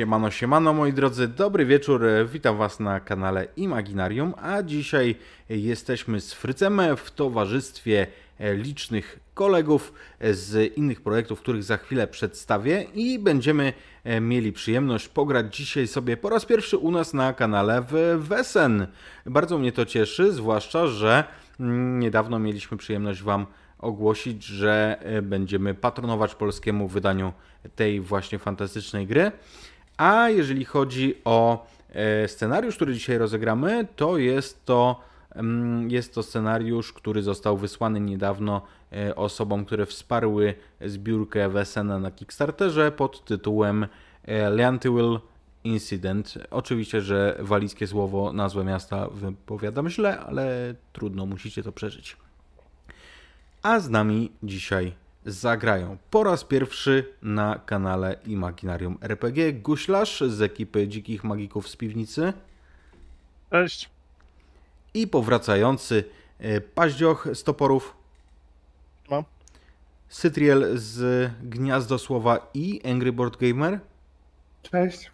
Siemano, siemano moi drodzy, dobry wieczór, witam was na kanale Imaginarium, a dzisiaj jesteśmy z Frycem w towarzystwie licznych kolegów z innych projektów, których za chwilę przedstawię i będziemy mieli przyjemność pograć dzisiaj sobie po raz pierwszy u nas na kanale w Wesen. Bardzo mnie to cieszy, zwłaszcza, że niedawno mieliśmy przyjemność wam ogłosić, że będziemy patronować polskiemu wydaniu tej właśnie fantastycznej gry. A jeżeli chodzi o e, scenariusz, który dzisiaj rozegramy, to jest to, mm, jest to scenariusz, który został wysłany niedawno e, osobom, które wsparły zbiórkę Wesena na Kickstarterze pod tytułem e, Leantywill Incident. Oczywiście, że walijskie słowo, nazwę miasta wypowiadam źle, ale trudno, musicie to przeżyć. A z nami dzisiaj zagrają po raz pierwszy na kanale Imaginarium RPG Guślarz z ekipy Dzikich Magików z Piwnicy. Cześć. I powracający e, Paździoch z Toporów. Mam. Cytriel z Gniazdosłowa i Angry Board Gamer. Cześć.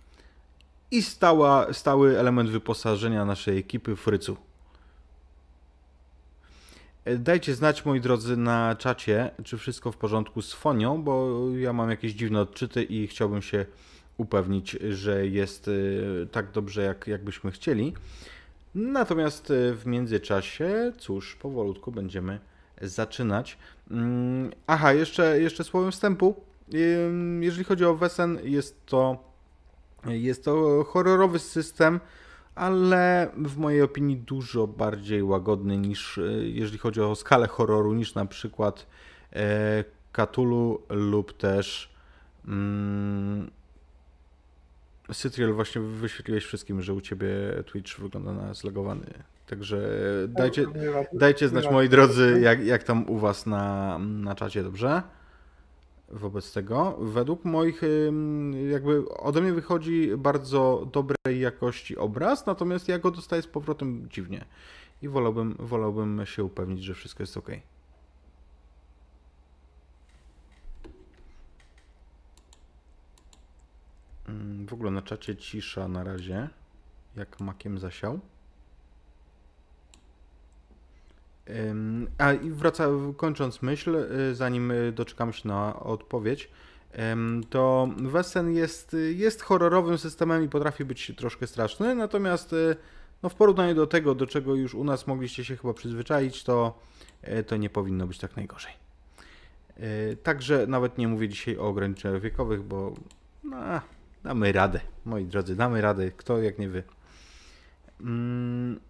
I stała, stały element wyposażenia naszej ekipy Frycu. Dajcie znać, moi drodzy, na czacie, czy wszystko w porządku z fonią, bo ja mam jakieś dziwne odczyty i chciałbym się upewnić, że jest y, tak dobrze, jak, jakbyśmy chcieli. Natomiast y, w międzyczasie, cóż, powolutku będziemy zaczynać. Mm, aha, jeszcze, jeszcze słowem wstępu. Jeżeli chodzi o Wesen, jest to, jest to horrorowy system, ale w mojej opinii dużo bardziej łagodny niż, e, jeżeli chodzi o skalę horroru, niż na przykład e, Cthulhu lub też mm, Cytriel, właśnie wyświetliłeś wszystkim, że u Ciebie Twitch wygląda na zlogowany. Także dajcie, dajcie znać, moi drodzy, jak, jak tam u Was na, na czacie, dobrze? Wobec tego. Według moich, jakby ode mnie wychodzi bardzo dobrej jakości obraz, natomiast ja go dostaję z powrotem dziwnie. I wolałbym, wolałbym się upewnić, że wszystko jest ok. W ogóle na czacie cisza na razie, jak makiem zasiał. A i wraca, kończąc myśl, y, zanim y, doczekamy się na odpowiedź, to Wesen jest, jest horrorowym systemem i potrafi być troszkę straszny, natomiast y, no, w porównaniu do tego, do czego już u nas mogliście się chyba przyzwyczaić, to, to nie powinno być tak najgorzej. Także nawet nie mówię dzisiaj o ograniczeniach wiekowych, bo no, damy radę, moi drodzy, damy radę, kto jak nie wy. Mm.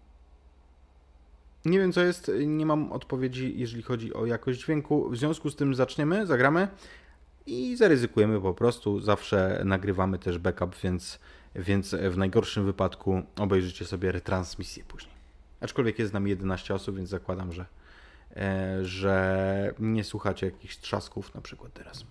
Nie wiem co jest, nie mam odpowiedzi, jeżeli chodzi o jakość dźwięku. W związku z tym zaczniemy, zagramy i zaryzykujemy po prostu. Zawsze nagrywamy też backup, więc, więc w najgorszym wypadku obejrzycie sobie retransmisję później. Aczkolwiek jest z nami 11 osób, więc zakładam, że, e, że nie słuchacie jakichś trzasków na przykład teraz.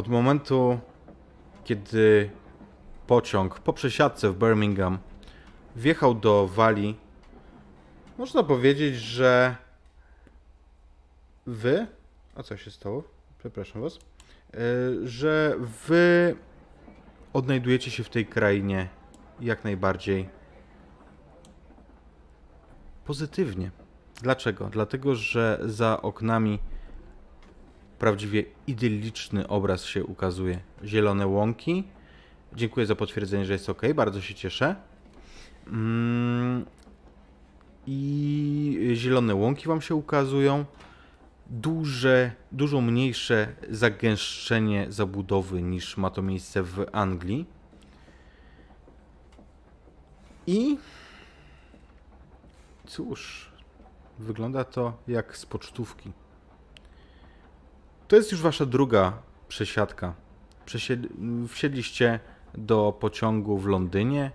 Od momentu, kiedy pociąg po przesiadce w Birmingham wjechał do Walii, można powiedzieć, że wy, a co się stało? Przepraszam was, e, że wy odnajdujecie się w tej krainie jak najbardziej pozytywnie. Dlaczego? Dlatego, że za oknami prawdziwie idylliczny obraz się ukazuje. Zielone łąki. Dziękuję za potwierdzenie, że jest ok. Bardzo się cieszę. Mm. I zielone łąki Wam się ukazują. Duże, dużo mniejsze zagęszczenie zabudowy niż ma to miejsce w Anglii. I cóż, wygląda to jak z pocztówki. To jest już wasza druga przesiadka. Wsiedliście do pociągu w Londynie,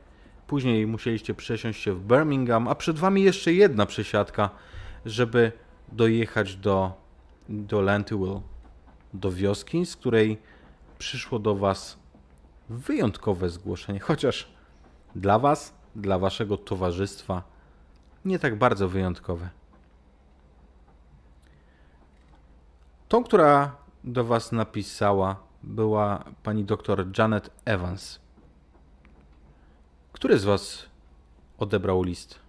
później musieliście przesiąść się w Birmingham, a przed wami jeszcze jedna przesiadka, żeby dojechać do, do Lantywill, do wioski, z której przyszło do was wyjątkowe zgłoszenie, chociaż dla was dla waszego towarzystwa nie tak bardzo wyjątkowe. Tą, która do was napisała, była pani doktor Janet Evans. Który z was odebrał list?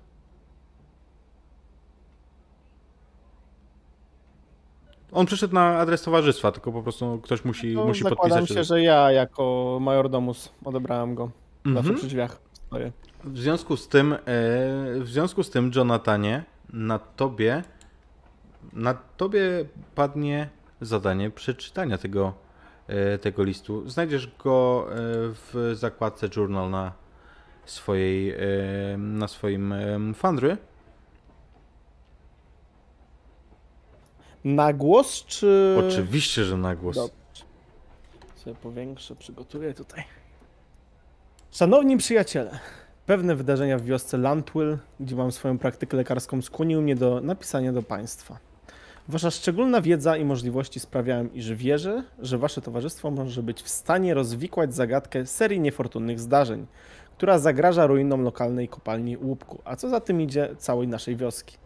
On przyszedł na adres towarzystwa, tylko po prostu ktoś musi, No, musi zakładam podpisać. się, że ja jako majordomus odebrałem go. Zawsze Mhm. przy drzwiach stoję. W związku z tym, e, w związku z tym, Jonathanie, na tobie, na tobie padnie zadanie przeczytania tego, e, tego listu. Znajdziesz go e, w zakładce Journal na swojej, e, na swoim Fundry. Na głos, czy... Oczywiście, że na głos. Dobrze. Sobie powiększę, przygotuję tutaj. Szanowni przyjaciele, pewne wydarzenia w wiosce Lantwil, gdzie mam swoją praktykę lekarską, skłoniły mnie do napisania do Państwa. Wasza szczególna wiedza i możliwości sprawiają, iż wierzę, że Wasze towarzystwo może być w stanie rozwikłać zagadkę serii niefortunnych zdarzeń, która zagraża ruinom lokalnej kopalni Łupku, a co za tym idzie całej naszej wioski.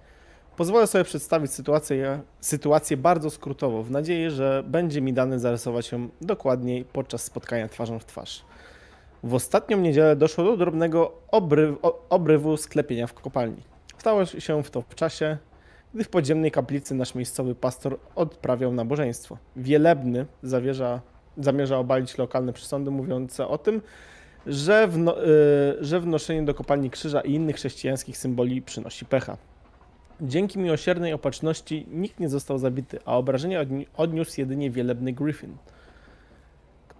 Pozwolę sobie przedstawić sytuację, sytuację bardzo skrótowo, w nadziei, że będzie mi dane zarysować ją dokładniej podczas spotkania twarzą w twarz. W ostatnią niedzielę doszło do drobnego obryw, obrywu sklepienia w kopalni. Stało się w to w czasie, gdy w podziemnej kaplicy nasz miejscowy pastor odprawiał nabożeństwo. Wielebny zawierza, zamierza obalić lokalne przesądy mówiące o tym, że, wno, y, że wnoszenie do kopalni krzyża i innych chrześcijańskich symboli przynosi pecha. Dzięki miłosiernej opatrzności nikt nie został zabity, a obrażenia odni- odniósł jedynie wielebny Griffin,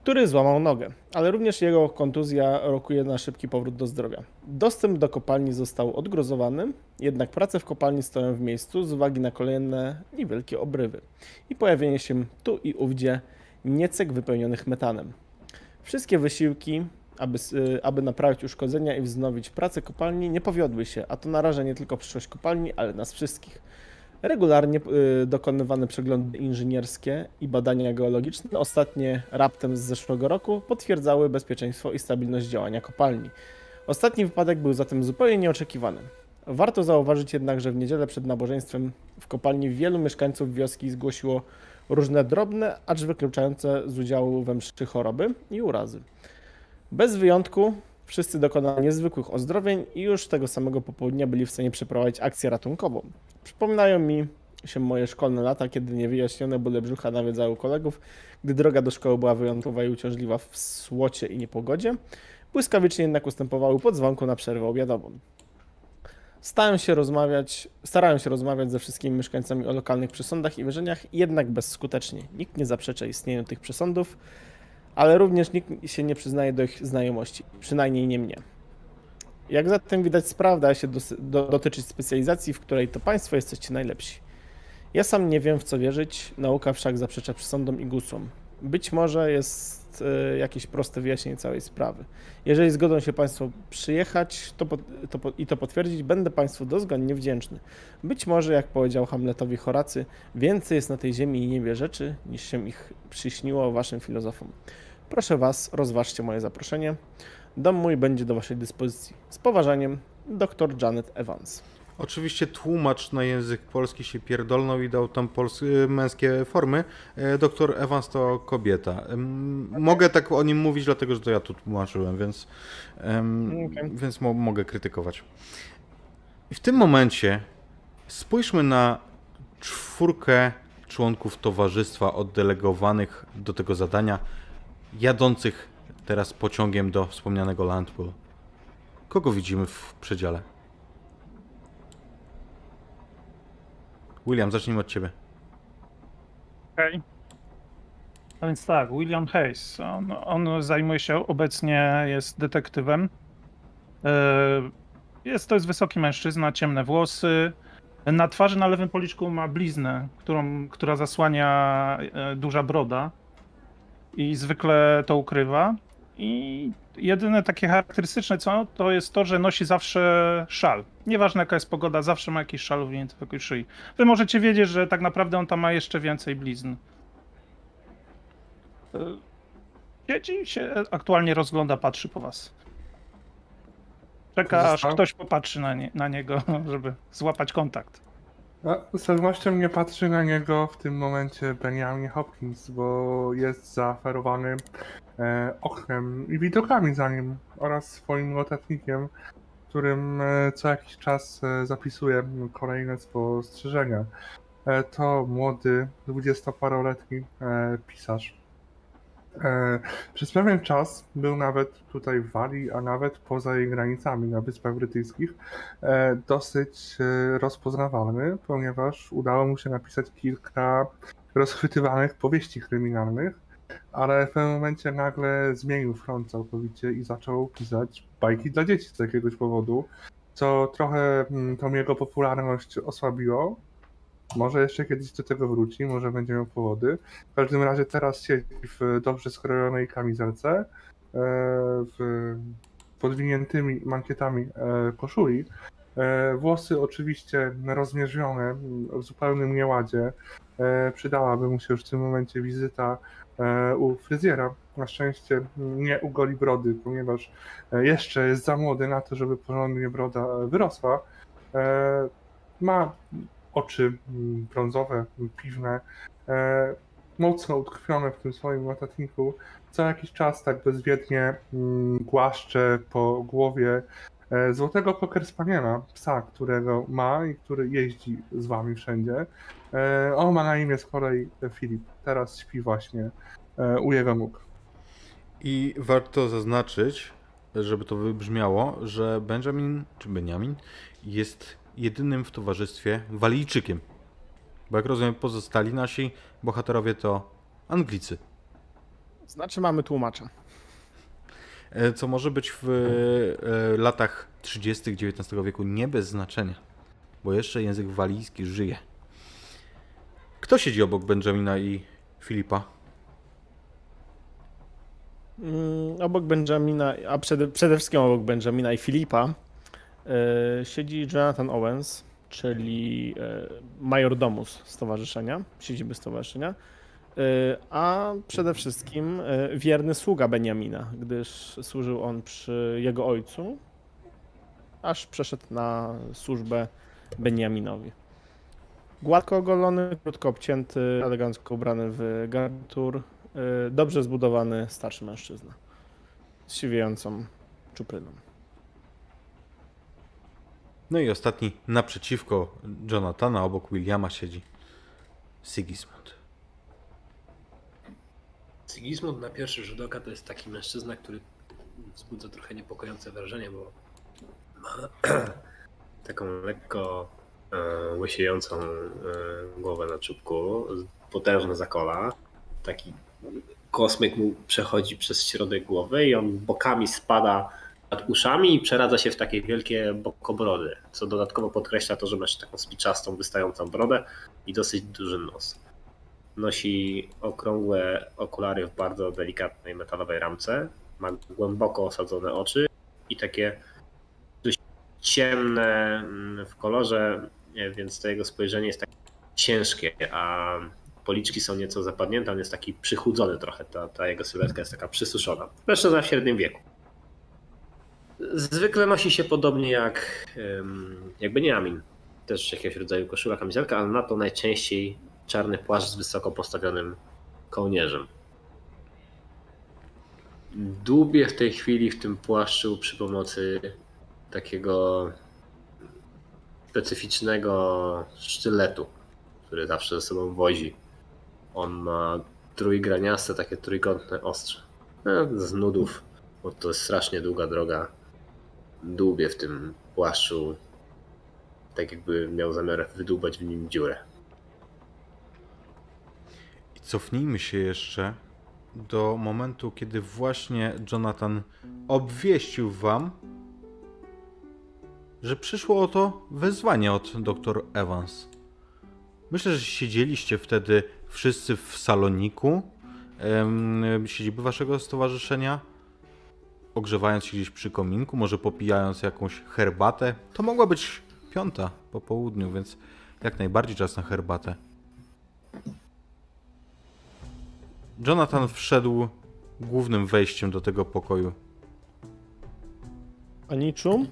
który złamał nogę, ale również jego kontuzja rokuje na szybki powrót do zdrowia. Dostęp do kopalni został odgrozowany, jednak prace w kopalni stoją w miejscu z uwagi na kolejne niewielkie obrywy i pojawienie się tu i ówdzie niecek wypełnionych metanem. Wszystkie wysiłki, aby, y, aby naprawić uszkodzenia i wznowić pracę kopalni, nie powiodły się, a to naraża nie tylko przyszłość kopalni, ale nas wszystkich. Regularnie y, dokonywane przeglądy inżynierskie i badania geologiczne, ostatnie raptem z zeszłego roku, potwierdzały bezpieczeństwo i stabilność działania kopalni. Ostatni wypadek był zatem zupełnie nieoczekiwany. Warto zauważyć jednak, że w niedzielę przed nabożeństwem w kopalni wielu mieszkańców wioski zgłosiło różne drobne, acz wykluczające z udziału we mszy choroby i urazy. Bez wyjątku wszyscy dokonali niezwykłych ozdrowień i już tego samego popołudnia byli w stanie przeprowadzić akcję ratunkową. Przypominają mi się moje szkolne lata, kiedy niewyjaśnione bóle brzucha nawiedzały kolegów, gdy droga do szkoły była wyjątkowa i uciążliwa w słocie i niepogodzie. Błyskawicznie jednak ustępowały po dzwonku na przerwę obiadową. Stałem się rozmawiać, starałem się rozmawiać ze wszystkimi mieszkańcami o lokalnych przesądach i wierzeniach, jednak bezskutecznie. Nikt nie zaprzecza istnieniu tych przesądów, ale również nikt się nie przyznaje do ich znajomości, przynajmniej nie mnie. Jak zatem widać, sprawa da się dos- do, dotyczyć specjalizacji, w której to państwo jesteście najlepsi. Ja sam nie wiem, w co wierzyć, nauka wszak zaprzecza przesądom i gusłom. Być może jest e, jakieś proste wyjaśnienie całej sprawy. Jeżeli zgodzą się Państwo przyjechać to, to, i to potwierdzić, będę Państwu dozgonnie wdzięczny. Być może, jak powiedział Hamletowi Horacy, więcej jest na tej ziemi i niebie rzeczy, niż się ich przyśniło Waszym filozofom. Proszę Was, rozważcie moje zaproszenie. Dom mój będzie do Waszej dyspozycji. Z poważaniem, dr Janet Evans. Oczywiście tłumacz na język polski się pierdolnął i dał tam pols- męskie formy. E, Doktor Evans to kobieta. Mogę tak o nim mówić, dlatego że to ja tu tłumaczyłem, więc, Okej. więc mo- mogę krytykować. I w tym momencie spójrzmy na czwórkę członków towarzystwa oddelegowanych do tego zadania, jadących teraz pociągiem do wspomnianego Landpool. Kogo widzimy w przedziale? William, zacznijmy od ciebie. Okej. A więc tak, William Hayes. On, on zajmuje się obecnie, jest detektywem. E, Jest to jest wysoki mężczyzna, ciemne włosy. Na twarzy na lewym policzku ma bliznę, którą, która zasłania e, duża broda. I zwykle to ukrywa. I jedyne takie charakterystyczne co, to jest to, że nosi zawsze szal. Nieważne jaka jest pogoda, zawsze ma jakiś szal owinięty wokół szyi. Wy możecie wiedzieć, że tak naprawdę on tam ma jeszcze więcej blizn. E, Siedzi się, aktualnie rozgląda, patrzy po was. Czeka aż ktoś popatrzy na, nie, na niego, żeby złapać kontakt. A z pewnością nie patrzy na niego w tym momencie Benjamin Hopkins, bo jest zaaferowany e, oknem i widokami za nim oraz swoim notatnikiem, którym e, co jakiś czas e, zapisuje kolejne spostrzeżenia. E, to młody, dwudziestoparoletni e, pisarz. E, przez pewien czas był nawet tutaj w Walii, a nawet poza jej granicami na Wyspach Brytyjskich e, dosyć e, rozpoznawalny, ponieważ udało mu się napisać kilka rozchwytywanych powieści kryminalnych, ale w pewnym momencie nagle zmienił front całkowicie i zaczął pisać bajki dla dzieci z jakiegoś powodu, co trochę mm, tą jego popularność osłabiło. Może jeszcze kiedyś do tego wróci, może będzie miał powody. W każdym razie teraz siedzi w dobrze skrojonej kamizelce, e, w podwiniętymi mankietami e, koszuli. E, Włosy oczywiście rozmierzone, w zupełnym nieładzie. E, Przydałaby mu się już w tym momencie wizyta e, u fryzjera. Na szczęście nie u goli brody, ponieważ e, jeszcze jest za młody na to, żeby porządnie broda wyrosła. Ma oczy m, brązowe, piwne, mocno utkwione w tym swoim notatniku. Co jakiś czas tak bezwiednie mm, głaszcze po głowie złotego Cocker Spaniela, psa, którego ma i który jeździ z wami wszędzie. E, On ma na imię z kolei Filip. Teraz śpi właśnie e, u jego nóg. I warto zaznaczyć, żeby to wybrzmiało, że Benjamin, czy Benjamin, jest jedynym w towarzystwie Walijczykiem. Bo jak rozumiem, pozostali nasi bohaterowie to Anglicy. Znaczy mamy tłumacza. E, Co może być w e, latach 30. XIX wieku nie bez znaczenia, bo jeszcze język walijski żyje. Kto siedzi obok Benjamina i Filipa? Mm, obok Benjamina, a przede, przede wszystkim obok Benjamina i Filipa e, siedzi Jonathan Owens, czyli e, majordomus stowarzyszenia, siedziby stowarzyszenia, e, a przede wszystkim wierny sługa Benjamina, gdyż służył on przy jego ojcu, aż przeszedł na służbę Benjaminowi. Gładko ogolony, krótko obcięty, elegancko ubrany w garnitur, y, dobrze zbudowany starszy mężczyzna z siwiejącą czupryną. No i ostatni naprzeciwko Jonathana, obok Williama siedzi Sigismund. Sigismund na pierwszy rzut oka to jest taki mężczyzna, który wzbudza trochę niepokojące wrażenie, bo ma taką lekko łysiejącą e, głowę na czubku, potężne zakola, taki kosmyk mu przechodzi przez środek głowy i on bokami spada nad uszami i przeradza się w takie wielkie bokobrody, co dodatkowo podkreśla to, że ma taką spiczastą, wystającą brodę i dosyć duży nos. Nosi okrągłe okulary w bardzo delikatnej metalowej ramce, ma głęboko osadzone oczy i takie dość ciemne mm, w kolorze, e, więc to jego spojrzenie jest takie ciężkie, a policzki są nieco zapadnięte, on jest taki przychudzony trochę, ta, ta jego sylwetka jest taka przysuszona. Mężczyzna w średnim wieku. Zwykle nosi się podobnie jak, jak Benjamin. Też jakiegoś rodzaju koszula, kamizelka, ale na to najczęściej czarny płaszcz z wysoko postawionym kołnierzem. Dłubię w tej chwili w tym płaszczu przy pomocy takiego specyficznego sztyletu, który zawsze ze sobą wozi. On ma trójgraniaste, takie trójkątne ostrze. No, z nudów, bo to jest strasznie długa droga. Dłubię w tym płaszczu, tak jakby miał zamiar wydłubać w nim dziurę. I cofnijmy się jeszcze do momentu, kiedy właśnie Jonathan obwieścił wam, że przyszło oto wezwanie od dr Evans. Myślę, że siedzieliście wtedy wszyscy w saloniku em, siedziby waszego stowarzyszenia, ogrzewając się gdzieś przy kominku, może popijając jakąś herbatę. To mogła być piąta po południu, więc jak najbardziej czas na herbatę. Jonathan wszedł głównym wejściem do tego pokoju. Aniczu,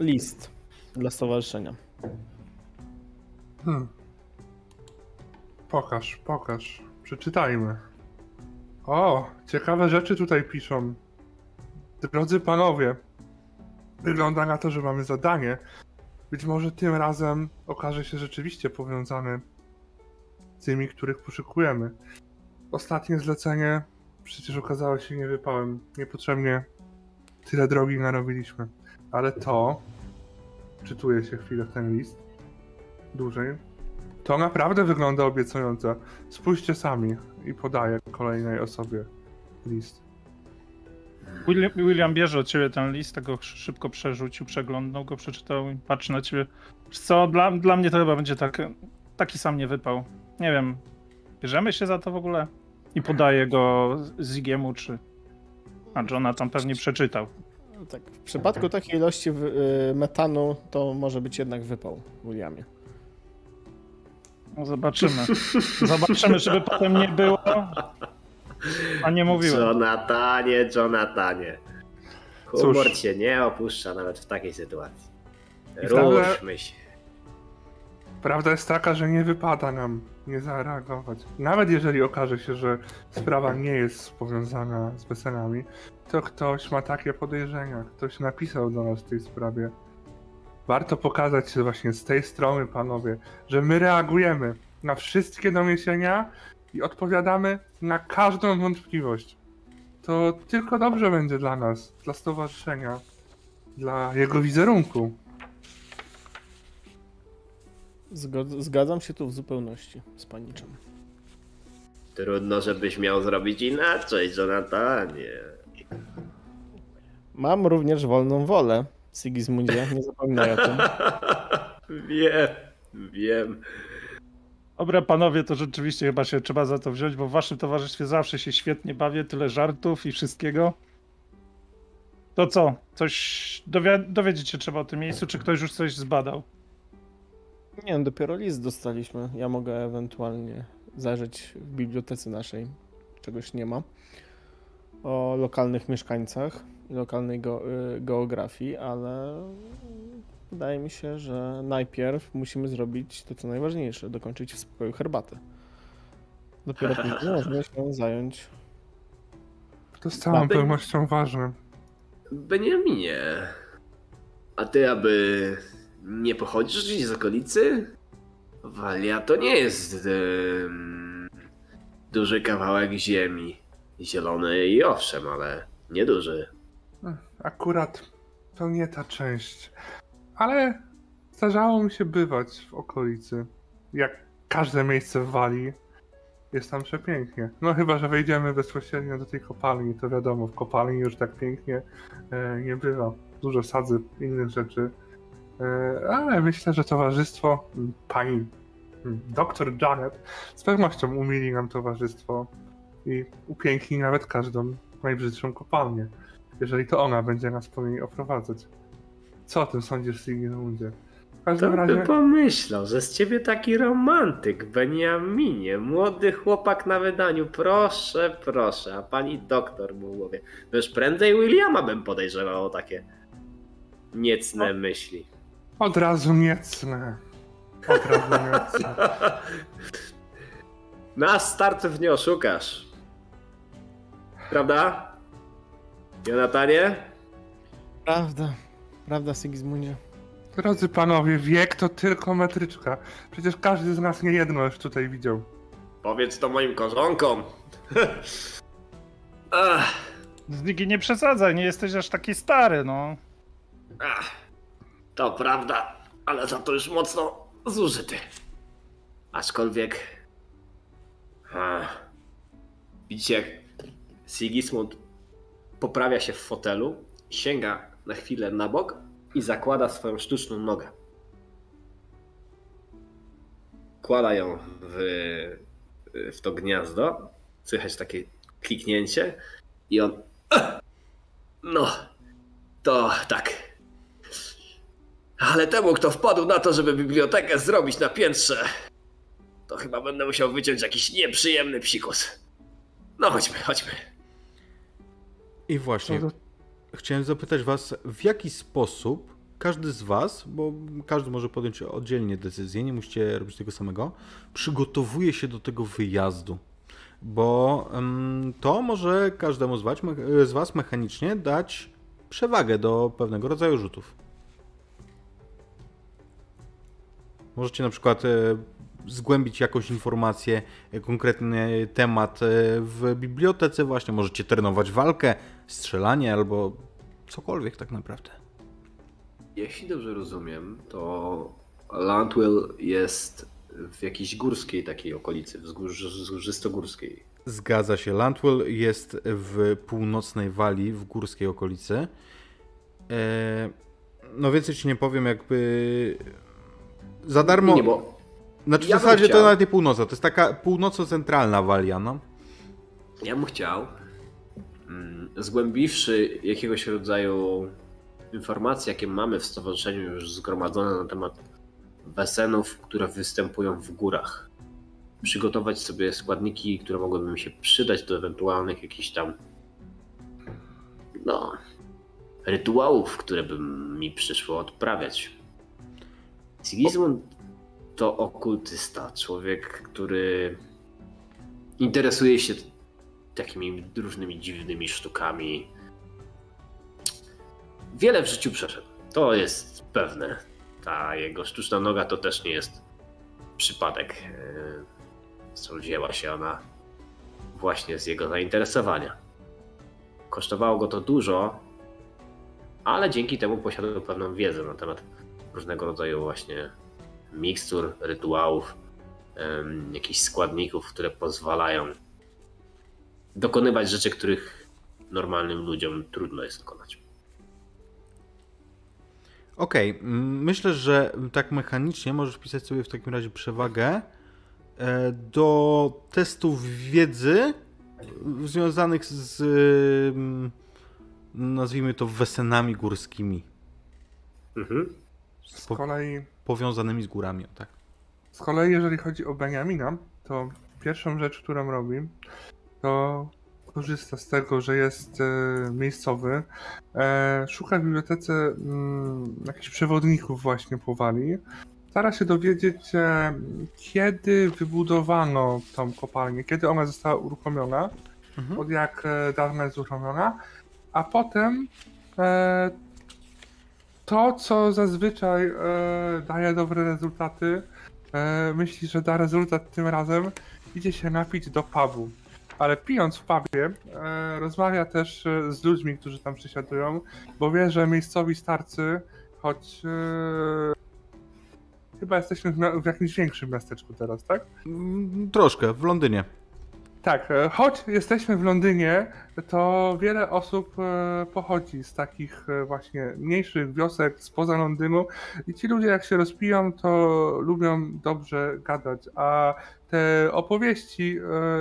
list dla stowarzyszenia. Hmm. Pokaż, pokaż. Przeczytajmy. O, ciekawe rzeczy tutaj piszą. Drodzy panowie, wygląda na to, że mamy zadanie. Być może tym razem okaże się rzeczywiście powiązane z tymi, których poszukujemy. Ostatnie zlecenie przecież okazało się nie wypałem. Niepotrzebnie tyle drogi narobiliśmy. Ale to, czytuję się chwilę w ten list, dłużej, to naprawdę wygląda obiecująco. Spójrzcie sami i podaję kolejnej osobie list. William, William bierze od ciebie ten list, tego szybko przerzucił, przeglądnął go, przeczytał i patrzy na ciebie. Wiesz co, dla, dla mnie to chyba będzie tak, taki sam nie wypał. Nie wiem, bierzemy się za to w ogóle? I podaje go Zigiemu, czy... A Jonathan pewnie przeczytał. Tak, w przypadku takiej ilości y, metanu to może być jednak wypał, Williamie. No zobaczymy. Zobaczymy, żeby potem nie było. A nie mówiłem. Jonatanie, Jonatanie. Humor Cóż. cię nie opuszcza nawet w takiej sytuacji. Ruszmy się. Prawda jest taka, że nie wypada nam nie zareagować. Nawet jeżeli okaże się, że sprawa nie jest powiązana z weselami, to ktoś ma takie podejrzenia. Ktoś napisał do nas w tej sprawie. Warto pokazać się właśnie z tej strony, panowie, że my reagujemy na wszystkie doniesienia i odpowiadamy na każdą wątpliwość. To tylko dobrze będzie dla nas, dla stowarzyszenia, dla jego wizerunku. Zgod- zgadzam się tu w zupełności z paniczem. Trudno, żebyś miał zrobić inaczej, Jonatanie. Mam również wolną wolę, Sigismundzie, nie zapominaj o tym. wiem, wiem. Dobra, panowie, to rzeczywiście chyba się trzeba za to wziąć, bo w waszym towarzystwie zawsze się świetnie bawię, tyle żartów i wszystkiego. To co? Coś dowi- dowiedzieć się trzeba o tym miejscu, czy ktoś już coś zbadał? Nie, dopiero list dostaliśmy. Ja mogę ewentualnie zajrzeć w bibliotece naszej. Czegoś nie ma. O lokalnych mieszkańcach i lokalnej y, geografii, ale wydaje mi się, że najpierw musimy zrobić to, co najważniejsze, dokończyć w spokoju herbatę. Dopiero później można się zająć. To z całą pewnością ważne. Beniaminie, a ty aby nie pochodzisz gdzieś z okolicy? Walia to nie jest duży kawałek ziemi. Zielony i owszem, ale nieduży. Akurat to nie ta część. Ale zdarzało mi się bywać w okolicy. Jak każde miejsce w Walii, jest tam przepięknie. No chyba, że wejdziemy bezpośrednio do tej kopalni, to wiadomo, w kopalni już tak pięknie e, nie bywa. Dużo sadzy, innych rzeczy. E, ale myślę, że towarzystwo, pani doktor Janet z pewnością umili nam towarzystwo i upiękni nawet każdą najbrzydszą kopalnię jeżeli to ona będzie nas po niej oprowadzać. Co o tym sądzisz, Sigismundzie? W każdym To by razie, pomyślał, że z ciebie taki romantyk, Beniaminie, młody chłopak na wydaniu, proszę, proszę, a pani doktor mu głowie. Wiesz, prędzej Williama bym podejrzewał o takie niecne myśli. od razu niecne. Od razu niecne. Na startów nie oszukasz. Prawda? Jonatanie? Prawda, prawda, Sigismundzie. Drodzy panowie, wiek to tylko metryczka. Przecież każdy z nas nie jedno już tutaj widział. Powiedz to moim korzonkom. Zdiggy, nie przesadzaj, nie jesteś aż taki stary, no. ach, to prawda, ale za to już mocno zużyty. Aczkolwiek... Ach. Widzicie, jak Sigismund poprawia się w fotelu, sięga na chwilę na bok i zakłada swoją sztuczną nogę. Kłada ją w, w to gniazdo, słychać takie kliknięcie i on... No, to tak. Ale temu, kto wpadł na to, żeby bibliotekę zrobić na piętrze, to chyba będę musiał wyciąć jakiś nieprzyjemny psikus. No chodźmy, chodźmy. I właśnie, to- chciałem zapytać Was, w jaki sposób każdy z Was, bo każdy może podjąć oddzielnie decyzję, nie musicie robić tego samego, przygotowuje się do tego wyjazdu. Bo to może każdemu z was, z was mechanicznie dać przewagę do pewnego rodzaju rzutów. Możecie na przykład e, zgłębić jakąś informację, e, konkretny temat e, w bibliotece, właśnie możecie trenować walkę, strzelanie albo cokolwiek tak naprawdę. Jeśli dobrze rozumiem, to Landwell jest w jakiejś górskiej takiej okolicy, wzgórzystogórskiej. Zgadza się. Landwell jest w północnej Walii, w górskiej okolicy. no więcej ci nie powiem, jakby za darmo. Nie, bo znaczy w ja zasadzie to nawet nie północna, to jest taka północno-centralna Walia, no. Ja bym chciał, mm, zgłębiwszy jakiegoś rodzaju informacje, jakie mamy w stowarzyszeniu już zgromadzone na temat wesenów, które występują w górach, przygotować sobie składniki, które mogłyby mi się przydać do ewentualnych jakichś tam no, rytuałów, które by mi przyszło odprawiać. Sigismund to okultysta, człowiek, który interesuje się takimi różnymi dziwnymi sztukami. Wiele w życiu przeszedł. To jest pewne. Ta jego sztuczna noga to też nie jest przypadek. Zresztą wzięła się ona właśnie z jego zainteresowania. Kosztowało go to dużo, ale dzięki temu posiadał pewną wiedzę na temat różnego rodzaju właśnie mikstur, rytuałów, jakichś składników, które pozwalają dokonywać rzeczy, których normalnym ludziom trudno jest dokonać. Okej, okay. myślę, że tak mechanicznie możesz pisać sobie w takim razie przewagę e, do testów wiedzy związanych z nazwijmy to wesenami górskimi. Mhm. Z kolei powiązanymi z górami, tak. Z kolei, jeżeli chodzi o Benjamina, to pierwszą rzecz, którą robi, to korzysta z tego, że jest e, miejscowy, e, szuka w bibliotece mm, jakichś przewodników właśnie po Walii, stara się dowiedzieć, e, kiedy wybudowano tą kopalnię, kiedy ona została uruchomiona, mhm. od jak e, dawna jest uruchomiona, a potem e, to, co zazwyczaj e, daje dobre rezultaty, e, myśli, że da rezultat tym razem, idzie się napić do pubu. Ale pijąc w pubie, e, rozmawia też e, z ludźmi, którzy tam przysiadują, bo wie, że miejscowi starcy, choć e, chyba jesteśmy w, w jakimś większym miasteczku teraz, tak? Mm, troszkę, w Londynie. Tak, e, choć jesteśmy w Londynie, to wiele osób e, pochodzi z takich e, właśnie mniejszych wiosek spoza Londynu i ci ludzie jak się rozpiją, to lubią dobrze gadać, a te opowieści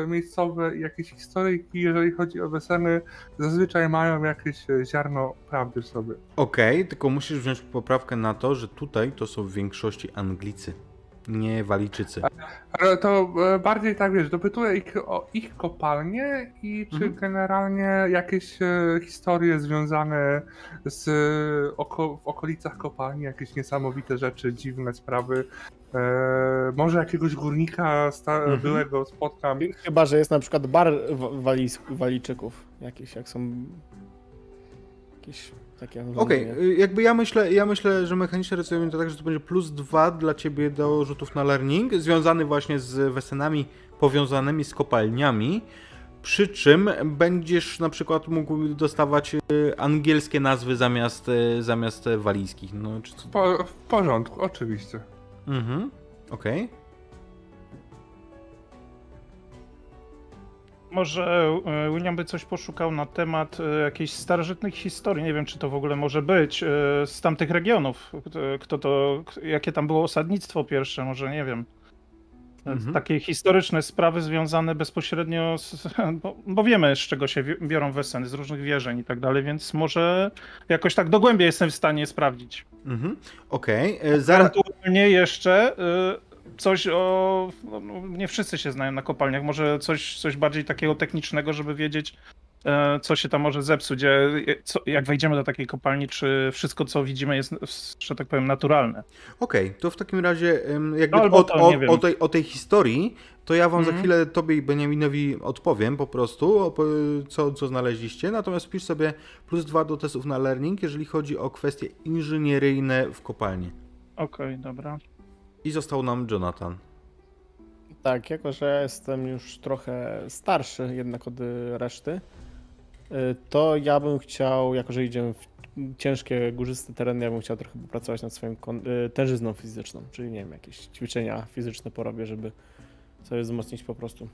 miejscowe jakieś historyjki, jeżeli chodzi o weseny, zazwyczaj mają jakieś ziarno prawdy w sobie. Okej, okay, tylko musisz wziąć poprawkę na to, że tutaj to są w większości Anglicy nie Walijczycy. Ale to e, bardziej tak, wiesz, dopytuję ich o ich kopalnie i czy mhm. generalnie jakieś e, historie związane z oko, w okolicach kopalni, jakieś niesamowite rzeczy, dziwne sprawy. E, może jakiegoś górnika sta- mhm. byłego spotkam. Chyba, że jest na przykład bar walijsk, Walijczyków jakieś, jak są jakieś takie Okej, okay. jakby ja myślę, ja myślę, że mechanicznie rozumiem to tak, że to będzie plus dwa dla ciebie do rzutów na learning, związany właśnie z wesenami powiązanymi z kopalniami. Przy czym będziesz na przykład mógł dostawać y, angielskie nazwy zamiast, y, zamiast walijskich. No, czy co? Po, w porządku, oczywiście. Mhm, okej. Okay. Może e, William by coś poszukał na temat e, jakichś starożytnych historii. Nie wiem, czy to w ogóle może być e, z tamtych regionów. Kto to, jakie tam było osadnictwo pierwsze, może nie wiem. Mhm. Takie historyczne sprawy związane bezpośrednio z. Bo, bo, wiemy, z czego się biorą weseny, z różnych wierzeń i tak dalej, więc może jakoś tak dogłębnie jestem w stanie sprawdzić. Mhm. Okej. Okay. Zaraz. Ewentualnie jeszcze coś o. No, no, nie wszyscy się znają na kopalniach, może coś, coś bardziej takiego technicznego, żeby wiedzieć, e, co się tam może zepsuć, e, co, jak wejdziemy do takiej kopalni, czy wszystko, co widzimy jest, że tak powiem, naturalne. Okej, okay, to w takim razie jakby Albo o, to, o, o, tej, o tej historii, to ja wam za Mhm. chwilę tobie i Beniaminowi odpowiem po prostu, co, co znaleźliście. Natomiast wpisz sobie plus dwa do testów na learning, jeżeli chodzi o kwestie inżynieryjne w kopalni. Okej, dobra. I został nam Jonathan. Tak, jako że ja jestem już trochę starszy jednak od y, reszty, y, to ja bym chciał, jako że idziemy w ciężkie, górzyste tereny, ja bym chciał trochę popracować nad swoją y, tężyzną fizyczną, czyli nie wiem, jakieś ćwiczenia fizyczne porobię, żeby sobie wzmocnić po prostu.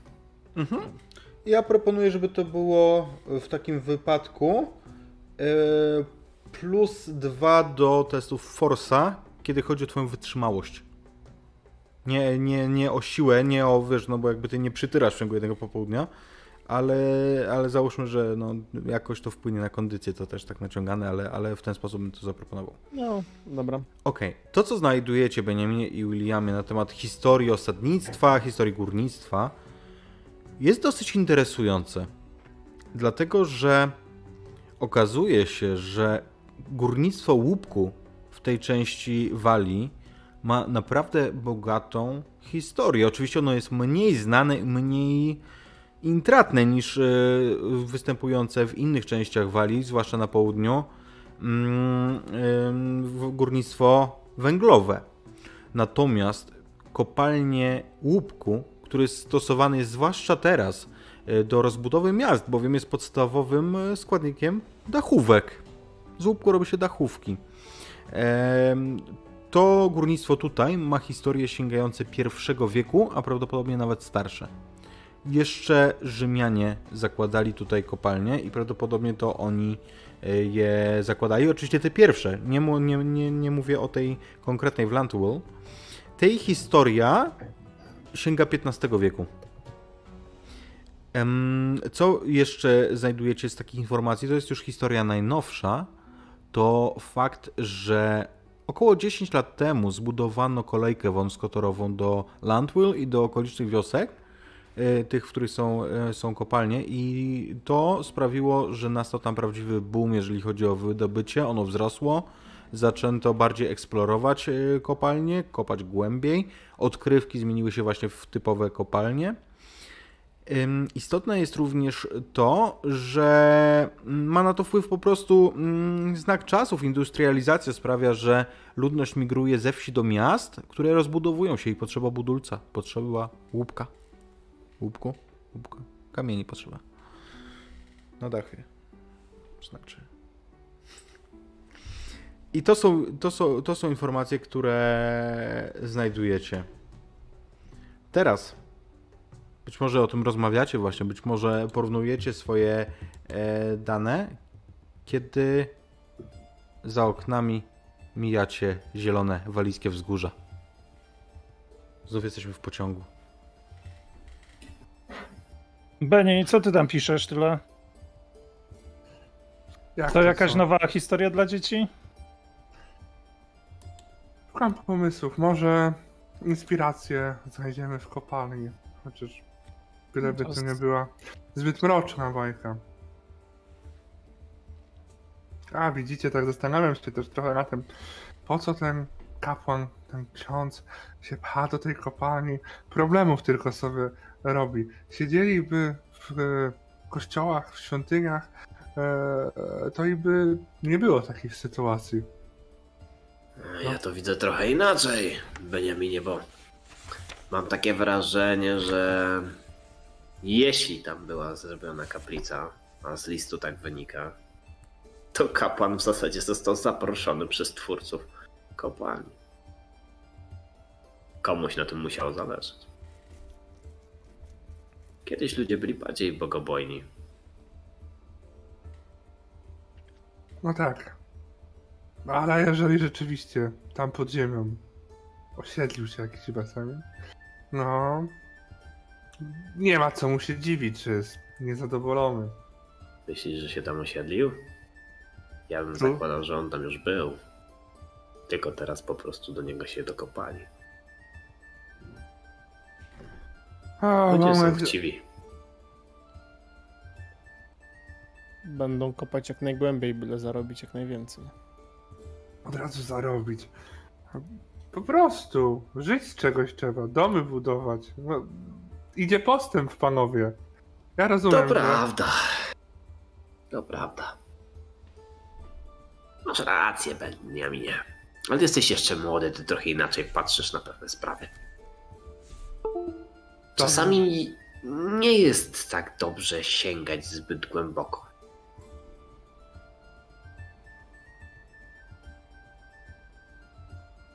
Mhm. Ja proponuję, żeby to było w takim wypadku plus dwa do testów Force'a, kiedy chodzi o twoją wytrzymałość. Nie, nie, nie o siłę, nie o, wiesz, no bo jakby ty nie przytyrasz w ciągu jednego popołudnia, ale, ale załóżmy, że no, jakoś to wpłynie na kondycję, to też tak naciągane, ale, ale w ten sposób bym to zaproponował. No, dobra. Okej, to co znajdujecie Beniaminie i Williamie na temat historii osadnictwa, historii górnictwa jest dosyć interesujące. Dlatego, że okazuje się, że górnictwo łupku w tej części Walii ma naprawdę bogatą historię. Oczywiście ono jest mniej znane mniej intratne niż e, występujące w innych częściach Walii, zwłaszcza na południu mm, górnictwo węglowe. Natomiast kopalnie łupku, który stosowany jest zwłaszcza teraz y, do rozbudowy miast, bowiem jest podstawowym y, składnikiem dachówek. Z łupku robi się dachówki. To górnictwo tutaj ma historię sięgające pierwszego wieku, a prawdopodobnie nawet starsze. Jeszcze Rzymianie zakładali tutaj kopalnie i prawdopodobnie to oni y, je zakładali. Oczywiście te pierwsze, nie, nie, nie, nie mówię o tej konkretnej w Lantwell. Tej historia sięga XV wieku. Co jeszcze znajdujecie z takich informacji? To jest już historia najnowsza. To fakt, że około 10 lat temu zbudowano kolejkę wąskotorową do Landwill i do okolicznych wiosek, e, tych, w których są, e, są kopalnie, i to sprawiło, że nastał tam prawdziwy boom, jeżeli chodzi o wydobycie. Ono wzrosło. Zaczęto bardziej eksplorować e, kopalnie, kopać głębiej. Odkrywki zmieniły się właśnie w typowe kopalnie. Istotne jest również to, że ma na to wpływ po prostu mm, znak czasów. Industrializacja sprawia, że ludność migruje ze wsi do miast, które rozbudowują się i potrzeba budulca. Potrzeba łupka. Łupku? Łupka. Kamieni potrzeba. Na dachy. Znaczy. I to są, to, są, to są informacje, które znajdujecie. Teraz być może o tym rozmawiacie właśnie, być może porównujecie swoje e, dane, kiedy za oknami mijacie zielone walijskie wzgórza. Znów jesteśmy w pociągu. Beni, co ty tam piszesz tyle? Jak To jakaś co? nowa historia dla dzieci? Szukam pomysłów. Może inspirację znajdziemy w kopalni. Chociaż gdyby to nie była zbyt mroczna bajka. A widzicie, tak zastanawiam się też trochę na tym, po co ten kapłan, ten ksiądz się pcha do tej kopalni, problemów tylko sobie robi. Siedzieliby w e, kościołach, w świątyniach, e, to i by nie było takich sytuacji. Ja to widzę trochę inaczej, Beniaminie, bo mam takie wrażenie, że jeśli tam była zrobiona kaplica, a z listu tak wynika, to kapłan w zasadzie został zaproszony przez twórców kopalni. Komuś na tym musiało zależeć. Kiedyś ludzie byli bardziej bogobojni. No tak. Ale jeżeli rzeczywiście tam pod ziemią osiedlił się jakiś basen, no nie ma co mu się dziwić, że jest niezadowolony. Myślisz, że się tam osiedlił? Ja bym Co? zakładał, że on tam już był. Tylko teraz po prostu do niego się dokopali. A, Ludzie są chciwi. będą kopać jak najgłębiej, byle zarobić jak najwięcej. Od razu zarobić. Po prostu. Żyć z czegoś trzeba. Domy budować. No, idzie postęp, panowie. Ja rozumiem. To że- prawda. To prawda. Masz rację, Benjaminie. Ale ty jesteś jeszcze młody, ty trochę inaczej patrzysz na pewne sprawy. Czasami nie jest tak dobrze sięgać zbyt głęboko.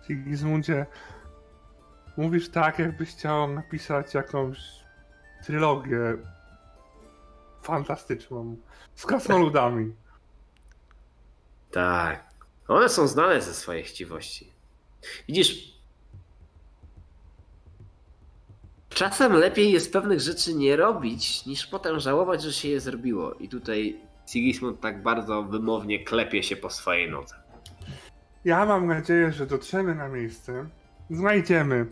Sigismundzie, mówisz tak, jakbyś chciał napisać jakąś trylogię fantastyczną z krasnoludami. Tak. One są znane ze swojej chciwości. Widzisz, czasem lepiej jest pewnych rzeczy nie robić, niż potem żałować, że się je zrobiło. I tutaj Sigismund tak bardzo wymownie klepie się po swojej nodze. Ja mam nadzieję, że dotrzemy na miejsce, znajdziemy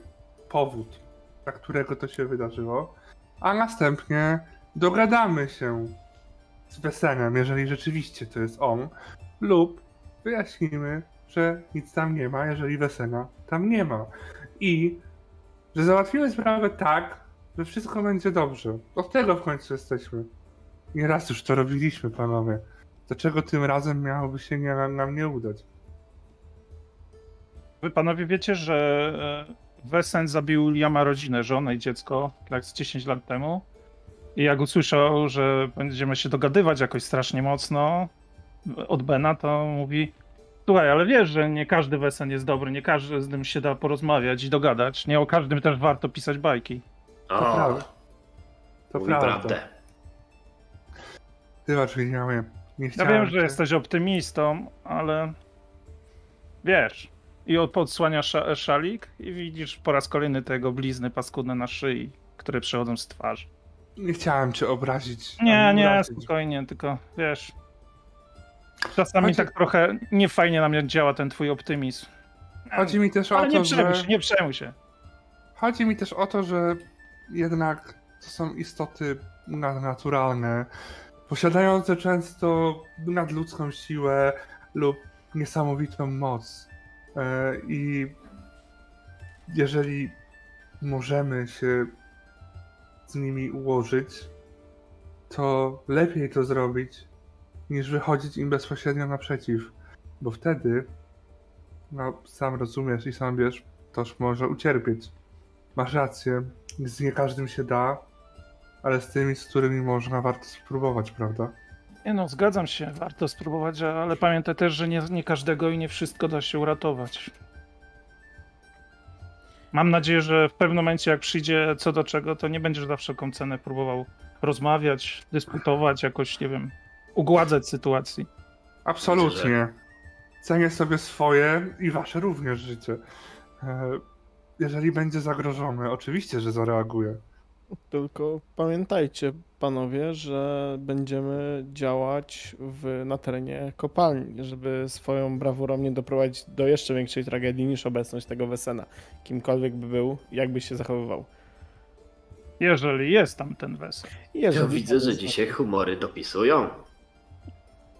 powód, dla którego to się wydarzyło, a następnie dogadamy się z Wesenem, jeżeli rzeczywiście to jest on, lub wyjaśnimy, że nic tam nie ma, jeżeli Wesena tam nie ma. I że załatwimy sprawę tak, że wszystko będzie dobrze. Od tego w końcu jesteśmy. Nieraz już to robiliśmy, panowie. Dlaczego tym razem miałoby się nie, nam nie udać? Wy panowie wiecie, że e, Wesen zabił Williama rodzinę, żonę i dziecko, jak z 10 lat temu. I jak usłyszał, że będziemy się dogadywać jakoś strasznie mocno od Bena, to mówi Słuchaj, ale wiesz, że nie każdy Wesen jest dobry, nie każdy z nim się da porozmawiać i dogadać. Nie o każdym też warto pisać bajki. To O, prawda. To mówi prawda. prawdę. Wybacz, Williamie. Nie Ja wiem, że jesteś optymistą, ale wiesz. I od- podsłania sza, szalik i widzisz po raz kolejny tego blizny paskudne na szyi, które przychodzą z twarzy. Nie chciałem cię obrazić. Nie, nie, urazić. spokojnie, tylko wiesz. Czasami Chodzi- tak trochę niefajnie na mnie działa ten twój optymizm. Chodzi mi też o Ale nie to, przejmuj że... się, nie przejmuj się. Chodzi mi też o to, że jednak to są istoty nadnaturalne, posiadające często nadludzką siłę lub niesamowitą moc. E, I jeżeli możemy się z nimi ułożyć, to lepiej to zrobić, niż wychodzić im bezpośrednio naprzeciw, bo wtedy, no sam rozumiesz i sam wiesz, ktoś może ucierpieć. Masz rację, z nie każdym się da, ale z tymi, z którymi można, warto spróbować, prawda? Nie no, zgadzam się, warto spróbować, ale pamiętaj też, że nie, nie każdego i nie wszystko da się uratować. Mam nadzieję, że w pewnym momencie, jak przyjdzie co do czego, to nie będziesz za wszelką cenę próbował rozmawiać, dyskutować, jakoś, nie wiem, ugładzać sytuacji. Absolutnie. Cenię sobie swoje i wasze również życie. E, Jeżeli będzie zagrożone, oczywiście, że zareaguję. Tylko pamiętajcie, panowie, że będziemy działać w, na terenie kopalni, żeby swoją brawurą nie doprowadzić do jeszcze większej tragedii niż obecność tego Wesena. Kimkolwiek by był, jakby się zachowywał. Jeżeli jest tam ten wesel. Ja Jeżeli widzę, że dzisiaj humory dopisują.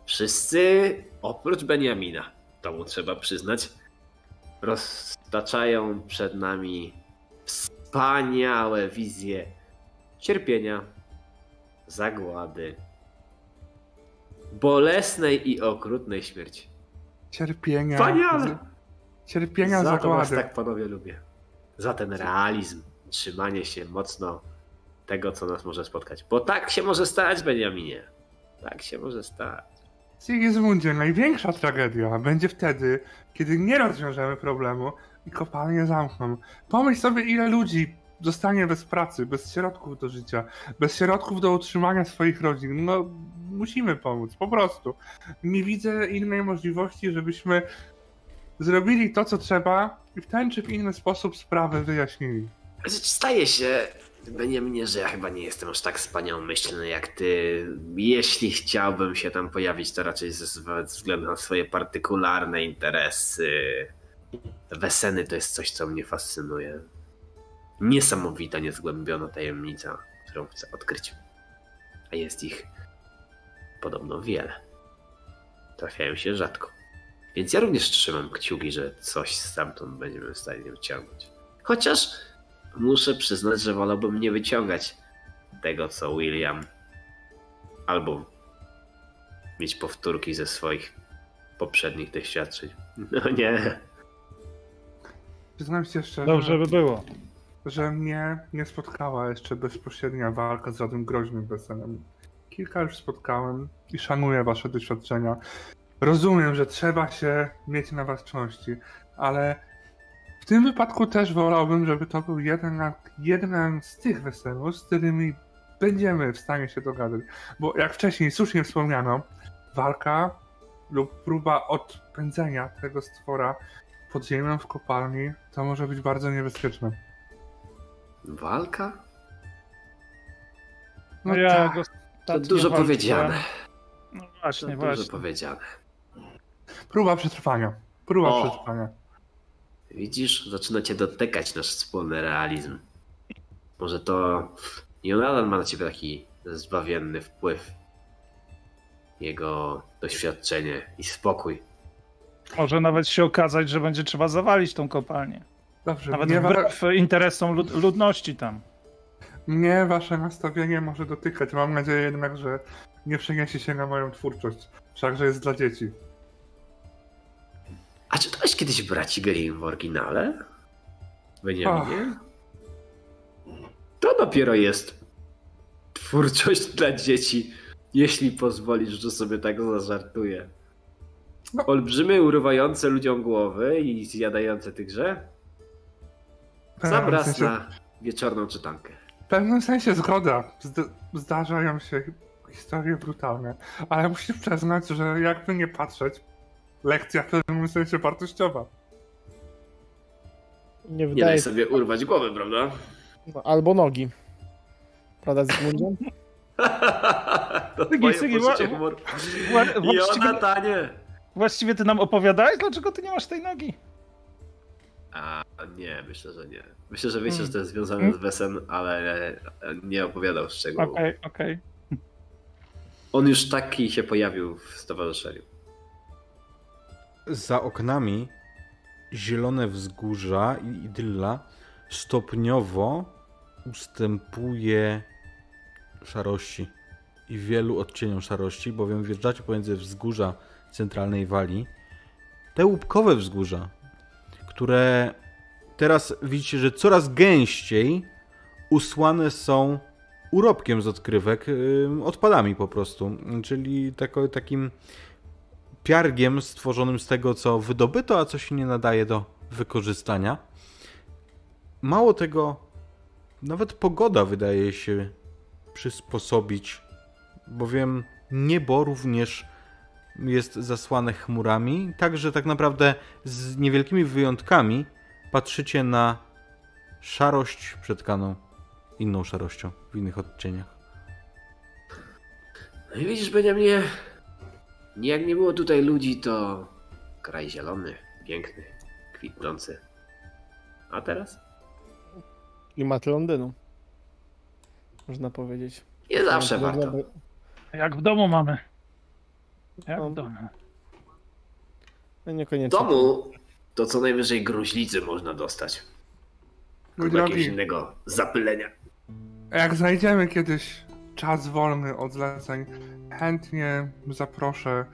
Wszyscy, oprócz Beniamina, to mu trzeba przyznać, roztaczają przed nami wspaniałe wizje cierpienia, zagłady, bolesnej i okrutnej śmierci. Cierpienia. Wspaniale! Cierpienia, Za to was zagłady. tak panowie lubię. Za ten realizm, trzymanie się mocno tego, co nas może spotkać. Bo tak się może stać, Beniaminie. Tak się może stać. Sigismundzie, największa tragedia będzie wtedy, kiedy nie rozwiążemy problemu i kopalnie zamkną. Pomyśl sobie, ile ludzi zostanie bez pracy, bez środków do życia, bez środków do utrzymania swoich rodzin. No, musimy pomóc, po prostu. Nie widzę innej możliwości, żebyśmy zrobili to, co trzeba i w ten czy w inny sposób sprawę wyjaśnili. Staje się, Beniaminie, że ja chyba nie jestem aż tak wspaniałomyślny jak ty. Jeśli chciałbym się tam pojawić, to raczej ze względu na swoje partykularne interesy. Weseny to jest coś, co mnie fascynuje. Niesamowita, niezgłębiona tajemnica, którą chcę odkryć. A jest ich podobno wiele. Trafiają się rzadko. Więc ja również trzymam kciuki, że coś stamtąd będziemy w stanie wyciągnąć. Chociaż muszę przyznać, że wolałbym nie wyciągać tego, co William, albo mieć powtórki ze swoich poprzednich doświadczeń. No nie. Przyznam się szczerze, Dobrze by było. Że mnie nie spotkała jeszcze bezpośrednia walka z żadnym groźnym weselem. Kilka już spotkałem i szanuję wasze doświadczenia. Rozumiem, że trzeba się mieć na baczności, ale w tym wypadku też wolałbym, żeby to był jeden, jeden z tych weselów, z którymi będziemy w stanie się dogadać. Bo jak wcześniej słusznie wspomniano, walka lub próba odpędzenia tego stwora pod ziemią w kopalni to może być bardzo niebezpieczne. Walka? No ja tak. To dużo walczyłem. powiedziane. No To właśnie, dużo właśnie. powiedziane. Próba przetrwania. Próba O. przetrwania. Widzisz, zaczyna cię dotykać nasz wspólny realizm. Może to Jonathan ma na ciebie taki zbawienny wpływ. Jego doświadczenie i spokój. Może nawet się okazać, że będzie trzeba zawalić tą kopalnię. Dobrze, Nawet mnie, wa- wbrew interesom lud ludności tam. mnie wasze nastawienie może dotykać. Mam nadzieję jednak, że nie przeniesie się na moją twórczość. Wszakże jest dla dzieci. A czytałeś kiedyś Braci Grimm w oryginale? Beniaminie? To dopiero jest twórczość dla dzieci, jeśli pozwolisz, że sobie tak zażartuję. No. Olbrzymy, urywające ludziom głowy i zjadające tychże? W Zabraz sensie- na wieczorną czytankę. W pewnym sensie zgoda. Zd- zdarzają się historie brutalne, ale musisz przyznać, że jakby nie patrzeć, lekcja w pewnym sensie wartościowa. Nie Nie wydaje daj się. sobie urwać głowy, prawda? No, albo nogi. Prawda, Zygmundzie? to Sygi, twoje Sygi, poczucie wła- humoru. Wła- właściwie, Jonatanie! właściwie ty nam opowiadałeś, dlaczego ty nie masz tej nogi? A nie, myślę, że nie. Myślę, że wiecie, Hmm. że to jest związane Hmm. z Wesem, ale nie opowiadał szczegółów. Okej, okej. On już taki się pojawił w stowarzyszeniu. Za oknami zielone wzgórza i idylla stopniowo ustępuje szarości i wielu odcieniom szarości, bowiem wjeżdżacie pomiędzy wzgórza centralnej wali. Te łupkowe wzgórza, które teraz widzicie, że coraz gęściej usłane są urobkiem z odkrywek, odpadami po prostu, czyli tako, takim piargiem stworzonym z tego, co wydobyto, a co się nie nadaje do wykorzystania. Mało tego, nawet pogoda wydaje się przysposobić, bowiem niebo również jest zasłane chmurami, także tak naprawdę z niewielkimi wyjątkami patrzycie na szarość przetkaną inną szarością w innych odcieniach. No i widzisz, Beniaminie, nie jak nie było tutaj ludzi, to kraj zielony, piękny, kwitnący. A teraz? Klimat Londynu. Można powiedzieć. Nie zawsze Bardzo warto. Jak w domu mamy. Jak No. w domu. No W niekoniecznie. domu to co najwyżej gruźlicy można dostać. Mój Albo jakiegoś innego zapylenia. jak znajdziemy kiedyś czas wolny od zleceń, chętnie zaproszę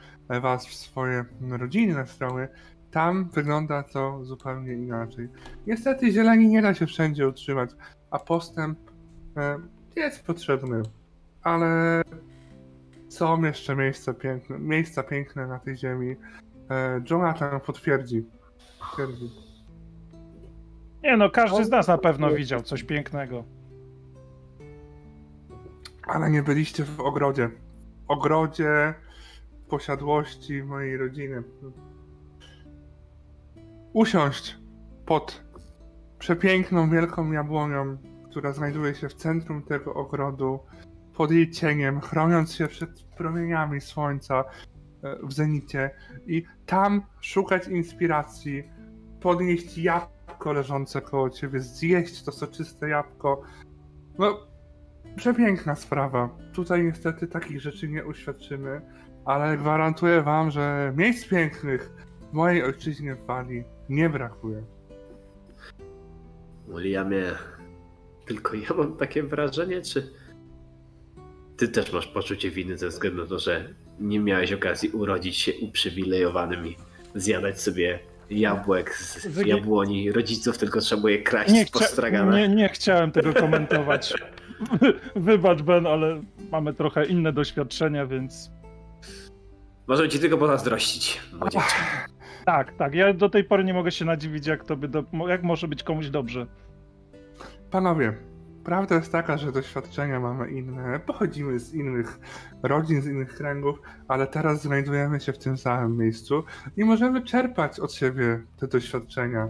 was w swoje rodzinne strony. Tam wygląda to zupełnie inaczej. Niestety zieleni nie da się wszędzie utrzymać, a postęp e, jest potrzebny. Ale są jeszcze miejsca piękne, miejsca piękne na tej ziemi. E, Jonathan potwierdzi. potwierdzi. Nie no, każdy z nas na pewno widział coś pięknego. Ale nie byliście w ogrodzie. W ogrodzie posiadłości mojej rodziny. Usiąść pod przepiękną, wielką jabłonią, która znajduje się w centrum tego ogrodu, pod jej cieniem, chroniąc się przed promieniami słońca e, w zenicie i tam szukać inspiracji, podnieść jabłko leżące koło ciebie, zjeść to soczyste jabłko. No, przepiękna sprawa. Tutaj niestety takich rzeczy nie uświadczymy, ale gwarantuję wam, że miejsc pięknych w mojej ojczyźnie w Walii nie brakuje. Williamie, tylko ja mam takie wrażenie, czy ty też masz poczucie winy ze względu na to, że nie miałeś okazji urodzić się uprzywilejowanym i zjadać sobie jabłek z Wygi- jabłoni rodziców, tylko trzeba je kraść Nie, z postragana. nie, nie chciałem tego komentować. Wybacz, Ben, ale mamy trochę inne doświadczenia, więc Możemy ci tylko pozazdrościć, młodzieńcze. tak, tak. Ja do tej pory nie mogę się nadziwić, jak, to by do... jak może być komuś dobrze. Panowie, prawda jest taka, że doświadczenia mamy inne, pochodzimy z innych rodzin, z innych kręgów, ale teraz znajdujemy się w tym samym miejscu i możemy czerpać od siebie te doświadczenia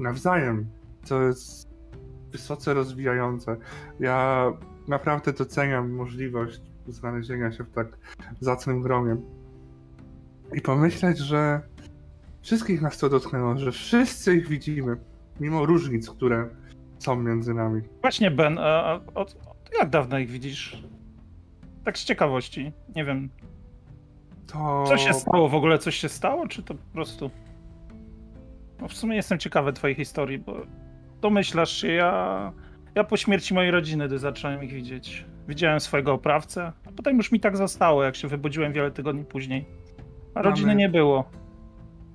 nawzajem, co jest wysoce rozwijające. Ja naprawdę doceniam możliwość znalezienia się w tak zacnym gronie i pomyśleć, że wszystkich nas to dotknęło, że wszyscy ich widzimy, mimo różnic, które są między nami. Właśnie, Ben, a, a od, jak dawno ich widzisz? Tak z ciekawości. Nie wiem, To. co się stało w ogóle? Coś się stało, czy to po prostu... No w sumie jestem ciekawy twojej historii, bo domyślasz się, ja... Ja po śmierci mojej rodziny gdy zacząłem ich widzieć. Widziałem swojego oprawcę, a potem już mi tak zostało, jak się wybudziłem wiele tygodni później. A rodziny Mamy- nie było.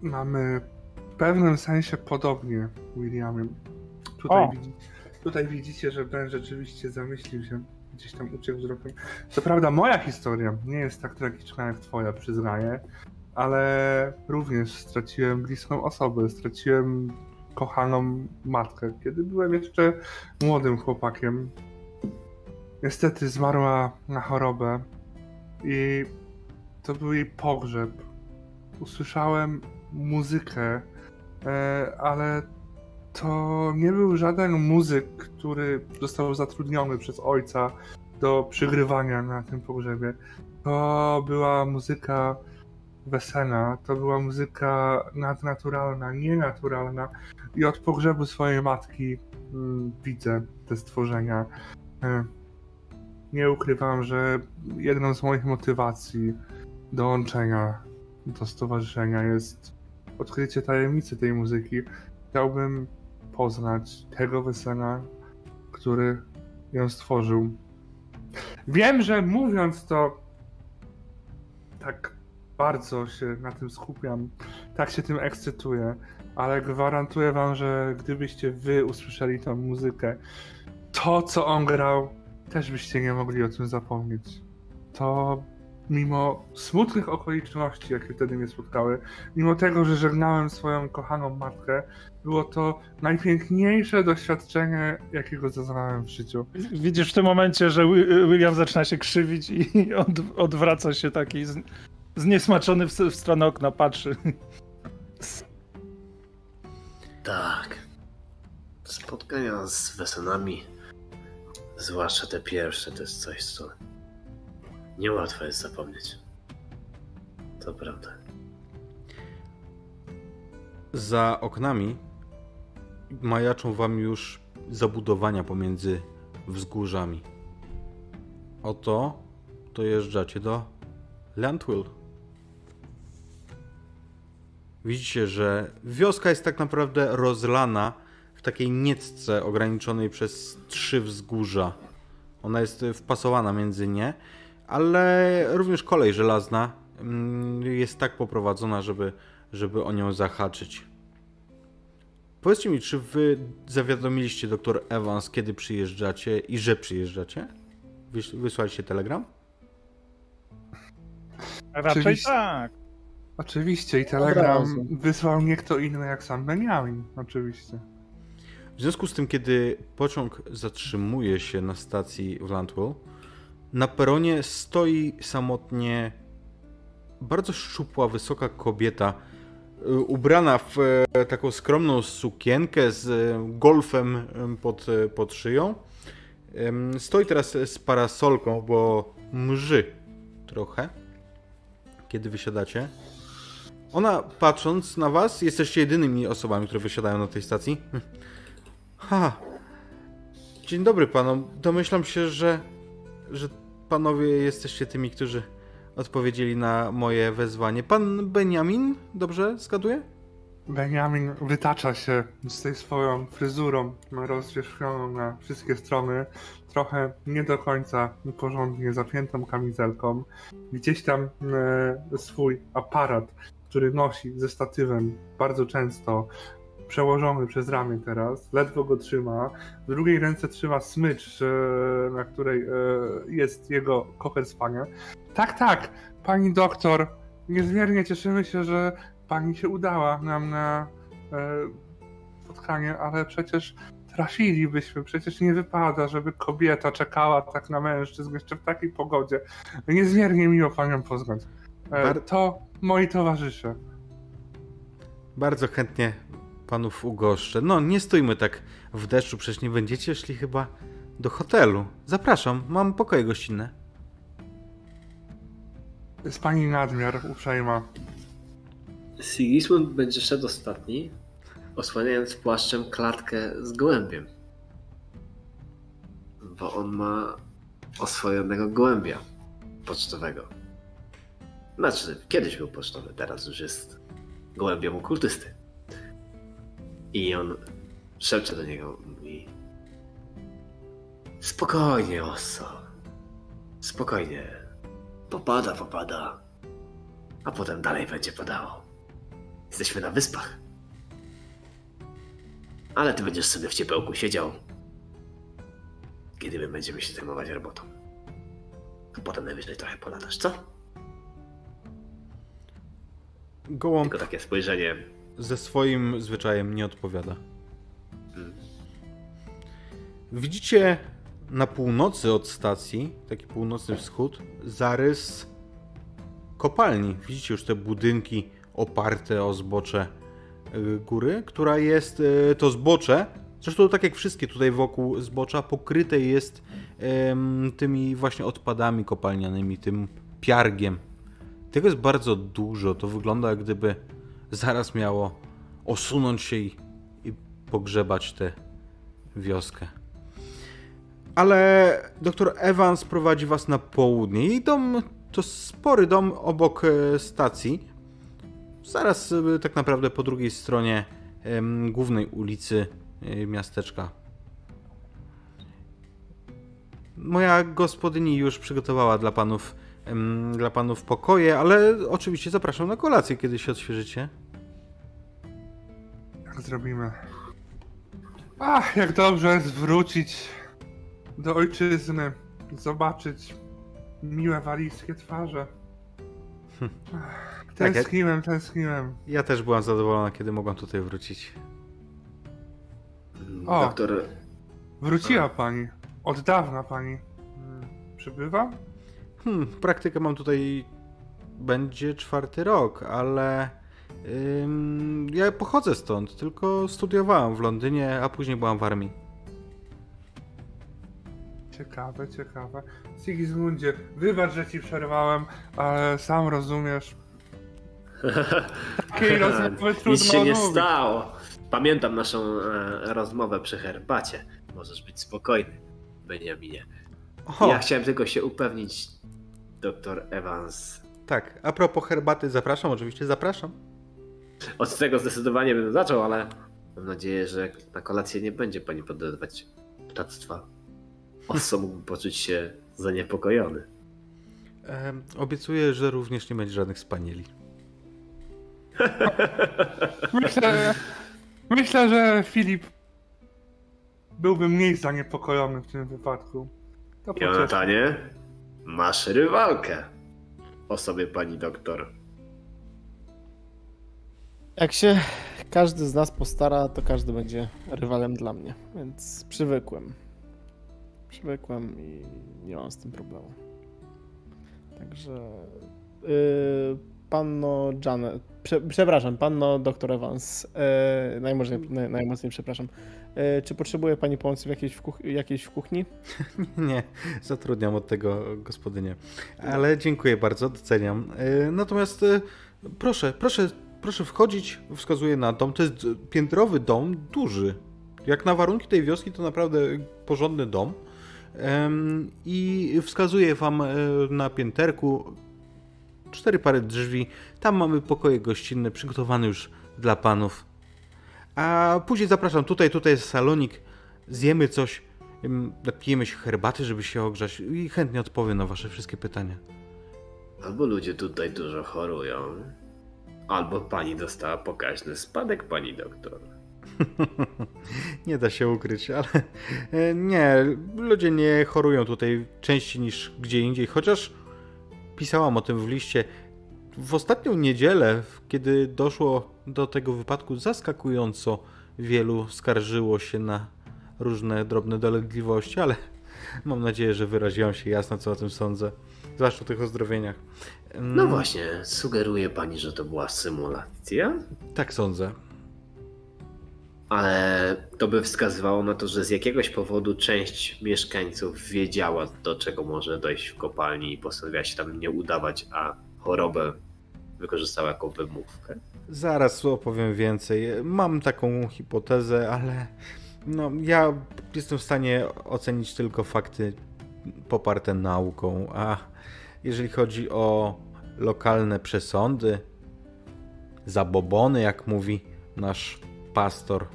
Mamy w pewnym sensie podobnie, Williamie. Tutaj, widzi, tutaj widzicie, że Ben rzeczywiście zamyślił się, gdzieś tam uciekł wzrokiem. Co prawda, moja historia nie jest tak tragiczna jak Twoja, przyznaję, ale również straciłem bliską osobę, straciłem kochaną matkę, kiedy byłem jeszcze młodym chłopakiem. Niestety zmarła na chorobę i to był jej pogrzeb. Usłyszałem muzykę, e, ale to nie był żaden muzyk, który został zatrudniony przez ojca do przygrywania na tym pogrzebie. To była muzyka weselna, to była muzyka nadnaturalna, nienaturalna i od pogrzebu swojej matki mm, widzę te stworzenia. E, Nie ukrywam, że jedną z moich motywacji dołączenia do stowarzyszenia jest odkrycie tajemnicy tej muzyki. Chciałbym poznać tego wesela, który ją stworzył. Wiem, że mówiąc to tak bardzo się na tym skupiam, tak się tym ekscytuję, ale gwarantuję wam, że gdybyście wy usłyszeli tą muzykę, to co on grał, też byście nie mogli o tym zapomnieć. To mimo smutnych okoliczności, jakie wtedy mnie spotkały, mimo tego, że żegnałem swoją kochaną matkę, było to najpiękniejsze doświadczenie, jakiego zaznałem w życiu. Widzisz w tym momencie, że Wi- William zaczyna się krzywić i od, odwraca się taki z, zniesmaczony w, w stronę okna, patrzy. Tak. Spotkania z wesenami, zwłaszcza te pierwsze, to jest coś, co niełatwo jest zapomnieć. To prawda. Za oknami majaczą wam już zabudowania pomiędzy wzgórzami. Oto dojeżdżacie do Landwill. Widzicie, że wioska jest tak naprawdę rozlana w takiej niecce ograniczonej przez trzy wzgórza. Ona jest wpasowana między nie, ale również kolej żelazna mm, jest tak poprowadzona, żeby, żeby o nią zahaczyć. Powiedzcie mi, czy wy zawiadomiliście dr Evans, kiedy przyjeżdżacie i że przyjeżdżacie? Wys- Wysłaliście telegram? Raczej Oczywiście. tak. Oczywiście, i telegram wysłał nie kto inny jak sam Benjamin, oczywiście. W związku z tym, kiedy pociąg zatrzymuje się na stacji w Landwell, na peronie stoi samotnie bardzo szczupła, wysoka kobieta, y, ubrana w e, taką skromną sukienkę z e, golfem em, pod, e, pod szyją. Stoi teraz z parasolką, bo mrzy trochę, kiedy wysiadacie. Ona, patrząc na was, jesteście jedynymi osobami, które wysiadają na tej stacji. Ha! Dzień dobry panom. Domyślam się, że, że panowie jesteście tymi, którzy odpowiedzieli na moje wezwanie. Pan Benjamin, dobrze zgaduję? Benjamin wytacza się z tej swoją fryzurą rozwierzchnioną na wszystkie strony, trochę nie do końca porządnie zapiętą kamizelką. Gdzieś tam e, swój aparat, który nosi ze statywem bardzo często, przełożony przez ramię teraz, ledwo go trzyma. W drugiej ręce trzyma smycz, e, na której e, jest jego kocher spania. Tak, tak, pani doktor, niezmiernie cieszymy się, że pani się udała nam na e, spotkanie, ale przecież trafilibyśmy, przecież nie wypada, żeby kobieta czekała tak na mężczyzn jeszcze w takiej pogodzie. Niezmiernie miło panią poznać. Bar- to moi towarzysze. Bardzo chętnie panów ugoszczę. No, nie stójmy tak w deszczu, przecież nie będziecie szli chyba do hotelu. Zapraszam, mam pokoje gościnne. Jest pani nadmiar uprzejma. Sigismund będzie szedł ostatni, osłaniając płaszczem klatkę z gołębiem. Bo on ma oswojonego gołębia pocztowego. Znaczy, kiedyś był pocztowy, teraz już jest gołębiem okultysty. I on szepcze do niego, mówi Spokojnie, Osso. Spokojnie. Popada, popada. A potem dalej będzie padało. Jesteśmy na wyspach. Ale ty będziesz sobie w ciepełku siedział. Kiedy my będziemy się zajmować robotą. A potem najwyżej trochę polatasz, co? Gołąb Tylko takie spojrzenie. Ze swoim zwyczajem nie odpowiada. Widzicie na północy od stacji, taki północny wschód, zarys kopalni. Widzicie już te budynki oparte o zbocze y, góry, która jest y, to zbocze. Zresztą tak jak wszystkie tutaj wokół zbocza, pokryte jest tymi właśnie odpadami kopalnianymi, tym piargiem. Tego jest bardzo dużo. To wygląda jak gdyby zaraz miało osunąć się i, i pogrzebać tę wioskę. Ale doktor Evans prowadzi was na południe. Jej dom to spory dom obok e, stacji. Zaraz e, tak naprawdę po drugiej stronie głównej ulicy e, miasteczka. Moja gospodyni już przygotowała dla panów, dla panów pokoje, ale oczywiście zapraszam na kolację, kiedy się odświeżycie. Zrobimy? Ach, jak dobrze jest wrócić do ojczyzny, zobaczyć miłe walijskie twarze. Ach, Tak, Tęskniłem, tęskniłem. Ja też byłam zadowolona, kiedy mogłam tutaj wrócić. O. Doktor. Wróciła pani. Od dawna pani. mm, Przybywa? Hmm, praktykę mam tutaj. Będzie czwarty rok, ale. Ja pochodzę stąd, tylko studiowałam w Londynie, a później byłam w armii. Ciekawe, ciekawe. Sigismundzie, wybacz, że ci przerwałem, ale sam rozumiesz. Takiej rozmowy trudno Nic się nie odmówić. stało. Pamiętam naszą e, rozmowę przy herbacie. Możesz być spokojny, Beniaminie. O, Ja chciałem tylko się upewnić, doktor Evans. tak. A propos herbaty, zapraszam, oczywiście zapraszam. Od tego zdecydowanie bym zaczął, ale mam nadzieję, że na kolację nie będzie pani podawać ptactwa. Oso mógłby poczuć się zaniepokojony. Em, obiecuję, że również nie będzie żadnych spanieli. Myślę, myślę, że Filip byłby mniej zaniepokojony w tym wypadku. To. Jonatanie, masz rywalkę. O sobie pani doktor. Jak się każdy z nas postara, to każdy będzie rywalem dla mnie, więc przywykłem. Przywykłem i nie mam z tym problemu. Także yy, panno Janet, prze, przepraszam, panno doktor Evans, yy, najmocniej, naj, najmocniej przepraszam. Yy, czy potrzebuje pani pomocy w jakiejś w, kuch- jakiejś w kuchni? Nie, zatrudniam od tego gospodynię. Ale dziękuję bardzo, doceniam. E, Natomiast e, proszę, proszę, proszę wchodzić, wskazuję na dom. To jest piętrowy dom, duży. Jak na warunki tej wioski to naprawdę porządny dom. I wskazuję wam e, na pięterku cztery pary drzwi. Tam mamy pokoje gościnne przygotowane już dla panów. A później zapraszam tutaj, tutaj jest salonik. Zjemy coś, napijemy się herbaty, żeby się ogrzać i chętnie odpowiem na wasze wszystkie pytania. Albo ludzie tutaj dużo chorują, albo pani dostała pokaźny spadek, pani doktor. nie da się ukryć, ale e, nie, ludzie nie chorują tutaj częściej niż gdzie indziej, chociaż pisałam o tym w liście. W ostatnią niedzielę, kiedy doszło do tego wypadku, zaskakująco wielu skarżyło się na różne drobne dolegliwości, ale mam nadzieję, że wyraziłam się jasno, co o tym sądzę. Zwłaszcza o tych ozdrowieniach. No właśnie, sugeruje pani, że to była symulacja? Tak sądzę. Ale to by wskazywało na to, że z jakiegoś powodu część mieszkańców wiedziała, do czego może dojść w kopalni i postanowiła się tam nie udawać, a chorobę wykorzystała jako wymówkę. Zaraz opowiem więcej. Mam taką hipotezę, ale no, ja jestem w stanie ocenić tylko fakty poparte nauką, a jeżeli chodzi o lokalne przesądy, zabobony, jak mówi nasz pastor,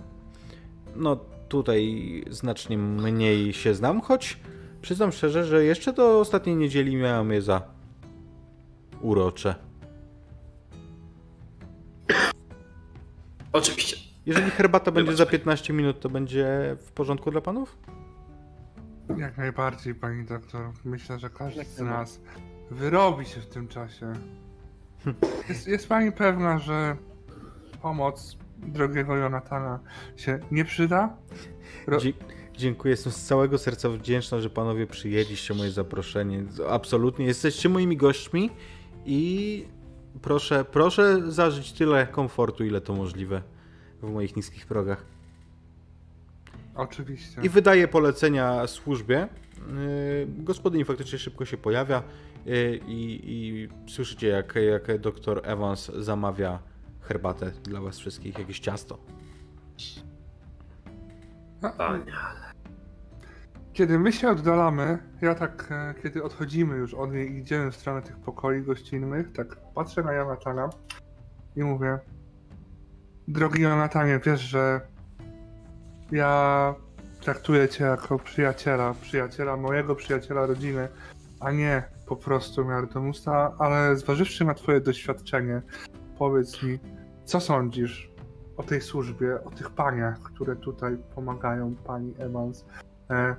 no tutaj znacznie mniej się znam, choć przyznam szczerze, że jeszcze do ostatniej niedzieli miałem je za urocze. Oczywiście. Jeżeli herbata będzie za 15 minut, to będzie w porządku dla panów? Jak najbardziej, pani doktor. Myślę, że każdy z nas wyrobi się w tym czasie. Jest, jest pani pewna, że pomoc drogiego Jonatana się nie przyda? Ro... Dziękuję, jestem z całego serca wdzięczna, że panowie przyjęliście moje zaproszenie. Absolutnie, jesteście moimi gośćmi i proszę, proszę zażyć tyle komfortu, ile to możliwe w moich niskich progach. Oczywiście. I wydaje polecenia służbie. Yy, gospodyni faktycznie szybko się pojawia i, i słyszycie, jak, jak doktor Evans zamawia herbatę dla was wszystkich, jakieś ciasto. Wspaniale. Kiedy my się oddalamy, ja tak, e, kiedy odchodzimy już od niej i idziemy w stronę tych pokoi gościnnych, tak patrzę na Jonatana i mówię Drogi Jonatanie, wiesz, że ja traktuję cię jako przyjaciela, przyjaciela mojego przyjaciela rodziny, a nie po prostu miar domusta, ale zważywszy na twoje doświadczenie, powiedz mi, co sądzisz o tej służbie, o tych paniach, które tutaj pomagają pani Evans? E,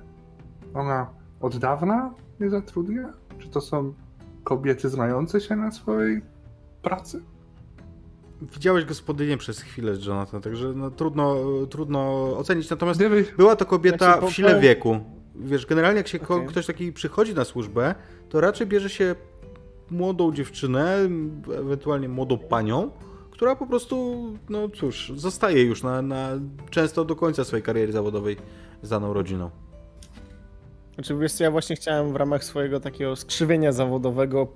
ona od dawna nie zatrudnia? Czy to są kobiety znające się na swojej pracy? Widziałeś gospodynię przez chwilę, Jonathan, także no, trudno, trudno ocenić. Natomiast była to kobieta w sile wieku. Wiesz, generalnie jak się okay. ktoś taki przychodzi na służbę, to raczej bierze się młodą dziewczynę, ewentualnie młodą panią, która po prostu, no cóż, zostaje już na, na często do końca swojej kariery zawodowej z daną rodziną. Znaczy, wiesz ja właśnie chciałem w ramach swojego takiego skrzywienia zawodowego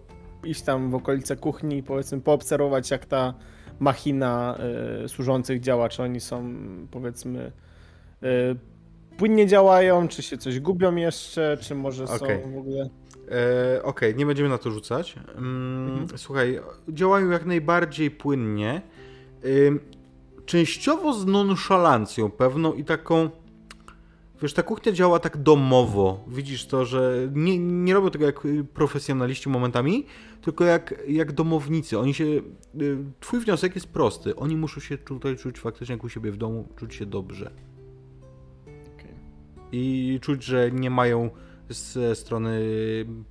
iść tam w okolice kuchni i powiedzmy poobserwować jak ta machina y, służących działa, czy oni są powiedzmy y, płynnie działają, czy się coś gubią jeszcze, czy może okay. są w ogóle... E, Okej, okay, nie będziemy na to rzucać. Mm, mhm. Słuchaj, działają jak najbardziej płynnie. Y, częściowo z nonszalancją pewną i taką Wiesz, ta kuchnia działa tak domowo. Widzisz to, że nie, nie robią tego jak profesjonaliści momentami, tylko jak, jak domownicy. Oni się. Y, twój wniosek jest prosty. Oni muszą się tutaj czuć faktycznie jak u siebie w domu, czuć się dobrze. I czuć, że nie mają ze strony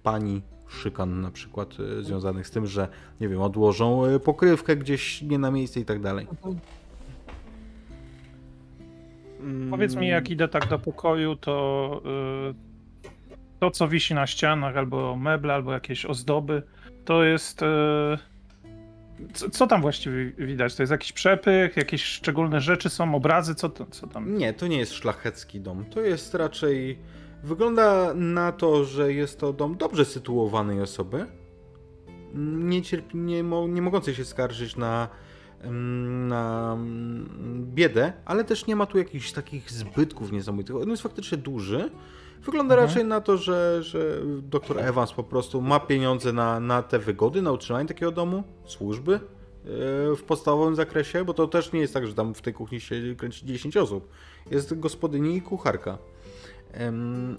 pani szykan na przykład y, związanych z tym, że nie wiem, odłożą y, pokrywkę gdzieś nie na miejsce i tak dalej. Mhm. Mm. Powiedz mi, jak idę tak do pokoju, to yy, to, co wisi na ścianach, albo meble, albo jakieś ozdoby, to jest. Yy, co, co, tam właściwie widać? To jest jakiś przepych, jakieś szczególne rzeczy są, obrazy, co, to, co tam? Nie, to nie jest szlachecki dom. To jest raczej. Wygląda na to, że jest to dom dobrze sytuowanej osoby. Nie, cierpi, nie, mo, nie mogącej się skarżyć na na biedę, ale też nie ma tu jakichś takich zbytków niesamowitych. On jest faktycznie duży. Wygląda Mhm. raczej na to, że, że dr Evans po prostu ma pieniądze na, na te wygody, na utrzymanie takiego domu, służby yy, w podstawowym zakresie, bo to też nie jest tak, że tam w tej kuchni się kręci 10 osób. Jest gospodyni i kucharka.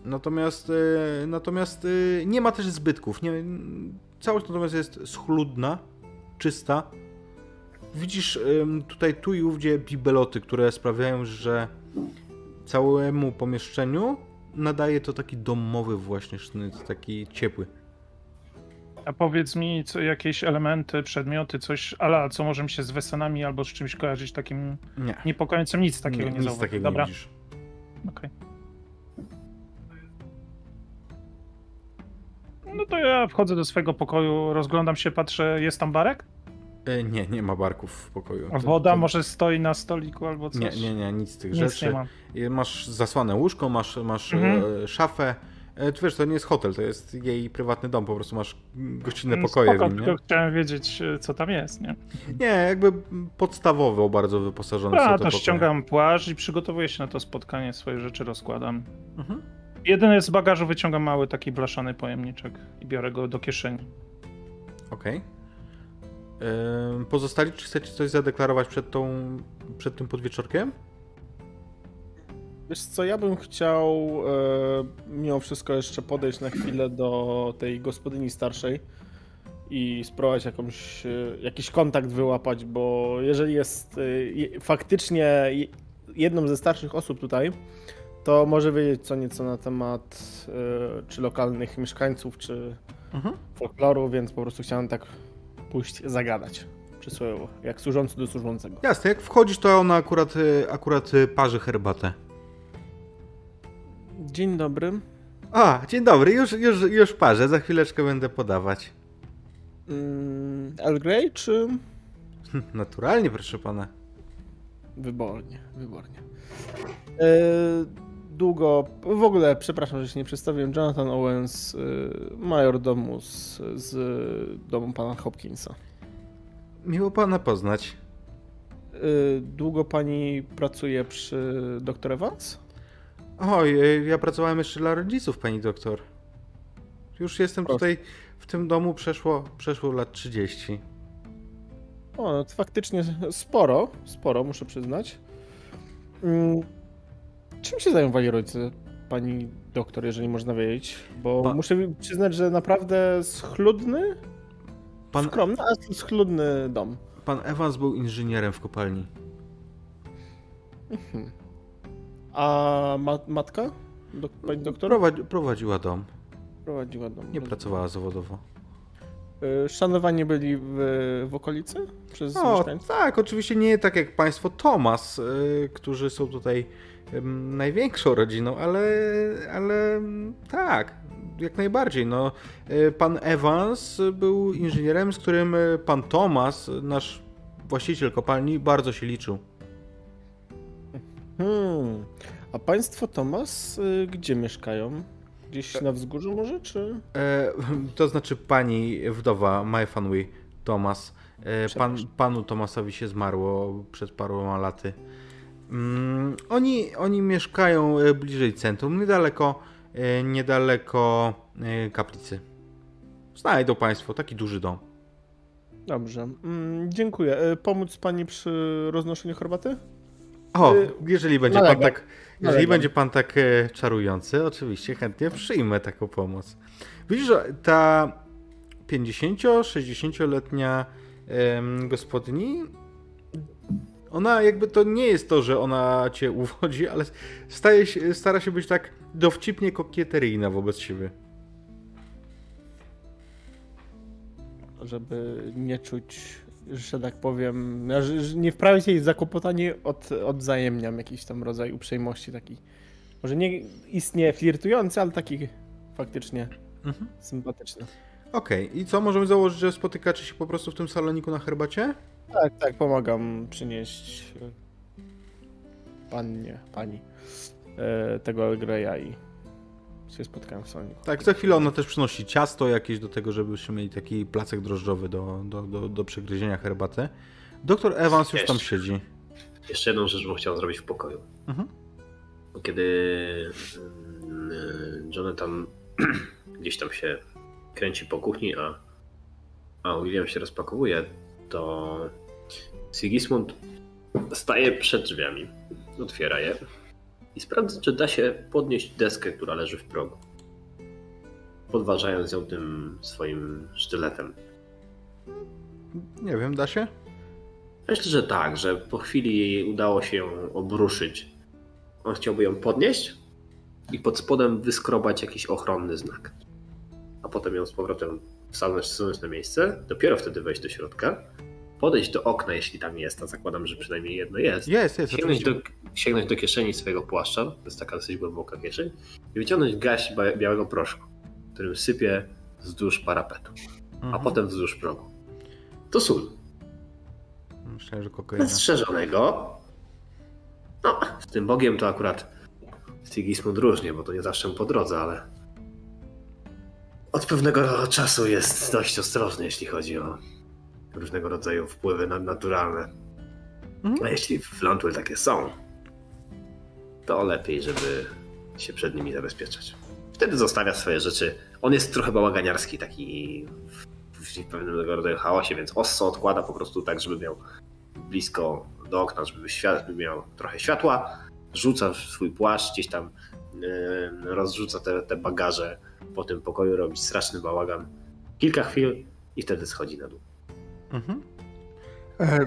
Natomiast, e, natomiast e, nie ma też zbytków. Nie, całość natomiast jest schludna, czysta. Widzisz tutaj tu i ówdzie bibeloty, które sprawiają, że całemu pomieszczeniu nadaje to taki domowy właśnie sznyt, taki ciepły. A powiedz mi, co, jakieś elementy, przedmioty, coś, ala, co może mi się z wesenami albo z czymś kojarzyć takim Nie, niepokojącym, nic takiego nie, nic zauważyłem. takiego Dobra, nie widzisz. okej. No to ja wchodzę do swojego pokoju, rozglądam się, patrzę, jest tam barek? E, Nie, nie ma barków w pokoju. A To- woda to- może stoi na stoliku albo coś? Nie, nie, nie, nic z tych Nic rzeczy. nie ma. I Masz zasłane łóżko, masz, masz Mhm. e, szafę. E, Ty wiesz, to nie jest hotel, to jest jej prywatny dom, po prostu masz gościnne Mm, pokoje Spoko, w nim, nie? tylko chciałem wiedzieć, e, co tam jest, nie? Nie, jakby podstawowo bardzo wyposażone są A, te to ściągam płaszcz i przygotowuję się na to spotkanie, swoje rzeczy rozkładam. Mhm. Jedyny z bagażu wyciągam mały taki blaszany pojemniczek i biorę go do kieszeni. Okej. Ym, Pozostali, czy chcecie coś zadeklarować przed, tą, przed tym podwieczorkiem? Wiesz co, ja bym chciał e, mimo wszystko jeszcze podejść na chwilę do tej gospodyni starszej i spróbować jakąś, e, jakiś kontakt wyłapać, bo jeżeli jest e, faktycznie je- jedną ze starszych osób tutaj, to może wiedzieć co nieco na temat e, czy lokalnych mieszkańców, czy Mhm. folkloru, więc po prostu chciałem tak pójść zagadać przysłowiowo, jak służący do służącego. Jasne, jak wchodzisz, to ona akurat, y, akurat y, parzy herbatę. Dzień dobry. A, dzień dobry, już, już, już parzę, za chwileczkę będę podawać. Mm, Earl Grey czy Naturalnie, proszę pana. Wybornie, wybornie. E, długo, w ogóle, przepraszam, że się nie przedstawiłem, Jonathan Owens, e, major domu z, z domu pana Hopkinsa. Miło pana poznać. E, długo pani pracuje przy dr Evans? Oj, y, ja pracowałem jeszcze dla rodziców, pani doktor. Już jestem Proszę. tutaj, w tym domu przeszło, przeszło lat 30. O, no to faktycznie sporo, sporo, muszę przyznać. Czym się zajmowali rodzice pani doktor, jeżeli można wiedzieć? Bo Pa- muszę przyznać, że naprawdę schludny, Pan, skromny, ale schludny dom. pan Evans był inżynierem w kopalni. A ma matka? Do, pani doktor? Prowadzi, prowadziła dom, Prowadziła dom. nie pracowała zawodowo. Y, Szanowani byli w, w okolicy przez O, mieszkańców? tak, oczywiście nie tak jak państwo Thomas, y, którzy są tutaj największą rodziną, ale, ale tak, jak najbardziej. No, y, pan Evans był inżynierem, z którym y, pan Thomas, nasz właściciel kopalni, bardzo się liczył. Hmm. A państwo Tomas y, gdzie mieszkają? Gdzieś na wzgórzu może, czy? E, to znaczy pani wdowa Maya Fanui, Thomas. E, pan, panu Thomasowi się zmarło przed paroma laty. Mm, oni, oni mieszkają e, bliżej centrum, niedaleko, e, niedaleko e, kaplicy. Znajdą państwo taki duży dom. Dobrze. Mm, dziękuję. Pomóc pani przy roznoszeniu herbaty? O, jeżeli będzie pan nalegam. tak, jeżeli Nalegam. będzie pan tak czarujący, oczywiście chętnie przyjmę taką pomoc. Widzisz, że ta 50-60-letnia em, gospodyni, ona jakby to nie jest to, że ona cię uwodzi, ale staje się, stara się być tak dowcipnie kokieteryjna wobec siebie. Żeby nie czuć, że tak powiem, nie wprawić jej zakłopotanie, od, odwzajemniam jakiś tam rodzaj uprzejmości taki. Może nie istnieje flirtujący, ale taki faktycznie Mhm. sympatyczny. Okej, i co, możemy założyć, że spotykacie się po prostu w tym saloniku na herbacie? Tak, tak, pomagam przynieść e, pannie, pani e, tego Greya i się spotkałem w saloniku. Tak, za chwilę ona też przynosi ciasto jakieś do tego, żebyśmy mieli taki placek drożdżowy do, do, do, do przegryzienia herbaty. Doktor Evans już tam siedzi. jeszcze jedną rzecz bym chciał zrobić w pokoju. Mhm. Bo Kiedy mm, Jonathan gdzieś tam się kręci po kuchni, a, a William się rozpakowuje, to Sigismund staje przed drzwiami, otwiera je i sprawdza, czy da się podnieść deskę, która leży w progu. Podważając ją tym swoim sztyletem. Nie wiem, da się? Myślę, że tak, że po chwili jej udało się ją obruszyć. On chciałby ją podnieść i pod spodem wyskrobać jakiś ochronny znak. A potem ją z powrotem wsunąć, wsunąć na miejsce, dopiero wtedy wejść do środka, podejść do okna, jeśli tam jest, a zakładam, że przynajmniej jedno jest. Jest, jest. Sięgnąć do, sięgnąć do kieszeni swojego płaszcza, to jest taka dosyć głęboka kieszeń, i wyciągnąć gaś białego proszku, którym sypie wzdłuż parapetu, a Mhm. potem wzdłuż progu. To sól. Myślę, że kokaina. Strzeżonego. No, z tym Bogiem to akurat Sigismund różnie, bo to nie zawsze po drodze, ale od pewnego czasu jest dość ostrożny, jeśli chodzi o różnego rodzaju wpływy nadnaturalne. Mhm. A jeśli w Landwell takie są, to lepiej, żeby się przed nimi zabezpieczać. Wtedy zostawia swoje rzeczy. On jest trochę bałaganiarski, taki w, pewnego rodzaju chaosie, więc osso odkłada po prostu tak, żeby miał blisko do okna, żeby, świat, żeby miał trochę światła. Rzuca swój płaszcz, gdzieś tam yy, rozrzuca te, te bagaże po tym pokoju, robi straszny bałagan. Kilka chwil i wtedy schodzi na dół. Mhm. E,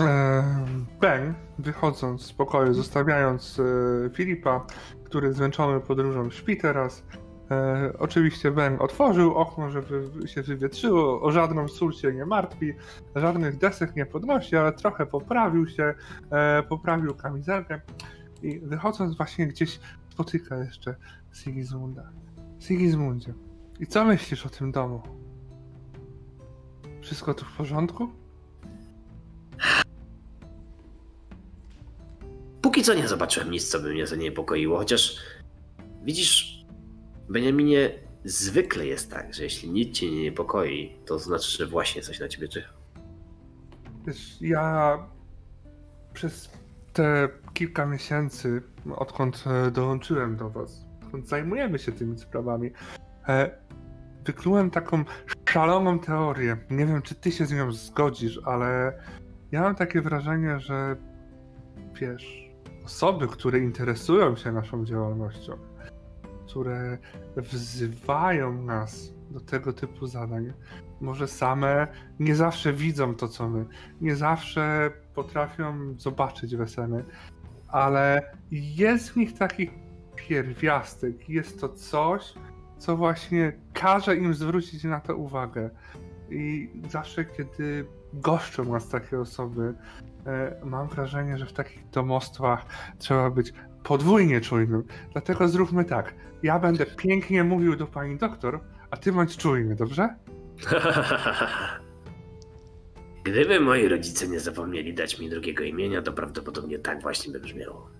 e, Ben, wychodząc z pokoju, zostawiając e, Filipa, który zmęczony podróżą śpi teraz, oczywiście Ben otworzył okno, żeby się wywietrzyło, o żadną sól się nie martwi, żadnych desek nie podnosi, ale trochę poprawił się, poprawił kamizelkę i wychodząc właśnie gdzieś spotyka jeszcze Sigismunda. Sigismundzie, i co myślisz o tym domu? Wszystko tu w porządku? Póki co nie zobaczyłem nic, co by mnie zaniepokoiło, chociaż widzisz, Beniaminie, zwykle jest tak, że jeśli nic cię nie niepokoi, to znaczy, że właśnie coś na ciebie czyha. Wiesz, ja przez te kilka miesięcy, odkąd e, dołączyłem do was, odkąd zajmujemy się tymi sprawami, e, wyklułem taką szaloną teorię. Nie wiem, czy ty się z nią zgodzisz, ale ja mam takie wrażenie, że wiesz, osoby, które interesują się naszą działalnością, które wzywają nas do tego typu zadań, może same nie zawsze widzą to, co my, nie zawsze potrafią zobaczyć wesele, ale jest w nich taki pierwiastek, jest to coś, co właśnie każe im zwrócić na to uwagę. I zawsze, kiedy goszczą nas takie osoby, e, mam wrażenie, że w takich domostwach trzeba być podwójnie czujnym. Dlatego zróbmy tak. Ja będę pięknie mówił do pani doktor, a ty bądź czujny, dobrze? Gdyby moi rodzice nie zapomnieli dać mi drugiego imienia, to prawdopodobnie tak właśnie by brzmiało.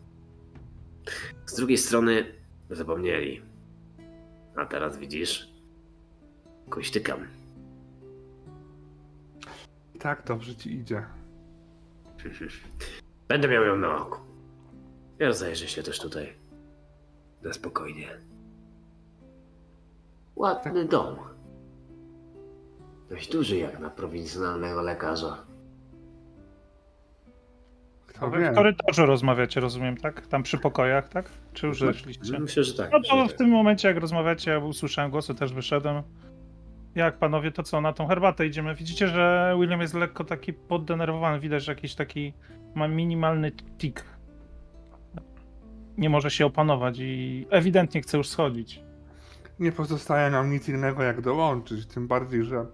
Z drugiej strony zapomnieli. A teraz widzisz? Kuśtykam. Tak dobrze ci idzie. Będę miał ją na oku. Ja rozejrzę się też tutaj. Na spokojnie. Ładny dom. Dość duży jak na prowincjonalnego lekarza. Kto Wy wie? w korytarzu rozmawiacie, rozumiem, tak? Tam przy pokojach, tak? Czy już zeszliście? Myślę, że tak. No to w tak. tym momencie, jak rozmawiacie, ja usłyszałem głosy, też wyszedłem. Jak panowie, to co, na tą herbatę idziemy? Widzicie, że William jest lekko taki poddenerwowany. Widać, że jakiś taki ma minimalny tik. Nie może się opanować i ewidentnie chce już schodzić. Nie pozostaje nam nic innego jak dołączyć, tym bardziej, że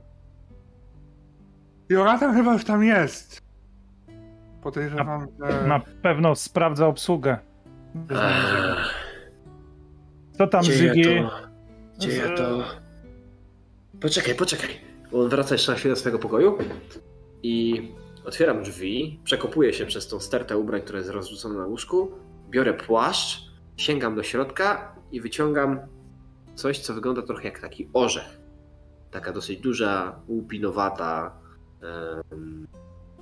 Jonathan chyba już tam jest. Podejrzewam, że... Na pewno sprawdza obsługę. Co tam, ja to? Gdzie ja to? Poczekaj, poczekaj. On wraca jeszcze na chwilę do swojego pokoju i otwieram drzwi, przekopuję się przez tą stertę ubrań, która jest rozrzucona na łóżku, biorę płaszcz, sięgam do środka i wyciągam coś, co wygląda trochę jak taki orzech. Taka dosyć duża, łupinowata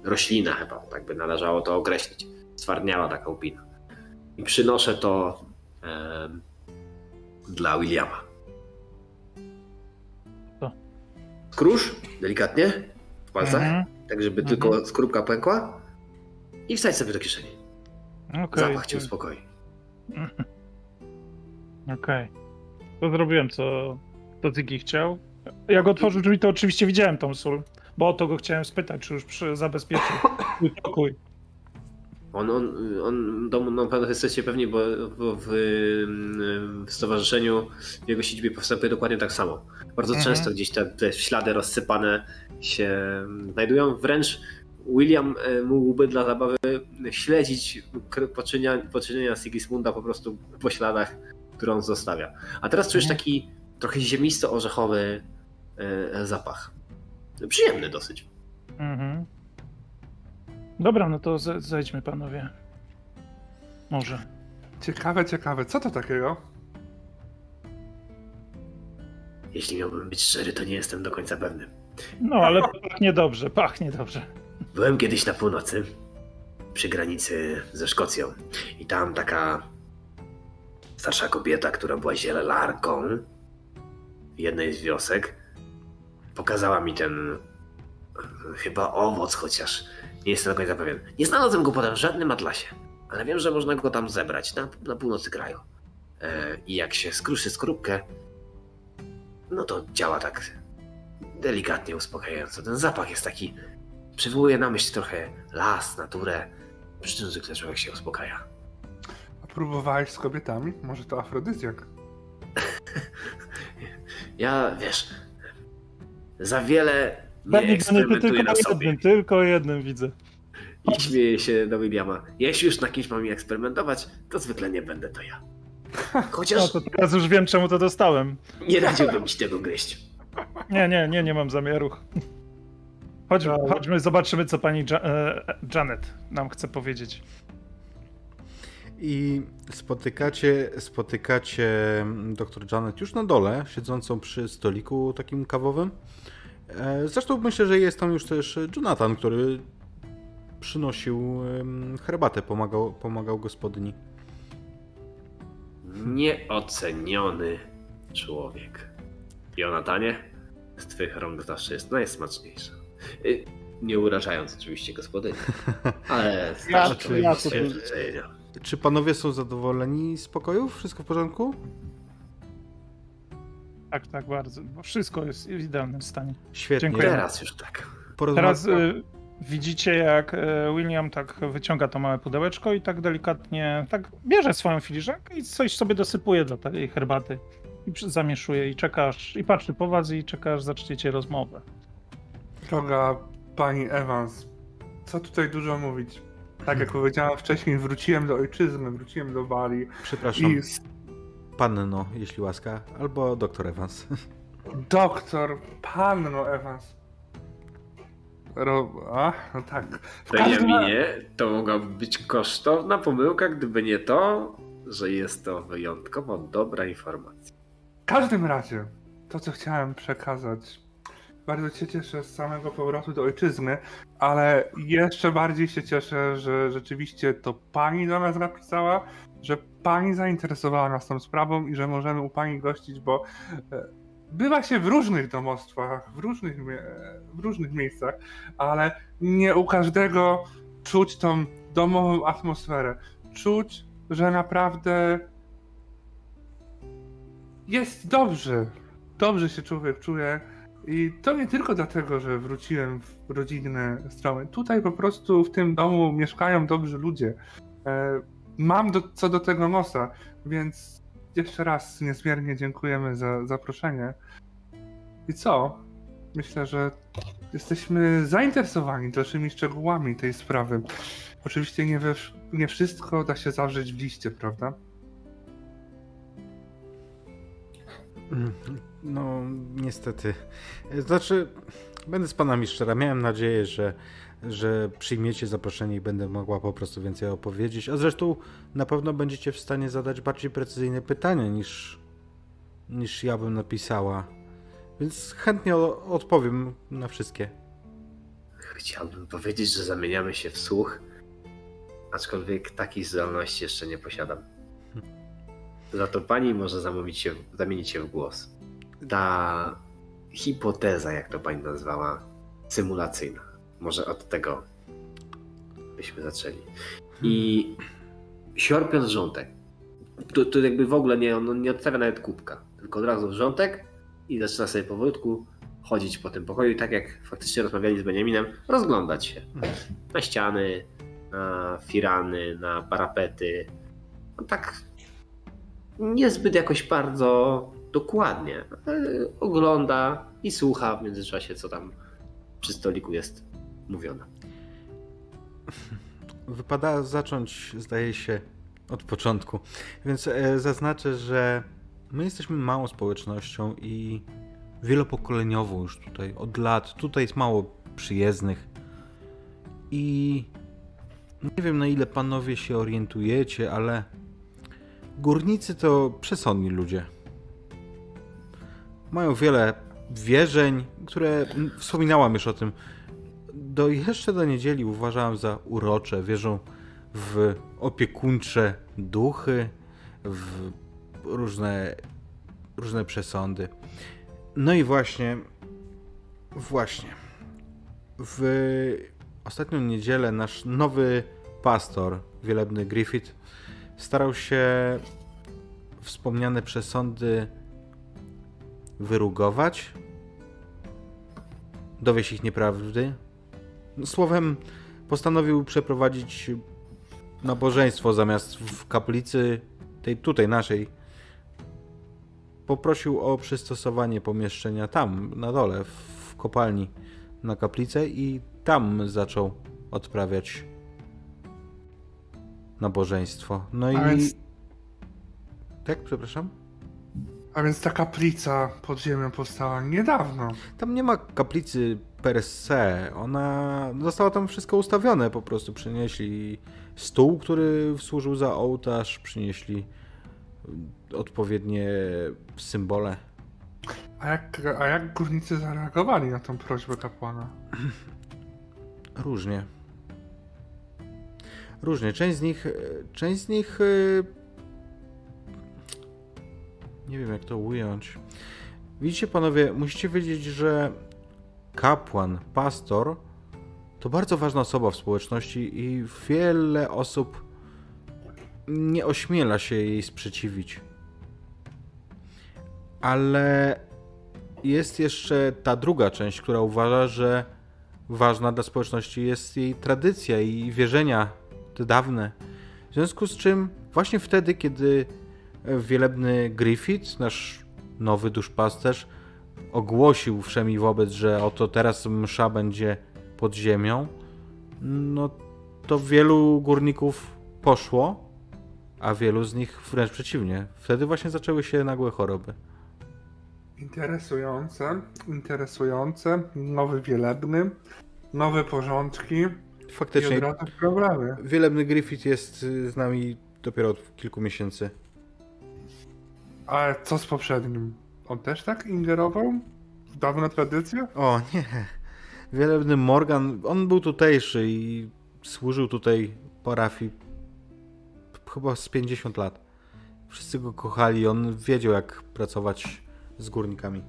roślina chyba, tak by należało to określić. Stwardniała taka łupina. I przynoszę to em, dla Williama. Co? Skrusz, delikatnie, w palcach, Mhm. tak żeby Mhm. tylko skorupka pękła i wsadź sobie do kieszeni. Okej. Zapach cię uspokoi. Okej. To zrobiłem, co, co Ziggy chciał. Jak otworzył drzwi, to oczywiście widziałem tą sól, bo o to go chciałem spytać, czy już przy zabezpieczył swój pokój. On, on, on domu na pewno jesteście pewni, bo w, w, w stowarzyszeniu w jego siedzibie postępuje dokładnie tak samo. Bardzo Mhm. często gdzieś te, te ślady rozsypane się znajdują. Wręcz William e, mógłby dla zabawy śledzić poczynia, poczynienia Sigismunda po prostu po śladach, które on zostawia. A teraz czujesz Mhm. taki trochę ziemisto-orzechowy e, zapach. Przyjemny dosyć. Mhm. Dobra, no to ze- zejdźmy panowie. Może. Ciekawe, ciekawe. Co to takiego? Jeśli miałbym być szczery, to nie jestem do końca pewny. No, ale pachnie dobrze, pachnie dobrze. Byłem kiedyś na północy, przy granicy ze Szkocją. I tam taka starsza kobieta, która była zielarką jednej z wiosek, pokazała mi ten chyba owoc, chociaż nie jestem do końca pewien. Nie znalazłem go potem w żadnym atlasie, ale wiem, że można go tam zebrać na, na północy kraju. E, I jak się skruszy skorupkę, no to działa tak delikatnie uspokajająco. Ten zapach jest taki przywołuje na myśl trochę las, naturę, przy czym zwykle człowiek się uspokaja. A próbowałeś z kobietami? Może to afrodyzjak? Ja, wiesz, za wiele nie eksperymentuję tylko na sobie jednym, tylko o jednym widzę. i śmieję się do Williama. Jeśli już na kimś mam eksperymentować, to zwykle nie będę to ja. No Chociaż to teraz już wiem, czemu to dostałem. nie radziłbym ci tego gryźć. Nie, nie, nie, nie mam zamiaru. Chodźmy, chodźmy, zobaczymy, co pani ja- e, Janet nam chce powiedzieć. I spotykacie, spotykacie dr Janet już na dole, siedzącą przy stoliku takim kawowym. E, Zresztą myślę, że jest tam już też Jonathan, który przynosił herbatę, pomagał, pomagał gospodyni. Nieoceniony człowiek. Jonatanie, z twych rąk zawsze jest najsmaczniejsza. Y, Nie urażając oczywiście gospodyni, ale starszy Ja- człowiek ja Czy panowie są zadowoleni z pokojów? Wszystko w porządku? Tak, tak, bardzo. Bo wszystko jest w idealnym stanie. Świetnie. Dziękuję. Teraz już tak. Teraz y, widzicie, jak y, William tak wyciąga to małe pudełeczko i tak delikatnie tak bierze swoją filiżankę i coś sobie dosypuje do tej herbaty. I zamieszuje i czekasz, i patrzy po was i czekasz, zaczniecie rozmowę. Droga pani Evans, co tutaj dużo mówić? Tak jak powiedziałem wcześniej, wróciłem do ojczyzny, wróciłem do Bali Przepraszam, i panno, jeśli łaska, albo doktor Evans. doktor, panno Evans. Ro... A, no tak. W każdym Benjaminie, to mogłaby być kosztowna pomyłka, gdyby nie to, że jest to wyjątkowo dobra informacja. W każdym razie, to co chciałem przekazać, bardzo się cieszę z samego powrotu do ojczyzny, ale jeszcze bardziej się cieszę, że rzeczywiście to pani do nas napisała, że pani zainteresowała nas tą sprawą i że możemy u pani gościć, bo e, bywa się w różnych domostwach, w różnych, w różnych miejscach, ale nie u każdego czuć tą domową atmosferę. Czuć, że naprawdę jest dobrze. Dobrze się człowiek czuje. I to nie tylko dlatego, że wróciłem w rodzinne stromy. Tutaj po prostu w tym domu mieszkają dobrzy ludzie. E, Mam do, co do tego nosa, więc jeszcze raz niezmiernie dziękujemy za zaproszenie. I co? Myślę, że jesteśmy zainteresowani dalszymi szczegółami tej sprawy. Oczywiście nie, we, nie wszystko da się zawrzeć w liście, prawda? No, niestety. Znaczy, będę z panami szczera. Miałem nadzieję, że, że przyjmiecie zaproszenie i będę mogła po prostu więcej opowiedzieć. A zresztą na pewno będziecie w stanie zadać bardziej precyzyjne pytania niż, niż ja bym napisała. Więc chętnie odpowiem na wszystkie. chciałbym powiedzieć, że zamieniamy się w słuch, aczkolwiek takiej zdolności jeszcze nie posiadam. Za to pani może zamówić się, zamienić się w głos. Ta hipoteza, jak to pani nazwała, symulacyjna. Może od tego byśmy zaczęli. I siorpiąc rzątek, to, to jakby w ogóle nie, on nie odstawia nawet kubka, tylko od razu wrzątek i zaczyna sobie powolutku chodzić po tym pokoju, tak jak faktycznie rozmawiali z Benjaminem, rozglądać się na ściany, na firany, na parapety. No tak niezbyt jakoś bardzo dokładnie, ogląda i słucha w międzyczasie, co tam przy stoliku jest mówione. Wypada zacząć, zdaje się, od początku. Więc e, zaznaczę, że my jesteśmy małą społecznością i wielopokoleniową już tutaj, od lat. Tutaj jest mało przyjezdnych. I nie wiem na ile panowie się orientujecie, ale górnicy to przesądni ludzie. Mają wiele wierzeń, które wspominałam już o tym. Do, jeszcze do niedzieli uważałem za urocze. Wierzą w opiekuńcze duchy, w różne, różne przesądy. No i właśnie, właśnie, w ostatnią niedzielę nasz nowy pastor, wielebny Griffith, starał się wspomniane przesądy wyrugować, dowieść ich nieprawdy. Słowem, postanowił przeprowadzić nabożeństwo zamiast w kaplicy tej tutaj naszej poprosił o przystosowanie pomieszczenia tam na dole w kopalni na kaplicę i tam zaczął odprawiać nabożeństwo. No i tak, przepraszam. A więc ta kaplica pod ziemią powstała niedawno. Tam nie ma kaplicy per se. Ona została tam wszystko ustawione. Po prostu przynieśli stół, który służył za ołtarz, przynieśli odpowiednie symbole. A jak, a jak górnicy zareagowali na tą prośbę kapłana? Różnie. Różnie. Część z nich. Część z nich. Nie wiem, jak to ująć. Widzicie, panowie, musicie wiedzieć, że kapłan, pastor to bardzo ważna osoba w społeczności i wiele osób nie ośmiela się jej sprzeciwić. Ale jest jeszcze ta druga część, która uważa, że ważna dla społeczności jest jej tradycja i wierzenia te dawne. W związku z czym właśnie wtedy, kiedy wielebny Griffith, nasz nowy duszpasterz, ogłosił wszemi wobec, że oto teraz msza będzie pod ziemią, no to wielu górników poszło, a wielu z nich wręcz przeciwnie. Wtedy właśnie zaczęły się nagłe choroby. Interesujące, interesujące. Nowy wielebny, nowe porządki i Faktycznie, od razu problemy. wielebny Griffith jest z nami dopiero od kilku miesięcy. Ale co z poprzednim? On też tak ingerował w dawne tradycje? O nie. Wielebny Morgan, on był tutejszy i służył tutaj parafii chyba z 50 lat. Wszyscy go kochali, on wiedział jak pracować z górnikami.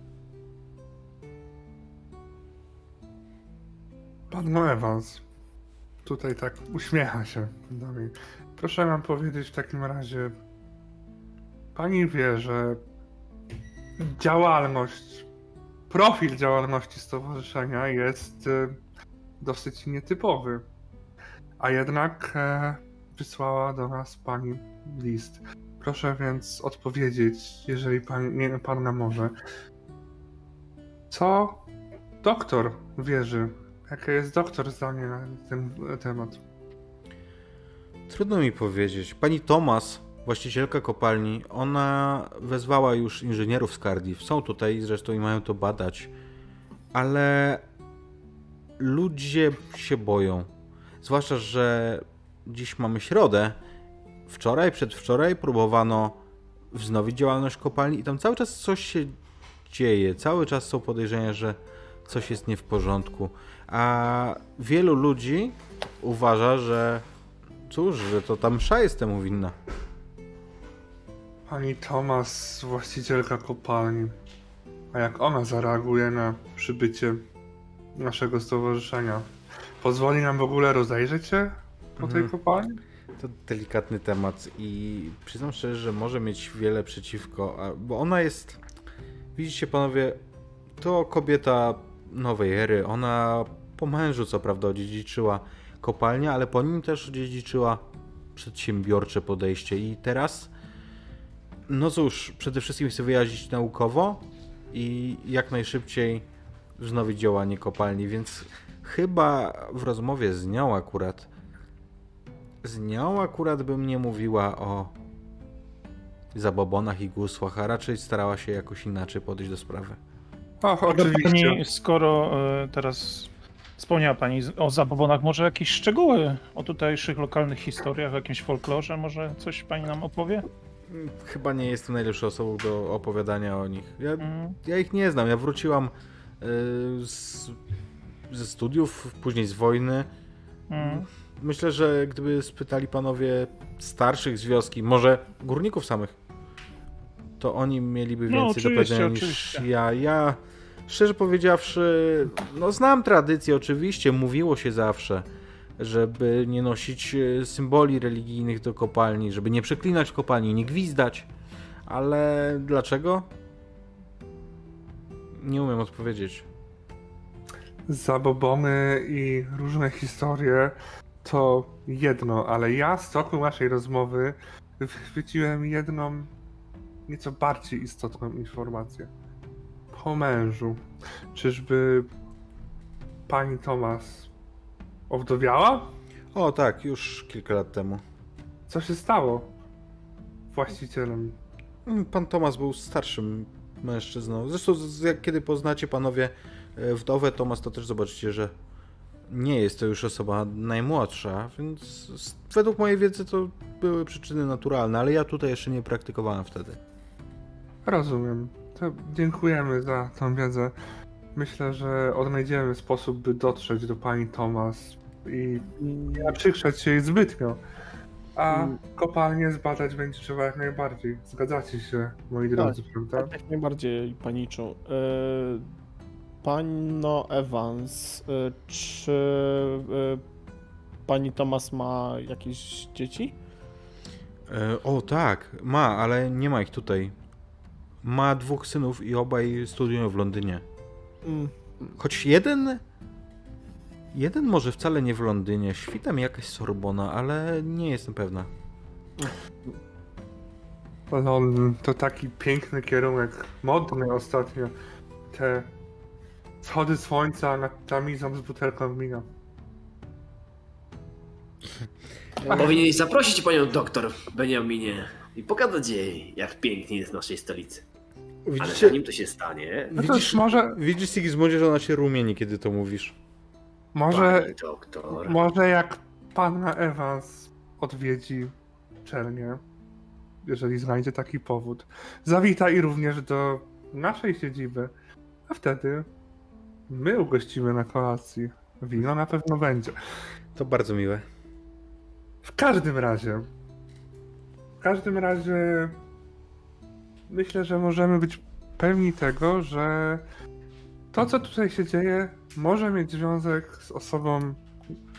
Pan Evans tutaj tak uśmiecha się do mnie. Proszę nam powiedzieć w takim razie, pani wie, że działalność, profil działalności stowarzyszenia jest e, dosyć nietypowy. A jednak e, wysłała do nas pani list. Proszę więc odpowiedzieć, jeżeli pan, nie, pan nam może. Co doktor wierzy Jakie jest doktor zdanie na ten temat? Trudno mi powiedzieć. Pani Thomas, właścicielka kopalni, ona wezwała już inżynierów z Cardiff. Są tutaj zresztą i mają to badać. Ale ludzie się boją. Zwłaszcza, że dziś mamy środę. Wczoraj, przedwczoraj próbowano wznowić działalność kopalni i tam cały czas coś się dzieje. Cały czas są podejrzenia, że coś jest nie w porządku. A wielu ludzi uważa, że cóż, że to ta msza jest temu winna. Pani Thomas, właścicielka kopalni. A jak ona zareaguje na przybycie naszego stowarzyszenia? Pozwoli nam w ogóle rozejrzeć się po tej Mhm. kopalni? To delikatny temat i przyznam szczerze, że może mieć wiele przeciwko, bo ona jest, widzicie panowie, to kobieta nowej ery. Ona po mężu co prawda odziedziczyła kopalnię, ale po nim też odziedziczyła przedsiębiorcze podejście i teraz, no cóż, przede wszystkim chce wyjaździć naukowo i jak najszybciej wznowić działanie kopalni, więc chyba w rozmowie z nią akurat z nią akurat bym nie mówiła o zabobonach i gusłach, a raczej starała się jakoś inaczej podejść do sprawy. Och, oczywiście. Pani, skoro e, teraz wspomniała Pani o zabobonach, może jakieś szczegóły o tutejszych lokalnych historiach, o jakimś folklorze, może coś Pani nam opowie? Chyba nie jestem najlepszą osobą do opowiadania o nich. Ja, Mm. ja ich nie znam. Ja wróciłam y, z, ze studiów, później z wojny. Mm. Myślę, że gdyby spytali panowie starszych z wioski, może górników samych, to oni mieliby No, więcej do oczywiście, powiedzenia niż oczywiście. ja. Ja, szczerze powiedziawszy, no znam tradycję, oczywiście, mówiło się zawsze, żeby nie nosić e, symboli religijnych do kopalni, żeby nie przeklinać kopalni, nie gwizdać, ale dlaczego? Nie umiem odpowiedzieć. Zabobony i różne historie to jedno, ale ja z toku naszej rozmowy chwyciłem jedną nieco bardziej istotną informację. Po mężu. Czyżby pani Tomas owdowiała? O tak, już kilka lat temu. Co się stało? Właścicielem. Mm, Pan Tomasz był starszym mężczyzną. Zresztą, jak kiedy poznacie panowie e, wdowę Tomasz, to też zobaczycie, że nie jest to już osoba najmłodsza, więc według mojej wiedzy to były przyczyny naturalne, ale ja tutaj jeszcze nie praktykowałem wtedy. Rozumiem. To dziękujemy za tą wiedzę. Myślę, że odnajdziemy sposób, by dotrzeć do pani Tomas i nie naprzykrzać się jej zbytnio. A kopalnię zbadać będzie trzeba jak najbardziej. Zgadzacie się, moi drodzy, prawda? Tak, jak najbardziej paniczą. E, Panno Evans, e, czy e, pani Thomas ma jakieś dzieci? O tak, ma, ale nie ma ich tutaj. Ma dwóch synów i obaj studiują w Londynie. Mm, Choć jeden. Jeden może wcale nie w Londynie. Świta mi jakaś Sorbona, ale nie jestem pewna. Londyn to taki piękny kierunek, modny ostatnio. Te schody słońca nad tamizą z butelką wina. Powinieneś zaprosić panią doktor Beniaminie i pokazać jej, jak pięknie jest w naszej stolicy. Ale Widzicie, zanim to się stanie, No to widzisz, może, widzisz Sigismundzie, że ona się rumieni, kiedy to mówisz. Może, może jak panna Evans odwiedzi Czernię, jeżeli znajdzie taki powód, zawita i również do naszej siedziby, a wtedy my ugościmy na kolacji. Wino na pewno będzie. To bardzo miłe. W każdym razie. W każdym razie. Myślę, że możemy być pewni tego, że to, co tutaj się dzieje, może mieć związek z osobą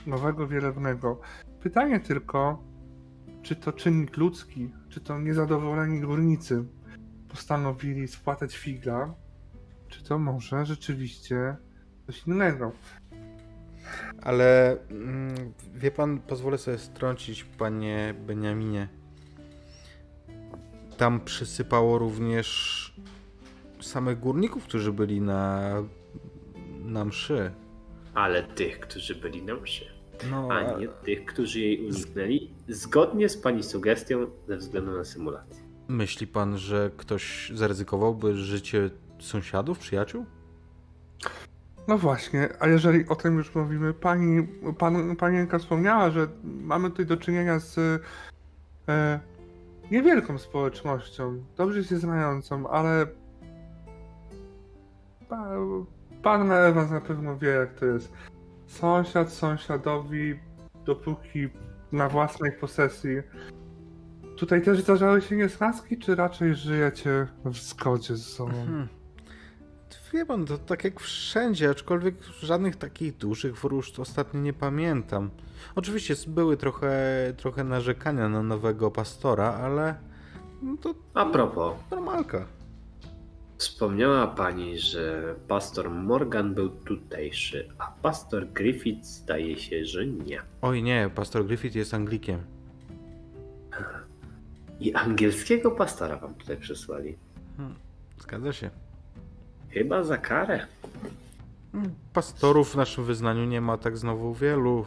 nowego wielebnego. Pytanie tylko, czy to czynnik ludzki, czy to niezadowoleni górnicy postanowili spłatać figla, czy to może rzeczywiście coś innego. Ale mm, wie pan, pozwolę sobie strącić, panie Beniaminie. Tam przysypało również samych górników, którzy byli na, na mszy. Ale tych, którzy byli na mszy, No, a nie tych, którzy jej uniknęli, zgodnie z pani sugestią ze względu na symulację. myśli pan, że ktoś zaryzykowałby życie sąsiadów, przyjaciół? No właśnie, a jeżeli o tym już mówimy, pani, pan, panienka wspomniała, że mamy tutaj do czynienia z e, niewielką społecznością, dobrze się znającą, ale pa, panna Ewa na pewno wie jak to jest. sąsiad sąsiadowi, dopóki na własnej posesji. Tutaj też zdarzały się niesnaski, czy raczej żyjecie w zgodzie z sobą? Hmm. Wie pan, to tak jak wszędzie, aczkolwiek żadnych takich dużych wróżb ostatnio nie pamiętam. Oczywiście były trochę, trochę narzekania na nowego pastora, ale no to A propos, normalka. Wspomniała pani, że pastor Morgan był tutejszy, a pastor Griffith zdaje się, że nie. Oj nie, pastor Griffith jest Anglikiem. I angielskiego pastora wam tutaj przysłali. Zgadza się. Chyba za karę. Mm, Pastorów w naszym wyznaniu nie ma tak znowu wielu,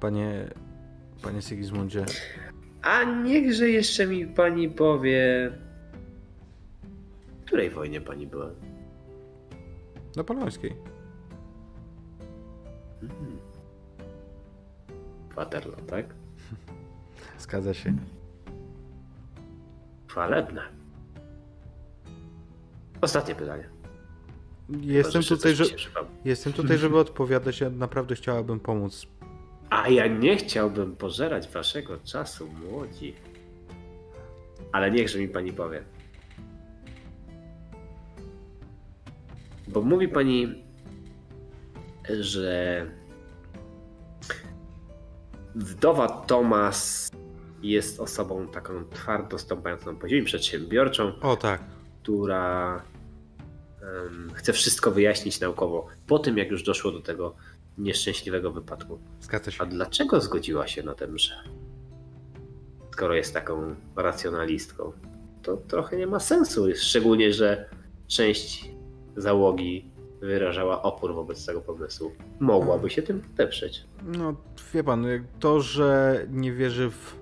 panie, panie Sigismundzie. A niechże jeszcze mi pani powie. Której wojnie pani była? Napoleońskiej. Hmm. Waterloo, tak? Zgadza się. Chwalebne. Ostatnie pytanie. Jestem Chyba, tutaj, że, jestem tutaj, żeby odpowiadać. Ja naprawdę chciałabym pomóc. A ja nie chciałbym pożerać waszego czasu, młodzi. Ale niechże mi pani powie. Bo mówi pani, że wdowa Tomas jest osobą taką twardo stąpającą po ziemi, przedsiębiorczą, O tak. która em, chce wszystko wyjaśnić naukowo po tym, jak już doszło do tego nieszczęśliwego wypadku. Zgadza się. A dlaczego zgodziła się na tę mszę? Skoro jest taką racjonalistką, to trochę nie ma sensu. Szczególnie, że część załogi wyrażała opór wobec tego pomysłu. Mogłaby się tym podeprzeć. No, wie pan, to, że nie wierzy w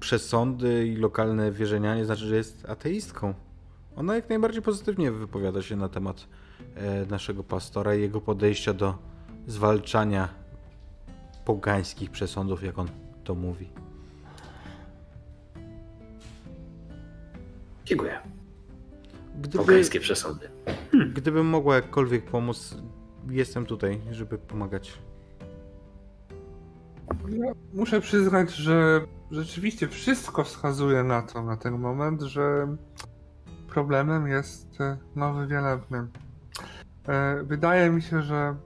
przesądy i lokalne wierzenia, nie znaczy, że jest ateistką. Ona jak najbardziej pozytywnie wypowiada się na temat e, naszego pastora i jego podejścia do zwalczania pogańskich przesądów, jak on to mówi. Dziękuję. Gdyby, Pogańskie przesądy. Gdybym mogła jakkolwiek pomóc, jestem tutaj, żeby pomagać. Ja muszę przyznać, że rzeczywiście wszystko wskazuje na to na ten moment, że problemem jest e, nowy wielebny. E, Wydaje mi się, że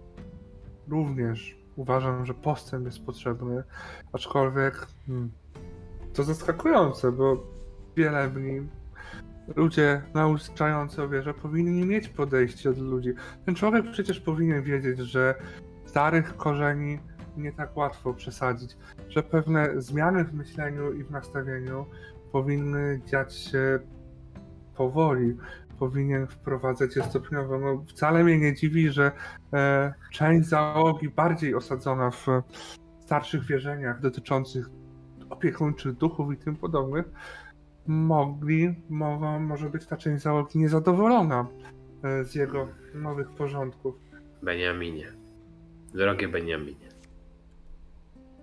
również uważam, że postęp jest potrzebny, aczkolwiek hmm, to zaskakujące, bo wielebni, ludzie nauczający o wierze powinni mieć podejście do ludzi. Ten człowiek przecież powinien wiedzieć, że starych korzeni nie tak łatwo przesadzić, że pewne zmiany w myśleniu i w nastawieniu powinny dziać się powoli, powinien wprowadzać je stopniowo. No, wcale mnie nie dziwi, że e, część załogi bardziej osadzona w starszych wierzeniach dotyczących opiekuńczych duchów i tym podobnych, mogli, mogą, może być ta część załogi niezadowolona e, z jego nowych porządków. Beniaminie. Drogie Beniaminie.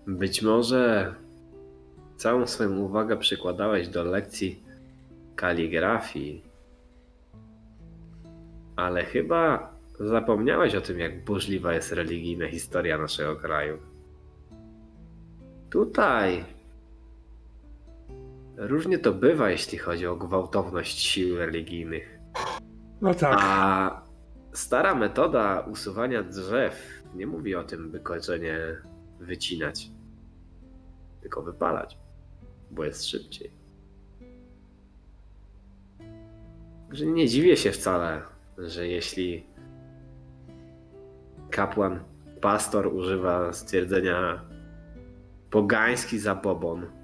Być może całą swoją uwagę przykładałeś do lekcji kaligrafii, ale chyba zapomniałeś o tym, jak burzliwa jest religijna historia naszego kraju. Tutaj różnie to bywa, jeśli chodzi o gwałtowność sił religijnych. No tak. A stara metoda usuwania drzew nie mówi o tym, by korzenie wycinać, tylko wypalać, bo jest szybciej. Że nie dziwię się wcale, że jeśli kapłan, pastor używa stwierdzenia pogański zabobon,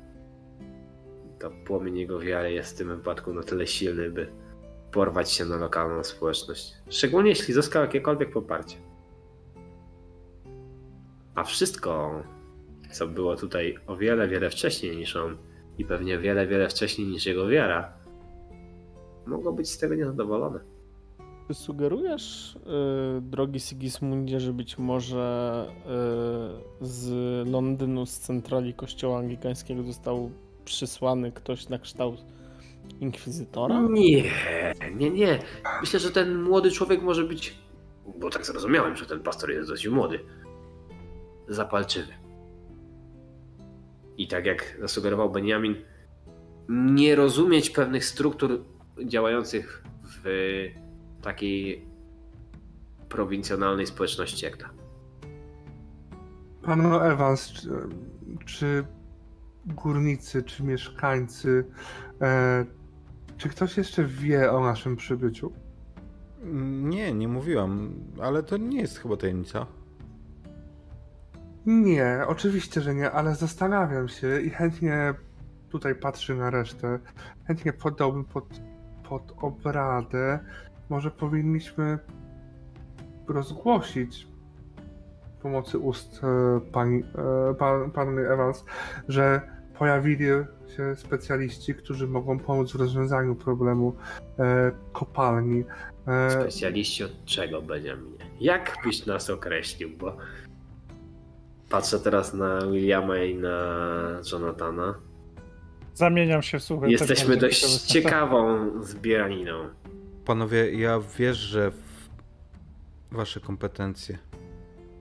to płomień jego wiary jest w tym wypadku na tyle silny, by porwać się na lokalną społeczność. Szczególnie jeśli zyskał jakiekolwiek poparcie. A wszystko, co było tutaj o wiele, wiele wcześniej niż on i pewnie wiele, wiele wcześniej niż jego wiara, mogło być z tego niezadowolone. Czy sugerujesz, y, drogi Sigismundzie, że być może y, z Londynu, z centrali kościoła anglikańskiego został przysłany ktoś na kształt inkwizytora? Nie, nie, nie. Myślę, że ten młody człowiek może być, bo tak zrozumiałem, że ten pastor jest dość młody, zapalczywy. I tak jak zasugerował Benjamin, nie rozumieć pewnych struktur działających w takiej prowincjonalnej społeczności jak ta. Panu Evans, czy, czy górnicy, czy mieszkańcy, e, czy ktoś jeszcze wie o naszym przybyciu? Nie, nie mówiłam, ale to nie jest chyba tajemnica. Nie, oczywiście, że nie, ale zastanawiam się i chętnie tutaj patrzę na resztę. Chętnie poddałbym pod, pod obradę. Może powinniśmy rozgłosić pomocy ust e, pani, e, pan, panny Evans, że pojawili się specjaliści, którzy mogą pomóc w rozwiązaniu problemu e, kopalni. E, Specjaliści od czego, Benjaminie? Jak byś nas określił? Bo patrzę teraz na Williama i na Jonathana. Zamieniam się w słuchaj. Jesteśmy dość ciekawą zbieraniną. Panowie, ja wierzę w wasze kompetencje,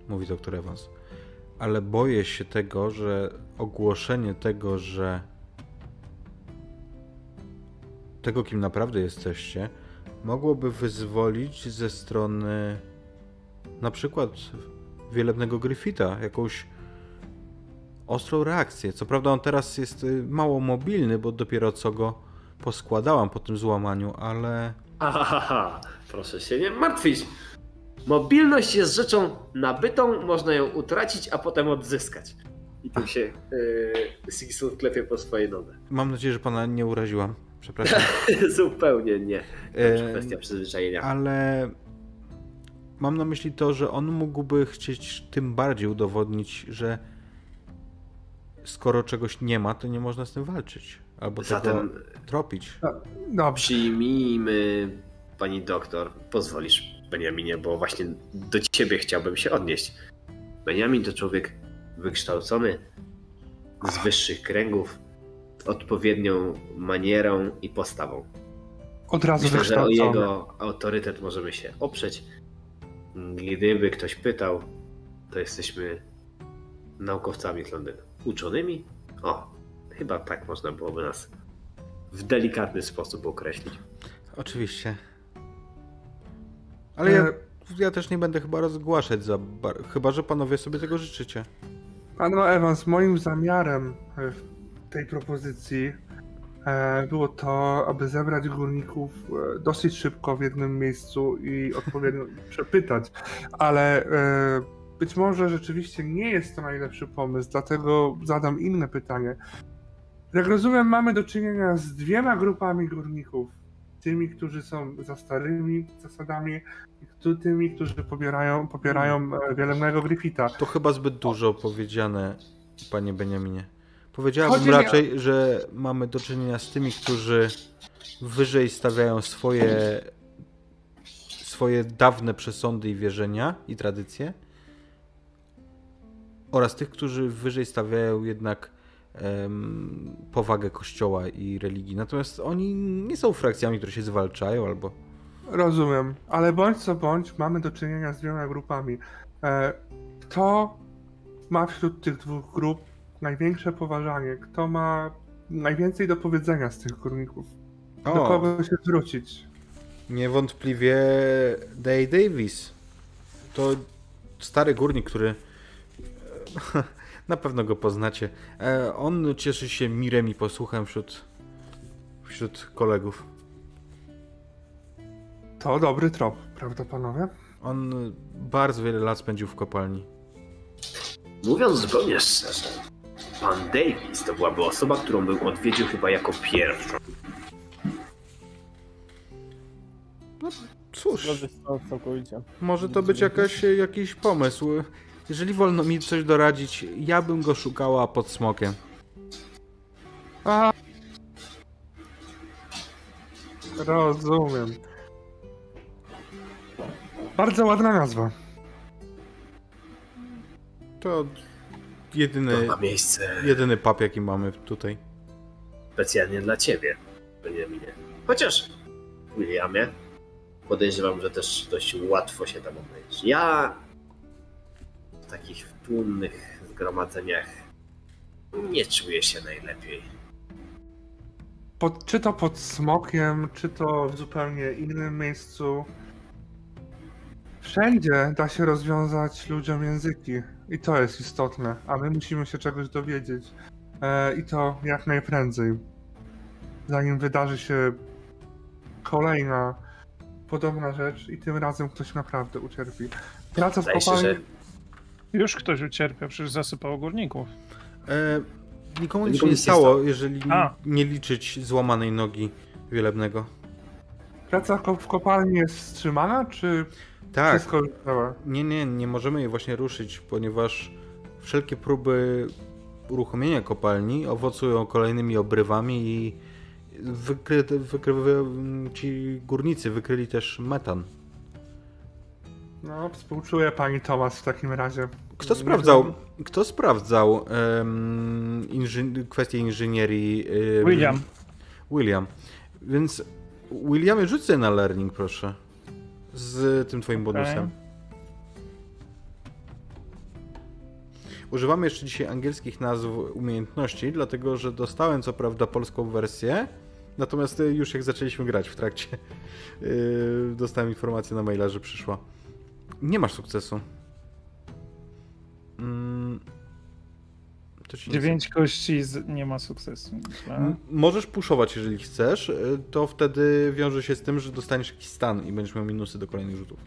mówi doktor Evans, ale boję się tego, że ogłoszenie tego, że tego, kim naprawdę jesteście, mogłoby wyzwolić ze strony na przykład wielebnego Griffitha jakąś ostrą reakcję. Co prawda on teraz jest y, mało mobilny, bo dopiero co go poskładałam po tym złamaniu, ale Ahaha, proszę się nie martwić. Mobilność jest rzeczą nabytą, można ją utracić, a potem odzyskać. I tym się yy, Sixul klepie po swojej nodze. mam nadzieję, że pana nie uraziłam. Przepraszam. Zupełnie nie. To już E, kwestia przyzwyczajenia. ale mam na myśli to, że on mógłby chcieć tym bardziej udowodnić, że skoro czegoś nie ma, to nie można z tym walczyć. Albo Zatem tego tropić. dobrze. przyjmijmy, pani doktor, pozwolisz Beniaminie, bo właśnie do ciebie chciałbym się odnieść. Beniamin to człowiek wykształcony z wyższych kręgów, z odpowiednią manierą i postawą. Od razu Myślę, że o jego autorytet możemy się oprzeć. Gdyby ktoś pytał, to jesteśmy naukowcami z Londynu. Uczonymi? O, chyba tak można byłoby nas w delikatny sposób określić. Oczywiście. Ale ja, E, ja też nie będę chyba rozgłaszać za bar... Chyba, że panowie sobie tego życzycie. Panu Evans, moim zamiarem e, w tej propozycji e, było to, aby zebrać górników dosyć szybko w jednym miejscu i odpowiednio ich przepytać, ale być może rzeczywiście nie jest to najlepszy pomysł, dlatego zadam inne pytanie. Jak rozumiem, mamy do czynienia z dwiema grupami górników. Tymi, którzy są za starymi zasadami tymi, którzy popierają, popierają wielebnego Griffitha. To chyba zbyt dużo powiedziane, panie Beniaminie. Powiedziałabym Chodzi mi raczej, że mamy do czynienia z tymi, którzy wyżej stawiają swoje, swoje dawne przesądy i wierzenia i tradycje oraz tych, którzy wyżej stawiają jednak em, powagę kościoła i religii. Natomiast oni nie są frakcjami, które się zwalczają albo Rozumiem, ale bądź co bądź, mamy do czynienia z dwiema grupami. E, Kto ma wśród tych dwóch grup największe poważanie? Kto ma najwięcej do powiedzenia z tych górników? Do O. kogo się zwrócić? Niewątpliwie Day Davis. To stary górnik, który na pewno go poznacie. E, On cieszy się mirem i posłuchem wśród, wśród kolegów. To dobry trop, prawda panowie? On bardzo wiele lat spędził w kopalni. Mówiąc zupełnie szczerze, pan Davis to byłaby osoba, którą bym odwiedził chyba jako pierwszą. Cóż, tą całkowicie. może to być jakaś, jakiś pomysł. Jeżeli wolno mi coś doradzić, ja bym go szukała pod smokiem. A... Rozumiem. Bardzo ładna nazwa. To jedyny, To miejsce jedyny pap, jaki mamy tutaj. specjalnie dla ciebie, Benjaminie. Chociaż, Williamie, podejrzewam, że też dość łatwo się tam odnajdziesz. Ja w takich tłumnych zgromadzeniach nie czuję się najlepiej. Pod, czy to pod smokiem, czy to w zupełnie innym miejscu. Wszędzie da się rozwiązać ludziom języki. I to jest istotne, a my musimy się czegoś dowiedzieć. E, I to jak najprędzej. Zanim wydarzy się kolejna podobna rzecz i tym razem ktoś naprawdę ucierpi. Praca w się, kopalni... że Już ktoś ucierpiał, przecież zasypało górników. E, nikomu nic się nie stało, stało. jeżeli A. nie liczyć złamanej nogi wielebnego. Praca w kopalni jest wstrzymana, czy Tak, wszystko nie, nie, nie możemy jej właśnie ruszyć, ponieważ wszelkie próby uruchomienia kopalni owocują kolejnymi obrywami i wykry, wykry, ci górnicy wykryli też metan. No, współczuję pani Tomas w takim razie. Kto Nie sprawdzał, wiem. kto sprawdzał em, inży, kwestię inżynierii? em, William. William. Więc Williamie, sobie na learning, proszę. Z tym twoim Okej. bonusem. Używamy jeszcze dzisiaj angielskich nazw umiejętności, dlatego że dostałem co prawda polską wersję, natomiast y, już jak zaczęliśmy grać w trakcie, yy, dostałem informację na maila, że przyszła. Nie masz sukcesu. Mm, Dziewięć kości z... nie ma sukcesu. myślę. Możesz puszować, jeżeli chcesz, y, to wtedy wiąże się z tym, że dostaniesz jakiś stan i będziesz miał minusy do kolejnych rzutów.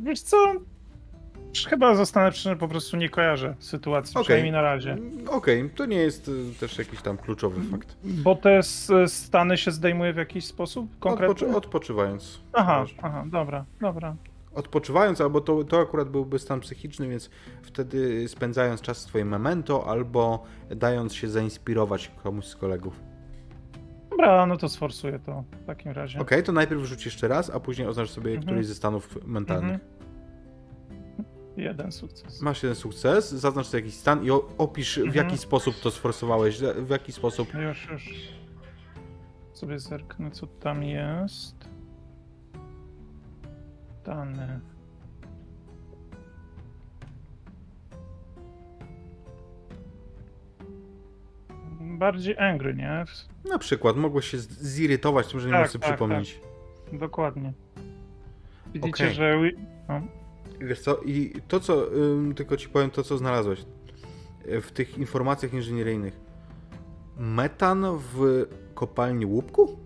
Wiesz co? Chyba zostanę przy po prostu nie kojarzę sytuacji, Okej. przynajmniej na razie. Mm, Okej, to nie jest y, też jakiś tam kluczowy fakt. Bo te s- stany się zdejmuje w jakiś sposób konkretny? Odpoczy- odpoczywając. Aha, aha, dobra, dobra. Odpoczywając, albo to, to akurat byłby stan psychiczny, więc wtedy spędzając czas z twoim memento, albo dając się zainspirować komuś z kolegów. Dobra, no to sforsuję to w takim razie. Okej, to najpierw rzuć jeszcze raz, a później oznacz sobie Mhm. któryś ze stanów mentalnych. Mhm. Jeden sukces. Masz jeden sukces, zaznacz sobie jakiś stan i opisz w Mhm. jaki sposób to sforsowałeś, w jaki sposób Już, już. Sobie zerknę, co tam jest. Stany. Bardziej angry, nie? Na przykład mogłeś się zirytować tym, że nie Tak, możesz sobie tak, przypomnieć. Dokładnie. Widzicie, Okej. że... No. Wiesz co, i to co, ym, tylko ci powiem to, co znalazłeś y, w tych informacjach inżynieryjnych. Metan w kopalni łupku?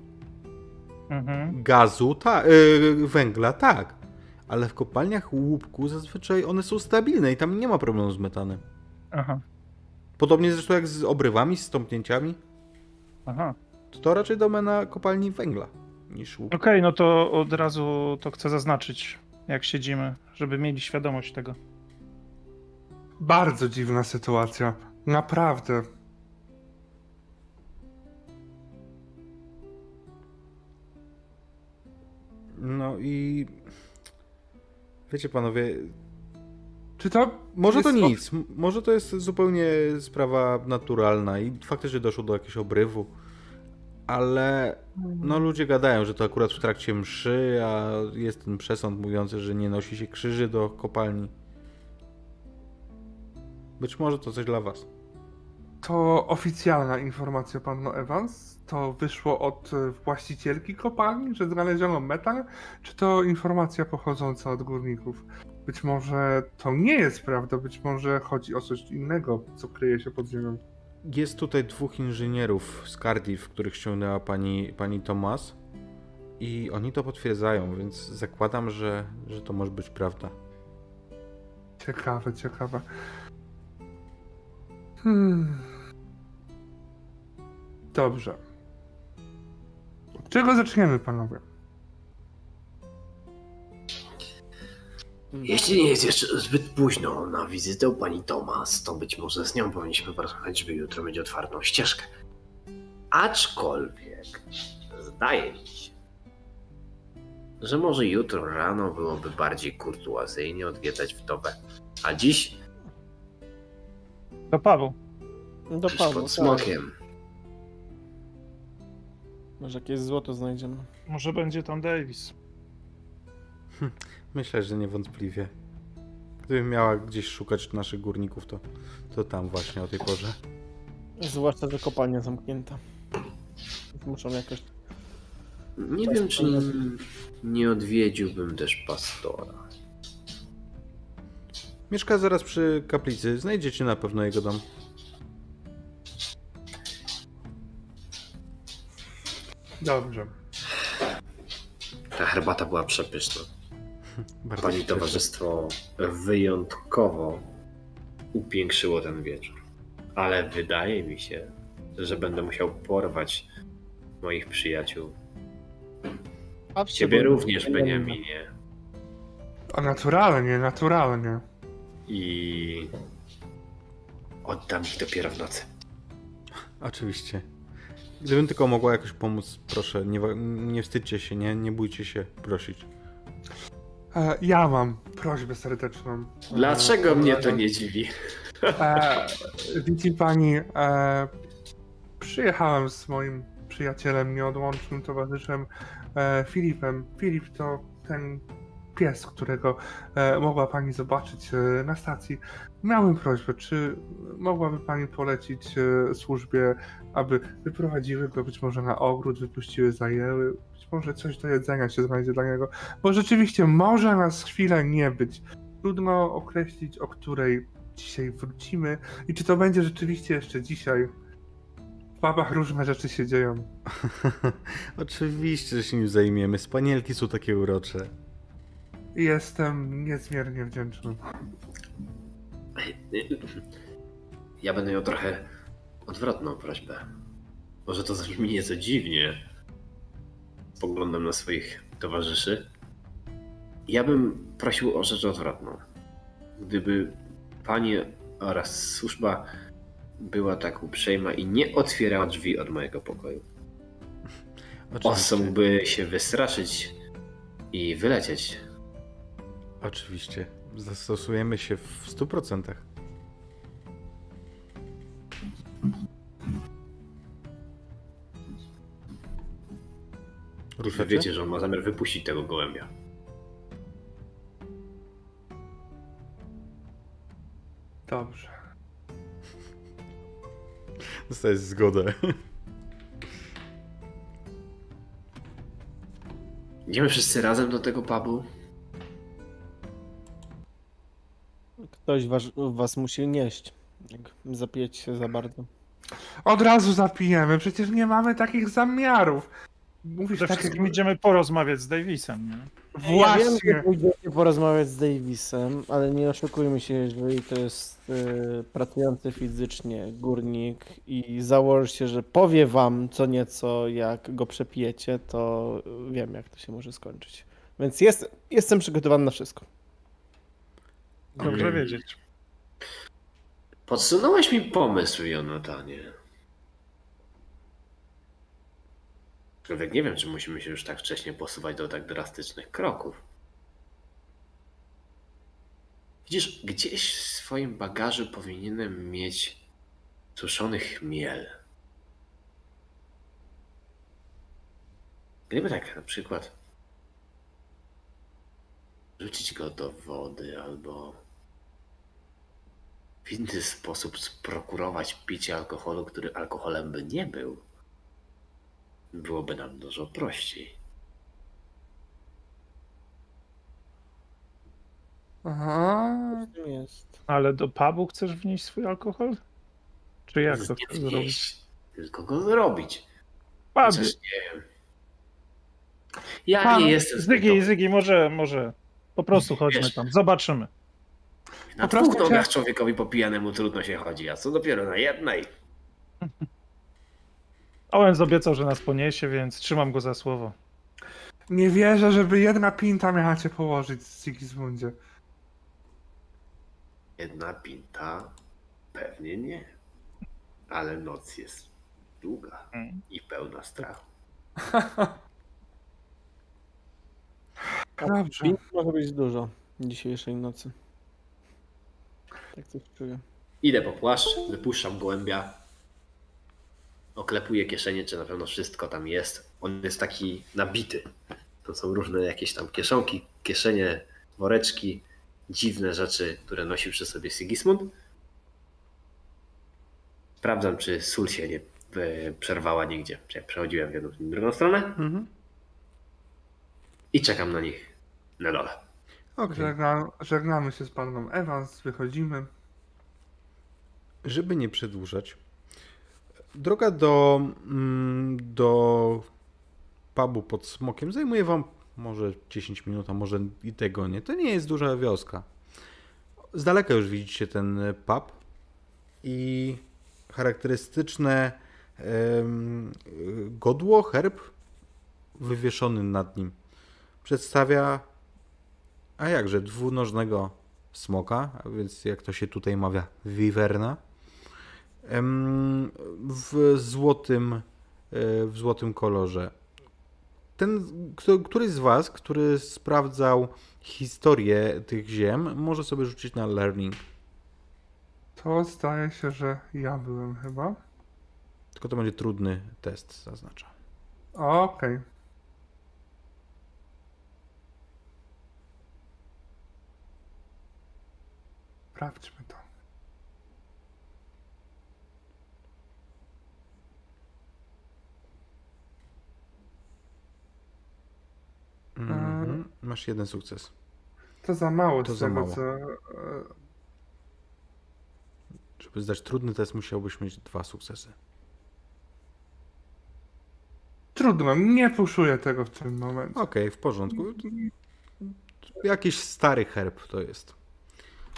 Mhm. Gazu, tak, yy, węgla, tak. Ale w kopalniach łupku zazwyczaj one są stabilne i tam nie ma problemu z metanem. Aha, Podobnie zresztą jak z obrywami, z stąpnięciami. aha. To, to raczej domena kopalni węgla niż łupku. Okej, no to od razu to chcę zaznaczyć, jak siedzimy, żeby mieli świadomość tego. Bardzo dziwna sytuacja. Naprawdę. No i wiecie panowie, Czy to. może to nic, może to jest zupełnie sprawa naturalna i faktycznie doszło do jakiegoś obrywu, ale no ludzie gadają, że to akurat w trakcie mszy, a jest ten przesąd mówiący, że nie nosi się krzyży do kopalni. Być może to coś dla was. To oficjalna informacja, panno Evans? To wyszło od e, właścicielki kopalni, że znaleziono metan? Czy to informacja pochodząca od górników? Być może to nie jest prawda, być może chodzi o coś innego, co kryje się pod ziemią. Jest tutaj dwóch inżynierów z Cardiff, których ściągnęła pani, pani Thomas i oni to potwierdzają, więc zakładam, że, że to może być prawda. Ciekawe, ciekawe. Hmm. Dobrze. Od czego zaczniemy, panowie? Jeśli nie jest jeszcze zbyt późno na wizytę u pani Thomas, to być może z nią powinniśmy porozmawiać, żeby jutro mieć otwartą ścieżkę. Aczkolwiek zdaje mi się, że może jutro rano byłoby bardziej kurtuazyjnie odwiedzać wdowę. A dziś To Paweł. Do Pawła, pod tak. smokiem. Może jakieś złoto znajdziemy. Może będzie tam Davis. Myślę, że niewątpliwie. Gdybym miała gdzieś szukać naszych górników, to, to tam właśnie o tej porze. Zwłaszcza, że kopalnia zamknięta. Muszą jakoś... Nie wiem, czy nie, nie odwiedziłbym też pastora. Mieszka zaraz przy kaplicy. Znajdziecie na pewno jego dom. Dobrze. Ta herbata była przepyszna. Bardzo Pani towarzystwo wyjątkowo upiększyło ten wieczór. Ale wydaje mi się, że będę musiał porwać moich przyjaciół. A w Ciebie również, Beniaminie. O, naturalnie, naturalnie. I oddam ich dopiero w nocy. Oczywiście. Gdybym tylko mogła jakoś pomóc, proszę, nie, nie wstydźcie się, nie, nie bójcie się prosić. E, ja mam prośbę serdeczną. Dlaczego E, mnie to nie dziwi? E, widzi pani, e, przyjechałem z moim przyjacielem, nieodłącznym towarzyszem e, Filipem. Filip to ten pies, którego e, mogła pani zobaczyć e, na stacji. Miałem prośbę, czy mogłaby pani polecić e, służbie, aby wyprowadziły go być może na ogród, wypuściły zajęły, być może coś do jedzenia się znajdzie dla niego, bo rzeczywiście może nas chwilę nie być. Trudno określić, o której dzisiaj wrócimy i czy to będzie rzeczywiście jeszcze dzisiaj. W babach różne rzeczy się dzieją. Oczywiście, że się nim zajmiemy. Spanielki są takie urocze. Jestem niezmiernie wdzięczny. Ja będę miał trochę odwrotną prośbę. Może to zabrzmi nieco dziwnie. Spoglądam na swoich towarzyszy. Ja bym prosił o rzecz odwrotną. Gdyby pani oraz służba była tak uprzejma i nie otwierała drzwi od mojego pokoju. Oczywiście. By się wystraszyć i wylecieć. Oczywiście. Zastosujemy się w 100%. Wy Ruszacie? wiecie, że on ma zamiar wypuścić tego gołębia. Dobrze. Dostajesz zgodę. Idziemy wszyscy razem do tego pubu? Ktoś was, was musi nieść, jak zapijecie się za bardzo. Od razu zapijemy, przecież nie mamy takich zamiarów. Mówisz Przede tak wszystkim jak... idziemy porozmawiać z Davisem. Nie? Ja wiem, Właśnie. że pójdziecie porozmawiać z Davisem, ale nie oszukujmy się, jeżeli to jest y, pracujący fizycznie górnik i założycie, że powie wam co nieco, jak go przepijecie, to wiem, jak to się może skończyć. Więc jest, jestem przygotowany na wszystko. Dobrze Mm. wiedzieć. Podsunąłeś mi pomysł, Jonatanie. Człowiek nie wiem, czy musimy się już tak wcześnie posuwać do tak drastycznych kroków. Widzisz, gdzieś w swoim bagażu powinienem mieć suszony chmiel. Gdyby tak na przykład rzucić go do wody albo w inny sposób sprokurować picie alkoholu, który alkoholem by nie był, byłoby nam dużo prościej. Aha. Jest. Ale do pubu chcesz wnieść swój alkohol? Czy jak to chcesz zrobić? wnieść, tylko go zrobić. Chociaż nie wiem. Ja Pan, nie jestem Zygi, Zygi, może, może po prostu chodźmy Wiesz- tam, zobaczymy. Na Po dwóch nogach człowiekowi popijanemu trudno się chodzi, a co dopiero na jednej. Owen obiecał, że nas poniesie, więc trzymam go za słowo. Nie wierzę, żeby jedna pinta miała cię położyć z Sigismundzie. Jedna pinta? Pewnie nie. Ale noc jest długa Mm. i pełna strachu. Dobrze. Pink może być dużo dzisiejszej nocy. Tak coś czuję. Idę po płaszcz, wypuszczam gołębia. Oklepuję kieszenie, czy na pewno wszystko tam jest. On jest taki nabity. To są różne jakieś tam kieszonki, kieszenie, woreczki dziwne rzeczy, które nosił przy sobie Sigismund. Sprawdzam, czy sól się nie e, przerwała nigdzie. Przechodziłem w jedną w drugą stronę Mhm. i czekam na nich na dole. Okej. Żegna, żegnamy się z panną Evans, wychodzimy. Żeby nie przedłużać, droga do, mm, do pubu pod smokiem zajmuje wam może 10 minut, a może i tego nie. To nie jest duża wioska. Z daleka już widzicie ten pub i charakterystyczne godło, herb wywieszony nad nim przedstawia, a jakże, dwunożnego smoka, a więc jak to się tutaj mawia, wiwerna, w złotym, e, w złotym kolorze. Ten, kto, któryś z Was, który sprawdzał historię tych ziem, może sobie rzucić na learning. To zdaje się, że ja byłem chyba. Tylko to będzie trudny test, zaznaczam. Okej. Sprawdźmy to. Mhm. Masz jeden sukces. To za mało To za mało. co... e, Żeby zdać trudny test, musiałbyś mieć dwa sukcesy. Trudno, nie puszuję tego w tym momencie. Okej, w porządku. Jakiś stary herb to jest.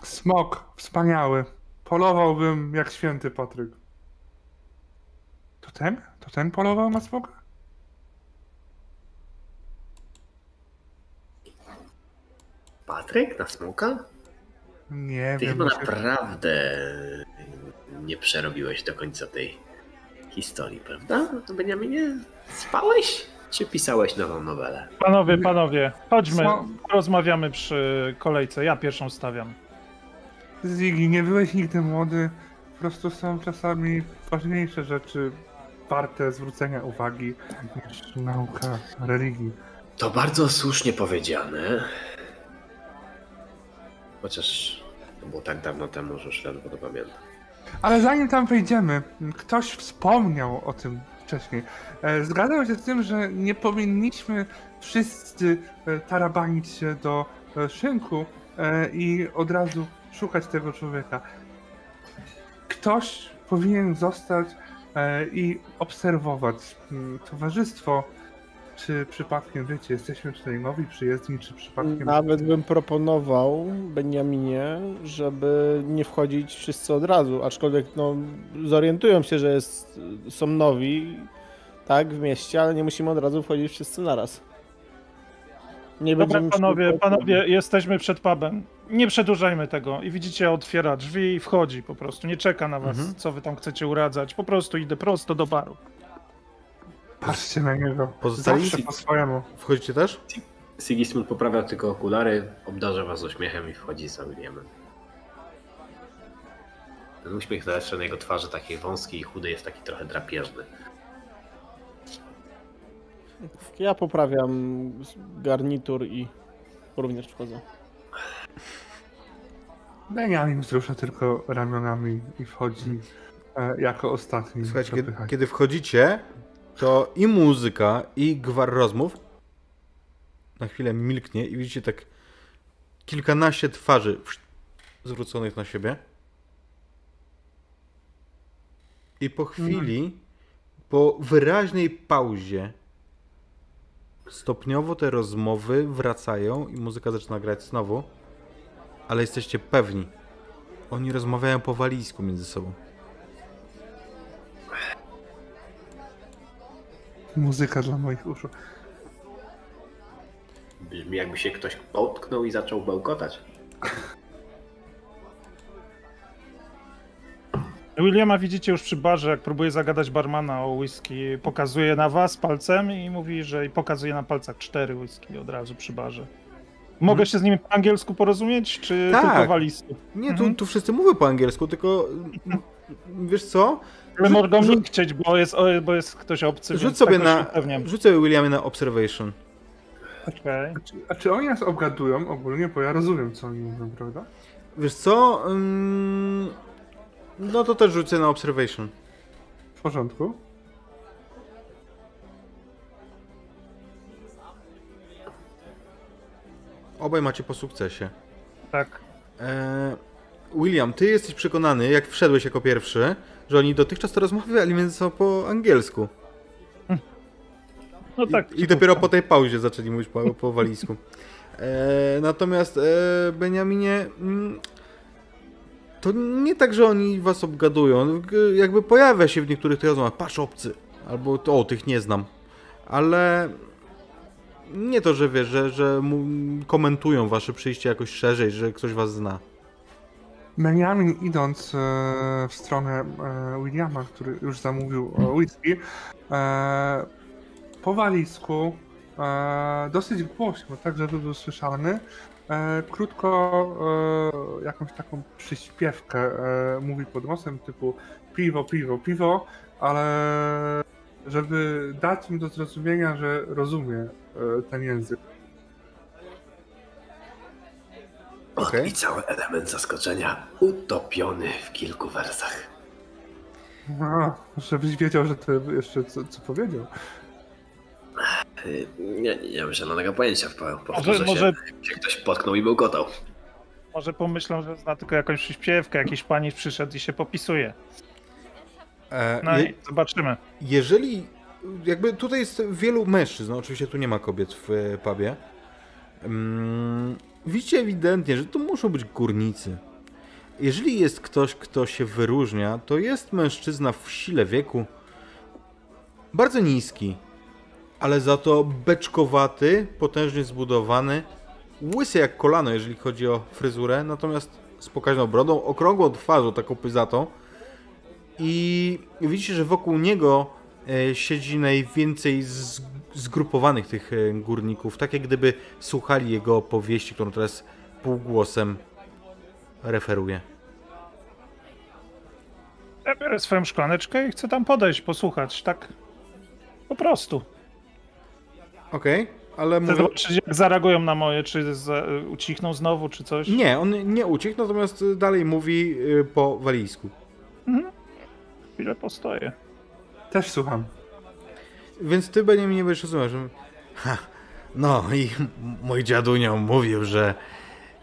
Smok, wspaniały. Polowałbym jak święty Patryk. To ten? To ten polował na smoka? Patryk na smoka? Nie Ty wiem. chyba muszę- naprawdę nie przerobiłeś do końca tej historii, prawda? Beniaminie? Spałeś? Czy pisałeś nową nowelę? Panowie, panowie, chodźmy, rozmawiamy przy kolejce. Ja pierwszą stawiam. Ziggy, nie byłeś nigdy młody. Po prostu są czasami ważniejsze rzeczy warte zwrócenia uwagi niż nauka religii. To bardzo słusznie powiedziane. Chociaż to było tak dawno temu, że już ledwo to pamiętam. Ale zanim tam wejdziemy, ktoś wspomniał o tym wcześniej. E, Zgadzam się z tym, że nie powinniśmy wszyscy e, tarabanić się do e, szynku i od razu szukać tego człowieka. Ktoś powinien zostać e, i obserwować mm, towarzystwo, czy przypadkiem, wiecie, jesteśmy tutaj nowi przyjezdni, czy przypadkiem... Nawet bym proponował Beniaminie, żeby nie wchodzić wszyscy od razu, aczkolwiek no, zorientują się, że jest, są nowi, tak, w mieście, ale nie musimy od razu wchodzić wszyscy naraz. Nie Dobra, panowie, panowie, jesteśmy przed pubem. Nie przedłużajmy tego. I widzicie, otwiera drzwi i wchodzi po prostu. Nie czeka na was, Mhm. co wy tam chcecie uradzać. Po prostu idę prosto do baru. Patrzcie na niego. Pozostali? Po swojemu. Wchodzicie też? Sigismund poprawia tylko okulary, obdarza was uśmiechem i wchodzi za Williamem. Ten uśmiech zawsze na jego twarzy takiej wąskiej i chudej jest taki trochę drapieżny. Ja poprawiam garnitur i również wchodzę. Benjamin wzrusza tylko ramionami i wchodzi e, jako ostatni. Słuchajcie, kiedy, kiedy wchodzicie, to i muzyka, i gwar rozmów na chwilę milknie i widzicie tak kilkanaście twarzy zwróconych na siebie. I po chwili, po wyraźnej pauzie, stopniowo te rozmowy wracają i muzyka zaczyna grać znowu, ale jesteście pewni. Oni rozmawiają po walijsku między sobą. Muzyka dla moich uszu. Brzmi jakby się ktoś potknął i zaczął bełkotać. Williama widzicie już przy barze, jak próbuje zagadać barmana o whisky. Pokazuje na was palcem i mówi, że i pokazuje na palcach cztery whisky od razu przy barze. Mogę się z nimi po angielsku porozumieć, czy Tak. tylko walisku? Nie, tu, Mhm. tu wszyscy mówią po angielsku, tylko mm, wiesz co? Ale mogą rzuć- mi chcieć, bo jest, o, bo jest ktoś obcy, Rzuć sobie tak na. Rzuć sobie Williamie na observation. Okej. A czy, a czy oni nas obgadują ogólnie? Bo ja rozumiem, co oni mówią, prawda? Wiesz co? Ym, No to też rzucę na observation. W porządku. Obaj macie po sukcesie. Tak. Eee, William, ty jesteś przekonany, jak wszedłeś jako pierwszy, że oni dotychczas to rozmawiali między sobą po angielsku. No tak. I, I dopiero po tej pauzie zaczęli mówić po, po walijsku. E, natomiast e, Beniaminie, mm, to nie tak, że oni was obgadują. Jakby pojawia się w niektórych tych rozmowach, patrz obcy, albo o, tych nie znam. Ale nie to, że wiesz, że, że komentują wasze przyjście jakoś szerzej, że ktoś was zna. Benjamin idąc e, w stronę e, Williama, który już zamówił e, whisky, po walizku, dosyć głośno, tak żeby był słyszalny, krótko jakąś taką przyśpiewkę mówi pod nosem typu piwo, piwo, piwo, ale żeby dać im do zrozumienia, że rozumie e, ten język. O, Okej. I cały element zaskoczenia utopiony w kilku wersach. A, żebyś wiedział, że to jeszcze co, co powiedział. Nie, nie mam zielonego pojęcia. Po- Może, Powtórzę może, się, się ktoś potknął i bełkotał. może pomyślą, że zna tylko jakąś przyśpiewkę, jakiś pani przyszedł i się popisuje. E, No i zobaczymy. Jeżeli, jakby tutaj jest wielu mężczyzn, no oczywiście tu nie ma kobiet w e, pubie. Mm, widzicie ewidentnie, że to muszą być górnicy. Jeżeli jest ktoś, kto się wyróżnia, to jest mężczyzna w sile wieku, bardzo niski, ale za to beczkowaty, potężnie zbudowany, łysy jak kolano, jeżeli chodzi o fryzurę, natomiast z pokaźną brodą, okrągłą twarzą, taką pyzatą, i widzicie, że wokół niego e, siedzi najwięcej zgrupowanych tych e, górników, tak jak gdyby słuchali jego opowieści, którą teraz półgłosem referuje. Ja biorę swoją szklaneczkę i chcę tam podejść, posłuchać, tak po prostu. Okej, ale Chcę mówię... zobaczyć, jak zareagują na moje, czy za, ucichną znowu, czy coś. Nie, on nie uciekł, natomiast dalej mówi e, po walijsku. Chwilę postoję. Też słucham. Więc ty będzie mnie będziesz rozumiał, że... Ha, no i mój dziadunio mówił, że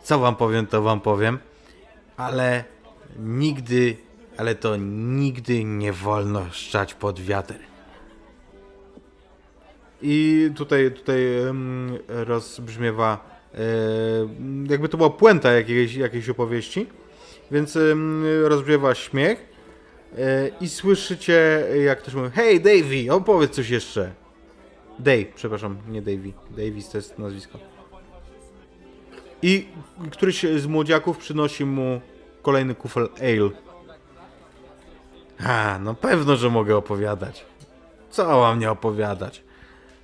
co wam powiem, to wam powiem, ale nigdy, ale to nigdy nie wolno szczać pod wiatr. I tutaj, tutaj rozbrzmiewa, jakby to była puenta jakiejś, jakiejś opowieści, więc rozbrzmiewa śmiech i słyszycie, jak ktoś mówi, hej Davey, opowiedz coś jeszcze. Dave, przepraszam, nie Davey, Davis to jest nazwisko. I któryś z młodziaków przynosi mu kolejny kufel ale. A, no pewno, że mogę opowiadać. Co mam nie opowiadać?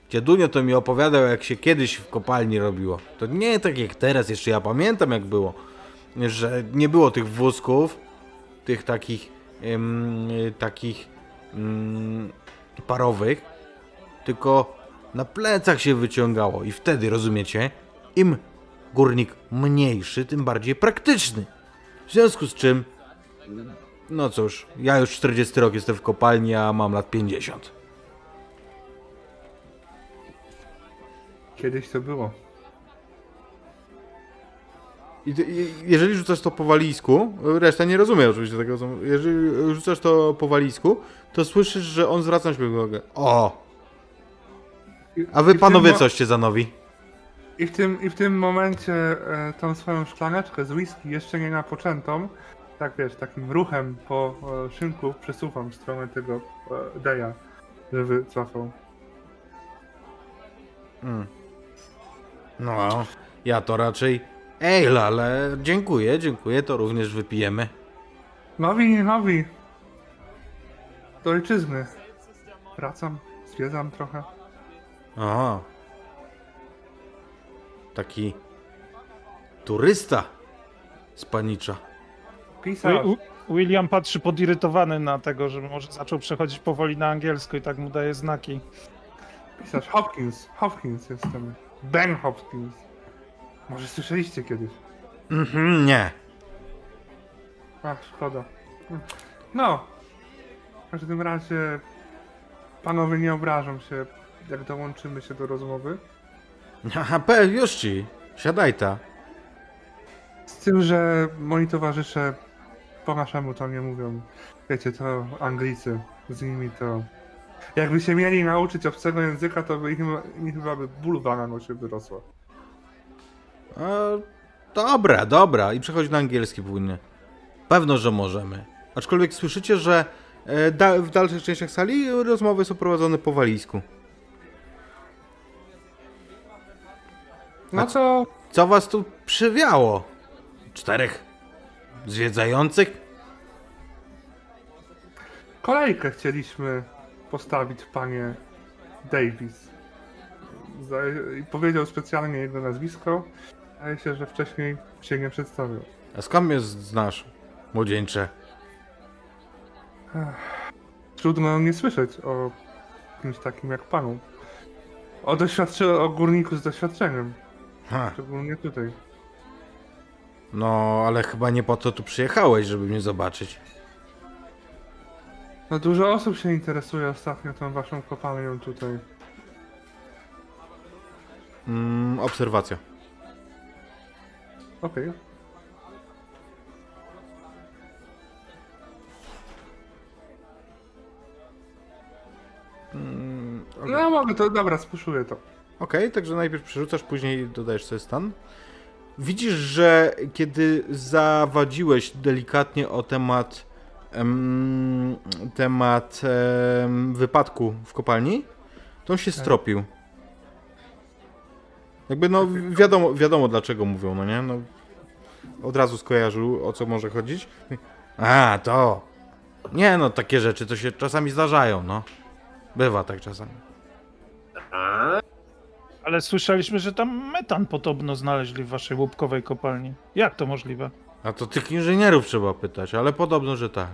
Dziadunio to mi opowiadał, jak się kiedyś w kopalni robiło. To nie tak jak teraz, jeszcze ja pamiętam jak było. Że nie było tych wózków, tych takich, takich mm, parowych, tylko na plecach się wyciągało. I wtedy, rozumiecie, im górnik mniejszy, tym bardziej praktyczny. W związku z czym, no cóż, ja już 40 rok jestem w kopalni, a mam lat 50. Kiedyś to było. I i- jeżeli rzucasz to po walizku, reszta nie rozumie oczywiście tego, co- jeżeli rzucasz to po walizku, to słyszysz, że on zwraca się uwagę. O! A wy panowie coście za nowi? I w tym, I w tym momencie e, tą swoją szklaneczkę z whisky jeszcze nie napoczętą, tak wiesz, takim ruchem po e, szynku przesuwam w stronę tego e, Deja, żeby cofał. Mm. No, ja to raczej ale, ale dziękuję, dziękuję, to również wypijemy. Nowi, nowi! Do ojczyzny. Wracam, zwiedzam trochę. O. Taki turysta z panicza. Pisarz. Wi- William patrzy podirytowany na tego, że może zaczął przechodzić powoli na angielsko i tak mu daje znaki. Pisarz Hopkins. Hopkins jestem. Ben Hopkins. Może słyszeliście kiedyś? Mhm, nie. Ach, szkoda. No. W każdym razie panowie nie obrażą się, jak dołączymy się do rozmowy. Aha, pe, już ci. Siadaj ta. Z tym, że moi towarzysze po naszemu to nie mówią. Wiecie, to Anglicy. Z nimi to... Jakby się mieli nauczyć obcego języka, to by im chyba by bulwa na nosie wyrosła. E, dobra, dobra. I przechodzi na angielski płynnie. Pewno, że możemy. Aczkolwiek słyszycie, że e, da, w dalszych częściach sali rozmowy są prowadzone po walijsku. No to Co was tu przywiało? Czterech zwiedzających? kolejkę chcieliśmy postawić panie Davis. Powiedział specjalnie jego nazwisko. Zdaje się, że wcześniej się nie przedstawił. A skąd mnie znasz, młodzieńcze? Trudno nie słyszeć o kimś takim jak panu. O, doświadczy- o górniku z doświadczeniem. Ha, Szczególnie tutaj. no, ale chyba nie po to tu przyjechałeś, żeby mnie zobaczyć. No dużo osób się interesuje ostatnio tą waszą kopalnią tutaj. Mm, obserwacja. Okej. Mm, okej. No mogę to, dobra, spuszuję to. Okej, także najpierw przerzucasz, później dodajesz sobie stan. Widzisz, że kiedy zawadziłeś delikatnie o temat em, temat em, wypadku w kopalni, to on się stropił. Jakby no wiadomo, wiadomo dlaczego mówią, no nie? No, od razu skojarzył o co może chodzić. A, to. Nie no, takie rzeczy to się czasami zdarzają, no. Bywa tak czasami. Ale słyszeliśmy, że tam metan podobno znaleźli w waszej łupkowej kopalni. Jak to możliwe? A to tych inżynierów trzeba pytać, ale podobno, że tak.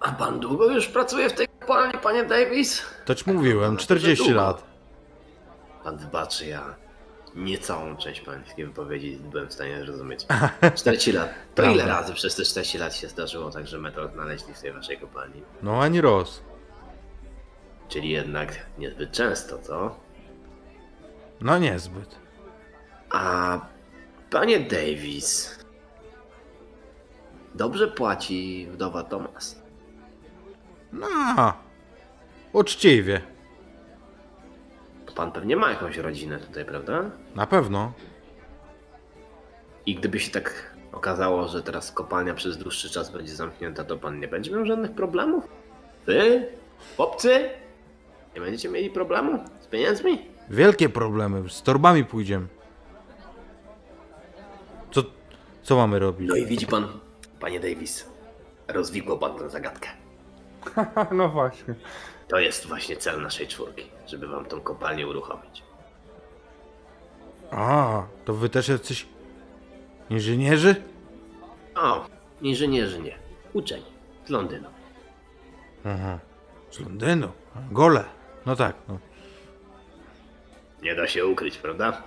a pan długo już pracuje w tej kopalni, panie Davis? To ci mówiłem, No, to 40 długo. lat. Pan wybaczy, ja nie całą część pańskiej wypowiedzi byłem w stanie zrozumieć. 40 lat. To ile razy przez te 40 lat się zdarzyło tak, że metal znaleźli w tej waszej kopalni? No ani roz. Czyli jednak niezbyt często, co? No niezbyt. A panie Davis, dobrze płaci wdowa Thomas. No. Uczciwie. Pan pewnie ma jakąś rodzinę tutaj, prawda? Na pewno. I gdyby się tak okazało, że teraz kopalnia przez dłuższy czas będzie zamknięta, to pan nie będzie miał żadnych problemów? Wy? Chłopcy? Nie będziecie mieli problemu z pieniędzmi? Wielkie problemy. Z torbami pójdziemy. Co, co mamy robić? No i widzi pan, panie Davis, rozwikłał pan tę zagadkę. no właśnie. To jest właśnie cel naszej czwórki, żeby wam tą kopalnię uruchomić. A, to wy też jacyś inżynierzy? O, inżynierzy nie, uczeni z Londynu. Aha. Z Londynu. Gole. No tak, no. Nie da się ukryć, prawda?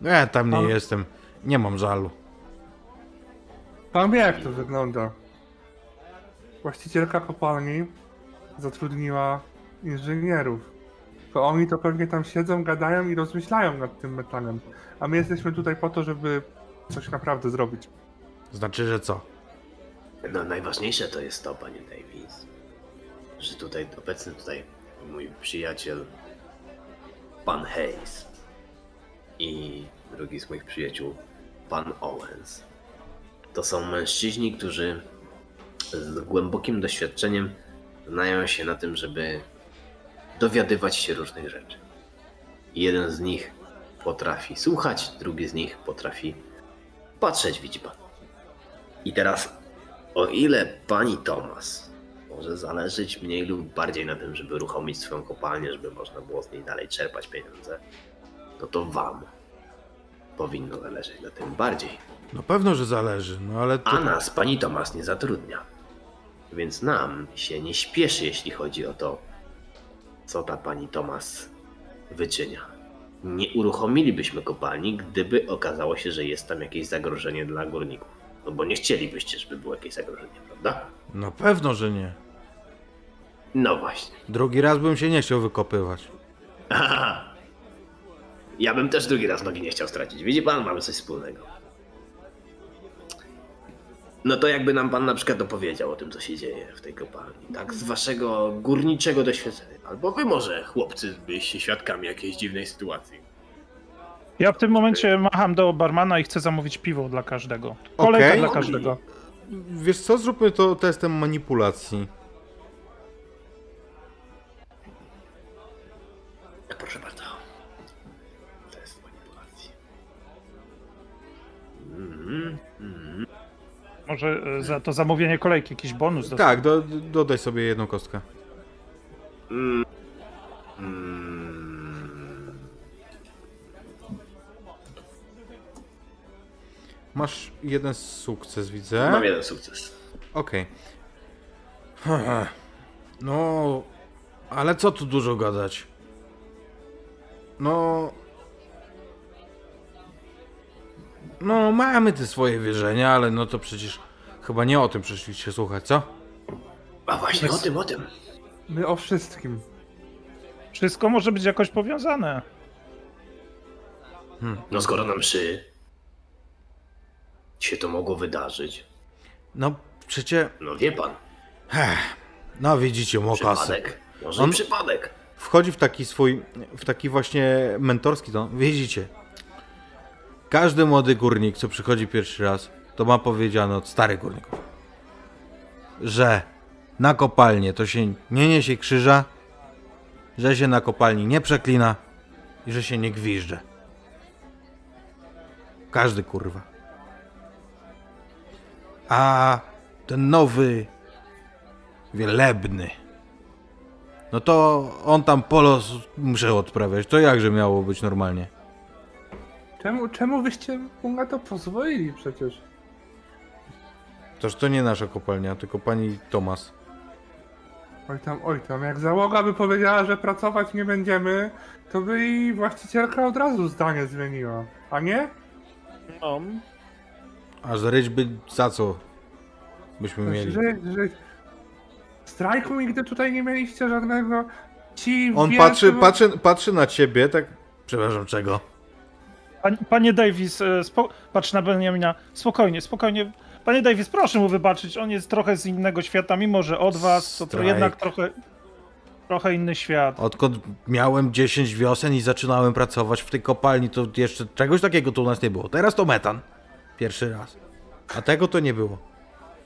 No Ja tam nie A- jestem. Nie mam żalu. Pan wie jak to wygląda. Właścicielka kopalni zatrudniła inżynierów. To oni to pewnie tam siedzą, gadają i rozmyślają nad tym metanem. A my jesteśmy tutaj po to, żeby coś naprawdę zrobić. Znaczy, że co? No najważniejsze to jest to, panie Davis, że tutaj obecny tutaj mój przyjaciel pan Hayes i drugi z moich przyjaciół pan Owens. To są mężczyźni, którzy z głębokim doświadczeniem znają się na tym, żeby dowiadywać się różnych rzeczy. Jeden z nich potrafi słuchać, drugi z nich potrafi patrzeć, widzi pan. I teraz o ile pani Tomas może zależeć mniej lub bardziej na tym, żeby uruchomić swoją kopalnię, żeby można było z niej dalej czerpać pieniądze, no to wam powinno zależeć na tym bardziej. No pewno, że zależy, no ale to... A nas pani Tomas nie zatrudnia. Więc nam się nie śpieszy, jeśli chodzi o to, co ta pani Tomas wyczynia. Nie uruchomilibyśmy kopalni, gdyby okazało się, że jest tam jakieś zagrożenie dla górników. No bo nie chcielibyście, żeby było jakieś zagrożenie, prawda? No pewno, że nie. No właśnie. Drugi raz bym się nie chciał wykopywać. Aha. Ja bym też drugi raz nogi nie chciał stracić. Widzi pan, mamy coś wspólnego. No to jakby nam pan na przykład opowiedział o tym, co się dzieje w tej kopalni. Tak, z waszego górniczego doświadczenia. Albo wy może, chłopcy, byliście świadkami jakiejś dziwnej sytuacji. Ja w tym momencie macham do barmana i chcę zamówić piwo dla każdego. Kolejka Okej. dla każdego. Wiesz co, zróbmy to testem manipulacji. Może e, za to zamówienie kolejki jakiś bonus dostać. Tak, do, dodaj sobie jedną kostkę. Mm. Mm. Masz jeden sukces, widzę. Mam jeden sukces. Okej. Haha. No, ale co tu dużo gadać? No. No, mamy te swoje wierzenia, ale no to przecież chyba nie o tym przyszliście słuchać, co? A właśnie o tym, o tym. My o wszystkim. Wszystko może być jakoś powiązane. No skoro na mszy się to mogło wydarzyć, No, przecie. no wie pan, No, widzicie, mokasy. przypadek. Może On- przypadek. wchodzi w taki swój, w taki właśnie mentorski ton. Widzicie, każdy młody górnik, co przychodzi pierwszy raz, to ma powiedziane od starych górników, że na kopalnię to się nie niesie krzyża, że się na kopalni nie przeklina i że się nie gwizdże. Każdy kurwa. A ten nowy, wielebny, no to on tam polo s- muszę odprawiać. To jakże miało być normalnie? Czemu, czemu wyście mu na to pozwolili przecież? Toż to nie nasza kopalnia, tylko pani Tomas. Oj tam, oj tam, jak załoga by powiedziała, że pracować nie będziemy, to by i właścicielka od razu zdanie zmieniła. A nie? No, A zryć by za co byśmy mieli? Że, że... Strajku nigdy tutaj nie mieliście żadnego. Ci On wielcy- patrzy, patrzy, patrzy na ciebie, tak. Przepraszam, czego? Panie, panie Davis, e, spo, patrz na Benjamina. Spokojnie, spokojnie. Panie Davis, proszę mu wybaczyć. On jest trochę z innego świata, mimo że od was to, to jednak trochę, trochę inny świat. Odkąd miałem 10 wiosen i zaczynałem pracować w tej kopalni, to jeszcze czegoś takiego tu u nas nie było. Teraz to metan. Pierwszy raz. A tego to nie było.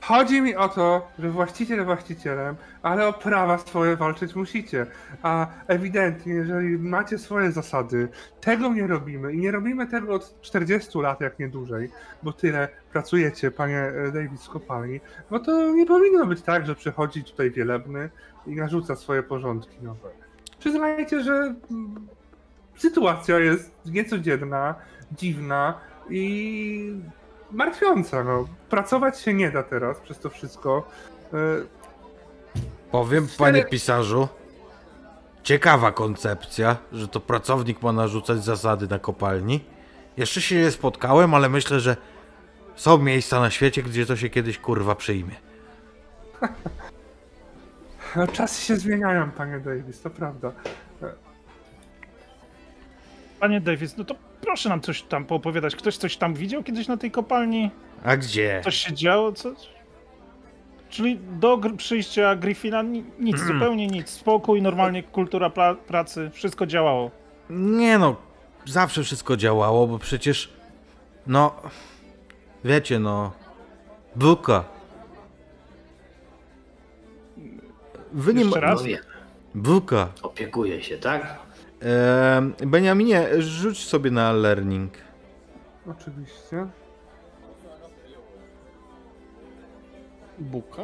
Chodzi mi o to, że właściciel właścicielem, ale o prawa swoje walczyć musicie. A ewidentnie, jeżeli macie swoje zasady, tego nie robimy i nie robimy tego od 40 lat, jak nie dłużej, bo tyle pracujecie, panie e, Davis, w kopalni, no to nie powinno być tak, że przychodzi tutaj wielebny i narzuca swoje porządki nowe. Przyznajcie, że mm, sytuacja jest niecodzienna, dziwna i martwiąca. No. Pracować się nie da teraz przez to wszystko. E, Powiem, panie pisarzu, ciekawa koncepcja, że to pracownik ma narzucać zasady na kopalni. Jeszcze się nie spotkałem, ale myślę, że są miejsca na świecie, gdzie to się kiedyś kurwa przyjmie. No, czasy się zmieniają, panie Davis, to prawda. Panie Davis, no to proszę nam coś tam poopowiadać. Ktoś coś tam widział kiedyś na tej kopalni? A gdzie? Coś się działo? Co? Czyli do gr- przyjścia Griffina ni- nic, zupełnie nic. Spokój, normalnie kultura pra- pracy, wszystko działało. Nie no, zawsze wszystko działało, bo przecież, no, wiecie no, buka. Wy nie Jeszcze ma... raz? No Buka. opiekuję się, tak? Ehm, Beniaminie, rzuć sobie na learning. Oczywiście. buka?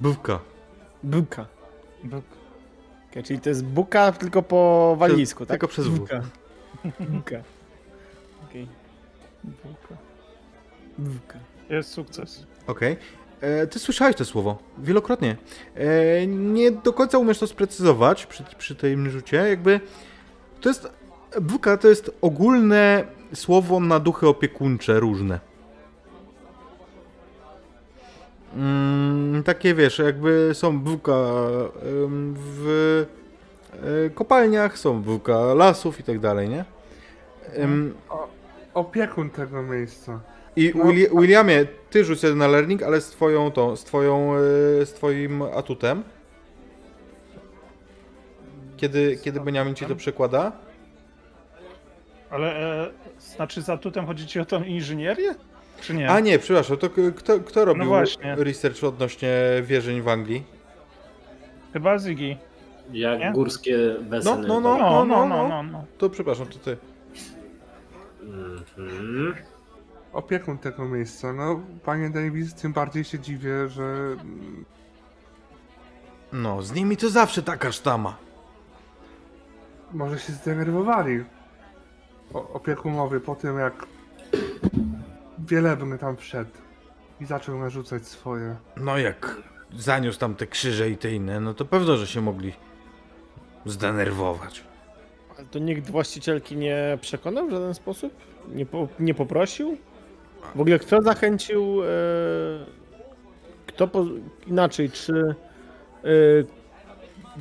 Buka. Buka. Bóg. Okay, czyli to jest buka tylko po walizku, tak? tylko przez buka. Buka. Okej. Bóg. Buka. Jest sukces. Okej. E, ty słyszałeś to słowo wielokrotnie. E, nie do końca umiesz to sprecyzować przy, przy tym rzucie. Jakby to jest. Buka to jest ogólne słowo na duchy opiekuńcze różne. Mm, takie wiesz, jakby są buka w e, kopalniach, są buka lasów i tak dalej, nie? Em, Opiekun tego miejsca. I No. Willi- Williamie, ty rzuć sobie na learning, ale z twoją tą, z twoją, e, z twoim atutem. Kiedy, kiedy Beniamin ci to przekłada? Ale e, znaczy za atutem chodzi ci o tą inżynierię? Czy nie? A nie, przepraszam, to kto, kto robił właśnie. research odnośnie wierzeń w Anglii? Chyba Ziggy. Jak Nie? górskie wesele. No, no, No, no, no. no, no. no. To przepraszam, to ty. Mhm. Opiekun tego miejsca. No, panie Davis, tym bardziej się dziwię, że No, z nimi to zawsze taka sztama. Może się zdenerwowali. O, opiekunowie po tym, jak Wielebny tam wszedł i zaczął narzucać swoje. No jak zaniósł tam te krzyże i te inne, no to pewno, że się mogli zdenerwować. Ale to nikt właścicielki nie przekonał w żaden sposób? Nie, po, nie poprosił? W ogóle kto zachęcił, e, kto po, inaczej, czy e,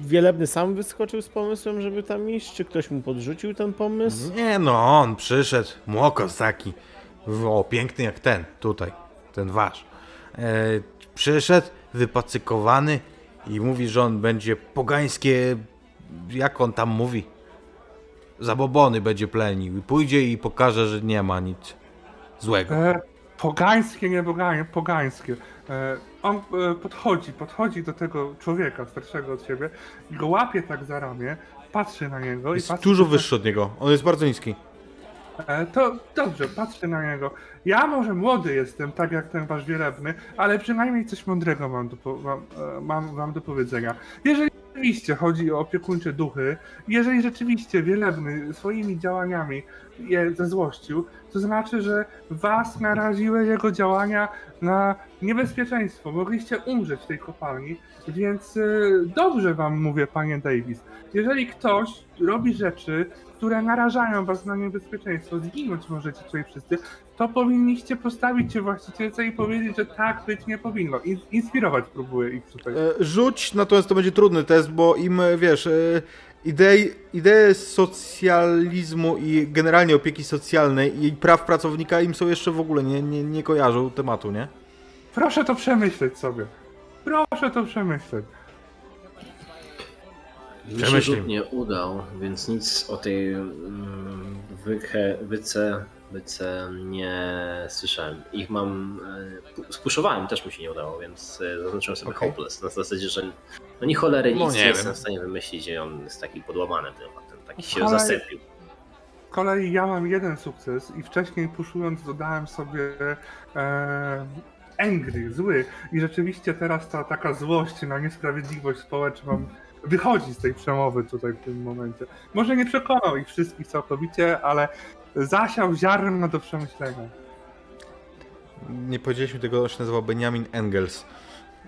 Wielebny sam wyskoczył z pomysłem, żeby tam iść, czy ktoś mu podrzucił ten pomysł? Nie no, on przyszedł, młokos taki, o, piękny jak ten, tutaj, ten wasz. E, przyszedł, wypacykowany i mówi, że on będzie pogańskie, jak on tam mówi, zabobony będzie plenił i pójdzie i pokaże, że nie ma nic złego. E, pogańskie, nie pogań, pogańskie. E, on e, podchodzi, podchodzi do tego człowieka starszego od siebie i go łapie tak za ramię, patrzy na niego i Jest patrzy dużo wyższy od niego, on jest bardzo niski. E, To dobrze, patrzę na niego. Ja może młody jestem, tak jak ten wasz wielebny, ale przynajmniej coś mądrego mam do, mam, mam, mam do powiedzenia. Jeżeli rzeczywiście chodzi o opiekuńcze duchy, jeżeli rzeczywiście wielebny swoimi działaniami je zezłościł, to znaczy, że was naraziły jego działania na niebezpieczeństwo. Mogliście umrzeć w tej kopalni, więc e, dobrze wam mówię, panie Davis. Jeżeli ktoś robi rzeczy, które narażają was na niebezpieczeństwo, zginąć możecie tutaj wszyscy, to powinniście postawić się właścicielce i powiedzieć, że tak być nie powinno. In- inspirować próbuję ich tutaj. E, Rzuć, natomiast to będzie trudny test, bo im, e, wiesz, e, idei, idee socjalizmu i generalnie opieki socjalnej i praw pracownika im są jeszcze w ogóle nie, nie, nie kojarzą tematu, nie? Proszę to przemyśleć sobie. Proszę to przemyśleć. Mi się rzut nie udał, więc nic o tej mm, wyche, wyce, wyce nie słyszałem. Ich mam. e, Spuszowałem, też mi się nie udało, więc e, zaznaczyłem sobie Okej. hopeless. Na zasadzie, że no ni cholery nic No nie, nie jestem w stanie wymyślić i on jest taki podłamany tym faktem, taki się zasypił. Z kolei ja mam jeden sukces i wcześniej puszując dodałem sobie e, angry, zły i rzeczywiście teraz ta taka złość na niesprawiedliwość społeczną wychodzi z tej przemowy tutaj w tym momencie. Może nie przekonał ich wszystkich całkowicie, ale zasiał ziarno do przemyślenia. Nie powiedzieliśmy tego, on się nazywa Benjamin Engels.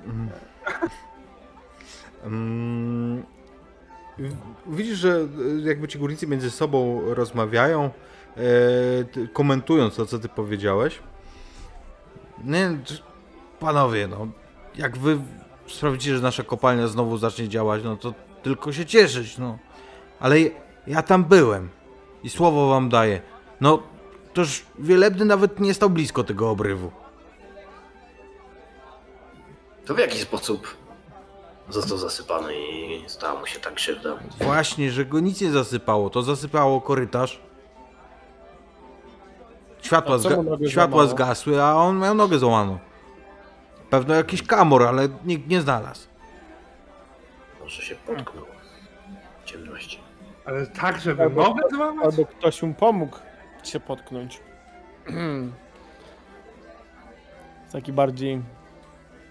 Mm. Mm. Widzisz, że e, jakby ci górnicy między sobą rozmawiają, e, komentując to, co ty powiedziałeś. Nie, t- panowie, no, jak wy sprawicie, że nasza kopalnia znowu zacznie działać, no to tylko się cieszyć, no. Ale ja- ja tam byłem i słowo wam daję. No, toż Wielebny nawet nie stał blisko tego obrywu. To w jaki sposób został zasypany i stała mu się tak krzywda? Właśnie, że go nic nie zasypało, to zasypało korytarz. Światła, zga- światła zgasły, a on miał nogę złamaną. Pewno jakiś kamor, ale nikt nie znalazł. Może się potknął w ciemności. Ale tak, żeby Albo- nogę złamać? Albo ktoś mu pomógł się potknąć. w taki bardziej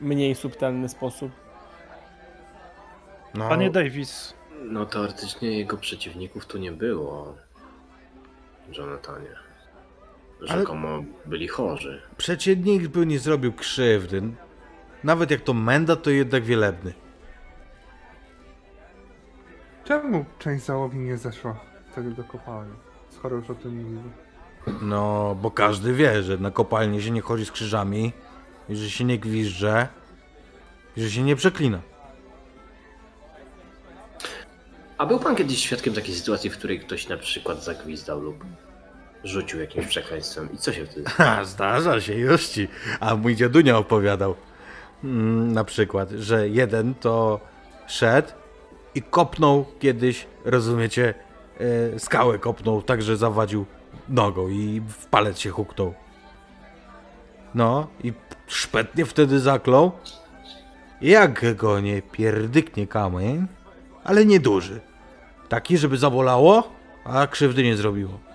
mniej subtelny sposób. No, Panie Davis, No teoretycznie jego przeciwników tu nie było. Jonathanie. Rzekomo byli chorzy. przecie nikt by nie zrobił krzywdy. nawet jak to menda, to jednak wielebny. Czemu część załogi nie zeszła wtedy do kopalni? Skoro już o tym mówimy. No, bo każdy wie, że na kopalnię się nie chodzi z krzyżami, i że się nie gwizdże, i że się nie przeklina. A był pan kiedyś świadkiem takiej sytuacji, w której ktoś na przykład zagwizdał lub rzucił jakimś przekleństwem i co się wtedy Ha, zdarza się, już ci. A mój dziadunia opowiadał mm, na przykład, że jeden to szedł i kopnął kiedyś, rozumiecie, e, skałę kopnął, tak że zawadził nogą i w palec się huknął. No i szpetnie wtedy zaklął. Jak go nie pierdyknie kamień, ale nieduży. Taki, żeby zabolało, a krzywdy nie zrobiło.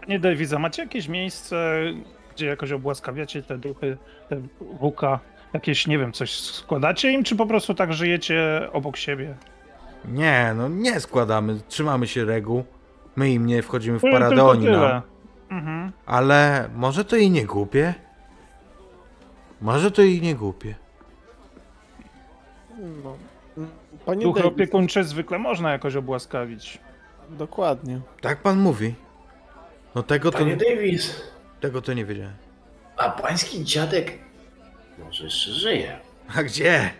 Panie Daviza, macie jakieś miejsce, gdzie jakoś obłaskawiacie te duchy, te wuka? Jakieś, nie wiem, coś składacie im, czy po prostu tak żyjecie obok siebie? Nie, no nie składamy, trzymamy się reguł. My im nie wchodzimy w No, paradę, tylko oni nam. tyle. Mhm. Ale może to i nie głupie? Może to i nie głupie. No. Panie Duchy Davis, opiekuńcze zwykle można jakoś obłaskawić. dokładnie. Tak pan mówi. No tego to, Panie Davis, tego to nie wiedziałem. a pański dziadek może jeszcze żyje. A gdzie?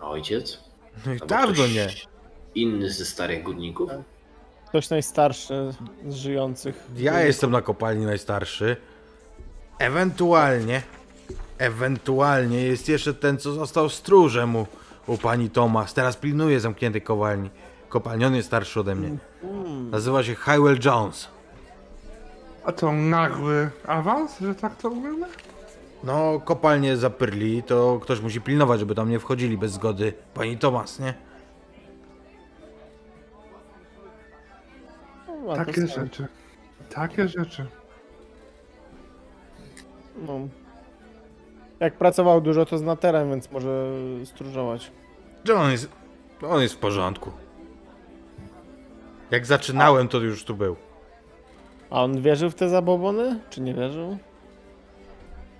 A ojciec? No i dawno ktoś nie. Inny ze starych górników? Ktoś najstarszy z żyjących. Ja jestem na kopalni najstarszy. Ewentualnie, ewentualnie jest jeszcze ten, co został stróżem u, u pani Thomas. Teraz pilnuje zamkniętej kopalni. Kopalni, on jest starszy ode mnie. Nazywa się Hywell Jones. A to nagły awans, że tak to mówimy? No, kopalnie zapyrli, to ktoś musi pilnować, żeby tam nie wchodzili bez zgody pani Thomas, nie? No, Takie rzeczy. Takie rzeczy. No. Jak pracował dużo, to zna teren, więc może stróżować. Że on jest, on jest w porządku. Jak zaczynałem, to już tu był. A on wierzył w te zabobony? Czy nie wierzył?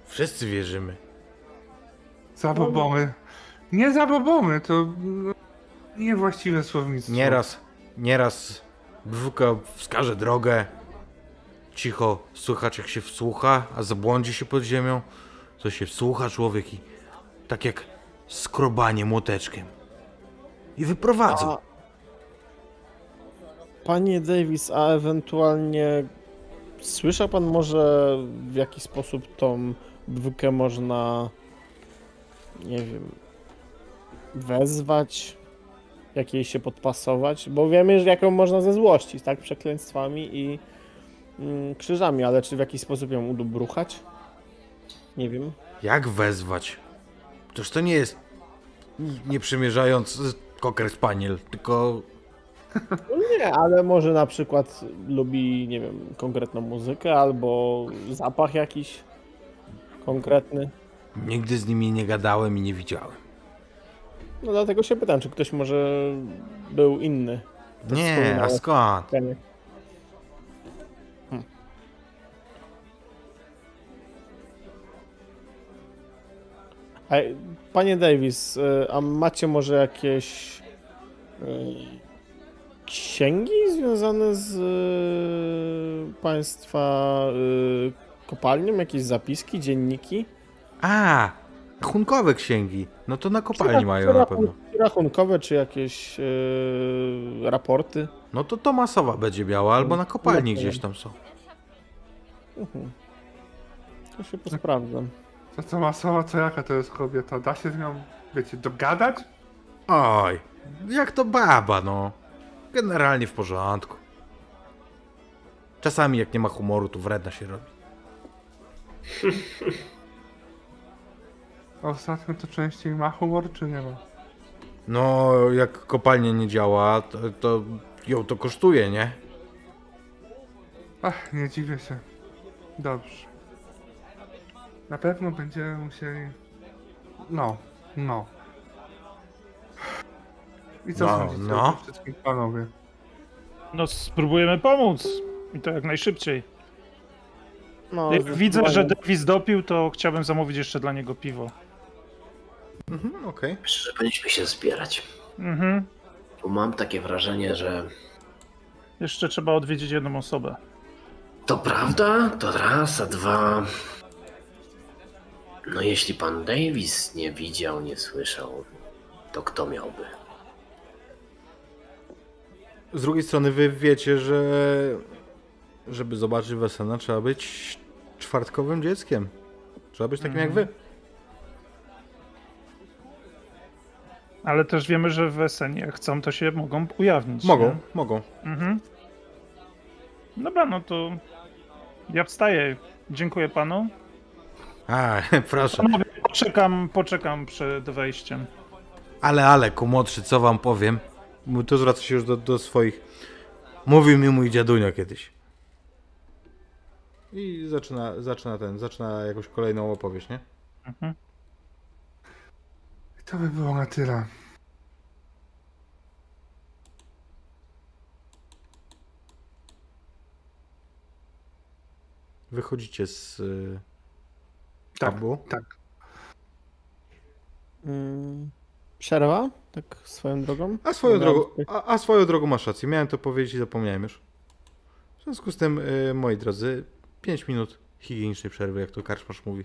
Wszyscy wierzymy. Zabobomy. Nie zabobomy, to niewłaściwe słownictwo. Nieraz, nieraz brzuka wskaże drogę. Cicho słychać jak się wsłucha, a zabłądzi się pod ziemią. To się wsłucha człowiek i tak jak skrobanie młoteczkiem. I wyprowadza. A... Panie Davis, a ewentualnie słyszał pan może w jaki sposób tą dwójkę można, nie wiem, wezwać, jak jej się podpasować? Bo wiemy, że jaką można ze złości, tak? Przekleństwami i mm, krzyżami, ale czy w jakiś sposób ją udobruchać? Nie wiem. Jak wezwać? Toż to nie jest nie przymierzając koker spaniel, tylko nie, ale może na przykład lubi, nie wiem, konkretną muzykę albo zapach jakiś konkretny. nigdy z nimi nie gadałem i nie widziałem. No dlatego się pytam, czy ktoś może był inny. Nie, a skąd? Panie Davis, y, a macie może jakieś y, księgi związane z y, państwa kopalnią? Jakieś zapiski, dzienniki? A, rachunkowe księgi. No to na kopalni Czy mają na pewno. Rachunkowe, czy jakieś raporty? No to Tomasowa będzie miała, albo na kopalni No, gdzieś tam są. Mhm. To się posprawdzam. To co masowa, to jaka to jest kobieta? Da się z nią, wiecie, dogadać? Oj, jak to baba, no. Generalnie w porządku. Czasami jak nie ma humoru, to wredna się robi. Ostatnio to częściej ma humor, czy nie ma? No, jak kopalnia nie działa, to, to ją to kosztuje, nie? Ach, nie dziwię się. Dobrze. Na pewno będziemy musieli... No, no. I co No, sądzicie no. o tym wszystkim panowie? No spróbujemy pomóc. I to jak najszybciej. No, Jak widzę, że. Davis dopił, to chciałbym zamówić jeszcze dla niego piwo. Mhm, okej. Myślę, że powinniśmy się zbierać. Mhm. Bo mam takie wrażenie, że Jeszcze trzeba odwiedzić jedną osobę. to prawda, to raz, a dwa. No jeśli pan Davis nie widział, nie słyszał, to kto miałby? Z drugiej strony wy wiecie, że żeby zobaczyć Wesena trzeba być czwartkowym dzieckiem. Trzeba być takim jak wy. Ale też wiemy, że w SN jak chcą, to się mogą ujawnić. Mogą, nie? mogą. Mhm. Dobra, no to ja wstaję. Dziękuję panu. A, proszę. Poczekam, poczekam przed wejściem. Ale, ale, kumotrzy, co wam powiem? Tu zwraca się już do, do swoich. Mówił mi mój dziadunio kiedyś. I zaczyna, zaczyna ten, zaczyna jakąś kolejną opowieść, nie? Mhm. I to by było na tyle. Wychodzicie z Tak, pubu. tak. Mm, przerwa? Tak swoją drogą? A swoją, drogą, a, a swoją drogą masz rację. Miałem to powiedzieć i zapomniałem już. W związku z tym, y, moi drodzy, 5 minut higienicznej przerwy, jak to karczmarz mówi.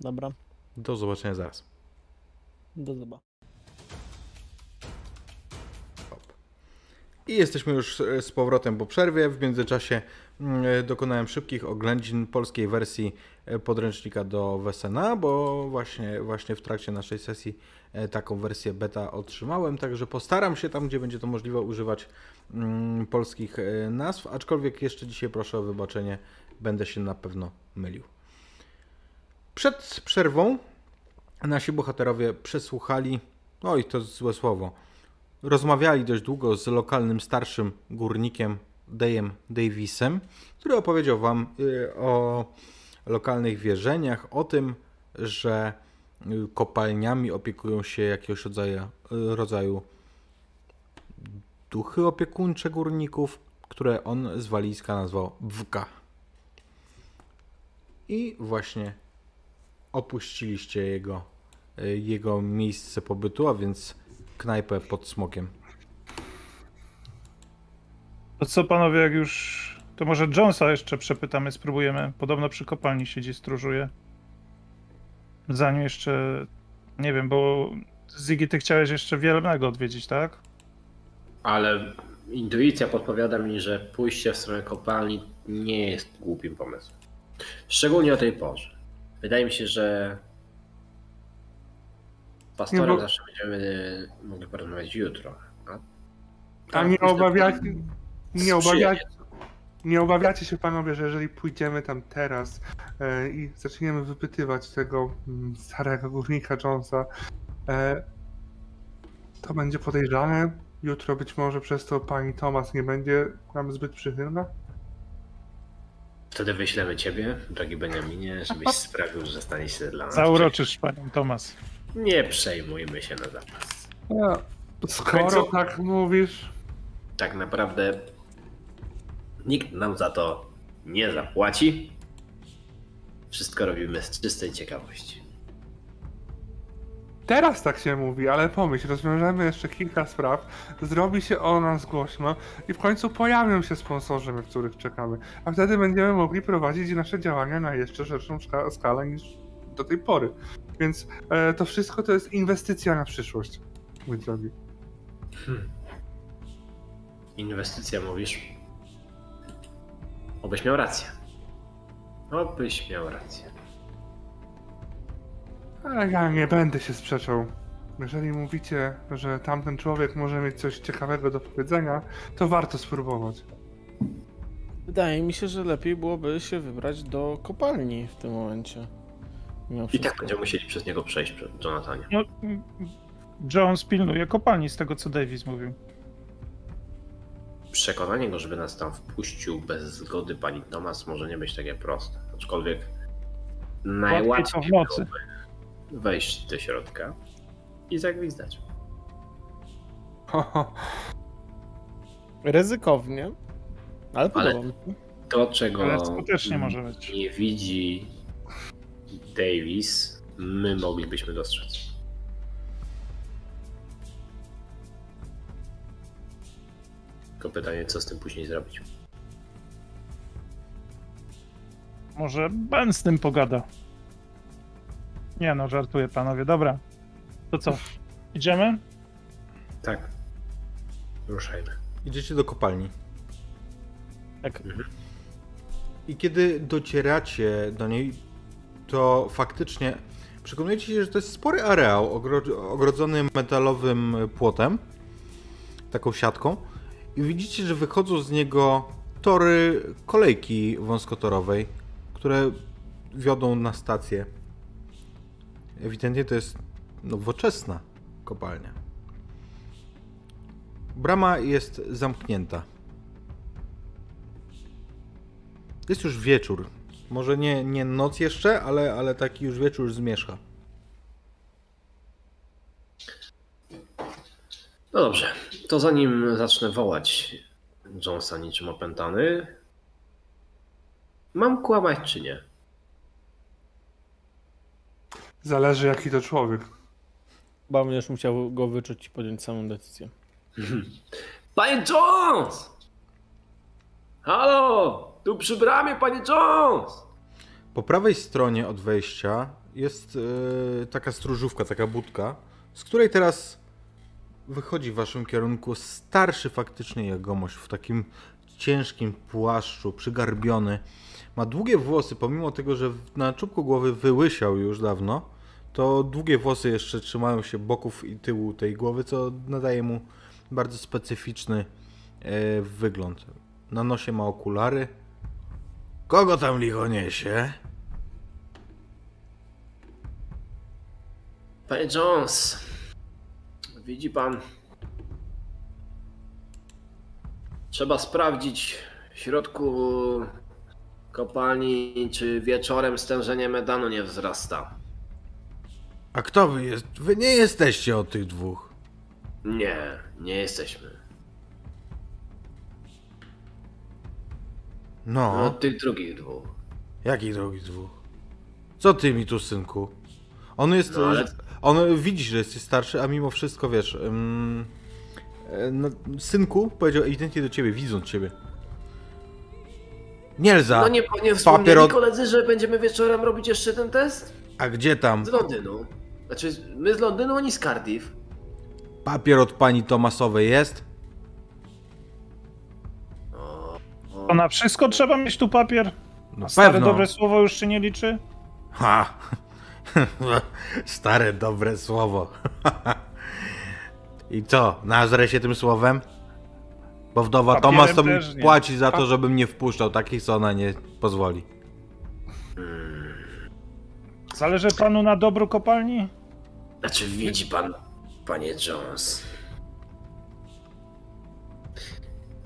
Dobra, Do zobaczenia zaraz. do zobaczenia. I jesteśmy już e, z powrotem po przerwie. W międzyczasie mm, e, dokonałem szybkich oględzin polskiej wersji e, podręcznika do Wesena, bo właśnie, właśnie w trakcie naszej sesji taką wersję beta otrzymałem, także postaram się tam, gdzie będzie to możliwe, używać mm, polskich nazw, aczkolwiek jeszcze dzisiaj proszę o wybaczenie, będę się na pewno mylił. Przed przerwą nasi bohaterowie przesłuchali, oj to złe słowo, rozmawiali dość długo z lokalnym starszym górnikiem Dayem Davisem, który opowiedział wam y, o lokalnych wierzeniach, o tym, że y, kopalniami opiekują się jakiegoś rodzaju, y, rodzaju duchy opiekuńcze górników, które on z walizka nazwał Wka. I właśnie opuściliście jego, jego miejsce pobytu, a więc knajpę pod smokiem. To co panowie, jak już. To może Jonesa jeszcze przepytamy, spróbujemy. Podobno przy kopalni siedzi, stróżuje. Zanim jeszcze. Nie wiem, bo Ziggy, ty chciałeś jeszcze Wielebnego odwiedzić, tak? Ale intuicja podpowiada mi, że pójście w stronę kopalni nie jest głupim pomysłem. Szczególnie o tej porze. Wydaje mi się, że pastorem bo- zawsze będziemy mogli porozmawiać jutro. A, A nie obawiacie, nie obawiacie, nie obawiacie się panowie, że jeżeli pójdziemy tam teraz e, i zaczniemy wypytywać tego mm, starego górnika Jonesa, e, to będzie podejrzane. Jutro być może przez to pani Thomas nie będzie nam zbyt przychylna. Wtedy wyślemy ciebie, drogi Beniaminie, żebyś sprawił, że stanie się dla nas. Zauroczysz panią Tomas. Nie przejmujmy się na zapas. No, skoro końcu- tak mówisz, Tak naprawdę nikt nam za to nie zapłaci. Wszystko robimy z czystej ciekawości. Teraz tak się mówi, ale pomyśl, rozwiążemy jeszcze kilka spraw, zrobi się o nas głośno i w końcu pojawią się sponsorzy, na których czekamy. A wtedy będziemy mogli prowadzić nasze działania na jeszcze szerszą szka- skalę niż do tej pory. Więc e, to wszystko to jest inwestycja na przyszłość, mój drogi. Inwestycja mówisz? Obyś miał rację. Obyś miał rację. Ale ja nie będę się sprzeczał. Jeżeli mówicie, że tamten człowiek może mieć coś ciekawego do powiedzenia, to warto spróbować. Wydaje mi się, że lepiej byłoby się wybrać do kopalni w tym momencie. I tak będziemy musieli przez niego przejść, przed Jonathanie. No, Jones pilnuje kopalni z tego, co Davis mówił. Przekonanie go, żeby nas tam wpuścił bez zgody pani Thomas może nie być takie proste. Aczkolwiek najłatwiej byłoby wejść do środka i zagwizdać. Ryzykownie, ale podoba mi się. To, czego Ale skutecznie może być. nie widzi Davis, my moglibyśmy dostrzec. Tylko pytanie, co z tym później zrobić. Może Ben z tym pogada. Nie no, żartuję panowie. Dobra. To co? Idziemy? Tak. Ruszajmy. Idziecie do kopalni. Tak. I kiedy docieracie do niej, to faktycznie przekonujecie się, że to jest spory areał ogro- ogrodzony metalowym płotem, taką siatką. I widzicie, że wychodzą z niego tory kolejki wąskotorowej, które wiodą na stację. Ewidentnie to jest nowoczesna kopalnia. Brama jest zamknięta. Jest już wieczór. Może nie, nie noc jeszcze, ale, ale taki już wieczór zmierzcha. No dobrze, to zanim zacznę wołać Jonesa niczym opętany, mam kłamać czy nie? Zależy jaki to człowiek. Chyba będziesz musiał go wyczuć i podjąć samą decyzję. Panie Jones! Halo! Tu przy bramie, panie Jones! Po prawej stronie od wejścia jest e, taka stróżówka, taka budka, z której teraz wychodzi w waszym kierunku starszy faktycznie jegomość w takim ciężkim płaszczu, przygarbiony. Ma długie włosy, pomimo tego, że na czubku głowy wyłysiał już dawno, to długie włosy jeszcze trzymają się boków i tyłu tej głowy, co nadaje mu bardzo specyficzny e, wygląd. Na nosie ma okulary. Kogo tam licho niesie? Panie Jones, widzi pan. Trzeba sprawdzić w środku kopalni, czy wieczorem stężenie medanu nie wzrasta. A kto wy jest? Wy nie jesteście od tych dwóch. Nie, nie jesteśmy. No, Od tych drugich dwóch. jakich drogich dwóch? Co ty mi tu, synku? On jest. No, ale- On widzi, że jesteś starszy, a mimo wszystko wiesz. ym, e, no, synku powiedział ewidentnie do ciebie, widząc ciebie. Nielza! No nie, nie wspomnieli koledzy, że będziemy wieczorem robić jeszcze ten test? A gdzie tam? Z Londynu. Znaczy, my z Londynu, oni z Cardiff. Papier od pani Tomasowej jest? To na wszystko trzeba mieć tu papier? No A stare pewno. dobre słowo już się nie liczy? Ha! Stare dobre słowo. I co? Nazrę się tym słowem? Bo wdowa Papierem Tomas to mi płaci za to, żebym nie wpuszczał takich, co ona nie pozwoli. Zależy panu na dobru kopalni? Znaczy, widzi pan, panie Jones.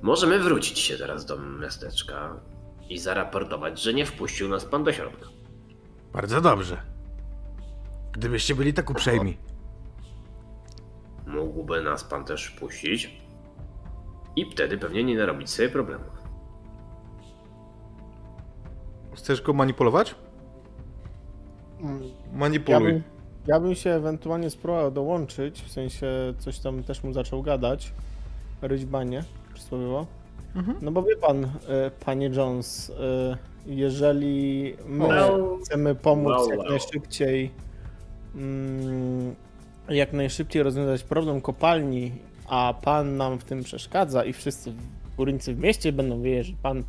Możemy wrócić się teraz do miasteczka i zaraportować, że nie wpuścił nas pan do środka. Bardzo dobrze. Gdybyście byli tak uprzejmi. Mógłby nas pan też wpuścić i wtedy pewnie nie narobić sobie problemów. Chcesz go manipulować? Mm, Ja Manipuluj. bym, ja bym się ewentualnie spróbował dołączyć, w sensie coś tam też mu zaczął gadać. Ryćbanie, przysłowiowo. Mhm. No bo wie pan, e, panie Jones, e, jeżeli my chcemy pomóc jak najszybciej mm, jak najszybciej rozwiązać problem kopalni, a pan nam w tym przeszkadza i wszyscy górnicy w mieście będą wiedzieć, że pan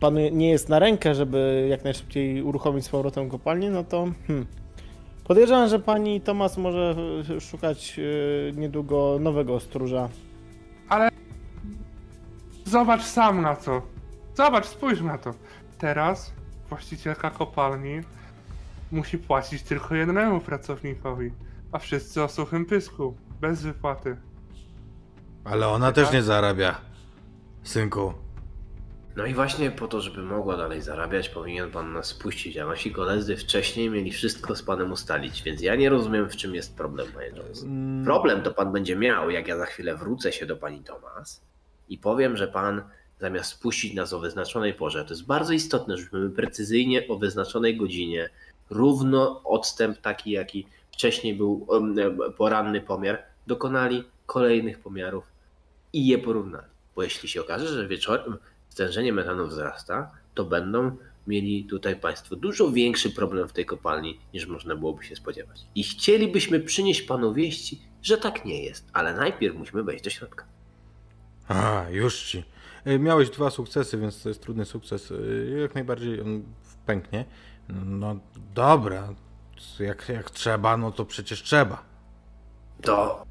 panu nie jest na rękę, żeby jak najszybciej uruchomić z powrotem kopalnię, no to hmm, podejrzewam, że pani Tomas może szukać e, niedługo nowego stróża. Zobacz sam na to. Zobacz, spójrz na to. Teraz właścicielka kopalni musi płacić tylko jednemu pracownikowi, a wszyscy o suchym pysku, bez wypłaty. Ale ona też nie zarabia. Synku. No i właśnie po to, żeby mogła dalej zarabiać, powinien pan nas spuścić, a nasi koledzy wcześniej mieli wszystko z panem ustalić, więc ja nie rozumiem, w czym jest problem, panie Jones. Problem to pan będzie miał, jak ja za chwilę wrócę się do pani Tomas i powiem, że pan zamiast spuścić nas o wyznaczonej porze. To jest bardzo istotne, żebyśmy precyzyjnie o wyznaczonej godzinie, równo odstęp taki, jaki wcześniej był poranny pomiar, dokonali kolejnych pomiarów i je porównali. Bo jeśli się okaże, że wieczorem stężenie metanu wzrasta, to będą mieli tutaj Państwo dużo większy problem w tej kopalni, niż można byłoby się spodziewać. I chcielibyśmy przynieść Panu wieści, że tak nie jest, ale najpierw musimy wejść do środka. A, już ci. E, Miałeś dwa sukcesy, więc to jest trudny sukces. E, Jak najbardziej on pęknie. No dobra, jak, jak trzeba, no to przecież trzeba. To,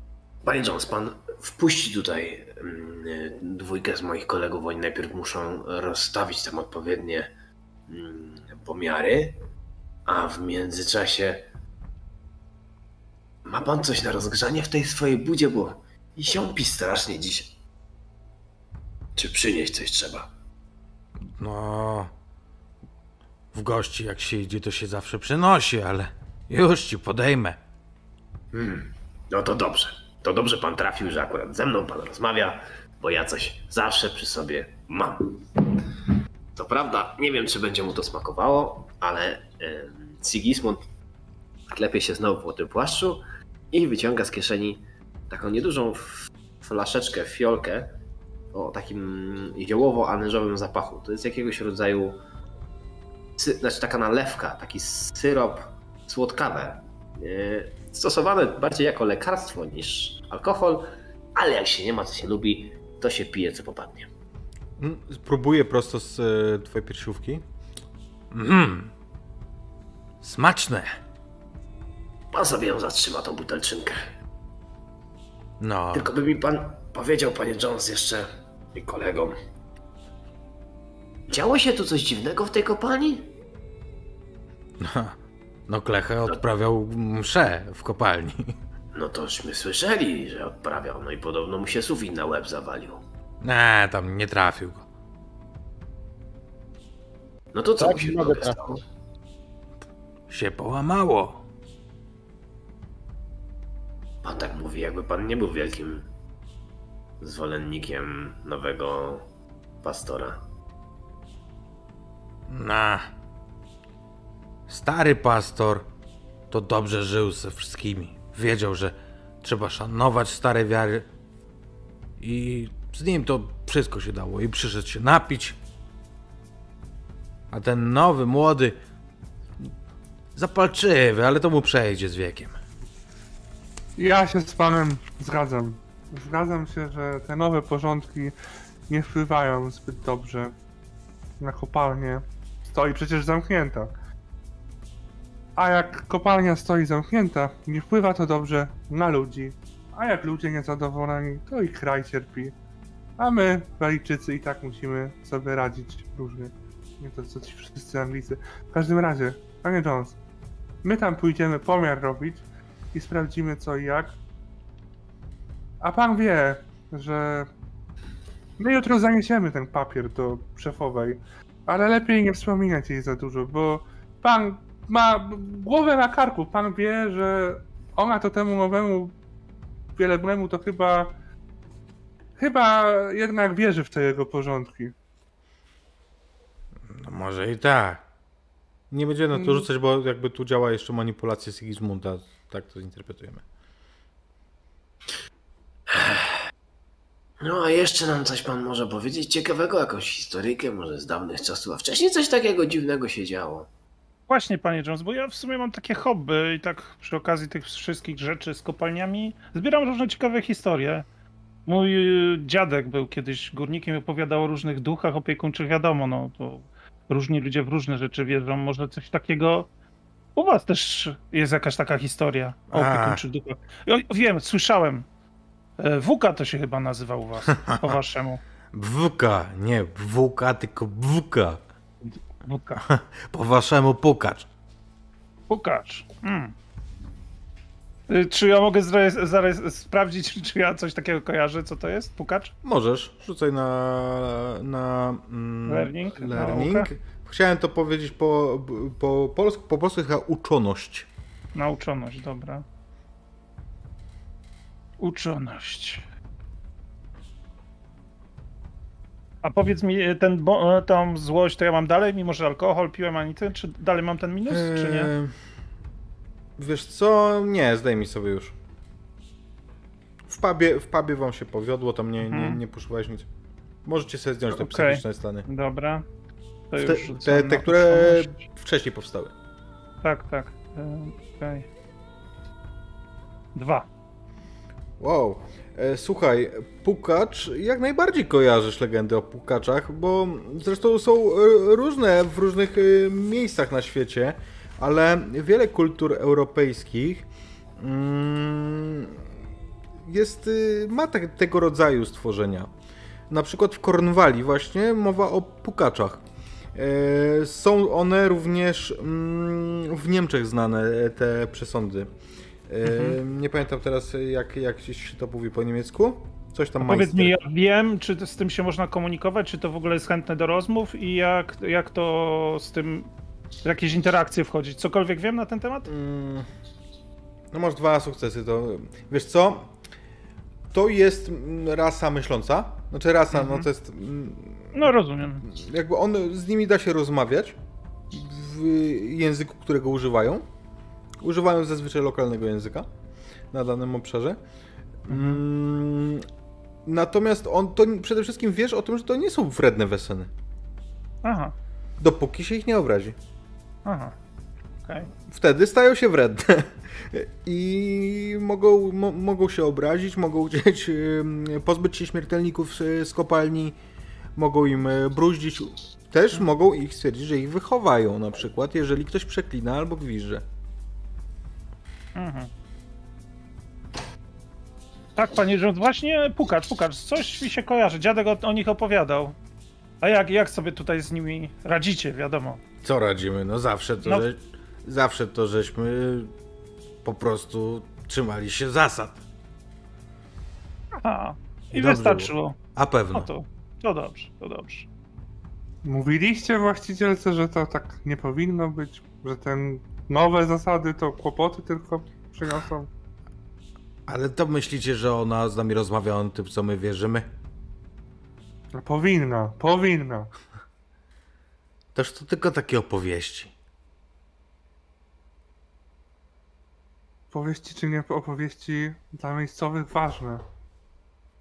Panie Jones, Pan wpuści tutaj mm, dwójkę z moich kolegów. Oni najpierw muszą rozstawić tam odpowiednie mm, pomiary, a w międzyczasie ma Pan coś na rozgrzanie w tej swojej budzie, bo ziąpi strasznie dziś. Czy przynieść coś trzeba? No, w gości jak się idzie, to się zawsze przynosi, ale już ci podejmę. Hmm, no to dobrze. To dobrze pan trafił, że akurat ze mną pan rozmawia, bo ja coś zawsze przy sobie mam. To prawda, nie wiem, czy będzie mu to smakowało, ale em, Sigismund klepie się znowu po tym płaszczu i wyciąga z kieszeni taką niedużą flaszeczkę, fiolkę o takim ziołowo-anyżowym zapachu. To jest jakiegoś rodzaju, sy- znaczy taka nalewka, taki syrop słodkawy. Stosowane bardziej jako lekarstwo niż alkohol, ale jak się nie ma, co się lubi, to się pije, co popadnie. Mm, Spróbuję prosto z e, twojej piersiówki. Mmm. Smaczne. Pan sobie ją zatrzyma, tą butelczynkę. No, Tylko by mi pan powiedział, panie Jones, jeszcze i kolegom. Działo się tu coś dziwnego w tej kopalni? no Klechę odprawiał mszę w kopalni. No tośmy słyszeli, że odprawiał, no i podobno mu się sufit na łeb zawalił. Nie, tam nie trafił go. No to co Tak, mu się drogę stało? Się połamało. Pan tak mówi, jakby pan nie był wielkim zwolennikiem nowego pastora. Na. Stary pastor to dobrze żył ze wszystkimi. Wiedział, że trzeba szanować stare wiary. I z nim to wszystko się dało. I przyszedł się napić. A ten nowy, młody, zapalczywy, ale to mu przejdzie z wiekiem. Ja się z panem zgadzam. Zgadzam się, że te nowe porządki nie wpływają zbyt dobrze na kopalnię. Stoi przecież zamknięta. A jak kopalnia stoi zamknięta, nie wpływa to dobrze na ludzi. A jak ludzie niezadowoleni, to i kraj cierpi. A my, Walijczycy, i tak musimy sobie radzić różnie. Nie to co ci wszyscy Anglicy. W każdym razie, panie Jones, my tam pójdziemy pomiar robić i sprawdzimy co i jak. A pan wie, że my jutro zaniesiemy ten papier do szefowej, ale lepiej nie wspominać jej za dużo, bo pan ma głowę na karku. Pan wie, że ona to temu nowemu wielebnemu to chyba chyba jednak wierzy w te jego porządki. No może i tak. Nie będziemy na to Mm. rzucać, bo jakby tu działa jeszcze manipulacja Sigismunda. Tak to zinterpretujemy. No a jeszcze nam coś pan może powiedzieć ciekawego, jakąś historyjkę, może z dawnych czasów, a wcześniej coś takiego dziwnego się działo. Właśnie, panie Jones, bo ja w sumie mam takie hobby i tak przy okazji tych wszystkich rzeczy z kopalniami zbieram różne ciekawe historie. Mój y, dziadek był kiedyś górnikiem i opowiadał o różnych duchach opiekuńczych, wiadomo, no to różni ludzie w różne rzeczy wierzą, może coś takiego u was też jest jakaś taka historia o opiekuńczych duchach. O, wiem, słyszałem. E, Wuka to się chyba nazywa u was, po waszemu. Bwuka, nie bwuka, tylko bwuka. Wuka. Po waszemu pukacz. Pukacz. Y, Czy ja mogę sprawdzić, czy ja coś takiego kojarzę, co to jest? Pukacz? Możesz, rzucaj na. na mm, Learning? learning. Nauka? Chciałem to powiedzieć po, po polsku, po polsku chyba uczoność. Nauczoność, dobra. Uczoność. A powiedz mi, e, ten, bo, e, tą złość to ja mam dalej, mimo że alkohol piłem, ani ten, czy dalej mam ten minus, czy nie? Eee, Wiesz co? Nie, zdejmij sobie już. W pubie, w pubie wam się powiodło, tam nie, nie, Mhm. nie nic. Możecie sobie zdjąć te Okej. psychiczne stany. Dobra. To Te, te, te które wcześniej powstały. Tak, tak. E, Okej. Dwa. Wow. E, Słuchaj, Pukacz, jak najbardziej kojarzysz legendy o Pukaczach, bo zresztą są e, różne w różnych e, miejscach na świecie, ale wiele kultur europejskich mm, jest, y, ma te, tego rodzaju stworzenia. Na przykład w Kornwalii właśnie mowa o Pukaczach. Są one również mm, w Niemczech znane, te przesądy. E, Nie pamiętam teraz, jak, jak się to mówi po niemiecku. Coś tam Powiedz mi, ja wiem, czy z tym się można komunikować, czy to w ogóle jest chętne do rozmów i jak, jak to z tym, w jakieś interakcje wchodzić? Cokolwiek wiem na ten temat? Mm, No masz dwa sukcesy, to wiesz co? To jest rasa myśląca. Znaczy rasa, no to jest. mm, No rozumiem. Jakby on z nimi da się rozmawiać w języku, którego używają. Używają zazwyczaj lokalnego języka na danym obszarze. Mm, Natomiast on to przede wszystkim wiesz o tym, że to nie są wredne weseny. Aha, Dopóki się ich nie obrazi. aha. Okej. wtedy stają się wredne. I mogą, mo, mogą się obrazić, mogą chcieć pozbyć się śmiertelników z, z kopalni, mogą im e, bruździć. Też mogą ich stwierdzić, że ich wychowają, na przykład, jeżeli ktoś przeklina albo gwizdże. Mhm. Tak, panie Rząd, właśnie pukacz, pukacz, coś mi się kojarzy, dziadek o, o nich opowiadał. A jak, jak sobie tutaj z nimi radzicie, wiadomo? Co radzimy? No zawsze to, No. Że, zawsze to żeśmy po prostu trzymali się zasad. Aha, i Dobrze wystarczyło. A pewno. No to, to dobrze, to dobrze. Mówiliście właścicielce, że to tak nie powinno być, że ten nowe zasady to kłopoty tylko przyniosą. Ale to myślicie, że ona z nami rozmawia o tym, co my wierzymy? No, Powinno, powinno. Toż to tylko takie opowieści. Powieści czy nie opowieści dla miejscowych ważne.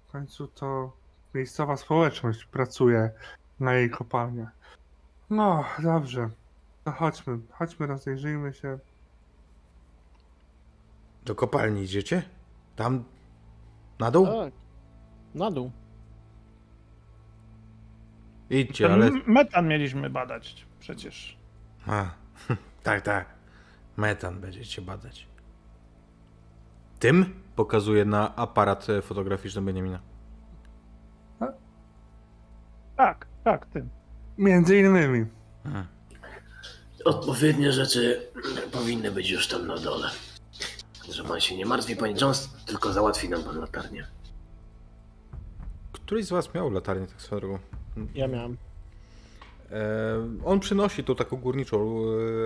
W końcu to miejscowa społeczność pracuje na jej kopalniach. No, dobrze. To chodźmy, chodźmy, rozejrzyjmy się. Do kopalni idziecie? Tam? Na dół? Tak. Na dół. Idźcie, Ten ale... metan mieliśmy badać przecież. A, tak, tak. Metan będziecie badać. Tym? Pokazuje na aparat e, fotograficzny Beniamina. Tak, tak, tym. Między innymi. Hmm. Odpowiednie rzeczy powinny być już tam na dole. Że pan się nie martwi, panie Jones, tylko załatwi nam pan latarnię. Któryś z was miał latarnię tak swoją drogą? Ja miałem. E, on przynosi tą taką górniczą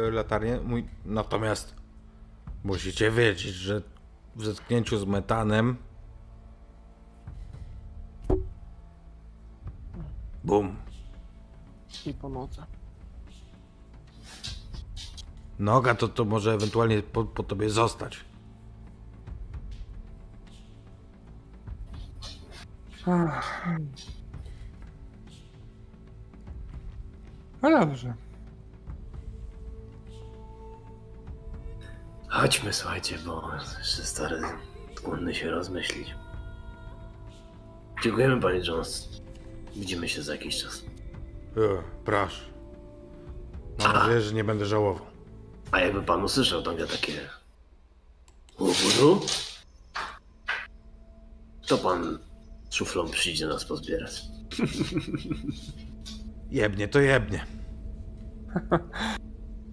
e, latarnię. Mój... Natomiast musicie wiedzieć, że w zetknięciu z metanem Bum. I pomocy. Noga to, to może ewentualnie po, po tobie zostać. Ach. No dobrze. Chodźmy, słuchajcie, bo jeszcze stary skłonny się rozmyślić. Dziękujemy, panie Jones. Widzimy się za jakiś czas. E, proszę. Mam nadzieję, że nie będę żałował. A jakby pan usłyszał nagle takie... Łubudu, to pan szuflą przyjdzie nas pozbierać. Jebnie to jebnie.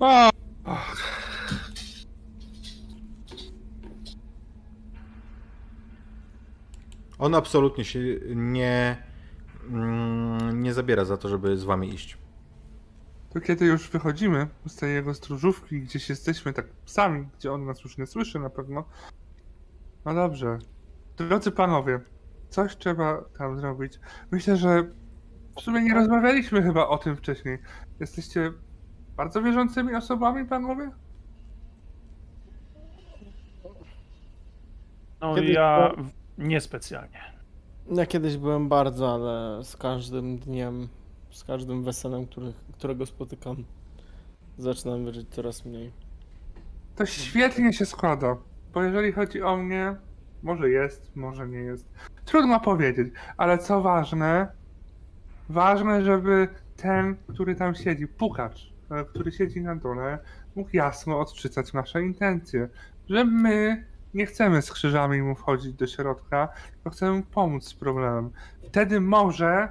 O, On absolutnie się nie, mm, nie zabiera za to, żeby z wami iść. To kiedy już wychodzimy z tej jego stróżówki, gdzieś jesteśmy tak sami, gdzie on nas już nie słyszy na pewno. No dobrze. Drodzy panowie, coś trzeba tam zrobić. Myślę, że W sumie nie rozmawialiśmy chyba o tym wcześniej. Jesteście bardzo wierzącymi osobami, panowie? No Kiedyś ja w- niespecjalnie. Ja kiedyś byłem bardzo, ale z każdym dniem, z każdym weselem, który, którego spotykam, zaczynam wierzyć coraz mniej. To świetnie się składa, bo jeżeli chodzi o mnie, może jest, może nie jest. Trudno powiedzieć, ale co ważne, ważne, żeby ten, który tam siedzi, pukacz, e, który siedzi na dole, mógł jasno odczytać nasze intencje, że my nie chcemy z krzyżami mu wchodzić do środka, tylko chcemy pomóc z problemem. Wtedy może,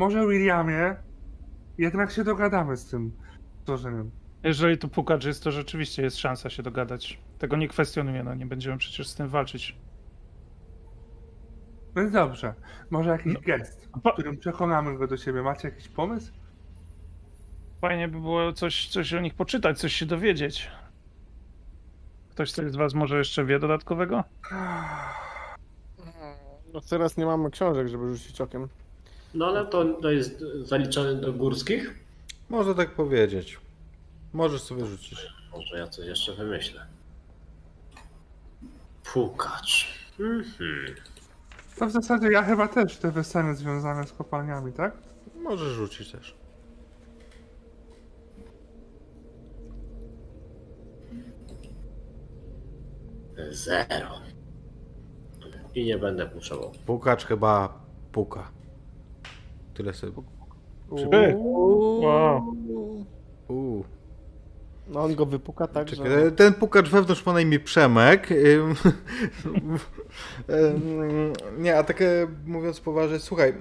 może Williamie, jednak się dogadamy z tym stworzeniem. Jeżeli tu pukacz jest, to rzeczywiście jest szansa się dogadać. Tego nie kwestionuję, no nie będziemy przecież z tym walczyć. No dobrze, może jakiś No, gest, którym przekonamy go do siebie. Macie jakiś pomysł? Fajnie by było coś, coś o nich poczytać, coś się dowiedzieć. Ktoś z was może jeszcze wie dodatkowego? No teraz nie mamy książek, żeby rzucić okiem. No ale to, to jest zaliczone do górskich? Można tak powiedzieć. Możesz sobie rzucić. Może ja coś jeszcze wymyślę. Pukacz. Mhm. To w zasadzie ja chyba też te wesele związane z kopalniami, tak? Możesz rzucić też. Zero. I nie będę puszował. Pukacz chyba puka. Tyle sobie. Ty! Uuu. Wow. Uuu. No on go wypuka tak, Czekaj, że... ten pukacz wewnątrz ma na imię Przemek. Nie, a tak mówiąc poważnie, słuchaj.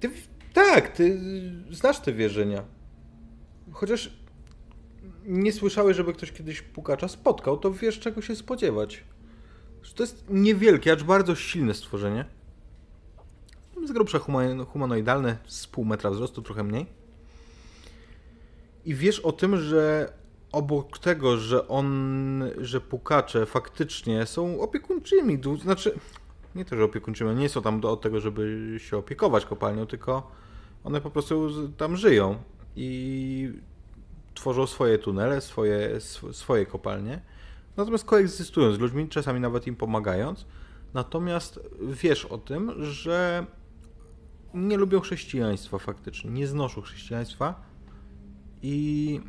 Ty, tak, ty znasz te wierzenia. Chociaż nie słyszałeś, żeby ktoś kiedyś pukacza spotkał, to wiesz czego się spodziewać. To jest niewielkie, acz bardzo silne stworzenie. Z grubsza huma- humanoidalne, z pół metra wzrostu, trochę mniej. I wiesz o tym, że obok tego, że on, że pukacze faktycznie są opiekuńczymi, znaczy nie to, że opiekuńczymi, nie są tam do, tego, żeby się opiekować kopalnią, tylko one po prostu tam żyją i tworzą swoje tunele, swoje, sw- swoje kopalnie. Natomiast koegzystują z ludźmi, czasami nawet im pomagając. Natomiast wiesz o tym, że nie lubią chrześcijaństwa faktycznie, nie znoszą chrześcijaństwa i,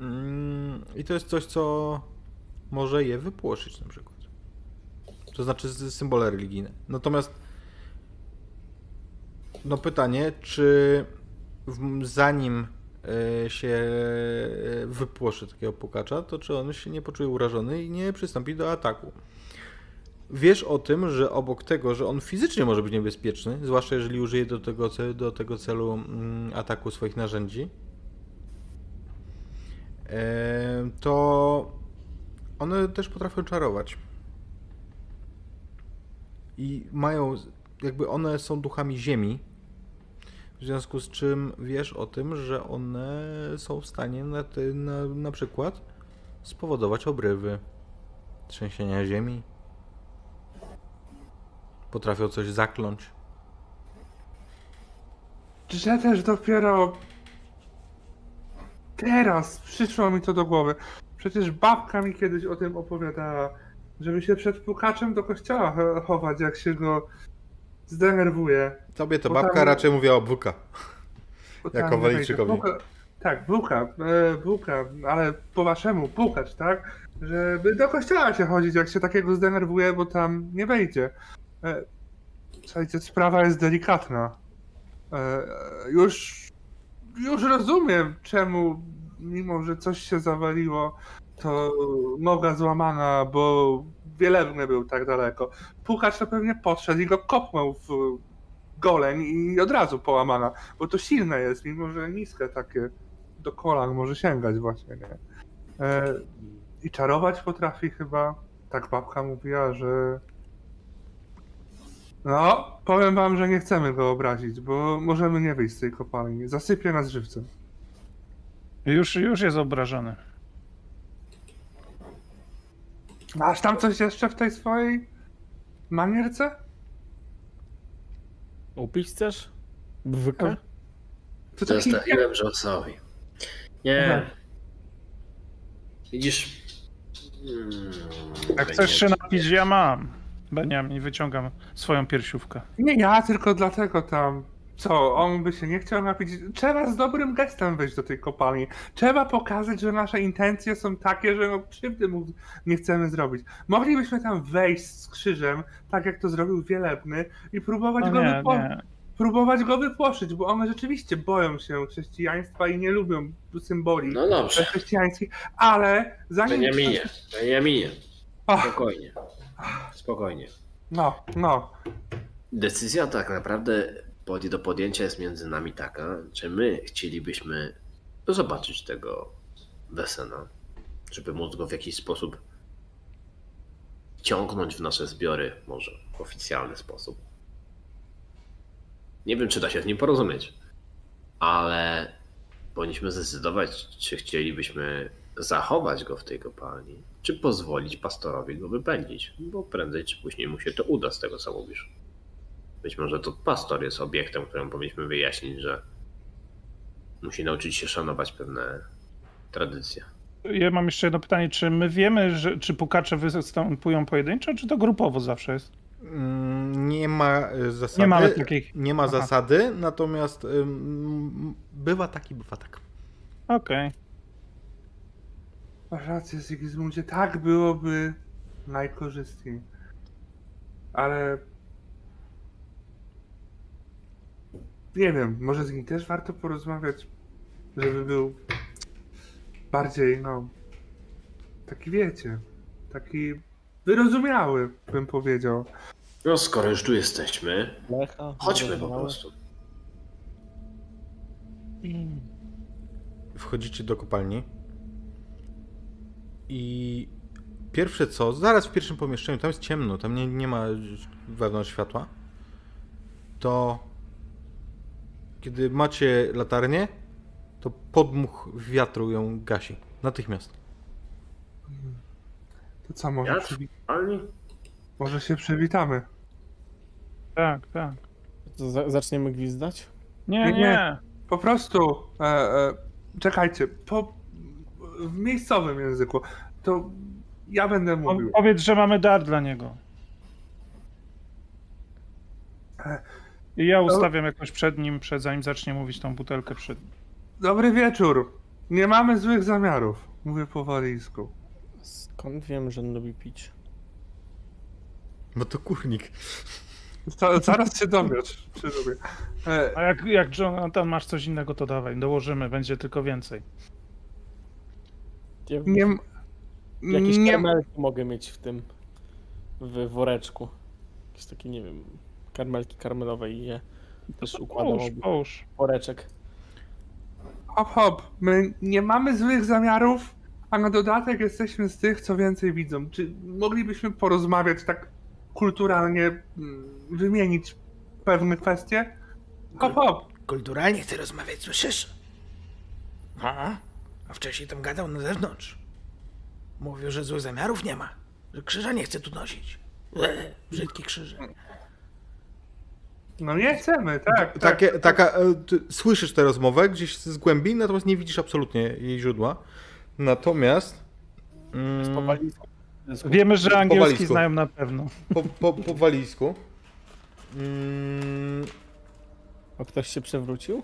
mm, I to jest coś, co może je wypłoszyć na przykład. To znaczy symbole religijne. Natomiast no pytanie, czy zanim e, się e, wypłoszy takiego pukacza, to czy on się nie poczuje urażony i nie przystąpi do ataku. Wiesz o tym, że obok tego, że on fizycznie może być niebezpieczny, zwłaszcza jeżeli użyje do tego, ce- do tego celu mm, ataku swoich narzędzi, to one też potrafią czarować. I mają, jakby one są duchami ziemi, w związku z czym wiesz o tym, że one są w stanie na, ty- na, na przykład spowodować obrywy, trzęsienia ziemi. Potrafią coś zakląć. Że też dopiero teraz przyszło mi to do głowy. Przecież babka mi kiedyś o tym opowiadała, żeby się przed pukaczem do kościoła cho- chować, jak się go zdenerwuje. Tobie to Bo babka tam- raczej mówiła o buka. Jako Walijczykowi. Tak, bułka, e, bułka, ale po waszemu pukać, tak? Żeby do kościoła się chodzić, jak się takiego zdenerwuje, bo tam nie wejdzie. E, Słuchajcie, sprawa jest delikatna. E, Już, już rozumiem, czemu, mimo że coś się zawaliło, to noga złamana, bo wielebny był tak daleko. Pukacz to pewnie podszedł i go kopnął w goleń i od razu połamana, bo to silne jest, mimo że niskie takie do kolan może sięgać właśnie, nie? E, I czarować potrafi chyba, tak babka mówiła, że no, powiem wam, że nie chcemy go obrazić, bo możemy nie wyjść z tej kopalni. Zasypie nas żywcem. Już, już jest obrażony. Masz tam coś jeszcze w tej swojej manierce? Upić chcesz? Bwyka? To taki... Zostawiłem Jonesowi. Nie. Aha. Widzisz? Mm, Jak chcesz się napić, ja mam. Beniamin, wyciągam swoją piersiówkę. Nie ja, tylko dlatego tam. Co, on by się nie chciał napić? Trzeba z dobrym gestem wejść do tej kopalni. Trzeba pokazać, że nasze intencje są takie, że no krzywdy mu nie chcemy zrobić. Moglibyśmy tam wejść z krzyżem, tak jak to zrobił Wielebny i próbować, No go, nie, wypo- nie. próbować go wypłoszyć, bo one rzeczywiście boją się chrześcijaństwa i nie lubią symboli No dobrze. chrześcijańskich, ale zanim... Beniaminie. Ach, Spokojnie. Spokojnie. no, no. Decyzja tak naprawdę pod- do podjęcia jest między nami taka, czy my chcielibyśmy zobaczyć tego Wesena, żeby móc go w jakiś sposób ciągnąć w nasze zbiory, może w oficjalny sposób. Nie wiem, czy da się z nim porozumieć, ale powinniśmy zdecydować, czy chcielibyśmy zachować go w tej kopalni, czy pozwolić pastorowi go wypędzić, bo prędzej czy później mu się to uda, z tego co mówisz. Być może to pastor jest obiektem, którym powinniśmy wyjaśnić, że musi nauczyć się szanować pewne tradycje. Ja mam jeszcze jedno pytanie. Czy my wiemy, że, czy pukacze występują pojedynczo, czy to grupowo zawsze jest? Mm, Nie ma y, zasady. Nie mamy takich. Nie ma Aha. zasady, natomiast ym, bywa tak i bywa tak. Okej. Masz rację, Sigismundzie, tak byłoby najkorzystniej. Ale... Nie wiem, może z nim też warto porozmawiać, żeby był bardziej, no... Taki wiecie, taki wyrozumiały, bym powiedział. No skoro już tu jesteśmy, Lecha? chodźmy po prostu. Wchodzicie do kopalni. I pierwsze co, zaraz w pierwszym pomieszczeniu, tam jest ciemno, tam nie, nie ma wewnątrz światła. To kiedy macie latarnię, to podmuch wiatru ją gasi. Natychmiast. To co, może, Wiatr? przywi- może się przywitamy? Tak, tak. To za- zaczniemy gwizdać? Nie, Nie, nie. nie. Po prostu, e, e, czekajcie, po, w miejscowym języku, to ja będę mówił. Powiedz, że mamy dar dla niego. I ja ustawiam jakoś przed nim, przed zanim zacznie mówić tą butelkę przed nim. Dobry wieczór. Nie mamy złych zamiarów. Mówię po walijsku. Skąd wiem, że on lubi pić? No to kurnik. Za- Zaraz się dowiesz, czy lubię. E, A jak, jak Jonathan masz coś innego, to dawaj, dołożymy, będzie tylko więcej. Nie, Jakieś nie, karmelki mogę mieć w tym, w woreczku. Jakieś takie, nie wiem, karmelki karmelowe i je też układam Połóż, woreczek. hop, hop. My nie mamy złych zamiarów, a na dodatek jesteśmy z tych, co więcej widzą. Czy moglibyśmy porozmawiać tak kulturalnie, mm, wymienić pewne kwestie? Hop, hop. Kulturalnie chcę rozmawiać, słyszysz? No, a wcześniej tam gadał na zewnątrz. Mówił, że złych zamiarów nie ma, że krzyża nie chce tu nosić. Brzydkie krzyże. No nie chcemy, tak. tak. Takie, taka, e, ty słyszysz tę rozmowę gdzieś z głębi, natomiast nie widzisz absolutnie jej źródła. Natomiast mm, Po walizku. Wiemy, że angielski walizku. znają na pewno. po, po, po walijsku mm, A ktoś się przewrócił?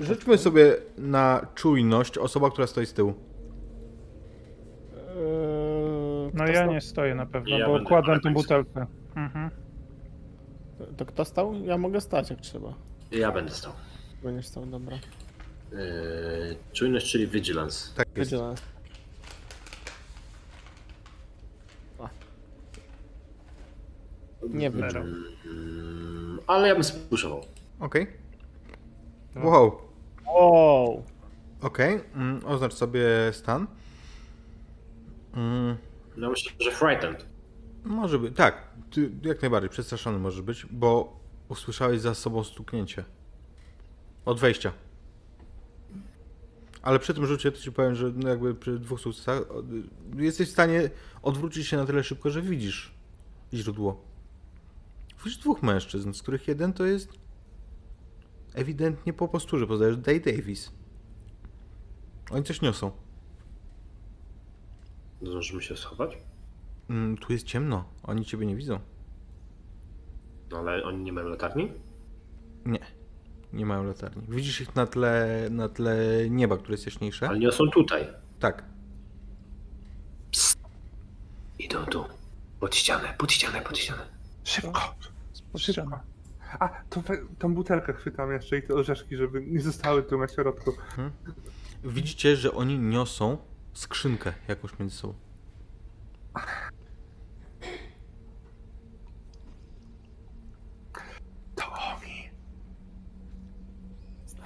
Rzućmy sobie na czujność osoba, która stoi z tyłu. Eee, No kto ja stał? nie stoję na pewno, Ja bo będę tą końcu. butelkę. Mhm. To kto stał? Ja mogę stać jak trzeba. Ja będę stał. Będziesz stał, dobra. Yy, czujność, czyli vigilance. Tak jest. Vigilance. Nie wiem. Zero. Mm, ale ja bym spuszował. Okej. Wow. Wow! Okej. Mm, oznacz sobie stan. Mm, No myślę, że frightened. może być. Tak, ty jak najbardziej przestraszony możesz być, bo usłyszałeś za sobą stuknięcie. Od wejścia. Ale przy tym rzucie to ci powiem, że no jakby przy dwóch sukcesach jesteś w stanie odwrócić się na tyle szybko, że widzisz źródło. Widzisz dwóch mężczyzn, z których jeden to jest Ewidentnie po posturze poznajesz Day Davis. Oni coś niosą. Zdążymy się schować? Mm, tu jest ciemno. Oni ciebie nie widzą. No ale oni nie mają latarni? Nie. Nie mają latarni. Widzisz ich na tle, na tle nieba, które jest jaśniejsze? Ale nie są tutaj. Tak. Idą tu. Pod ścianę, pod ścianę, pod ścianę. Szybko! Szybko. A, to tą butelkę chwytam jeszcze i te orzeszki, żeby nie zostały tu na środku. Widzicie, że oni niosą skrzynkę jakąś między sobą. To oni.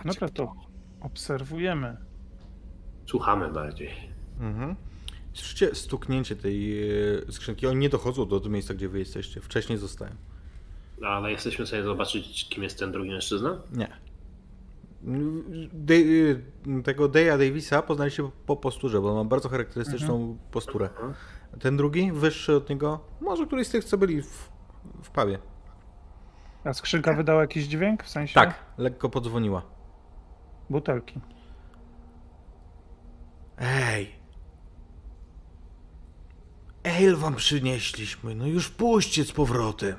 No to to obserwujemy. Słuchamy bardziej. Mhm. Słyszycie stuknięcie tej e, skrzynki. Oni nie dochodzą do, do miejsca, gdzie wy jesteście. Wcześniej zostają. Ale jesteśmy w stanie zobaczyć, kim jest ten drugi mężczyzna? Nie. De- tego Deja Davisa poznaliście po posturze, bo ma bardzo charakterystyczną posturę. Mhm. Ten drugi, wyższy od niego, może któryś z tych, co byli w, w pubie. A skrzynka wydała jakiś dźwięk? W sensie Tak, lekko podzwoniła. butelki. Ej! Ale wam przynieśliśmy, no już puśćcie z powrotem.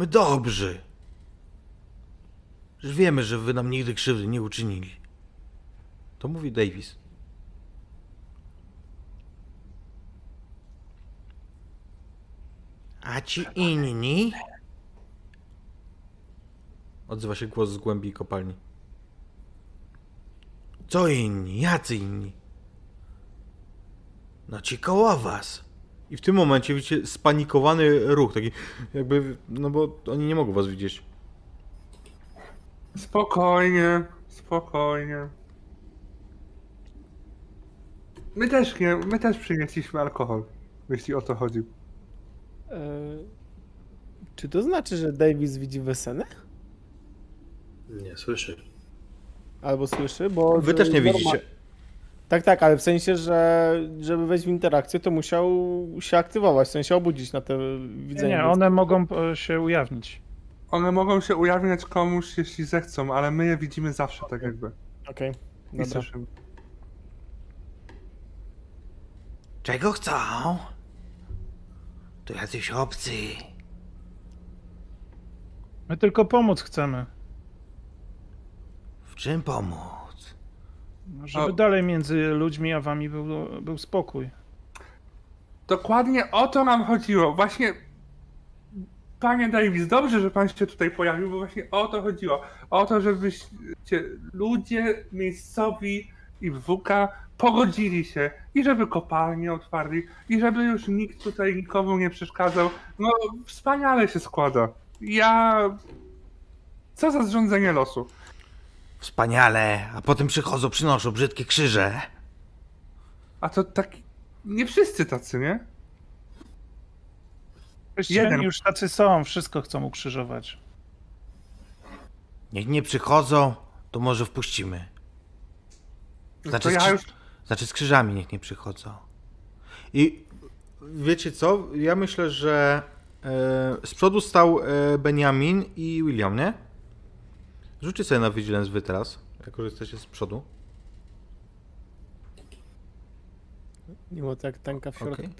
My dobrzy. Już wiemy, że wy nam nigdy krzywdy nie uczynili. To mówi Davis. A ci inni? Odzywa się głos z głębi kopalni. Co inni? Jacy inni? No ci koło was. I w tym momencie widzicie spanikowany ruch, taki jakby, no bo oni nie mogą was widzieć. Spokojnie, spokojnie. My też nie, my też przynieśliśmy alkohol, jeśli o to chodzi. E, czy to znaczy, że Davis widzi Wesenę? Nie, słyszy. Albo słyszy, bo... Wy też nie widzicie. Tak, tak, ale w sensie, że żeby wejść w interakcję, to musiał się aktywować, w sensie obudzić na te Nie, widzenie. nie, więc- one mogą e, się ujawnić. One mogą się ujawniać komuś, jeśli zechcą, ale my je widzimy zawsze tak jakby. Okej, I dobra. słyszymy. Czego chcą? To jacyś obcy. My tylko pomóc chcemy. W czym pomóc? Żeby O. dalej między ludźmi a wami był, był spokój. Dokładnie o to nam chodziło. Właśnie, panie Davis, dobrze, że pan się tutaj pojawił, bo właśnie o to chodziło. O to, żebyście ludzie miejscowi i WK pogodzili się i żeby kopalnie otwarli i żeby już nikt tutaj nikomu nie przeszkadzał. No, wspaniale się składa. Ja... Co za zrządzenie losu. Wspaniale, a potem przychodzą, przynoszą brzydkie krzyże. A to tak... Nie wszyscy tacy, nie? Jeden. już tacy są, wszystko chcą ukrzyżować. Niech nie przychodzą, to może wpuścimy. Znaczy, to ja skrzy- już... znaczy z krzyżami niech nie przychodzą. I wiecie co? Ja myślę, że e, z przodu stał e, Benjamin i William, nie? Rzućcie sobie na Vigilance wy teraz, jako że jesteście z przodu. Mimo to jak tanka w środku. Okej.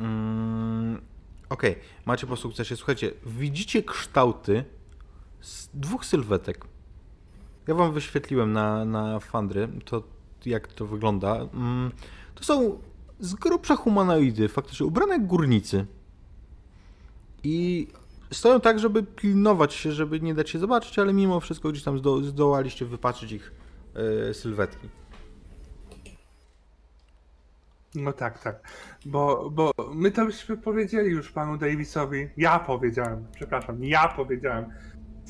Mm, Okej, macie po sukcesie. Słuchajcie, widzicie kształty z dwóch sylwetek. Ja wam wyświetliłem na, na Fandry, to jak to wygląda. Mm, To są z grubsza humanoidy, faktycznie ubrane jak górnicy. I stoją tak, żeby pilnować się, żeby nie dać się zobaczyć, ale mimo wszystko gdzieś tam zdo, zdołaliście wypatrzyć ich e, sylwetki. No tak, tak. Bo, bo my to byśmy powiedzieli już panu Davisowi. Ja powiedziałem, przepraszam, ja powiedziałem.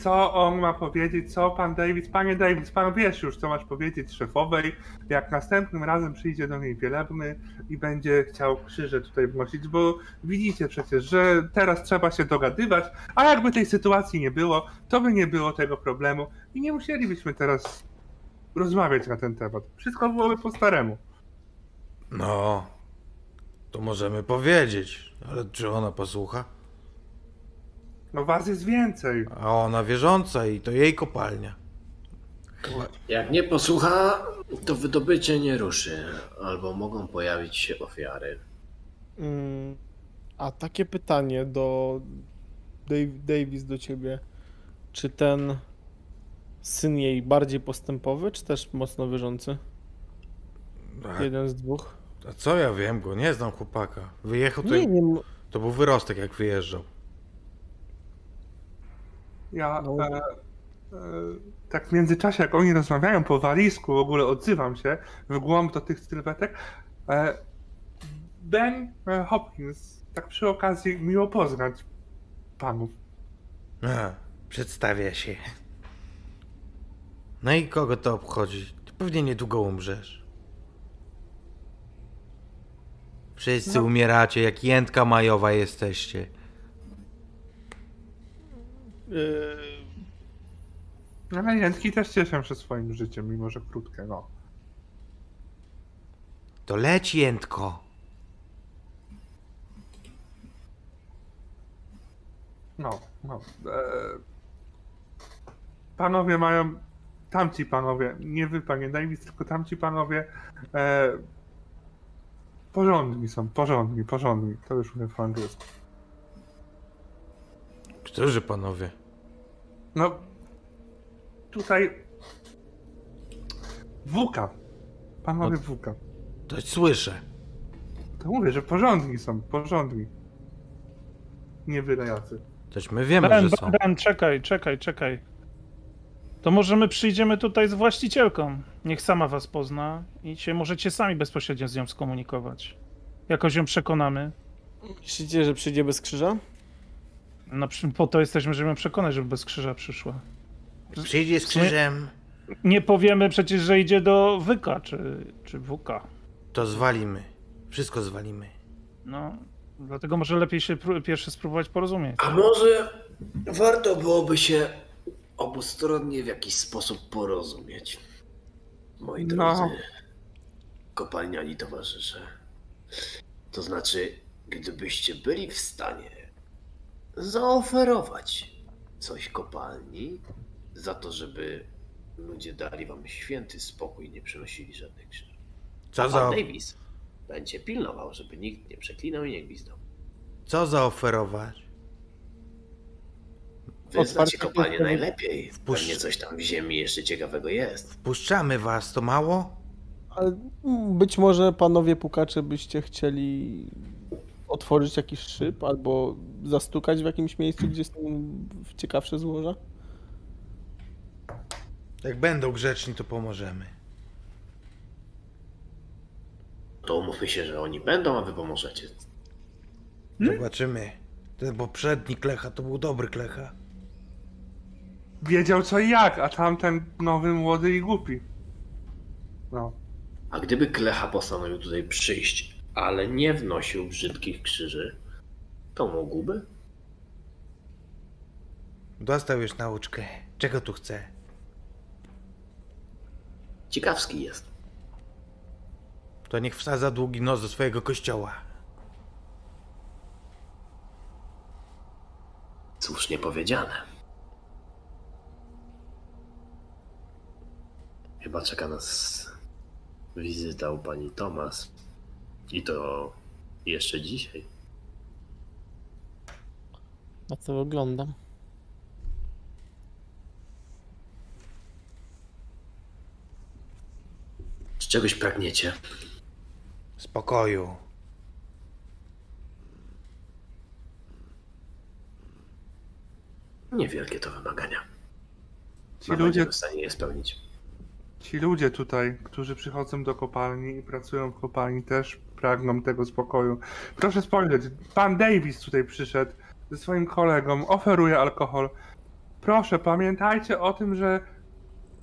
Co on ma powiedzieć, co pan Davis, panie Davis, pan wiesz już, co masz powiedzieć szefowej, jak następnym razem przyjdzie do niej wielebny i będzie chciał krzyże tutaj wnosić, bo widzicie przecież, że teraz trzeba się dogadywać, a jakby tej sytuacji nie było, to by nie było tego problemu i nie musielibyśmy teraz rozmawiać na ten temat. Wszystko byłoby po staremu. No, to możemy powiedzieć, ale czy ona posłucha? No was jest więcej. A ona wierząca i to jej kopalnia. Jak nie posłucha, to wydobycie nie ruszy, albo mogą pojawić się ofiary. Mm, a takie pytanie do Dave, Davis do ciebie. Czy ten syn jej bardziej postępowy, czy też mocno wierzący? A, Jeden z dwóch. a co ja wiem, go nie znam chłopaka. Wyjechał to, Nie, nie. to był wyrostek jak wyjeżdżał. Ja No. e, e, tak w międzyczasie, jak oni rozmawiają po walizku, w ogóle odzywam się w głąb do tych sylwetek. E, ben e, Hopkins, tak przy okazji miło poznać panów. A, przedstawia się. No i kogo to obchodzi? Ty pewnie niedługo umrzesz. Wszyscy No. umieracie, jak jętka majowa jesteście. Yy, Ale jętki też cieszą się swoim życiem, mimo że krótkie, no. To leć jętko. No, no. E, panowie mają. Tamci panowie, nie wy panie Davis, tylko tamci panowie. E, porządni są, porządni, porządni. To już mówię po angielsku. Którzy panowie? No. Tutaj. Wuka. Panowie No. Wuka. To słyszę. To mówię, że porządni są, porządni. Nie byle jacy. Toć my wiemy, Ben, że są. Ben, czekaj, czekaj, czekaj. To może my przyjdziemy tutaj z właścicielką. Niech sama was pozna i się możecie sami bezpośrednio z nią skomunikować. Jakoś ją przekonamy. myślicie, że przyjdzie bez krzyża? No, po to jesteśmy, żeby ją przekonać, żeby bez krzyża przyszła. Przyjdzie z krzyżem, Nie powiemy przecież, że idzie do Wyka czy, czy Wuka. to zwalimy. Wszystko zwalimy. No, dlatego może lepiej się pierwszy spróbować porozumieć. A może warto byłoby się obustronnie w jakiś sposób porozumieć? Moi No. drodzy kopalniani towarzysze. To znaczy, gdybyście byli w stanie zaoferować coś kopalni za to, żeby ludzie dali wam święty spokój i nie przynosili żadnych krzyży. Co za, pan Davis będzie pilnował, żeby nikt nie przeklinał i nie gwizdał. co zaoferować? Wy Otwarcie znacie kopalnię najlepiej. Wpuszcz- Pewnie coś tam w ziemi jeszcze ciekawego jest. Wpuszczamy was, to mało? Ale być może panowie pukacze byście chcieli otworzyć jakiś szyb albo zastukać w jakimś miejscu, gdzie są ciekawsze złoża? Jak będą grzeczni, to pomożemy. To umówmy się, że oni będą, a wy pomożecie. Zobaczymy. Ten poprzedni klecha to był dobry klecha. Wiedział co i jak, a tamten nowy, młody i głupi. No. A gdyby Klecha postanowił tutaj przyjść, ale nie wnosił brzydkich krzyży, to mógłby? Dostał już nauczkę. Czego tu chce? Ciekawski jest. To niech wsadza długi nos do swojego kościoła. Słusznie powiedziane. Chyba czeka nas wizyta u pani Tomas. I to jeszcze dzisiaj. Na co oglądam. Czy czegoś pragniecie? Spokoju. Niewielkie to wymagania. Ci Mam ludzie, w stanie je spełnić. ci ludzie tutaj, którzy przychodzą do kopalni i pracują w kopalni, też pragną tego spokoju. Proszę spojrzeć, pan Davis tutaj przyszedł ze swoim kolegą, oferuje alkohol. Proszę, pamiętajcie o tym, że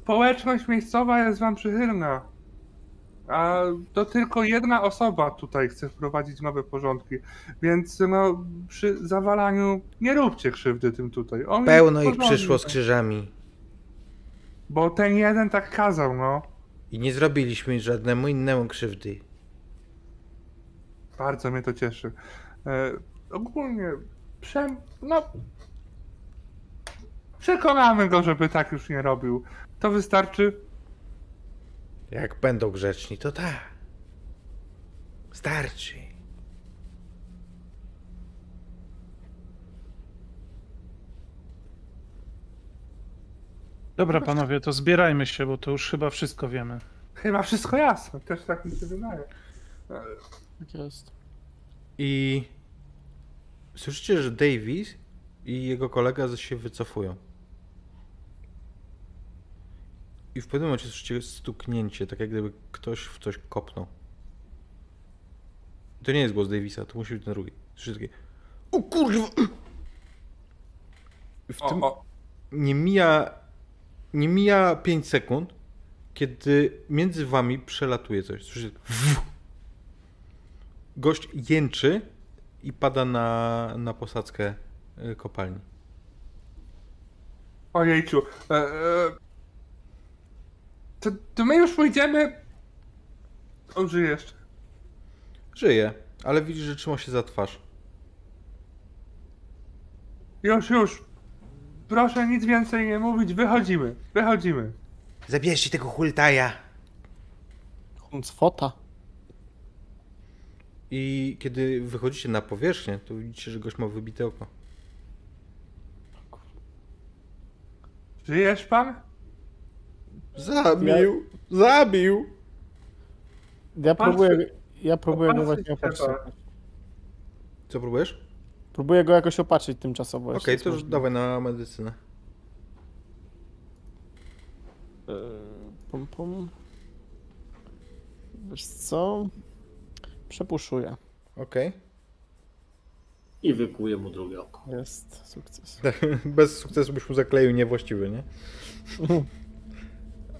społeczność miejscowa jest wam przychylna. A to tylko jedna osoba tutaj chce wprowadzić nowe porządki. Więc no, przy zawalaniu nie róbcie krzywdy tym tutaj. On Pełno ich przyszło z krzyżami. Bo ten jeden tak kazał, no. I nie zrobiliśmy żadnemu innemu krzywdy. Bardzo mnie to cieszy. E, ogólnie, przem, no, Przekonamy go, żeby tak już nie robił. To wystarczy. Jak będą grzeczni, to tak. Starczy. Dobra, panowie, to zbierajmy się, bo to już chyba wszystko wiemy. Chyba wszystko jasne, też tak mi się wydaje. Tak jest. I słyszycie, że Davis i jego kolega się wycofują. I w pewnym momencie słyszycie stuknięcie, tak jak gdyby ktoś w coś kopnął. To nie jest głos Davisa, to musi być ten drugi. Słyszycie takie O kurwa! W tym O, o, nie mija nie mija 5 sekund, kiedy między wami przelatuje coś. Słyszycie Gość jęczy i pada na, na posadzkę y, kopalni. ojejciu. E, e, to, to my już pójdziemy. On żyje jeszcze. Żyje, ale widzisz, że trzyma się za twarz. Już, już. Proszę nic więcej nie mówić. Wychodzimy. Wychodzimy. Zabierzcie tego hultaja. Huncwota. I kiedy wychodzicie na powierzchnię, to widzicie, że gość ma wybite oko. Żyjesz pan? Zabił! Zabił! Ja próbuję, ja próbuję go właśnie opatrzyć. Co próbujesz? Próbuję go jakoś opatrzyć tymczasowo. Okej, to już dawaj na medycynę. Yy, Pum, pum. Wiesz co? Przepuszuję. Okej. I wykuję mu drugie oko. Jest sukces. Bez sukcesu byś mu zakleił niewłaściwy, nie?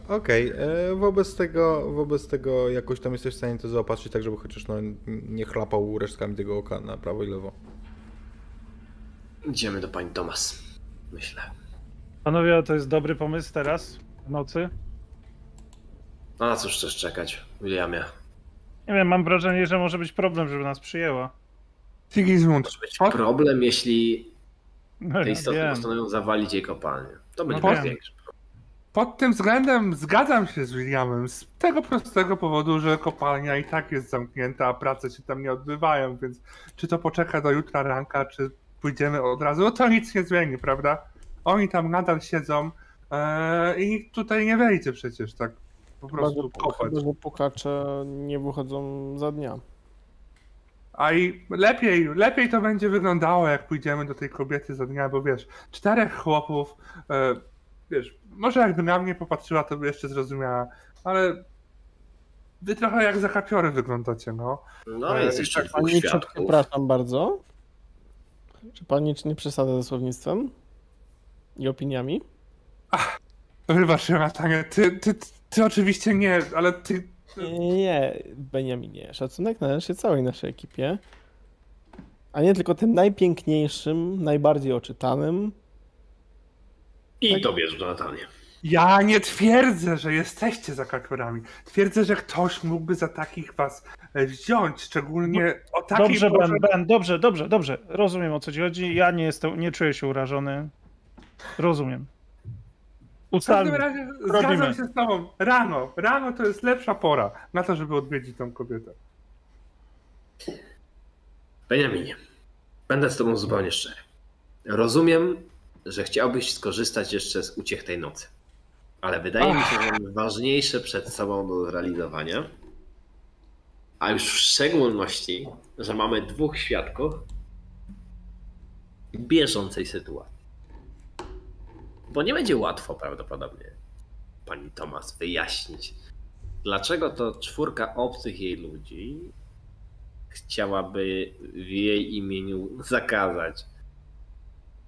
Okej, e, wobec tego, wobec tego jakoś tam jesteś w stanie to zaopatrzyć tak, żeby chociaż no, nie chlapał resztkami tego oka na prawo i lewo. Idziemy do pani Tomas. Myślę. Panowie, to jest dobry pomysł teraz, w nocy. A na cóż chcesz czekać, Williamie? Nie wiem, mam wrażenie, że może być problem, żeby nas przyjęła. Sigismund. Może być problem, jeśli No, te istoty wiem. postanowią zawalić jej kopalnię. To będzie No no wiem. większy. Pod tym względem zgadzam się z Williamem. Z tego prostego powodu, że kopalnia i tak jest zamknięta, a prace się tam nie odbywają, więc czy to poczeka do jutra ranka, czy pójdziemy od razu, no to nic nie zmieni, prawda? Oni tam nadal siedzą e, i nikt tutaj nie wejdzie przecież tak po Chyba, prostu że, kopać. chyba, że pukacze nie wychodzą za dnia. A i lepiej, lepiej to będzie wyglądało, jak pójdziemy do tej kobiety za dnia, bo wiesz, czterech chłopów, e, wiesz, może jakby na mnie popatrzyła, to by jeszcze zrozumiała, ale wy trochę jak zakapiory wyglądacie, no. No, E, jest i jeszcze tak, Pani, świadków. przepraszam bardzo. Czy pani nie przesadza ze słownictwem? I opiniami? Wybacz, Jonatanie, ty, ty, ty, ty oczywiście nie, ale ty... Nie, nie, Beniaminie. Szacunek należy się całej naszej ekipie. A nie tylko tym najpiękniejszym, najbardziej oczytanym. I tobie, Jonatanie. Ja nie twierdzę, że jesteście zakapiorami. Twierdzę, że ktoś mógłby za takich was e, wziąć, szczególnie o takiej Dobrze, porze- Ben, Ben, dobrze, dobrze, dobrze. Rozumiem o co ci chodzi. Ja nie jestem, nie czuję się urażony. Rozumiem. W każdym Ustalmy. razie Robimy. zgadzam się z tobą. Rano, rano to jest lepsza pora na to, żeby odwiedzić tą kobietę. Benjaminie, będę z tobą zupełnie szczery. Rozumiem, że chciałbyś skorzystać jeszcze z uciech tej nocy. Ale wydaje mi się, że mamy ważniejsze przed sobą do zrealizowania. A już w szczególności, że mamy dwóch świadków bieżącej sytuacji. Bo nie będzie łatwo prawdopodobnie pani Tomas wyjaśnić, dlaczego to czwórka obcych jej ludzi chciałaby w jej imieniu zakazać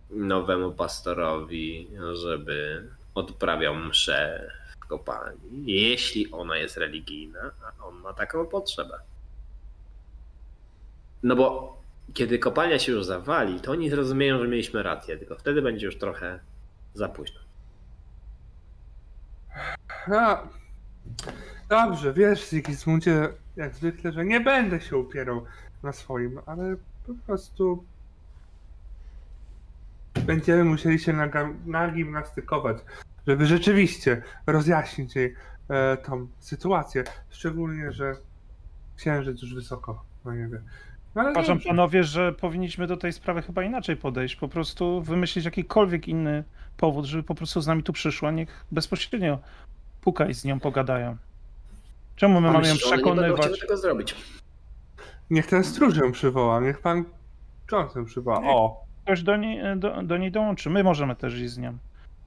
nowemu pastorowi, żeby odprawiał mszę w kopalni, jeśli ona jest religijna, a on ma taką potrzebę. No bo kiedy kopalnia się już zawali, to oni zrozumieją, że mieliśmy rację, tylko wtedy będzie już trochę za późno. No, dobrze, wiesz, Sigismundzie, jak zwykle, że nie będę się upierał na swoim, ale po prostu będziemy musieli się nagimnastykować, żeby rzeczywiście rozjaśnić jej e, tą sytuację. Szczególnie, że księżyc już wysoko na niebie. No, ale Uważam, panowie, że powinniśmy do tej sprawy chyba inaczej podejść. Po prostu wymyślić jakikolwiek inny powód, żeby po prostu z nami tu przyszła. Niech bezpośrednio puka i z nią pogadają. Czemu my A mamy ją że one nie przekonywać? tego zrobić. Niech ten stróż ją przywoła, niech pan Johnson przywoła. O, Ktoś do niej, do, do niej dołączy. My możemy też iść z nią.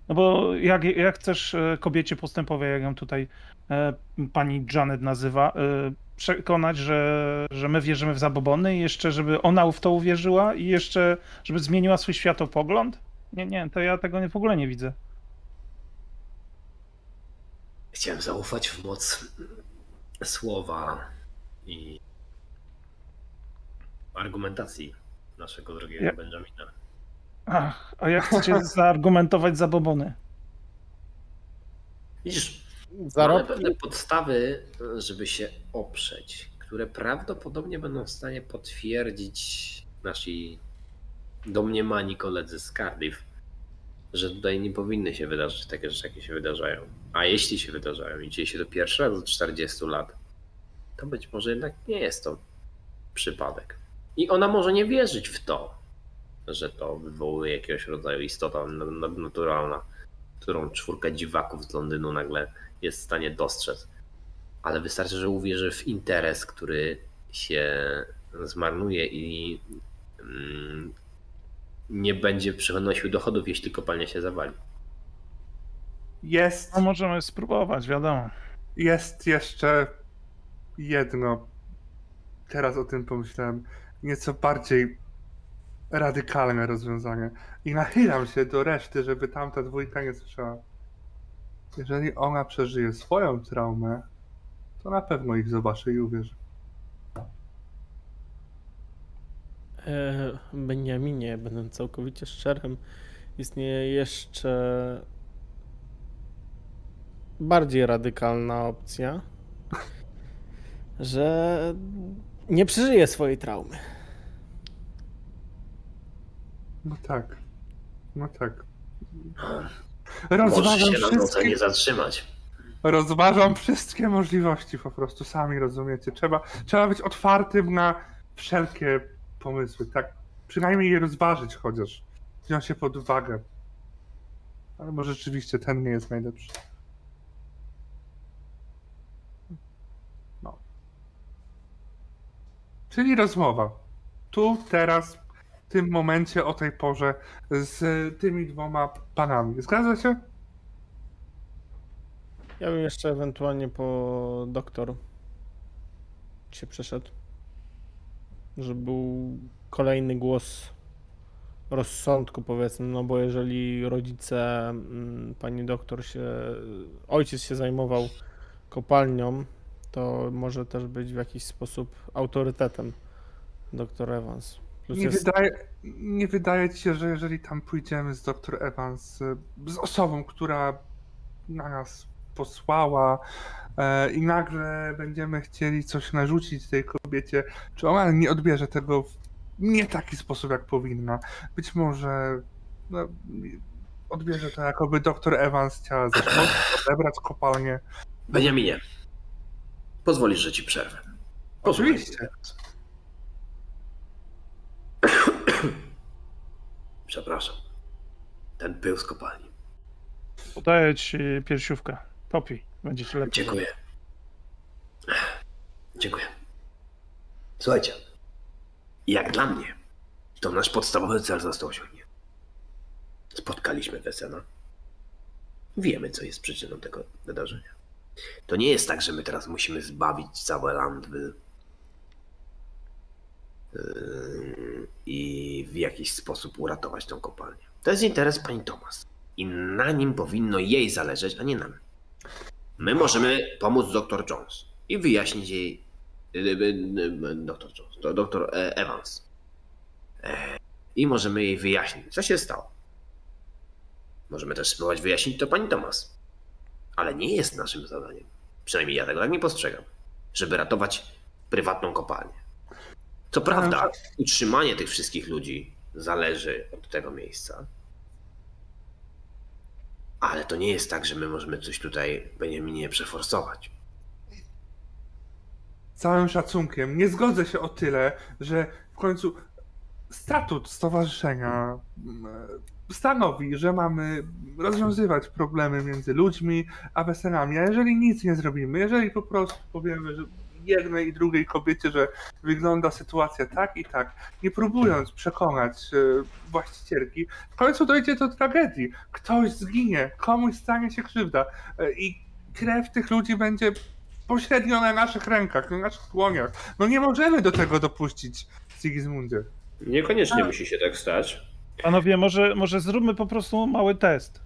No bo jak, jak chcesz e, kobiecie postępowej, jak ją tutaj e, pani Janet nazywa, e, przekonać, że, że my wierzymy w zabobony i jeszcze, żeby ona w to uwierzyła i jeszcze, żeby zmieniła swój światopogląd? Nie, nie, to ja tego w ogóle nie widzę. Chciałem zaufać w moc słowa i argumentacji naszego drogiego Ja- Benjamina. Ach, a jak chcecie zaargumentować zabobony? Widzisz, mamy Zarobki pewne podstawy, żeby się oprzeć, które prawdopodobnie będą w stanie potwierdzić nasi domniemani koledzy z Cardiff, że tutaj nie powinny się wydarzyć takie rzeczy, jakie się wydarzają. A jeśli się wydarzają i dzieje się to pierwszy raz od 40 lat, to być może jednak nie jest to przypadek. I ona może nie wierzyć w to, że to wywołuje jakiegoś rodzaju istota nadnaturalna, którą czwórka dziwaków z Londynu nagle jest w stanie dostrzec. Ale wystarczy, że uwierzy w interes, który się zmarnuje i mm, nie będzie przynosił dochodów, jeśli kopalnia się zawali. jest, No możemy spróbować, wiadomo. jest jeszcze jedno. Teraz o tym pomyślałem. Nieco bardziej radykalne rozwiązanie. I nachylam się do reszty, żeby tamta dwójka nie słyszała. Jeżeli ona przeżyje swoją traumę, to na pewno ich zobaczy i uwierzy. E, Beniaminie, będąc całkowicie szczerym, istnieje jeszcze bardziej radykalna opcja, że nie przeżyje swojej traumy. No tak. No tak. Rozważam się na wszystkie, nie zatrzymać. rozważam wszystkie możliwości po prostu, sami rozumiecie. Trzeba, trzeba być otwartym na wszelkie pomysły, tak? Przynajmniej je rozważyć chociaż. Wziąć się pod uwagę. Ale może rzeczywiście ten nie jest najlepszy. No. Czyli rozmowa. Tu, teraz, tym momencie, o tej porze z tymi dwoma panami. Zgadza się? Ja bym jeszcze ewentualnie po doktor się przeszedł. Żeby był kolejny głos rozsądku, powiedzmy, no bo jeżeli rodzice mm, pani doktor się, ojciec się zajmował kopalnią, to może też być w jakiś sposób autorytetem doktor Evans. Nie, jest, wydaje, nie wydaje ci się, że jeżeli tam pójdziemy z dr Evans, y, z osobą, która na nas posłała e, i nagle będziemy chcieli coś narzucić tej kobiecie, czy ona nie odbierze tego w nie taki sposób, jak powinna. Być może no, odbierze to, jakoby dr Evans chciała zaszkodzić, odebrać kopalnię. Beniaminie, pozwolisz, że ci przerwę. Posłuchaj. Oczywiście. Przepraszam. Ten pył z kopalni. Podaję ci piersiówkę. Popij, będzie ci lepiej. Dziękuję. Dziękuję. Słuchajcie, jak dla mnie, to nasz podstawowy cel został osiągnięty. Spotkaliśmy Wesena. Wiemy, co jest przyczyną tego wydarzenia. To nie jest tak, że my teraz musimy zbawić całe yy, i w jakiś sposób uratować tą kopalnię. To jest interes pani Thomas. I na nim powinno jej zależeć, a nie nam. My możemy pomóc dr Jones i wyjaśnić jej. y, y, y, Dr Jones, dr e, Evans. E, I możemy jej wyjaśnić, co się stało. Możemy też spróbować wyjaśnić to pani Thomas. Ale nie jest naszym zadaniem, przynajmniej ja tego tak nie postrzegam, żeby ratować prywatną kopalnię. Co prawda, utrzymanie tych wszystkich ludzi zależy od tego miejsca, Ale to nie jest tak, że my możemy coś tutaj Beniaminie przeforsować. Całym szacunkiem, nie zgodzę się o tyle, że w końcu statut stowarzyszenia mm, stanowi, że mamy rozwiązywać problemy między ludźmi a weselami. A jeżeli nic nie zrobimy, jeżeli po prostu powiemy, że jednej i drugiej kobiecie, że wygląda sytuacja tak i tak, nie próbując przekonać e, właścicielki, w końcu dojdzie do tragedii. Ktoś zginie, komuś stanie się krzywda e, i krew tych ludzi będzie pośrednio na naszych rękach, na naszych dłoniach. No nie możemy do tego dopuścić, Sigismundzie. Niekoniecznie musi się tak stać. Panowie, może, może zróbmy po prostu mały test.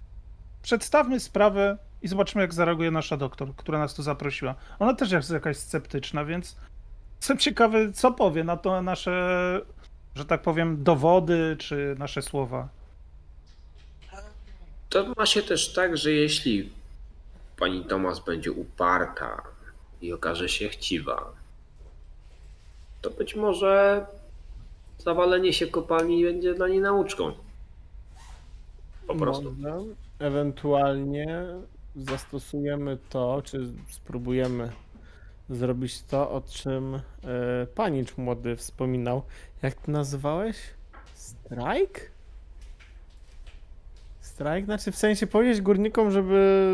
Przedstawmy sprawę i zobaczymy, jak zareaguje nasza doktor, która nas tu zaprosiła. Ona też jest jakaś sceptyczna, więc jestem ciekawy, co powie na to nasze, że tak powiem, dowody czy nasze słowa. To ma się też tak, że jeśli pani Tomas będzie uparta i okaże się chciwa, to być może zawalenie się kopalni będzie dla niej nauczką. Po prostu. Może ewentualnie zastosujemy to, czy spróbujemy zrobić to, o czym e, panicz młody wspominał. Jak to nazywałeś? Strajk? Strajk? Znaczy w sensie powiedzieć górnikom, żeby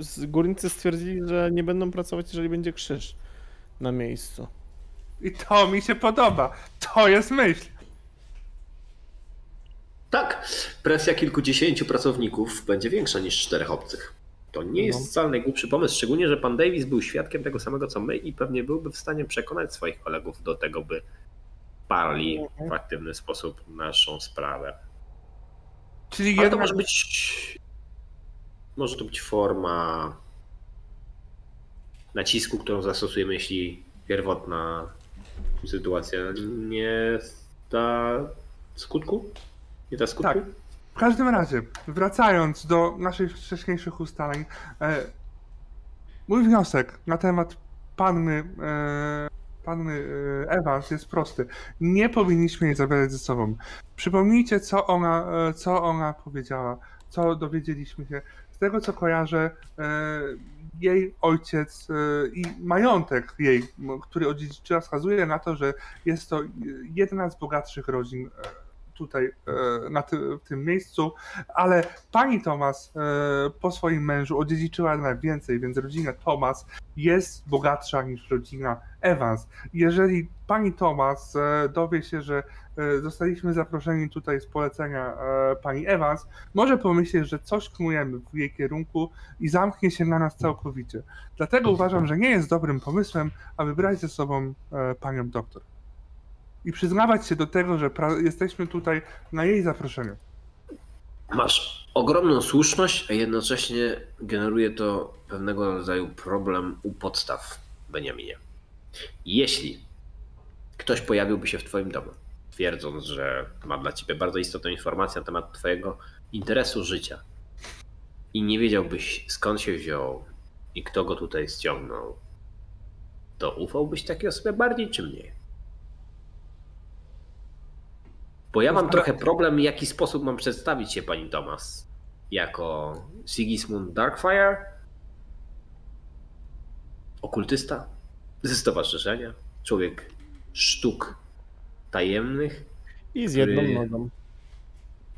z- górnicy stwierdzili, że nie będą pracować, jeżeli będzie krzyż na miejscu. I to mi się podoba. To jest myśl. Tak, presja kilkudziesięciu pracowników będzie większa niż czterech obcych. To nie jest No. wcale najgłupszy pomysł, szczególnie, że pan Davis był świadkiem tego samego co my i pewnie byłby w stanie przekonać swoich kolegów do tego, by parli Mhm. w aktywny sposób naszą sprawę. Czyli Ale to może być. Może to być forma nacisku, którą zastosujemy, jeśli pierwotna sytuacja nie da skutku? Nie da skutku? Tak. W każdym razie, wracając do naszych wcześniejszych ustaleń, e, mój wniosek na temat panny, e, panny e, Evans jest prosty. Nie powinniśmy jej zabierać ze sobą. Przypomnijcie, co ona, e, co ona powiedziała, co dowiedzieliśmy się. Z tego, co kojarzę, e, jej ojciec e, i majątek jej, który odziedziczyła, wskazuje na to, że jest to jedna z bogatszych rodzin tutaj e, na ty, w tym miejscu, ale pani Thomas e, po swoim mężu odziedziczyła jednak więcej, więc rodzina Thomas jest bogatsza niż rodzina Evans. Jeżeli pani Thomas e, dowie się, że zostaliśmy zaproszeni tutaj z polecenia pani Evans, może pomyśleć, że coś knujemy w jej kierunku i zamknie się na nas całkowicie. Dlatego uważam, że nie jest dobrym pomysłem, aby brać ze sobą panią doktor i przyznawać się do tego, że jesteśmy tutaj na jej zaproszeniu. Masz ogromną słuszność, a jednocześnie generuje to pewnego rodzaju problem u podstaw, Beniaminie. Jeśli ktoś pojawiłby się w Twoim domu, twierdząc, że ma dla Ciebie bardzo istotną informację na temat Twojego interesu życia i nie wiedziałbyś skąd się wziął i kto go tutaj ściągnął, to ufałbyś takiej osobie bardziej czy mniej? Bo ja mam trochę problem, w jaki sposób mam przedstawić się pani Thomas. Jako Sigismund Darkfire? Okultysta? Ze stowarzyszenia? Człowiek sztuk tajemnych? I z jedną Który- nogą.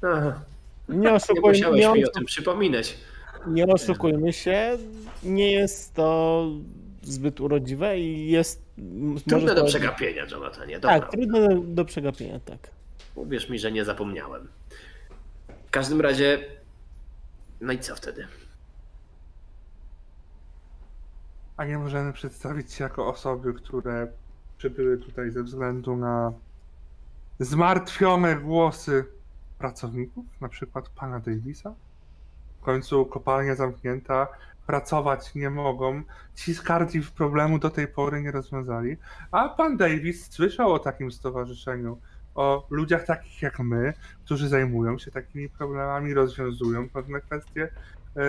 Aha, Nie, nie oszukuj, musiałeś nie, mi o tym przypominać. nie oszukujmy się, nie jest to zbyt urodziwe i jest... Trudne do przegapienia, Jonathanie. Dobra, Tak, trudne do, do przegapienia, tak. Uwierz mi, że nie zapomniałem. W każdym razie, no i co wtedy? A nie możemy przedstawić się jako osoby, które przybyły tutaj ze względu na zmartwione głosy pracowników, na przykład pana Davisa. W końcu kopalnia zamknięta, pracować nie mogą. Ci z Cardiff problemu do tej pory nie rozwiązali. A pan Davis słyszał o takim stowarzyszeniu, o ludziach takich jak my, którzy zajmują się takimi problemami, rozwiązują pewne kwestie. E,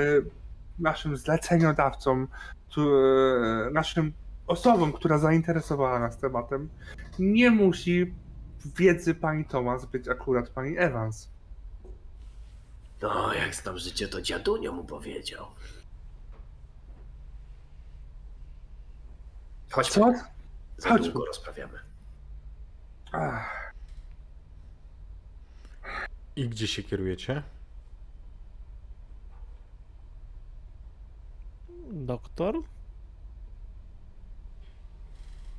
Naszym zleceniodawcom, e, naszym osobom, która zainteresowała nas tematem, nie musi wiedzy pani Thomas być akurat pani Evans. No, jak znam życie, to dziadunio mu powiedział. Chodźmy. Co? Za Chodźmy. długo rozprawiamy. Ach, I gdzie się kierujecie? Doktor?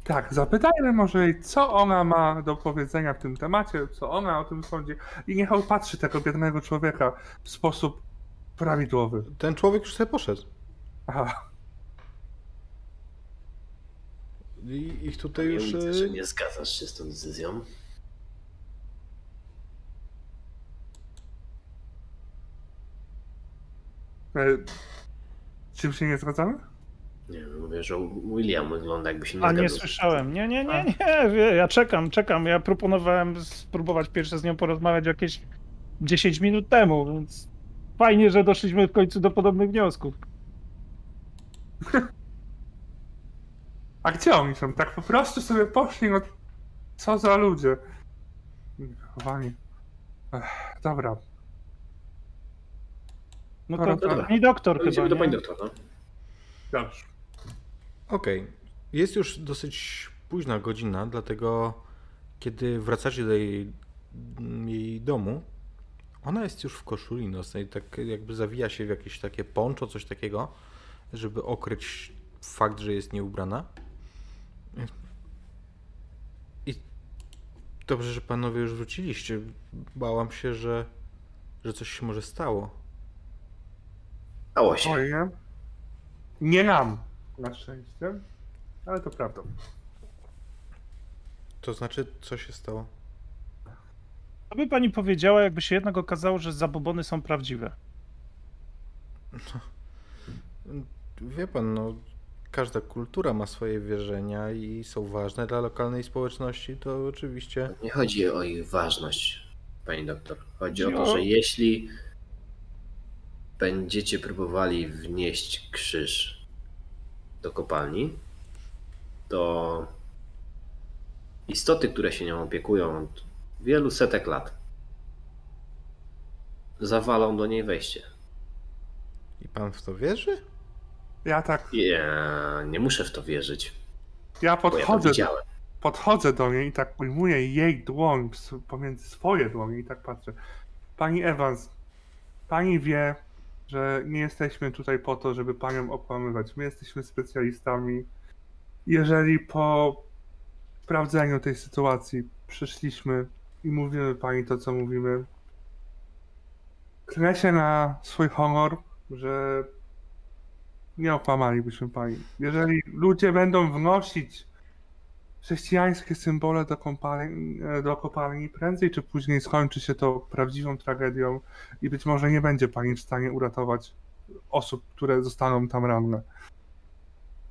tak, zapytajmy może jej, co ona ma do powiedzenia w tym temacie, co ona o tym sądzi i niech opatrzy tego biednego człowieka w sposób prawidłowy. Ten człowiek już sobie poszedł. Aha. I ich tutaj Ja już... widzę, e, że nie zgadzasz się z tą decyzją. Czym się nie zgadzamy? Nie wiem, mówię, że William wygląda jakby się nie A nie słyszałem. Nie, nie, nie, nie. wie- Ja czekam, czekam. Ja proponowałem spróbować pierwsze z nią porozmawiać jakieś 10 minut temu, więc fajnie, że doszliśmy w końcu do podobnych wniosków. A gdzie oni są? Tak po prostu sobie poszli, no co za ludzie. Wychowani. Ech, dobra. No to pani doktor chyba, idziemy do pani doktor, no. Dobrze. Okej. Jest już dosyć późna godzina, dlatego kiedy wracacie do jej, jej domu, ona jest już w koszuli nocnej, tak jakby zawija się w jakieś takie poncho, coś takiego, żeby okryć fakt, że jest nieubrana. I dobrze, że panowie już wróciliście. Bałam się, że, że coś się może stało. Stało się. Oj, nie? Nie nam, na szczęście. Ale to prawda. To znaczy, co się stało? Co by pani powiedziała, jakby się jednak okazało, że zabobony są prawdziwe? Wie pan, no, każda kultura ma swoje wierzenia i są ważne dla lokalnej społeczności, to oczywiście. Nie chodzi o ich ważność, pani doktor. Chodzi o No. to, że jeśli będziecie próbowali wnieść krzyż do kopalni, to istoty, które się nią opiekują od wielu setek lat, zawalą do niej wejście. I pan w to wierzy? Ja tak, Ja nie muszę w to wierzyć, ja bo ja to podchodzę, podchodzę do niej i tak ujmuję jej dłoń pomiędzy swoje dłonie i tak patrzę. Pani Evans, pani wie, że nie jesteśmy tutaj po to, żeby panią okłamywać. My jesteśmy specjalistami. Jeżeli po sprawdzeniu tej sytuacji przyszliśmy i mówimy pani to, co mówimy, klę się na swój honor, że nie okłamalibyśmy pani. Jeżeli ludzie będą wnosić chrześcijańskie symbole do, kopalni, do kopalni, prędzej czy później skończy się to prawdziwą tragedią i być może nie będzie pani w stanie uratować osób, które zostaną tam ranne.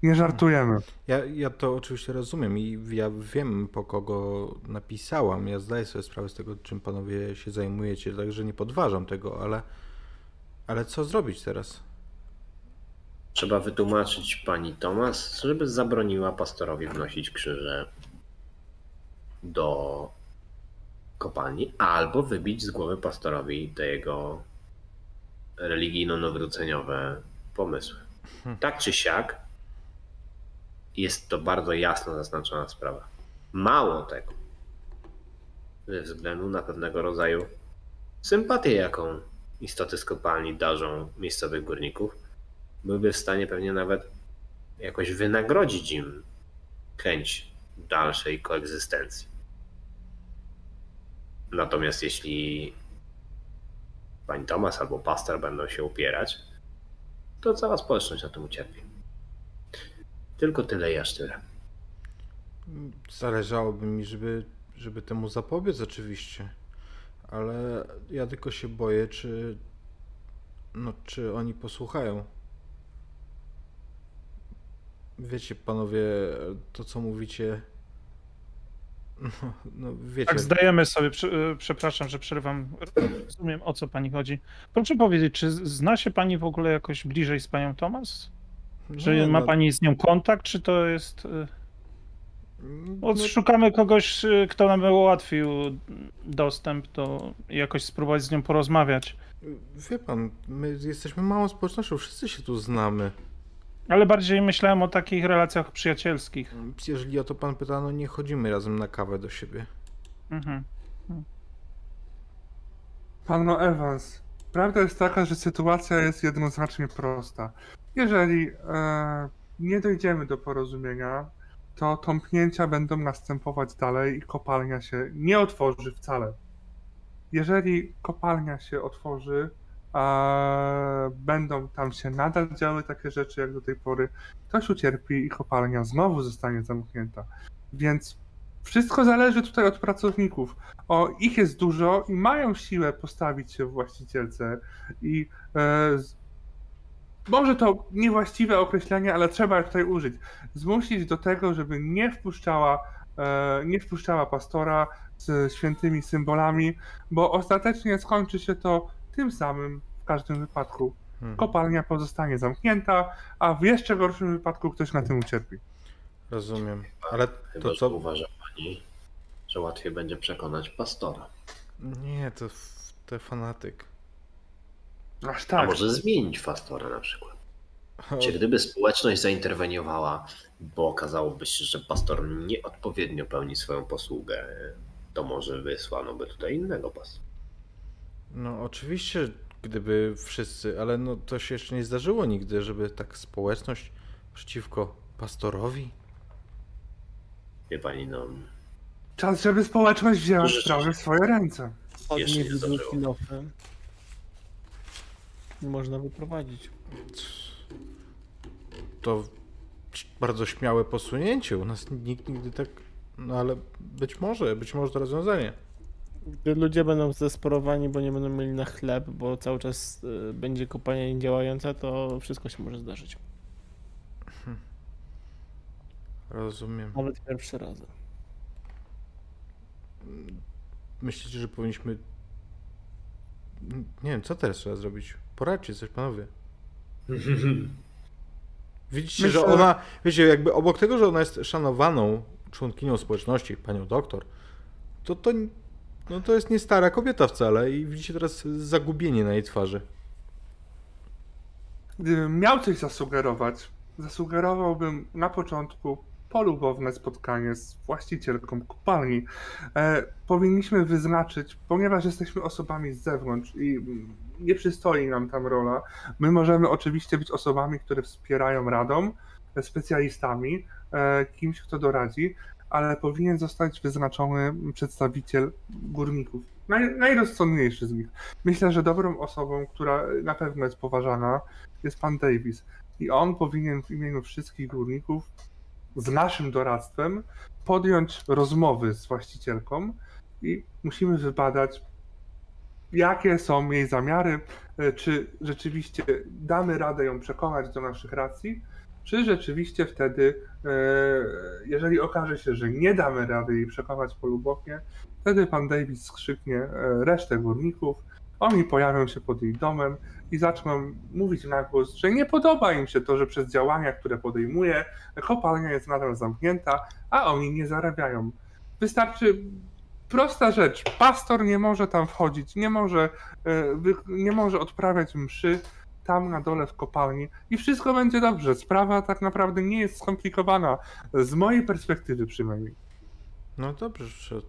Nie żartujemy. Ja, ja to oczywiście rozumiem i ja wiem, po kogo napisałam. Ja zdaję sobie sprawę z tego, czym panowie się zajmujecie, także nie podważam tego, ale, ale co zrobić teraz? Trzeba wytłumaczyć pani Tomas, żeby zabroniła pastorowi wnosić krzyże do kopalni, albo wybić z głowy pastorowi te jego religijno-nawróceniowe pomysły. Tak czy siak, jest to bardzo jasno zaznaczona sprawa. Mało tego, ze względu na pewnego rodzaju sympatię, jaką istoty z kopalni darzą miejscowych górników, byłby w stanie pewnie nawet jakoś wynagrodzić im chęć dalszej koegzystencji. Natomiast jeśli pani Tomas albo pastor będą się upierać, to cała społeczność na tym ucierpi. Tylko tyle i aż tyle. Zależałoby mi, żeby, żeby temu zapobiec oczywiście, ale ja tylko się boję, czy, no, czy oni posłuchają. Wiecie, panowie, to co mówicie, no, no wiecie, Tak, zdajemy sobie, e, przepraszam, że przerwam, rozumiem o co pani chodzi. Proszę powiedzieć, czy zna się pani w ogóle jakoś bliżej z panią Tomas? Czy no, ma no, pani z nią kontakt, czy to jest... e, No, Odszukamy kogoś, y, kto nam ułatwił dostęp, to jakoś spróbować z nią porozmawiać. wie pan, my jesteśmy małą społecznością, wszyscy się tu znamy. Ale bardziej myślałem o takich relacjach przyjacielskich. Jeżeli o to pan pyta, no nie chodzimy razem na kawę do siebie. Mhm. Panno Evans, prawda jest taka, że sytuacja jest jednoznacznie prosta. Jeżeli e, nie dojdziemy do porozumienia, to tąpnięcia będą następować dalej i kopalnia się nie otworzy wcale. Jeżeli kopalnia się otworzy, będą tam się nadal działy takie rzeczy jak do tej pory, ktoś ucierpi i kopalnia znowu zostanie zamknięta. Więc wszystko zależy tutaj od pracowników. O, ich jest dużo i mają siłę postawić się właścicielce i e, może to niewłaściwe określenie, ale trzeba tutaj użyć. Zmusić do tego, żeby nie wpuszczała, e, nie wpuszczała pastora z świętymi symbolami, bo ostatecznie skończy się to tym samym w każdym wypadku. Hmm. Kopalnia pozostanie zamknięta, a w jeszcze gorszym wypadku ktoś na tym ucierpi. Rozumiem. Ale to co? uważa pani, że łatwiej będzie przekonać pastora. Nie, to, to fanatyk. Aż A tak. może zmienić pastora na przykład. Czy gdyby społeczność zainterweniowała, bo okazałoby się, że pastor nieodpowiednio pełni swoją posługę, to może wysłano by tutaj innego pastora. No oczywiście, gdyby wszyscy, ale no to się jeszcze nie zdarzyło nigdy, żeby tak społeczność przeciwko pastorowi. Wie pani, no, Czas, żeby społeczność wzięła sprawę w swoje ręce. Jeszcze nie zdarzyło. kilofy. Można wyprowadzić. To bardzo śmiałe posunięcie. U nas nikt nigdy tak. No ale być może, być może to rozwiązanie. Gdy ludzie będą zdesperowani, bo nie będą mieli na chleb, bo cały czas y, będzie kopalnia niedziałająca, to wszystko się może zdarzyć. Rozumiem. Nawet pierwszy raz. Myślicie, że powinniśmy. Nie wiem, co teraz trzeba zrobić? Poradźcie coś, panowie. Widzicie, że Myślę- ona, wiecie, jakby obok tego, że ona jest szanowaną członkinią społeczności, panią doktor, to to, no to jest nie stara kobieta wcale i widzicie teraz zagubienie na jej twarzy. Gdybym miał coś zasugerować, zasugerowałbym na początku polubowne spotkanie z właścicielką kopalni. E, powinniśmy wyznaczyć, ponieważ jesteśmy osobami z zewnątrz i nie przystoi nam tam rola, my możemy oczywiście być osobami, które wspierają radą, e, specjalistami, e, kimś, kto doradzi, ale powinien zostać wyznaczony przedstawiciel górników. Naj, najrozsądniejszy z nich. Myślę, że dobrą osobą, która na pewno jest poważana, jest pan Davis. I on powinien w imieniu wszystkich górników z naszym doradztwem podjąć rozmowy z właścicielką i musimy wybadać, jakie są jej zamiary, e, czy rzeczywiście damy radę ją przekonać do naszych racji, czy rzeczywiście wtedy, e, jeżeli okaże się, że nie damy rady jej przekonać polubownie, wtedy pan Davis skrzyknie e, resztę górników, oni pojawią się pod jej domem i zaczną mówić na głos, że nie podoba im się to, że przez działania, które podejmuje, kopalnia jest nadal zamknięta, a oni nie zarabiają. Wystarczy prosta rzecz. Pastor nie może tam wchodzić, nie może, e, nie może odprawiać mszy tam na dole w kopalni i wszystko będzie dobrze. Sprawa tak naprawdę nie jest skomplikowana, z mojej perspektywy przynajmniej. No dobrze,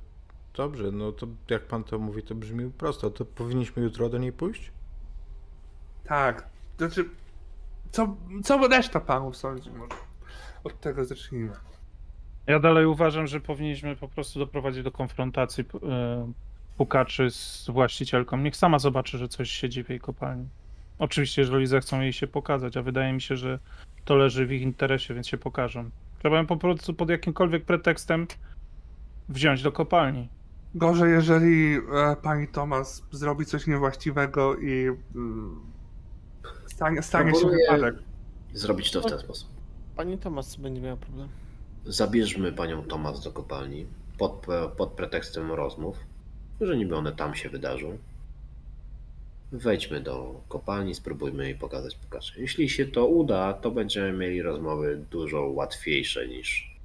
dobrze, no to jak pan to mówi, to brzmi prosto. To powinniśmy jutro do niej pójść? Tak, znaczy, co, co reszta panów sądzi może? Od tego zacznijmy. Ja dalej uważam, że powinniśmy po prostu doprowadzić do konfrontacji e, pukaczy z właścicielką. Niech sama zobaczy, że coś siedzi w jej kopalni. Oczywiście, jeżeli zechcą jej się pokazać, a wydaje mi się, że to leży w ich interesie, więc się pokażą. Trzeba ją po prostu pod jakimkolwiek pretekstem wziąć do kopalni. Gorzej, jeżeli e, pani Tomas zrobi coś niewłaściwego i mm, stanie, stanie się wypadek. zrobić to w ten sposób. Pani Tomas będzie miała problem. Zabierzmy panią Tomas do kopalni pod, pod pretekstem rozmów, że niby one tam się wydarzą. Wejdźmy do kopalni, spróbujmy jej pokazać. Jeśli się to uda, to będziemy mieli rozmowy dużo łatwiejsze niż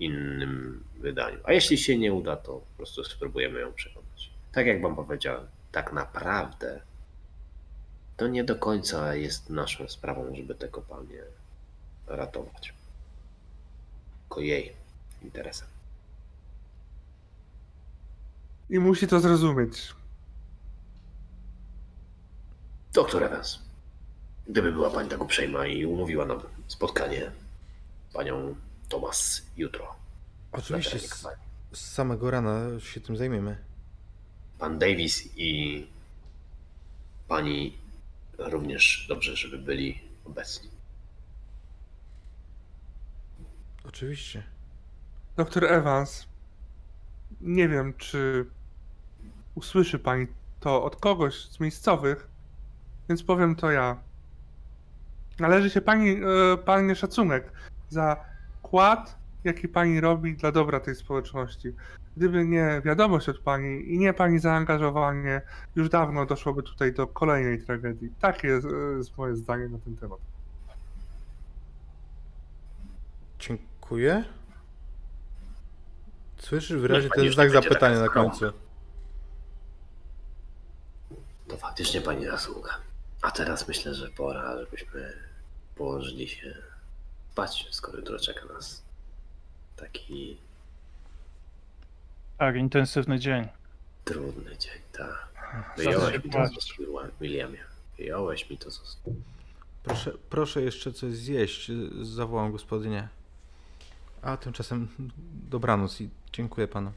innym wydaniu. A jeśli się nie uda, to po prostu spróbujemy ją przekonać. Tak jak wam powiedziałem, tak naprawdę to nie do końca jest naszą sprawą, żeby te kopalnie ratować. Tylko jej interesem. I musi to zrozumieć. Doktor Evans, gdyby była pani tak uprzejma i umówiła nam spotkanie z panią Thomas jutro. Oczywiście, z, z samego rana się tym zajmiemy. Pan Davis i pani również dobrze, żeby byli obecni. Oczywiście. Doktor Evans, nie wiem, czy usłyszy pani to od kogoś z miejscowych, więc powiem to ja. Należy się pani, e, pani szacunek za wkład, jaki pani robi dla dobra tej społeczności. Gdyby nie wiadomość od pani i nie pani zaangażowanie, już dawno doszłoby tutaj do kolejnej tragedii. Takie jest, e, jest moje zdanie na ten temat. Dziękuję. Słyszysz wyraźnie ten znak zapytania na końcu. To faktycznie pani zasługa. A teraz myślę, że pora, żebyśmy położyli się spać, skoro jutro czeka nas taki Tak, intensywny dzień. trudny dzień. Tak. Wyjąłeś mi to z ust, Williamie. Wyjąłeś mi to z ust. Proszę, proszę jeszcze coś zjeść. Zawołam gospodynię. A tymczasem dobranoc i dziękuję panu.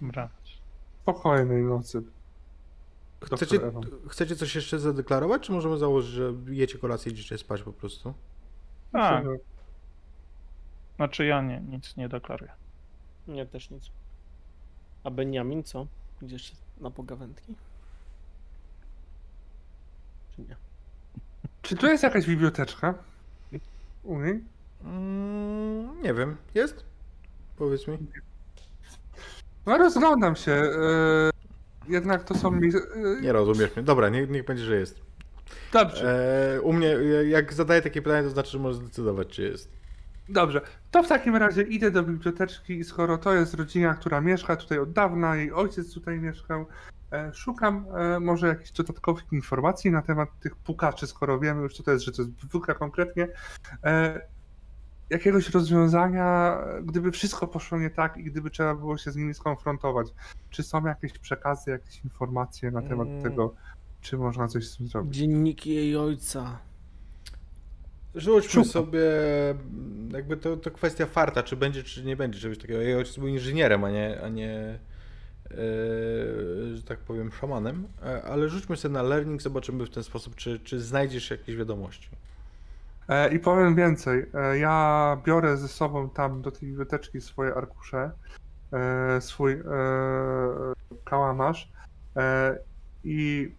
Dobra. Spokojnej nocy. Chcecie, chcecie coś jeszcze zadeklarować, czy możemy założyć, że jecie kolację i idziecie spać po prostu? Tak, znaczy ja nie, nic nie deklaruję. Nie, też nic. A Benjamin co? Gdzieś na pogawędki? Czy nie? Czy tu jest jakaś biblioteczka? U niej? Mm, nie wiem. Jest? Powiedz mi. No rozglądam się. E, jednak to są. mi- e, Nie rozumiesz mnie. Dobra, niech, niech będzie, że jest. Dobrze, E, u mnie, jak zadaję takie pytanie, to znaczy, że możesz zdecydować, czy jest. dobrze. To w takim razie idę do biblioteczki i skoro to jest rodzina, która mieszka tutaj od dawna, jej ojciec tutaj mieszkał, e, szukam e, może jakichś dodatkowych informacji na temat tych pukaczy, skoro wiemy już co to jest, że to jest dwójka konkretnie. Jakiegoś rozwiązania, gdyby wszystko poszło nie tak i gdyby trzeba było się z nimi skonfrontować. Czy są jakieś przekazy, jakieś informacje na temat Mm. tego, czy można coś z tym zrobić? Dzienniki jej ojca. Rzućmy Szukam. sobie, jakby to, to kwestia farta, czy będzie, czy nie będzie czegoś takiego. Jej ojciec był inżynierem, a nie, a nie e, że tak powiem, szamanem. E, ale rzućmy sobie na learning, zobaczymy w ten sposób, czy, czy znajdziesz jakieś wiadomości. E, I powiem więcej. E, Ja biorę ze sobą tam do tej biblioteczki swoje arkusze, e, swój kałamarz i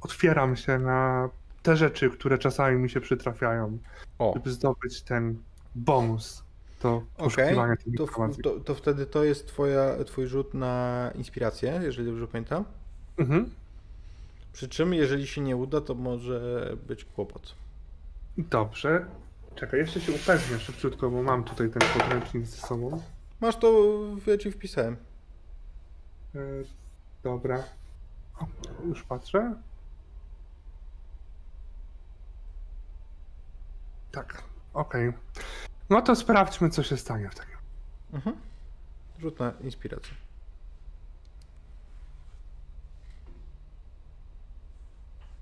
otwieram się na te rzeczy, które czasami mi się przytrafiają, O, żeby zdobyć ten bonus do poszukiwania tych To, informacji. to, to wtedy to jest twoja, twój rzut na inspirację, jeżeli dobrze pamiętam. Mhm. Przy czym, jeżeli się nie uda, to może być kłopot. Dobrze. Czekaj, jeszcze się upewnię szybciutko, bo mam tutaj ten podręcznik ze sobą. Masz to, ja ci wpisałem. E, Dobra. O, już patrzę. Tak, okej. No to sprawdźmy, co się stanie w takim. Mhm. Rzut na inspirację.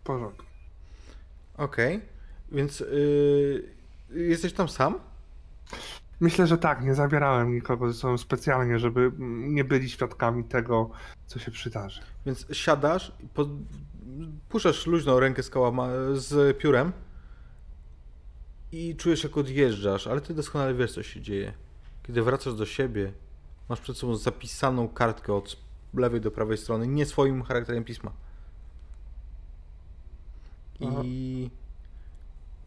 W porządku. Okej, więc yy, jesteś tam sam? Myślę, że tak, nie zabierałem nikogo ze sobą specjalnie, żeby nie byli świadkami tego, co się przydarzy. Więc siadasz, po, puszczasz luźną rękę z, kołama, z piórem i czujesz jak odjeżdżasz, ale ty doskonale wiesz co się dzieje. Kiedy wracasz do siebie, masz przed sobą zapisaną kartkę od lewej do prawej strony, nie swoim charakterem pisma. I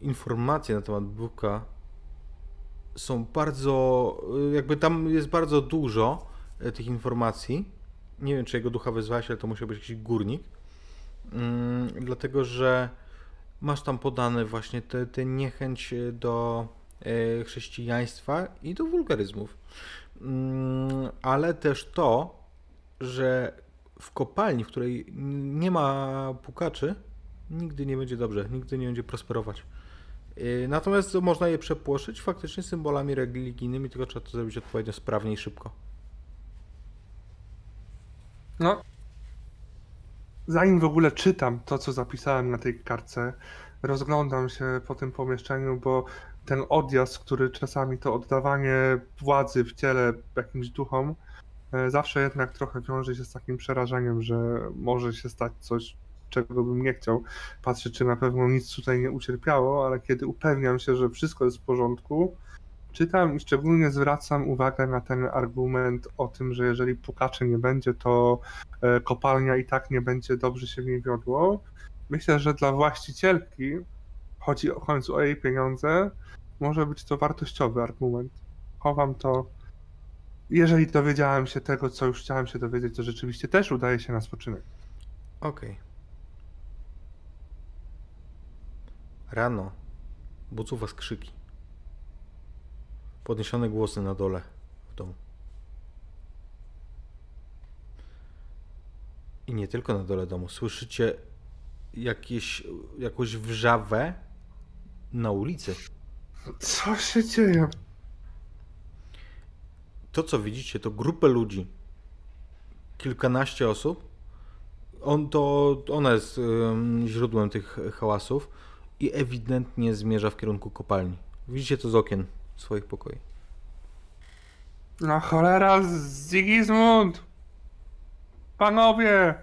informacje na temat Buka są bardzo, jakby tam jest bardzo dużo e, tych informacji. Nie wiem, czy jego ducha wezwałeś, ale to musiał być jakiś górnik. Mm, dlatego, że masz tam podane właśnie tę tę niechęć do e, chrześcijaństwa i do wulgaryzmów. Mm, Ale też to, że w kopalni, w której nie ma pukaczy, nigdy nie będzie dobrze, nigdy nie będzie prosperować. Yy, Natomiast można je przepłoszyć faktycznie symbolami religijnymi, tylko trzeba to zrobić odpowiednio sprawnie i szybko. No. Zanim w ogóle czytam to, co zapisałem na tej kartce, rozglądam się po tym pomieszczeniu, bo ten odjazd, który czasami to oddawanie władzy w ciele jakimś duchom, e, zawsze jednak trochę wiąże się z takim przerażeniem, że może się stać coś, czego bym nie chciał. Patrzę, czy na pewno nic tutaj nie ucierpiało, ale kiedy upewniam się, że wszystko jest w porządku, czytam i szczególnie zwracam uwagę na ten argument o tym, że jeżeli pukaczy nie będzie, to e, kopalnia i tak nie będzie dobrze się w niej wiodło. Myślę, że dla właścicielki, chodzi o końcu o jej pieniądze, może być to wartościowy argument. Chowam to. Jeżeli dowiedziałem się tego, co już chciałem się dowiedzieć, to rzeczywiście też udaje się na spoczynek. Okej. Rano budzą was krzyki. Podniesione głosy na dole w domu. I nie tylko na dole domu. Słyszycie jakieś, jakąś wrzawę na ulicy. Co się dzieje? To, co widzicie, to grupę ludzi. Kilkanaście osób. On to, ona jest źródłem tych hałasów i ewidentnie zmierza w kierunku kopalni. Widzicie to z okien swoich pokoi. No cholera, Zigizmund! Panowie!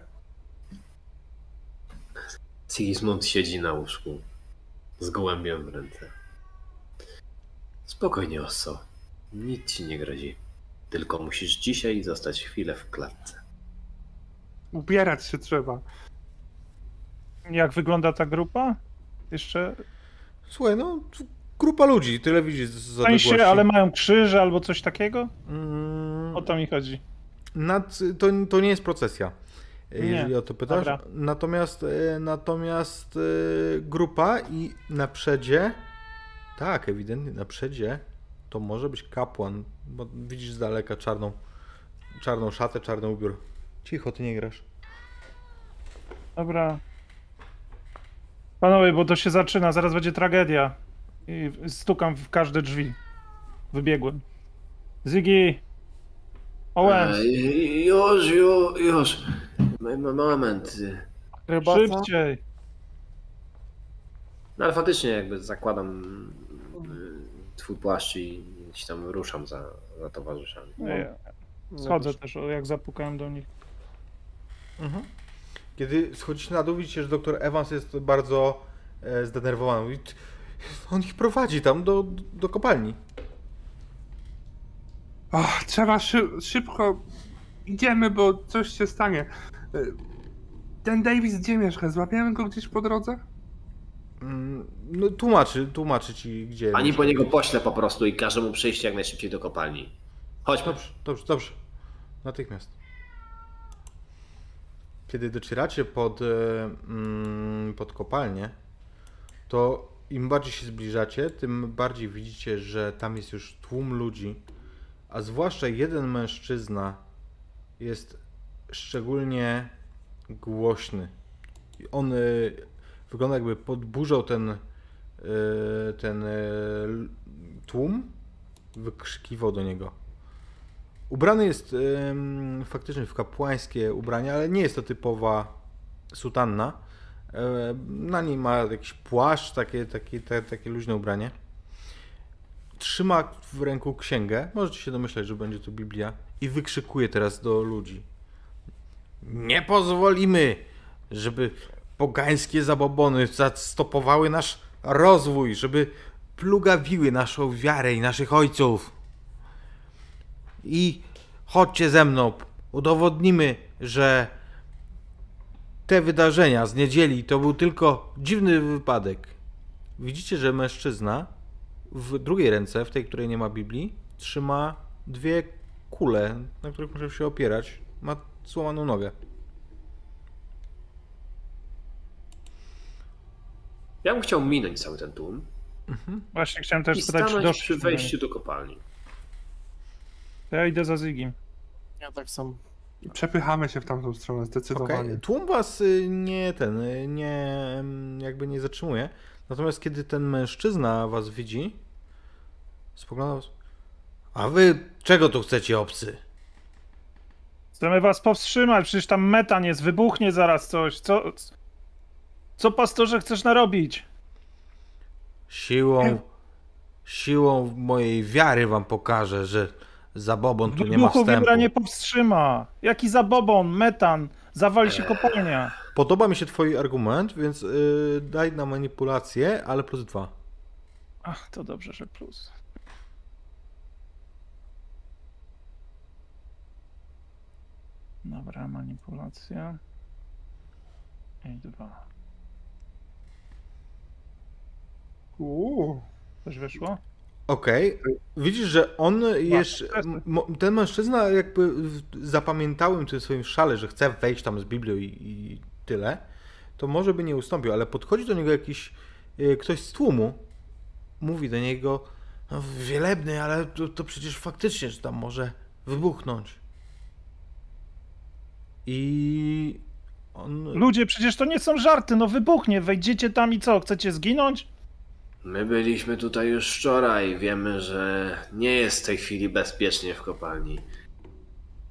Sigismund siedzi na łóżku z gołębiem w ręce. Spokojnie, Osso. Nic ci nie grozi. Tylko musisz dzisiaj zostać chwilę w klatce. Ubierać się trzeba. Jak wygląda ta grupa? Jeszcze Słuchaj, no, grupa ludzi, tyle widzisz z odległości. sensie, ale mają krzyże albo coś takiego? Mm, O to mi chodzi. Nad, to, to nie jest procesja, jeżeli Nie, o to pytasz. dobra. Natomiast, e, natomiast e, grupa i na przedzie, tak, ewidentnie na przedzie to może być kapłan, bo widzisz z daleka czarną, czarną szatę, czarny ubiór. Cicho, ty nie grasz. Dobra. Panowie, bo to się zaczyna, zaraz będzie tragedia. I stukam w każde drzwi. Wybiegłem. Ziggy! Owens! Ej, już, już, już. Moment. Szybciej! No ale faktycznie jakby zakładam y, twój płaszcz i ci tam ruszam za, za towarzyszami. No ja Schodzę też, jak zapukałem do nich. Mhm. Kiedy schodzicie na dół, widzicie, że doktor Evans jest bardzo e, zdenerwowany. Mówi, "T- On ich prowadzi tam do, do kopalni. Och, trzeba szy szybko. Idziemy, bo coś się stanie. Y, Ten Davis gdzie mieszka? Złapiemy go gdzieś po drodze? Mm, No, tłumaczy, tłumaczy ci, gdzie. Pani po niego pośle po prostu i każe mu przyjść jak najszybciej do kopalni. Chodźmy. Dobrze, dobrze, dobrze. Natychmiast. Kiedy docieracie pod, e, mm, pod kopalnię, to im bardziej się zbliżacie, tym bardziej widzicie, że tam jest już tłum ludzi, a zwłaszcza jeden mężczyzna jest szczególnie głośny. On e, wygląda jakby podburzał ten, e, ten tłum, wykrzykiwał do niego. Ubrany jest em, faktycznie w kapłańskie ubrania, ale nie jest to typowa sutanna. E, na niej ma jakiś płaszcz, takie, takie, te, takie luźne ubranie. Trzyma w ręku księgę, możecie się domyśleć, że będzie to Biblia, i wykrzykuje teraz do ludzi. Nie pozwolimy, żeby pogańskie zabobony zastopowały nasz rozwój, żeby plugawiły naszą wiarę i naszych ojców. I chodźcie ze mną, udowodnimy, że te wydarzenia z niedzieli to był tylko dziwny wypadek. Widzicie, że mężczyzna w drugiej ręce, w tej, której nie ma Biblii, trzyma dwie kule, na których może się opierać. Ma złamaną nogę. Ja bym chciał minąć cały ten tłum Właśnie chciałem też I spytać, czy stanąć doszli. przy wejściu do kopalni. To Ja idę za Zigim. Ja tak sam. Przepychamy się w tamtą stronę, zdecydowanie. tłum was y, nie ten, y, nie mm, jakby nie zatrzymuje. Natomiast kiedy ten mężczyzna was widzi, spogląda was. A wy czego tu chcecie, obcy? Chcemy was powstrzymać, przecież tam metan jest, wybuchnie zaraz coś. Co, co pastorze chcesz narobić? Siłą, siłą mojej wiary wam pokażę, że zabobon tu nie ma wstępu. wiadra nie powstrzyma. Jaki zabobon, metan, zawali się kopalnia. Podoba mi się twój argument, więc y, daj na manipulację, ale plus dwa. Ach, to dobrze, że plus. Dobra, manipulacja. I dwa. Uuu. Coś wyszło? Okej, widzisz, że on jeszcze, ten mężczyzna jakby w zapamiętałym tym swoim szale, że chce wejść tam z Biblią i, i tyle, to może by nie ustąpił, ale podchodzi do niego jakiś y, ktoś z tłumu, mówi do niego, no, wielebny, ale to, to przecież faktycznie, że tam może wybuchnąć. I on... Ludzie, przecież to nie są żarty, no wybuchnie, wejdziecie tam i co, chcecie zginąć? My byliśmy tutaj już wczoraj. Wiemy, że nie jest w tej chwili bezpiecznie w kopalni.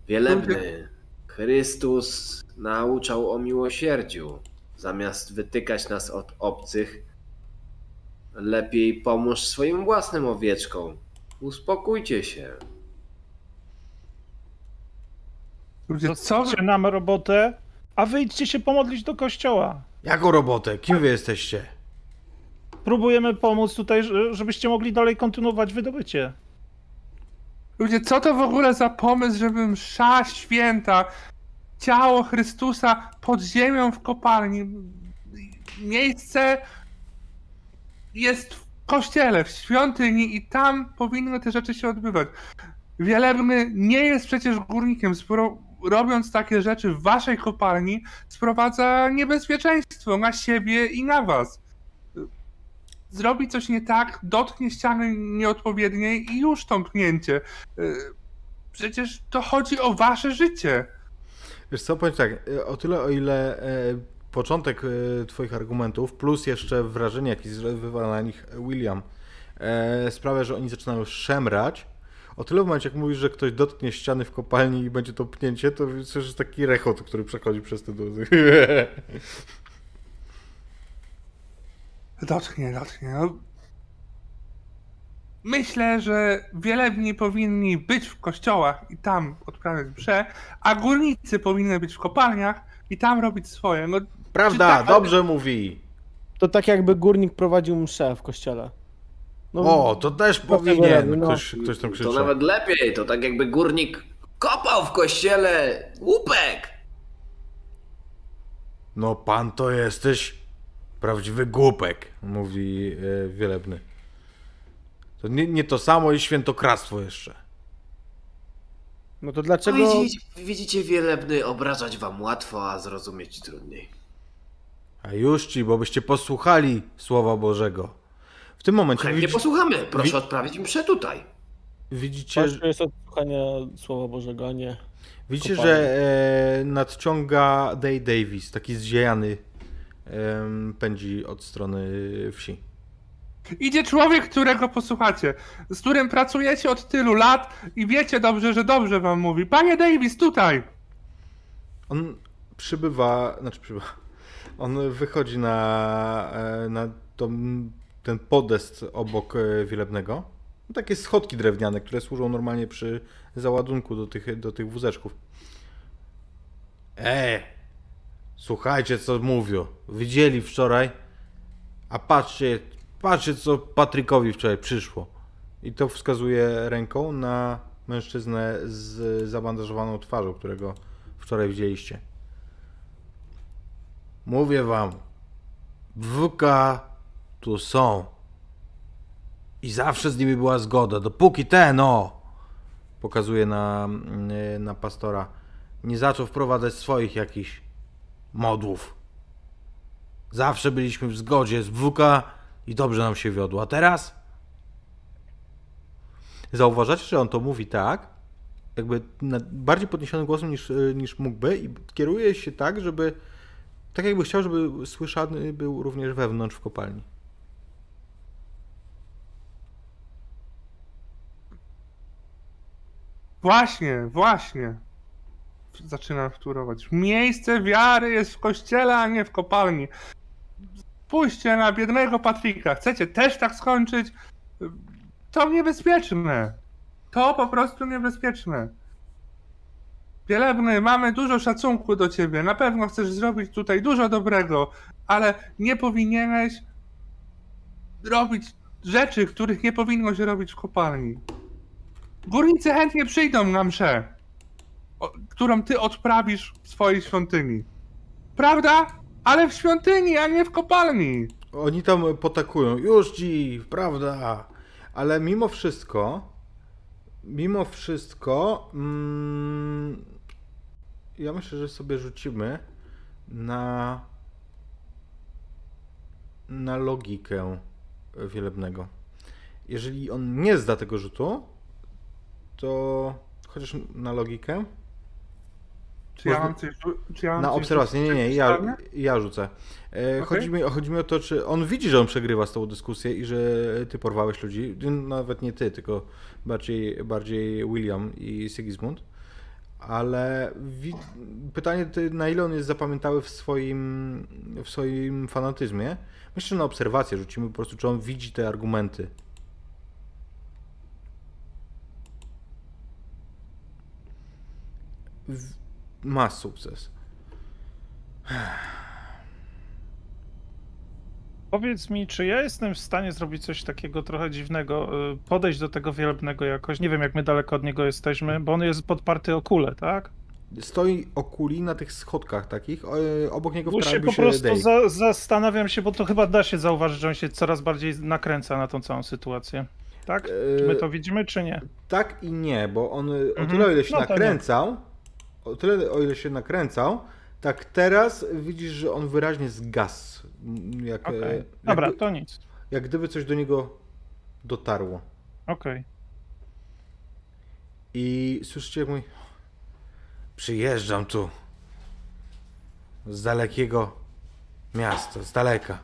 Wielebny, Chrystus nauczał o miłosierdziu. Zamiast wytykać nas od obcych, lepiej pomóż swoim własnym owieczkom. Uspokójcie się. Ludzie, co? Nam robotę, a wyjdźcie się pomodlić do kościoła. Jaką robotę? Kim wy jesteście? Próbujemy pomóc tutaj, że- żebyście mogli dalej kontynuować wydobycie. Ludzie, co to w ogóle za pomysł, żeby msza święta, ciało Chrystusa pod ziemią w kopalni, miejsce jest w kościele, w świątyni i tam powinny te rzeczy się odbywać. Wielebny nie jest przecież górnikiem, sporo, robiąc takie rzeczy w waszej kopalni sprowadza niebezpieczeństwo na siebie i na was. Zrobi coś nie tak, dotknie ściany nieodpowiedniej i już tąpnięcie. Y, Przecież to chodzi o wasze życie. Wiesz co, powiem tak, e, o tyle o ile e, początek twoich argumentów, plus jeszcze wrażenie, jakie wywarł na nich William, sprawia, że oni zaczynają szemrać, o tyle w momencie, jak mówisz, że ktoś dotknie ściany w kopalni i będzie to pnięcie, to jest taki rechot, który przechodzi przez te dozy. Dotknie, dotknie. No. Myślę, że wielebni powinni być w kościołach i tam odprawiać msze, a górnicy powinny być w kopalniach i tam robić swoje. No, Prawda, tak, ale- dobrze mówi. To tak jakby górnik prowadził mszę w kościele. No, O, to też powinien. no. Ktoś, ktoś tam To krzyczy. nawet lepiej, to tak jakby górnik kopał w kościele łupek. No pan to jesteś prawdziwy głupek, mówi e, wielebny. To nie, nie to samo i świętokradztwo jeszcze. no to dlaczego... widzicie, widzicie, wielebny, obrażać wam łatwo, a zrozumieć trudniej. A już ci, bo byście posłuchali Słowa Bożego. W tym momencie Chętnie posłuchamy. Proszę wi- odprawić mszę tutaj. widzicie, Kościół jest od słuchania Słowa Bożego, a nie... widzicie kopalni. że e, nadciąga Day Davis, taki zdziejany, em, pędzi od strony wsi. Idzie człowiek, którego posłuchacie, z którym pracujecie od tylu lat i wiecie dobrze, że dobrze wam mówi. Panie Davis, tutaj! On przybywa, znaczy przybywa, on wychodzi na, e, na tą- ten podest obok e, Wielebnego. Takie schodki drewniane, które służą normalnie przy załadunku do tych, do tych wózeczków. E, słuchajcie co mówią. Widzieli wczoraj, a patrzcie, patrzcie co Patrykowi wczoraj przyszło. I to wskazuje ręką na mężczyznę z zabandażowaną twarzą, którego wczoraj widzieliście. Mówię wam, WK tu są. I zawsze z nimi była zgoda, dopóki ten, o, pokazuje na, na pastora, nie zaczął wprowadzać swoich jakichś modłów. Zawsze byliśmy w zgodzie z WK I dobrze nam się wiodło. A teraz? Zauważacie, że on to mówi tak, jakby bardziej podniesionym głosem niż, y, niż mógłby i kieruje się tak, żeby tak jakby chciał, żeby słyszany był również wewnątrz w kopalni. Właśnie, właśnie. Zaczynam wtórować. Miejsce wiary jest w kościele, a nie w kopalni. Spójrzcie na biednego Patryka. Chcecie też tak skończyć? To niebezpieczne. To po prostu niebezpieczne. Wielebny, mamy dużo szacunku do ciebie. Na pewno chcesz zrobić tutaj dużo dobrego, ale nie powinieneś robić rzeczy, których nie powinno się robić w kopalni. Górnicy chętnie przyjdą na mszę, o- którą ty odprawisz w swojej świątyni. Prawda? Ale w świątyni, a nie w kopalni. Oni tam potakują. Już ci, prawda? Ale mimo wszystko, mimo wszystko, mm, ja myślę, że sobie rzucimy na na logikę wielebnego. Jeżeli on nie zda tego rzutu, to chociaż na logikę, Czy ja mam coś... Czy ja mam na obserwację. Nie, nie, nie, ja, ja rzucę. E, Okej. chodzi, mi, chodzi mi o to, czy on widzi, że on przegrywa z tą dyskusję i że ty porwałeś ludzi. Nawet nie ty, tylko bardziej, bardziej William i Sigismund. Ale wi- pytanie, na ile on jest zapamiętały w swoim, w swoim fanatyzmie. Myślę, że na obserwację rzucimy po prostu, czy on widzi te argumenty. W- Ma sukces. Powiedz mi, czy ja jestem w stanie zrobić coś takiego trochę dziwnego, y, podejść do tego wielebnego jakoś, nie wiem jak my daleko od niego jesteśmy, bo on jest podparty o kulę, tak? Stoi okuli na tych schodkach takich, o- obok niego Bo się po prostu za, zastanawiam się, bo to chyba da się zauważyć, że on się coraz bardziej nakręca na tą całą sytuację. Tak? Czy my E, to widzimy, czy nie? Tak i nie, bo on y, o Mhm. tyle ile się No nakręcał, o tyle o ile się nakręcał, tak teraz widzisz, że on wyraźnie zgasł. m, Jak, e, Okej. Dobra, jakby, to nic. jak gdyby coś do niego dotarło. Okej. I słyszycie jak mówi Przyjeżdżam tu z dalekiego miasta, z daleka.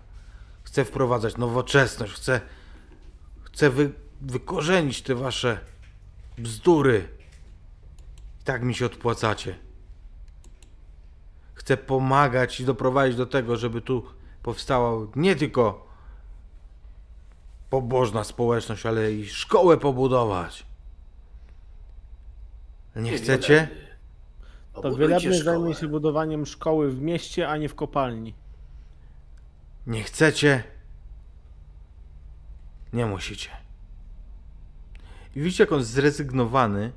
Chcę wprowadzać nowoczesność, chcę, chcę wy, wykorzenić te wasze bzdury. I tak mi się odpłacacie. Chcę pomagać i doprowadzić do tego, żeby tu powstała nie tylko pobożna społeczność, ale i szkołę pobudować. Nie chcecie? To wielebny zajmie się budowaniem szkoły w mieście, a nie w kopalni. Nie chcecie? Nie musicie. I widzicie, jak on zrezygnowany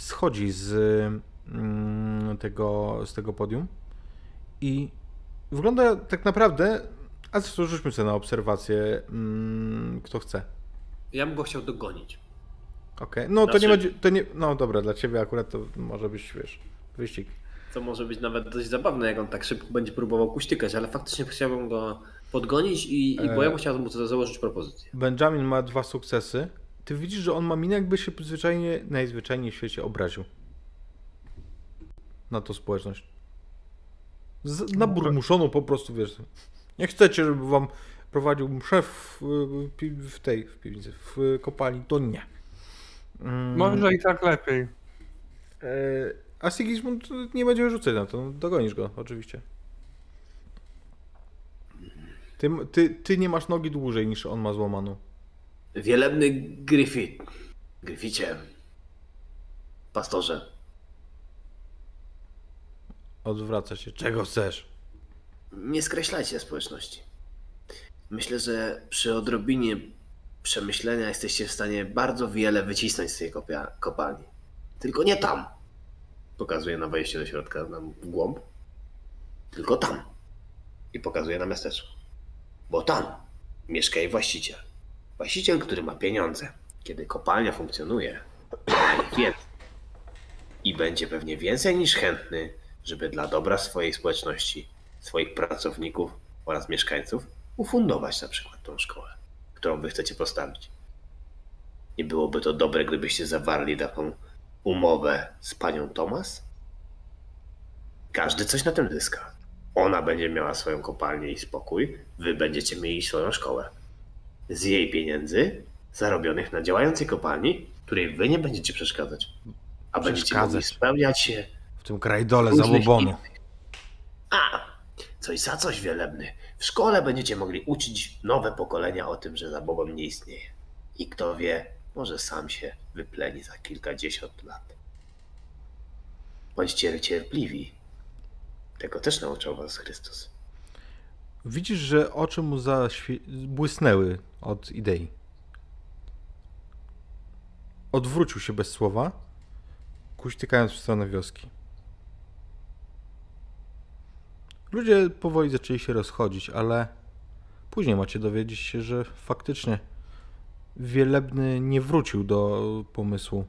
schodzi z mm, tego, z tego podium i wygląda tak naprawdę, a zresztą rzućmy sobie na obserwację, mm, kto chce. Ja bym go chciał dogonić. Okej, no to nie Znaczy- będzie, to nie, no dobra, dla ciebie akurat to może być, wiesz, wyścig. To może być nawet dość zabawne, jak on tak szybko będzie próbował kuśtykać, ale faktycznie chciałbym go podgonić i, i E. bo ja bym chciał mu założyć propozycję. Benjamin ma dwa sukcesy. Ty widzisz, że on ma minę, jakby się zwyczajnie, najzwyczajniej w świecie obraził. Na tą społeczność. Z, naburmuszoną po prostu, wiesz. Nie chcecie, żeby wam prowadził mszę w, w, pi- w tej, w piwnicy, w kopalni, to nie. Mm, Może i tak lepiej. E, a Sigismund nie będzie rzucać na to, no, dogonisz go, oczywiście. Ty, ty, ty nie masz nogi dłużej niż on ma złamaną. Wielebny Griffith. Grifficie. Pastorze. Odwraca się. Czego chcesz? Nie skreślajcie społeczności. Myślę, że przy odrobinie przemyślenia jesteście w stanie bardzo wiele wycisnąć z tej kopia- kopalni. Tylko nie tam. Pokazuję na wejście do środka, nam w głąb. Tylko tam. I pokazuję na miasteczko. Bo tam mieszka jej właściciel. Właściciel, który ma pieniądze. Kiedy kopalnia funkcjonuje, więcej. I będzie pewnie więcej niż chętny, żeby dla dobra swojej społeczności, swoich pracowników oraz mieszkańców ufundować na przykład tą szkołę, którą wy chcecie postawić. Nie byłoby to dobre, gdybyście zawarli taką umowę z panią Thomas? Każdy coś na tym zyska. Ona będzie miała swoją kopalnię i spokój, wy będziecie mieli swoją szkołę. Z jej pieniędzy zarobionych na działającej kopalni, której wy nie będziecie przeszkadzać. A będziecie mogli spełniać się W tym krajdole zabobonu. A, coś za coś wielebny. W szkole będziecie mogli uczyć nowe pokolenia o tym, że zabobon nie istnieje. I kto wie, może sam się wypleni za kilkadziesiąt lat. Bądźcie cierpliwi. Tego też nauczał was Chrystus. Widzisz, że oczy mu zaświe... błysnęły od idei. Odwrócił się bez słowa, kuśtykając w stronę wioski. Ludzie powoli zaczęli się rozchodzić, ale później macie dowiedzieć się, że faktycznie Wielebny nie wrócił do pomysłu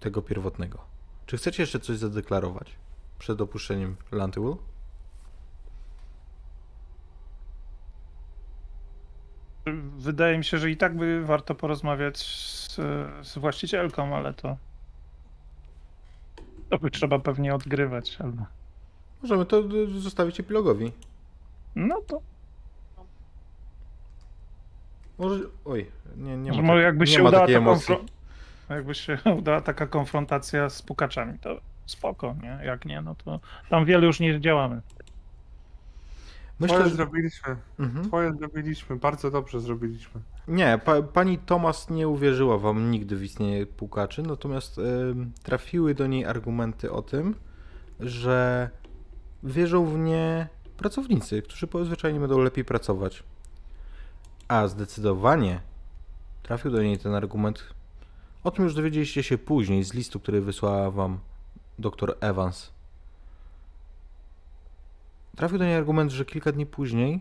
tego pierwotnego. Czy chcecie jeszcze coś zadeklarować przed opuszczeniem Lantywool? Wydaje mi się, że i tak by warto porozmawiać z, z właścicielką, ale to. To by trzeba pewnie odgrywać. Albo... Możemy to zostawić epilogowi. No to Może. Oj, nie, nie ma, może tak- jakby się udała takiej konfro... jakby się udała taka konfrontacja z pukaczami, to spoko, nie? Jak nie, no to tam wiele już nie działamy. Myślę, Twoje że. zrobiliśmy. Mhm. Twoje zrobiliśmy. Bardzo dobrze zrobiliśmy. Nie, pa, pani Thomas nie uwierzyła wam nigdy w istnienie pukaczy, natomiast ym, trafiły do niej argumenty o tym, że wierzą w nie pracownicy, którzy zwyczajnie będą lepiej pracować. A zdecydowanie trafił do niej ten argument. O tym już dowiedzieliście się później z listu, który wysłała wam dr Evans. Trafił do niej argument, że kilka dni później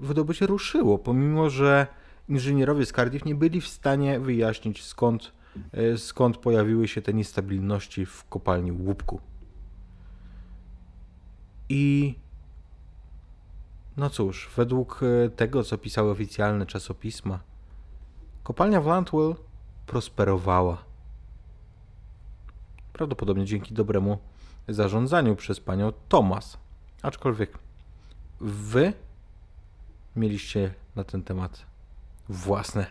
wydobycie ruszyło, pomimo że inżynierowie z Cardiff nie byli w stanie wyjaśnić skąd, e, skąd pojawiły się te niestabilności w kopalni łupku. I no cóż, według e, tego, co pisały oficjalne czasopisma, kopalnia w Landwell prosperowała. Prawdopodobnie dzięki dobremu zarządzaniu przez panią Thomas. Aczkolwiek wy mieliście na ten temat własne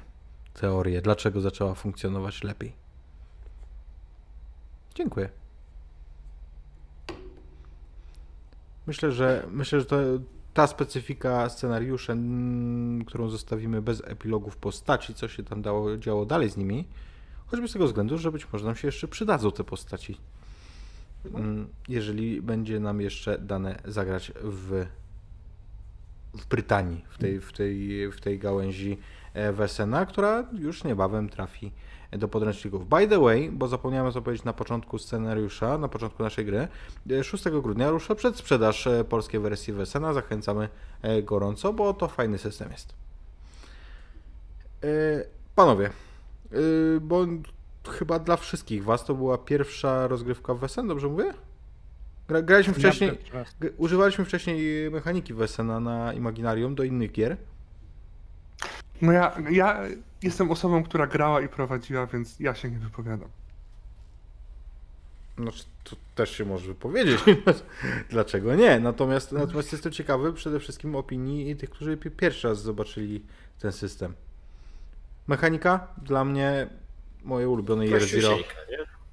teorie, dlaczego zaczęła funkcjonować lepiej. Dziękuję. Myślę, że myślę, że to, ta specyfika scenariuszy, mm, którą zostawimy bez epilogów postaci, co się tam dało, działo dalej z nimi, choćby z tego względu, że być może nam się jeszcze przydadzą te postaci. Mm, Jeżeli będzie nam jeszcze dane zagrać w w Brytanii, w tej, w tej, w tej gałęzi e, Wesena, która już niebawem trafi do podręczników. By the way, bo zapomniałem to powiedzieć na początku scenariusza, na początku naszej gry, e, 6 grudnia rusza przedsprzedaż e, polskiej wersji Wesena. Zachęcamy e, gorąco, bo to fajny system jest. E, Panowie, e, bo chyba dla wszystkich Was to była pierwsza rozgrywka w Wesen, dobrze mówię? Gra, graliśmy wcześniej, Używaliśmy wcześniej mechaniki Wesena na Imaginarium do innych gier. No ja, ja jestem osobą, która grała i prowadziła, więc ja się nie wypowiadam. No to też się może wypowiedzieć. Dlaczego nie? Natomiast, natomiast jestem ciekawy przede wszystkim opinii tych, którzy pi- pierwszy raz zobaczyli ten system. Mechanika dla mnie moje ulubione Year Zero.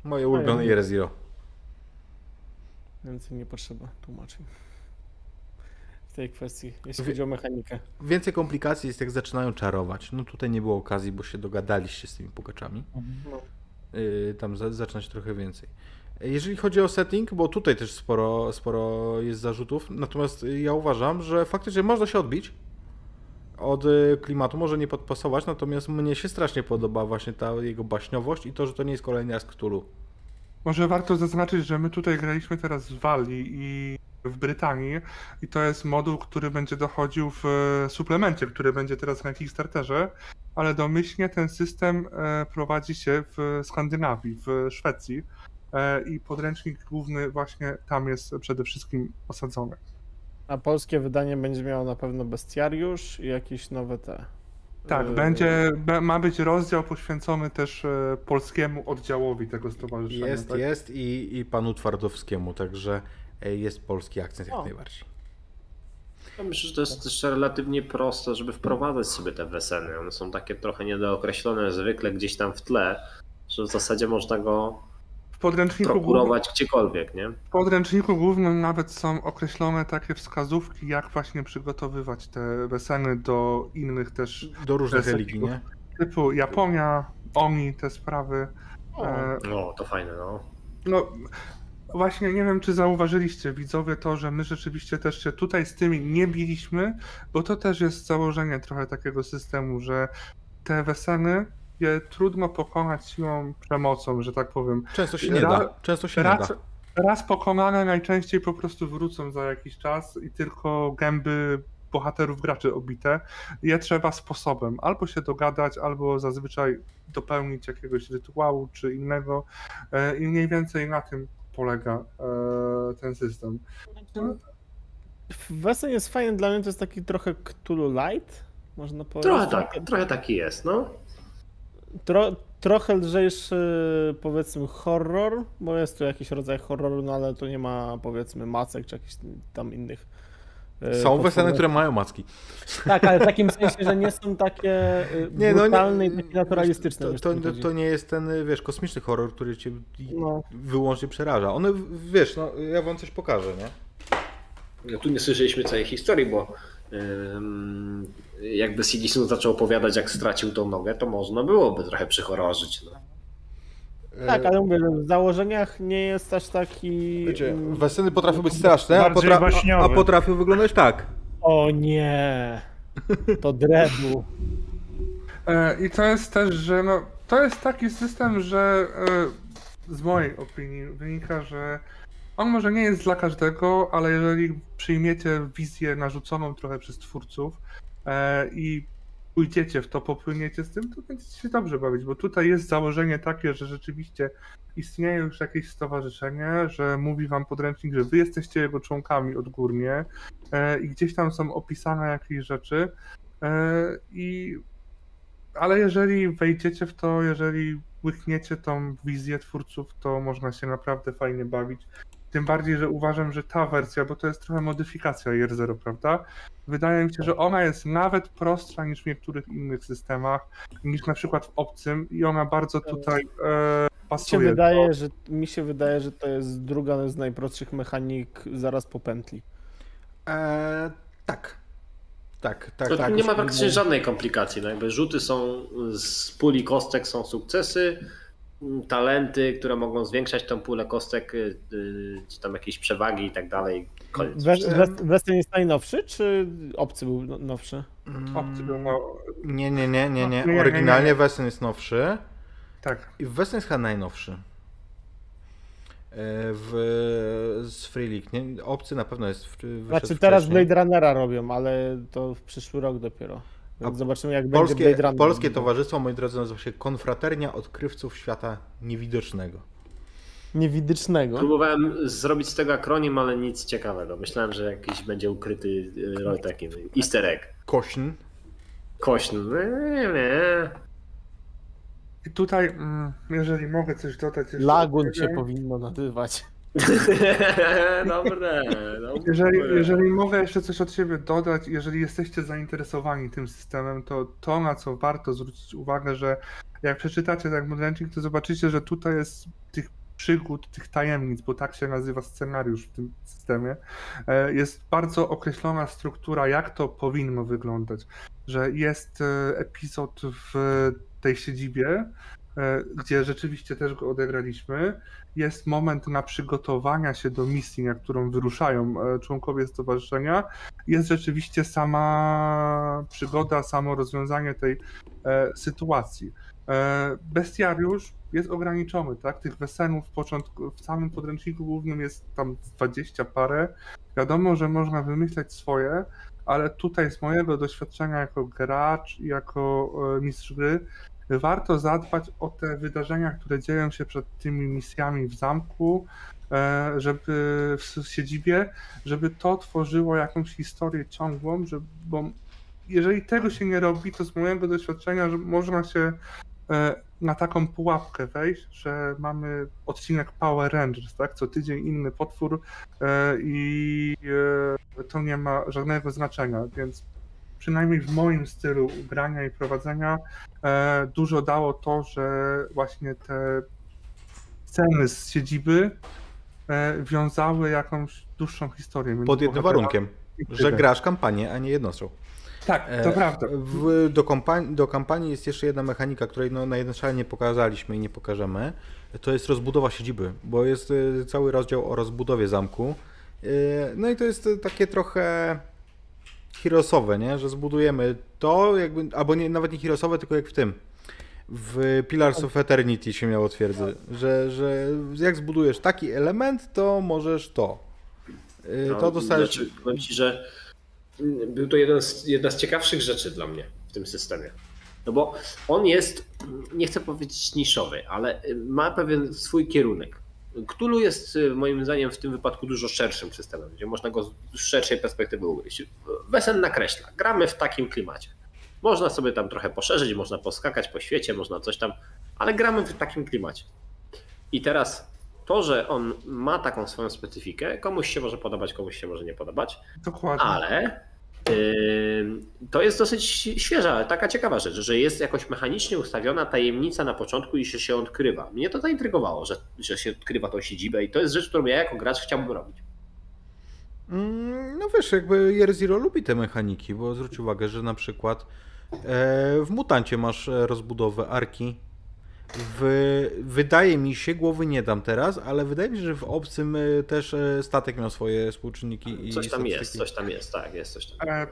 Moje ulubione Year Zero. Więcej nie potrzeba tłumaczeń. W tej kwestii, jeśli Wie- chodzi o mechanikę. Więcej komplikacji jest jak zaczynają czarować. No tutaj nie było okazji, bo się dogadaliście z tymi pukaczami. Yy, tam za, zaczynać trochę więcej. Jeżeli chodzi o setting, bo tutaj też sporo, sporo jest zarzutów, natomiast ja uważam, że faktycznie można się odbić od y, klimatu, może nie podpasować, natomiast mnie się strasznie podoba właśnie ta jego baśniowość i to, że to nie jest kolejny Cthulhu. Może warto zaznaczyć, że my tutaj graliśmy teraz w Walii i w Brytanii i to jest moduł, który będzie dochodził w e, suplemencie, który będzie teraz na Kickstarterze, ale domyślnie ten system e, prowadzi się w Skandynawii, w Szwecji e, i podręcznik główny właśnie tam jest przede wszystkim osadzony. A polskie wydanie będzie miało na pewno bestiariusz i jakieś nowe te. Tak, Yy, będzie, ma być rozdział poświęcony też e, polskiemu oddziałowi tego stowarzyszenia. Jest, tak? jest i, i panu Twardowskiemu, także e, jest polski akcent jak O. najbardziej. Ja myślę, że to jest też relatywnie proste, żeby wprowadzać sobie te weseny. One są takie trochę niedookreślone, zwykle gdzieś tam w tle, że w zasadzie można go Podręczniku, głównym, prokurować gdziekolwiek, nie? w podręczniku głównym nawet są określone takie wskazówki, jak właśnie przygotowywać te weseny do innych też Do różnych religii, nie? typu Japonia, Oni, te sprawy. O. E, No, to fajne, no. No, właśnie nie wiem, czy zauważyliście widzowie to, że my rzeczywiście też się tutaj z tymi nie biliśmy, bo to też jest założenie trochę takiego systemu, że te weseny trudno pokonać siłą przemocą, że tak powiem. Często się nie Ra- da. Często się nie Raz, da. raz pokonane najczęściej po prostu wrócą za jakiś czas i tylko gęby bohaterów graczy obite je trzeba sposobem albo się dogadać, albo zazwyczaj dopełnić jakiegoś rytuału czy innego e, i mniej więcej na tym polega e, ten system. Wesen jest fajny dla mnie, to jest taki trochę Cthulhu Light, można powiedzieć. Trochę tak, trochę taki jest, no. Tro, trochę lżejszy powiedzmy horror, bo jest tu jakiś rodzaj horroru, no ale to nie ma powiedzmy macek czy jakichś tam innych. e, Są potworów. które mają macki. Tak, ale w takim sensie, że nie są takie e, Nie, no, brutalne nie- i takie naturalistyczne. To, to, to, to nie jest ten, wiesz, kosmiczny horror, który cię No. wyłącznie przeraża. One, wiesz, no, ja wam coś pokażę, nie? No, tu nie słyszeliśmy całej historii, bo jakby Sigismund zaczął opowiadać, jak stracił tą nogę, to można byłoby trochę przychororzyć. No. Tak, ale mówię, że w założeniach nie jest aż taki... Wiecie, mm, weseny potrafią być straszne, a, potra- a, a potrafią wyglądać tak. O nie, to dredu. E, I to jest też, że no, to jest taki system, że e, z mojej opinii wynika, że on może nie jest dla każdego, ale jeżeli przyjmiecie wizję narzuconą trochę przez twórców e, i pójdziecie w to, popłyniecie z tym, to będziecie się dobrze bawić, bo tutaj jest założenie takie, że rzeczywiście istnieje już jakieś stowarzyszenie, że mówi wam podręcznik, że wy jesteście jego członkami odgórnie e, i gdzieś tam są opisane jakieś rzeczy e, i ale jeżeli wejdziecie w to, jeżeli łykniecie tą wizję twórców, to można się naprawdę fajnie bawić. Tym bardziej, że uważam, że ta wersja, bo to jest trochę modyfikacja IR0, prawda? Wydaje mi się, że ona jest nawet prostsza niż w niektórych innych systemach, niż na przykład w obcym i ona bardzo tutaj e, Mi się, pasuje. wydaje, do- że, mi się wydaje, że to jest druga z najprostszych mechanik zaraz po pętli. E, tak. Tak, tak, To tak. nie ma praktycznie żadnej komplikacji. No jakby rzuty są z puli kostek są sukcesy, talenty, które mogą zwiększać tą pulę kostek, y, y, czy tam jakieś przewagi i tak dalej. Western jest najnowszy, czy obcy był no- nowszy? Obcy był no, Nie, nie, nie, nie, nie. Nie, Oryginalnie nie. Wesen jest nowszy. tak. I Wesen jest chyba najnowszy. E, W, z Free League. Nie? Obcy na pewno jest w, Znaczy teraz wcześniej. Blade Runnera robią, ale to w przyszły rok dopiero. Więc zobaczymy jak Polskie, będzie Blade Runner. polskie towarzystwo, moi drodzy, nazywa się Konfraternia Odkrywców Świata Niewidocznego. Niewidycznego. Próbowałem zrobić z tego akronim, ale nic ciekawego. Myślałem, że jakiś będzie ukryty y, taki easter egg. Kośń. Kośny. Nie, nie. I tutaj, mm, jeżeli mogę coś dodać. Lagun się powinno nazywać. dobre, dobre. Jeżeli, jeżeli mogę jeszcze coś od siebie dodać, jeżeli jesteście zainteresowani tym systemem, to to, na co warto zwrócić uwagę, że jak przeczytacie ten podręcznik, to zobaczycie, że tutaj jest tych przygód, tych tajemnic, bo tak się nazywa scenariusz w tym systemie, e, jest bardzo określona struktura, jak to powinno wyglądać. Że jest e, epizod w tej siedzibie, gdzie rzeczywiście też go odegraliśmy, jest moment na przygotowania się do misji, na którą wyruszają e, członkowie stowarzyszenia. Jest rzeczywiście sama przygoda, samo rozwiązanie tej e, sytuacji. E, bestiariusz jest ograniczony, tak? Tych wesenów w początku, w samym podręczniku głównym jest tam 20 parę. Wiadomo, że można wymyśleć swoje, ale tutaj z mojego doświadczenia jako gracz i jako e, mistrz gry warto zadbać o te wydarzenia, które dzieją się przed tymi misjami w zamku, e, żeby w siedzibie, żeby to tworzyło jakąś historię ciągłą, że, bo jeżeli tego się nie robi, to z mojego doświadczenia, że można się e, na taką pułapkę wejść, że mamy odcinek Power Rangers, tak? Co tydzień inny potwór e, i to nie ma żadnego znaczenia, więc przynajmniej w moim stylu grania i prowadzenia dużo dało to, że właśnie te sceny z siedziby wiązały jakąś dłuższą historię. Pod jednym warunkiem, że grasz kampanię, a nie jednostronną. Tak, to e, prawda. W, do, kampanii, do kampanii jest jeszcze jedna mechanika, której no, na jednej strzale nie pokazaliśmy i nie pokażemy. To jest rozbudowa siedziby, bo jest e, cały rozdział o rozbudowie zamku. E, no i to jest takie trochę Heroesowe, nie? Że zbudujemy to, jakby, albo nie, nawet nie Heroesowe, tylko jak w tym. W Pillars of Eternity się miało twierdzę, że, że jak zbudujesz taki element, to możesz to. No, to dostajesz. Znaczy, powiem ci, że był to jeden z, jedna z ciekawszych rzeczy dla mnie w tym systemie. No bo on jest, nie chcę powiedzieć niszowy, ale ma pewien swój kierunek. Cthulhu jest y, moim zdaniem w tym wypadku dużo szerszym systemem, gdzie można go z szerszej perspektywy ugryźć. Wesen nakreśla. Gramy w takim klimacie. Można sobie tam trochę poszerzyć, można poskakać po świecie, można coś tam, ale gramy w takim klimacie. I teraz to, że on ma taką swoją specyfikę, komuś się może podobać, komuś się może nie podobać. Dokładnie. Ale to jest dosyć świeża, taka ciekawa rzecz, że jest jakoś mechanicznie ustawiona tajemnica na początku i się, się odkrywa. Mnie to zaintrygowało, że, że się odkrywa tą siedzibę i to jest rzecz, którą ja jako gracz chciałbym robić. Mm, no wiesz, jakby Year Zero lubi te mechaniki, bo zwróć uwagę, że na przykład e, w Mutancie masz e, rozbudowę arki w, wydaje mi się, głowy nie dam teraz, ale wydaje mi się, że w obcym e, też e, statek miał swoje współczynniki. Coś tam jest, coś tam jest, tak, jest coś tam. E,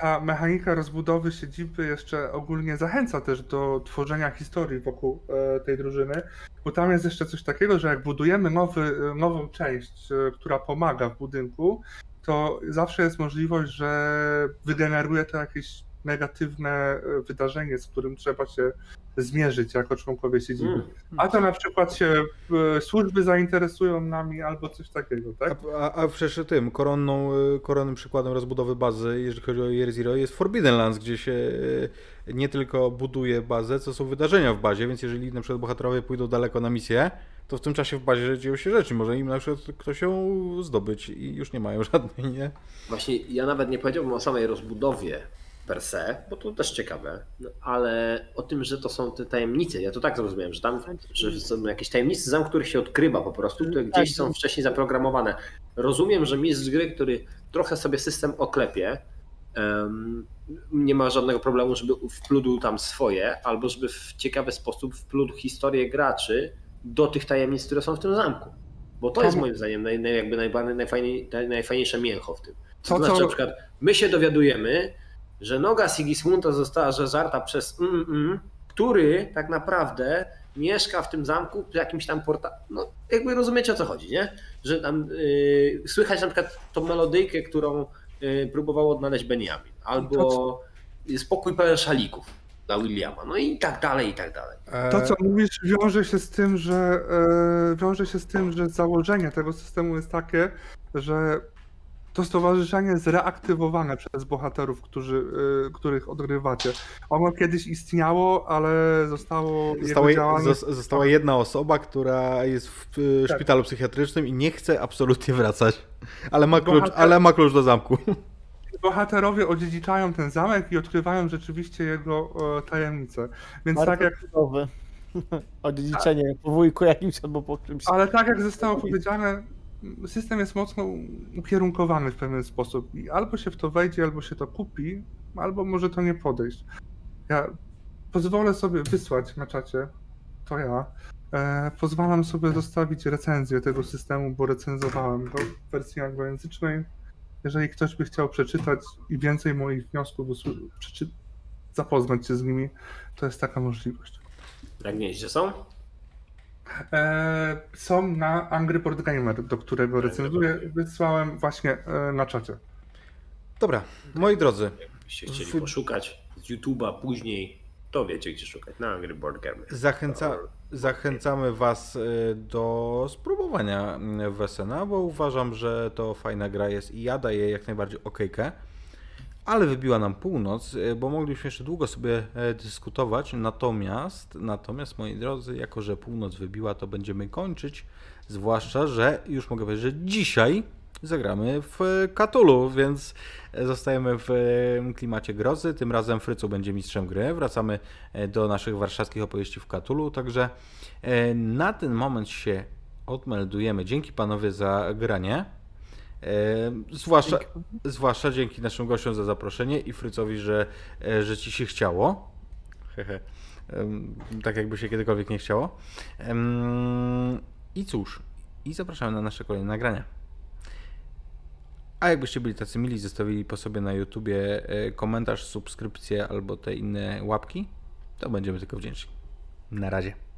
ta mechanika rozbudowy siedziby jeszcze ogólnie zachęca też do tworzenia historii wokół tej drużyny, bo tam jest jeszcze coś takiego, że jak budujemy nowy, nową część, która pomaga w budynku, to zawsze jest możliwość, że wygeneruje to jakieś negatywne wydarzenie, z którym trzeba się zmierzyć jako członkowie siedziby. Mm. A to na przykład się e, służby zainteresują nami albo coś takiego, tak? A, a, a przecież tym koronną, e, koronnym przykładem rozbudowy bazy, jeżeli chodzi o Year Zero, jest Forbidden Lands, gdzie się e, nie tylko buduje bazę, co są wydarzenia w bazie, więc jeżeli na przykład bohaterowie pójdą daleko na misję, to w tym czasie w bazie dzieją się rzeczy. Może im na przykład ktoś ją zdobyć i już nie mają żadnej, nie? Właśnie ja nawet nie powiedziałbym o samej rozbudowie per se, bo to też ciekawe, no, ale o tym, że to są te tajemnice, ja to tak zrozumiałem, że tam że są jakieś tajemnice zam, których się odkrywa po prostu, które gdzieś tak, są no. wcześniej zaprogramowane. Rozumiem, że mistrz gry, który trochę sobie system oklepie, um, nie ma żadnego problemu, żeby wpludł tam swoje, albo żeby w ciekawy sposób wpludł historię graczy do tych tajemnic, które są w tym zamku. Bo to jest moim zdaniem naj, naj, jakby najfajniej, najfajniejsze mięcho w tym. To, to znaczy, na przykład my się dowiadujemy, że noga Sigismunda została zażarta przez mm, mm, który tak naprawdę mieszka w tym zamku w jakimś tam portalu. No, jakby rozumiecie o co chodzi, nie? Że tam yy, słychać na przykład tą melodyjkę, którą yy, próbował odnaleźć Benjamin, albo spokój pełen szalików dla Williama, no i tak dalej, i tak dalej. To, co mówisz, wiąże się z tym, że yy, wiąże się z tym, że założenie tego systemu jest takie, że to stowarzyszenie jest reaktywowane przez bohaterów, którzy, y, których odgrywacie. Ono kiedyś istniało, ale zostało. Została, działanie... została jedna osoba, która jest w y, tak. szpitalu psychiatrycznym i nie chce absolutnie wracać, ale ma klucz, Bohater... ale ma klucz do zamku. Bohaterowie odziedziczają ten zamek i odkrywają rzeczywiście jego e, tajemnice. Więc Bardzo tak jak. Cudowy. Odziedziczenie po wujku jakimś albo po czymś. Ale tak jak zostało powiedziane, system jest mocno ukierunkowany w pewien sposób i albo się w to wejdzie, albo się to kupi, albo może to nie podejść. Ja pozwolę sobie wysłać na czacie, to ja, e, pozwalam sobie zostawić recenzję tego systemu, bo recenzowałem go w wersji anglojęzycznej. Jeżeli ktoś by chciał przeczytać i więcej moich wniosków zapoznać się z nimi, to jest taka możliwość. Jak gdzie są? E, są na Angry Board Gamer, do którego recenzuję. Wysłałem właśnie e, na czacie. Dobra, moi drodzy. Jakbyście chcieli poszukać z YouTube'a później to wiecie gdzie szukać. Na Angry Board Game. Zachęca, zachęcamy Was y, do spróbowania Wesena, bo uważam, że to fajna gra jest i ja daję jak najbardziej okejkę. Ale wybiła nam północ, y, bo moglibyśmy jeszcze długo sobie e, dyskutować. Natomiast, natomiast moi drodzy, jako że północ wybiła, to będziemy kończyć. Zwłaszcza, że już mogę powiedzieć, że dzisiaj zagramy w Katulu, więc zostajemy w e, klimacie grozy. Tym razem Frycu będzie mistrzem gry. Wracamy e, do naszych warszawskich opowieści w Katulu, także e, na ten moment się odmeldujemy. Dzięki panowie za granie. Zwłaszcza, zwłaszcza dzięki naszym gościom za zaproszenie i Frycowi, że, że ci się chciało. Hehe. Tak jakby się kiedykolwiek nie chciało. I cóż, i zapraszamy na nasze kolejne nagrania. A jakbyście byli tacy mili, zostawili po sobie na YouTubie e, komentarz, subskrypcję albo te inne łapki, to będziemy tylko wdzięczni. Na razie.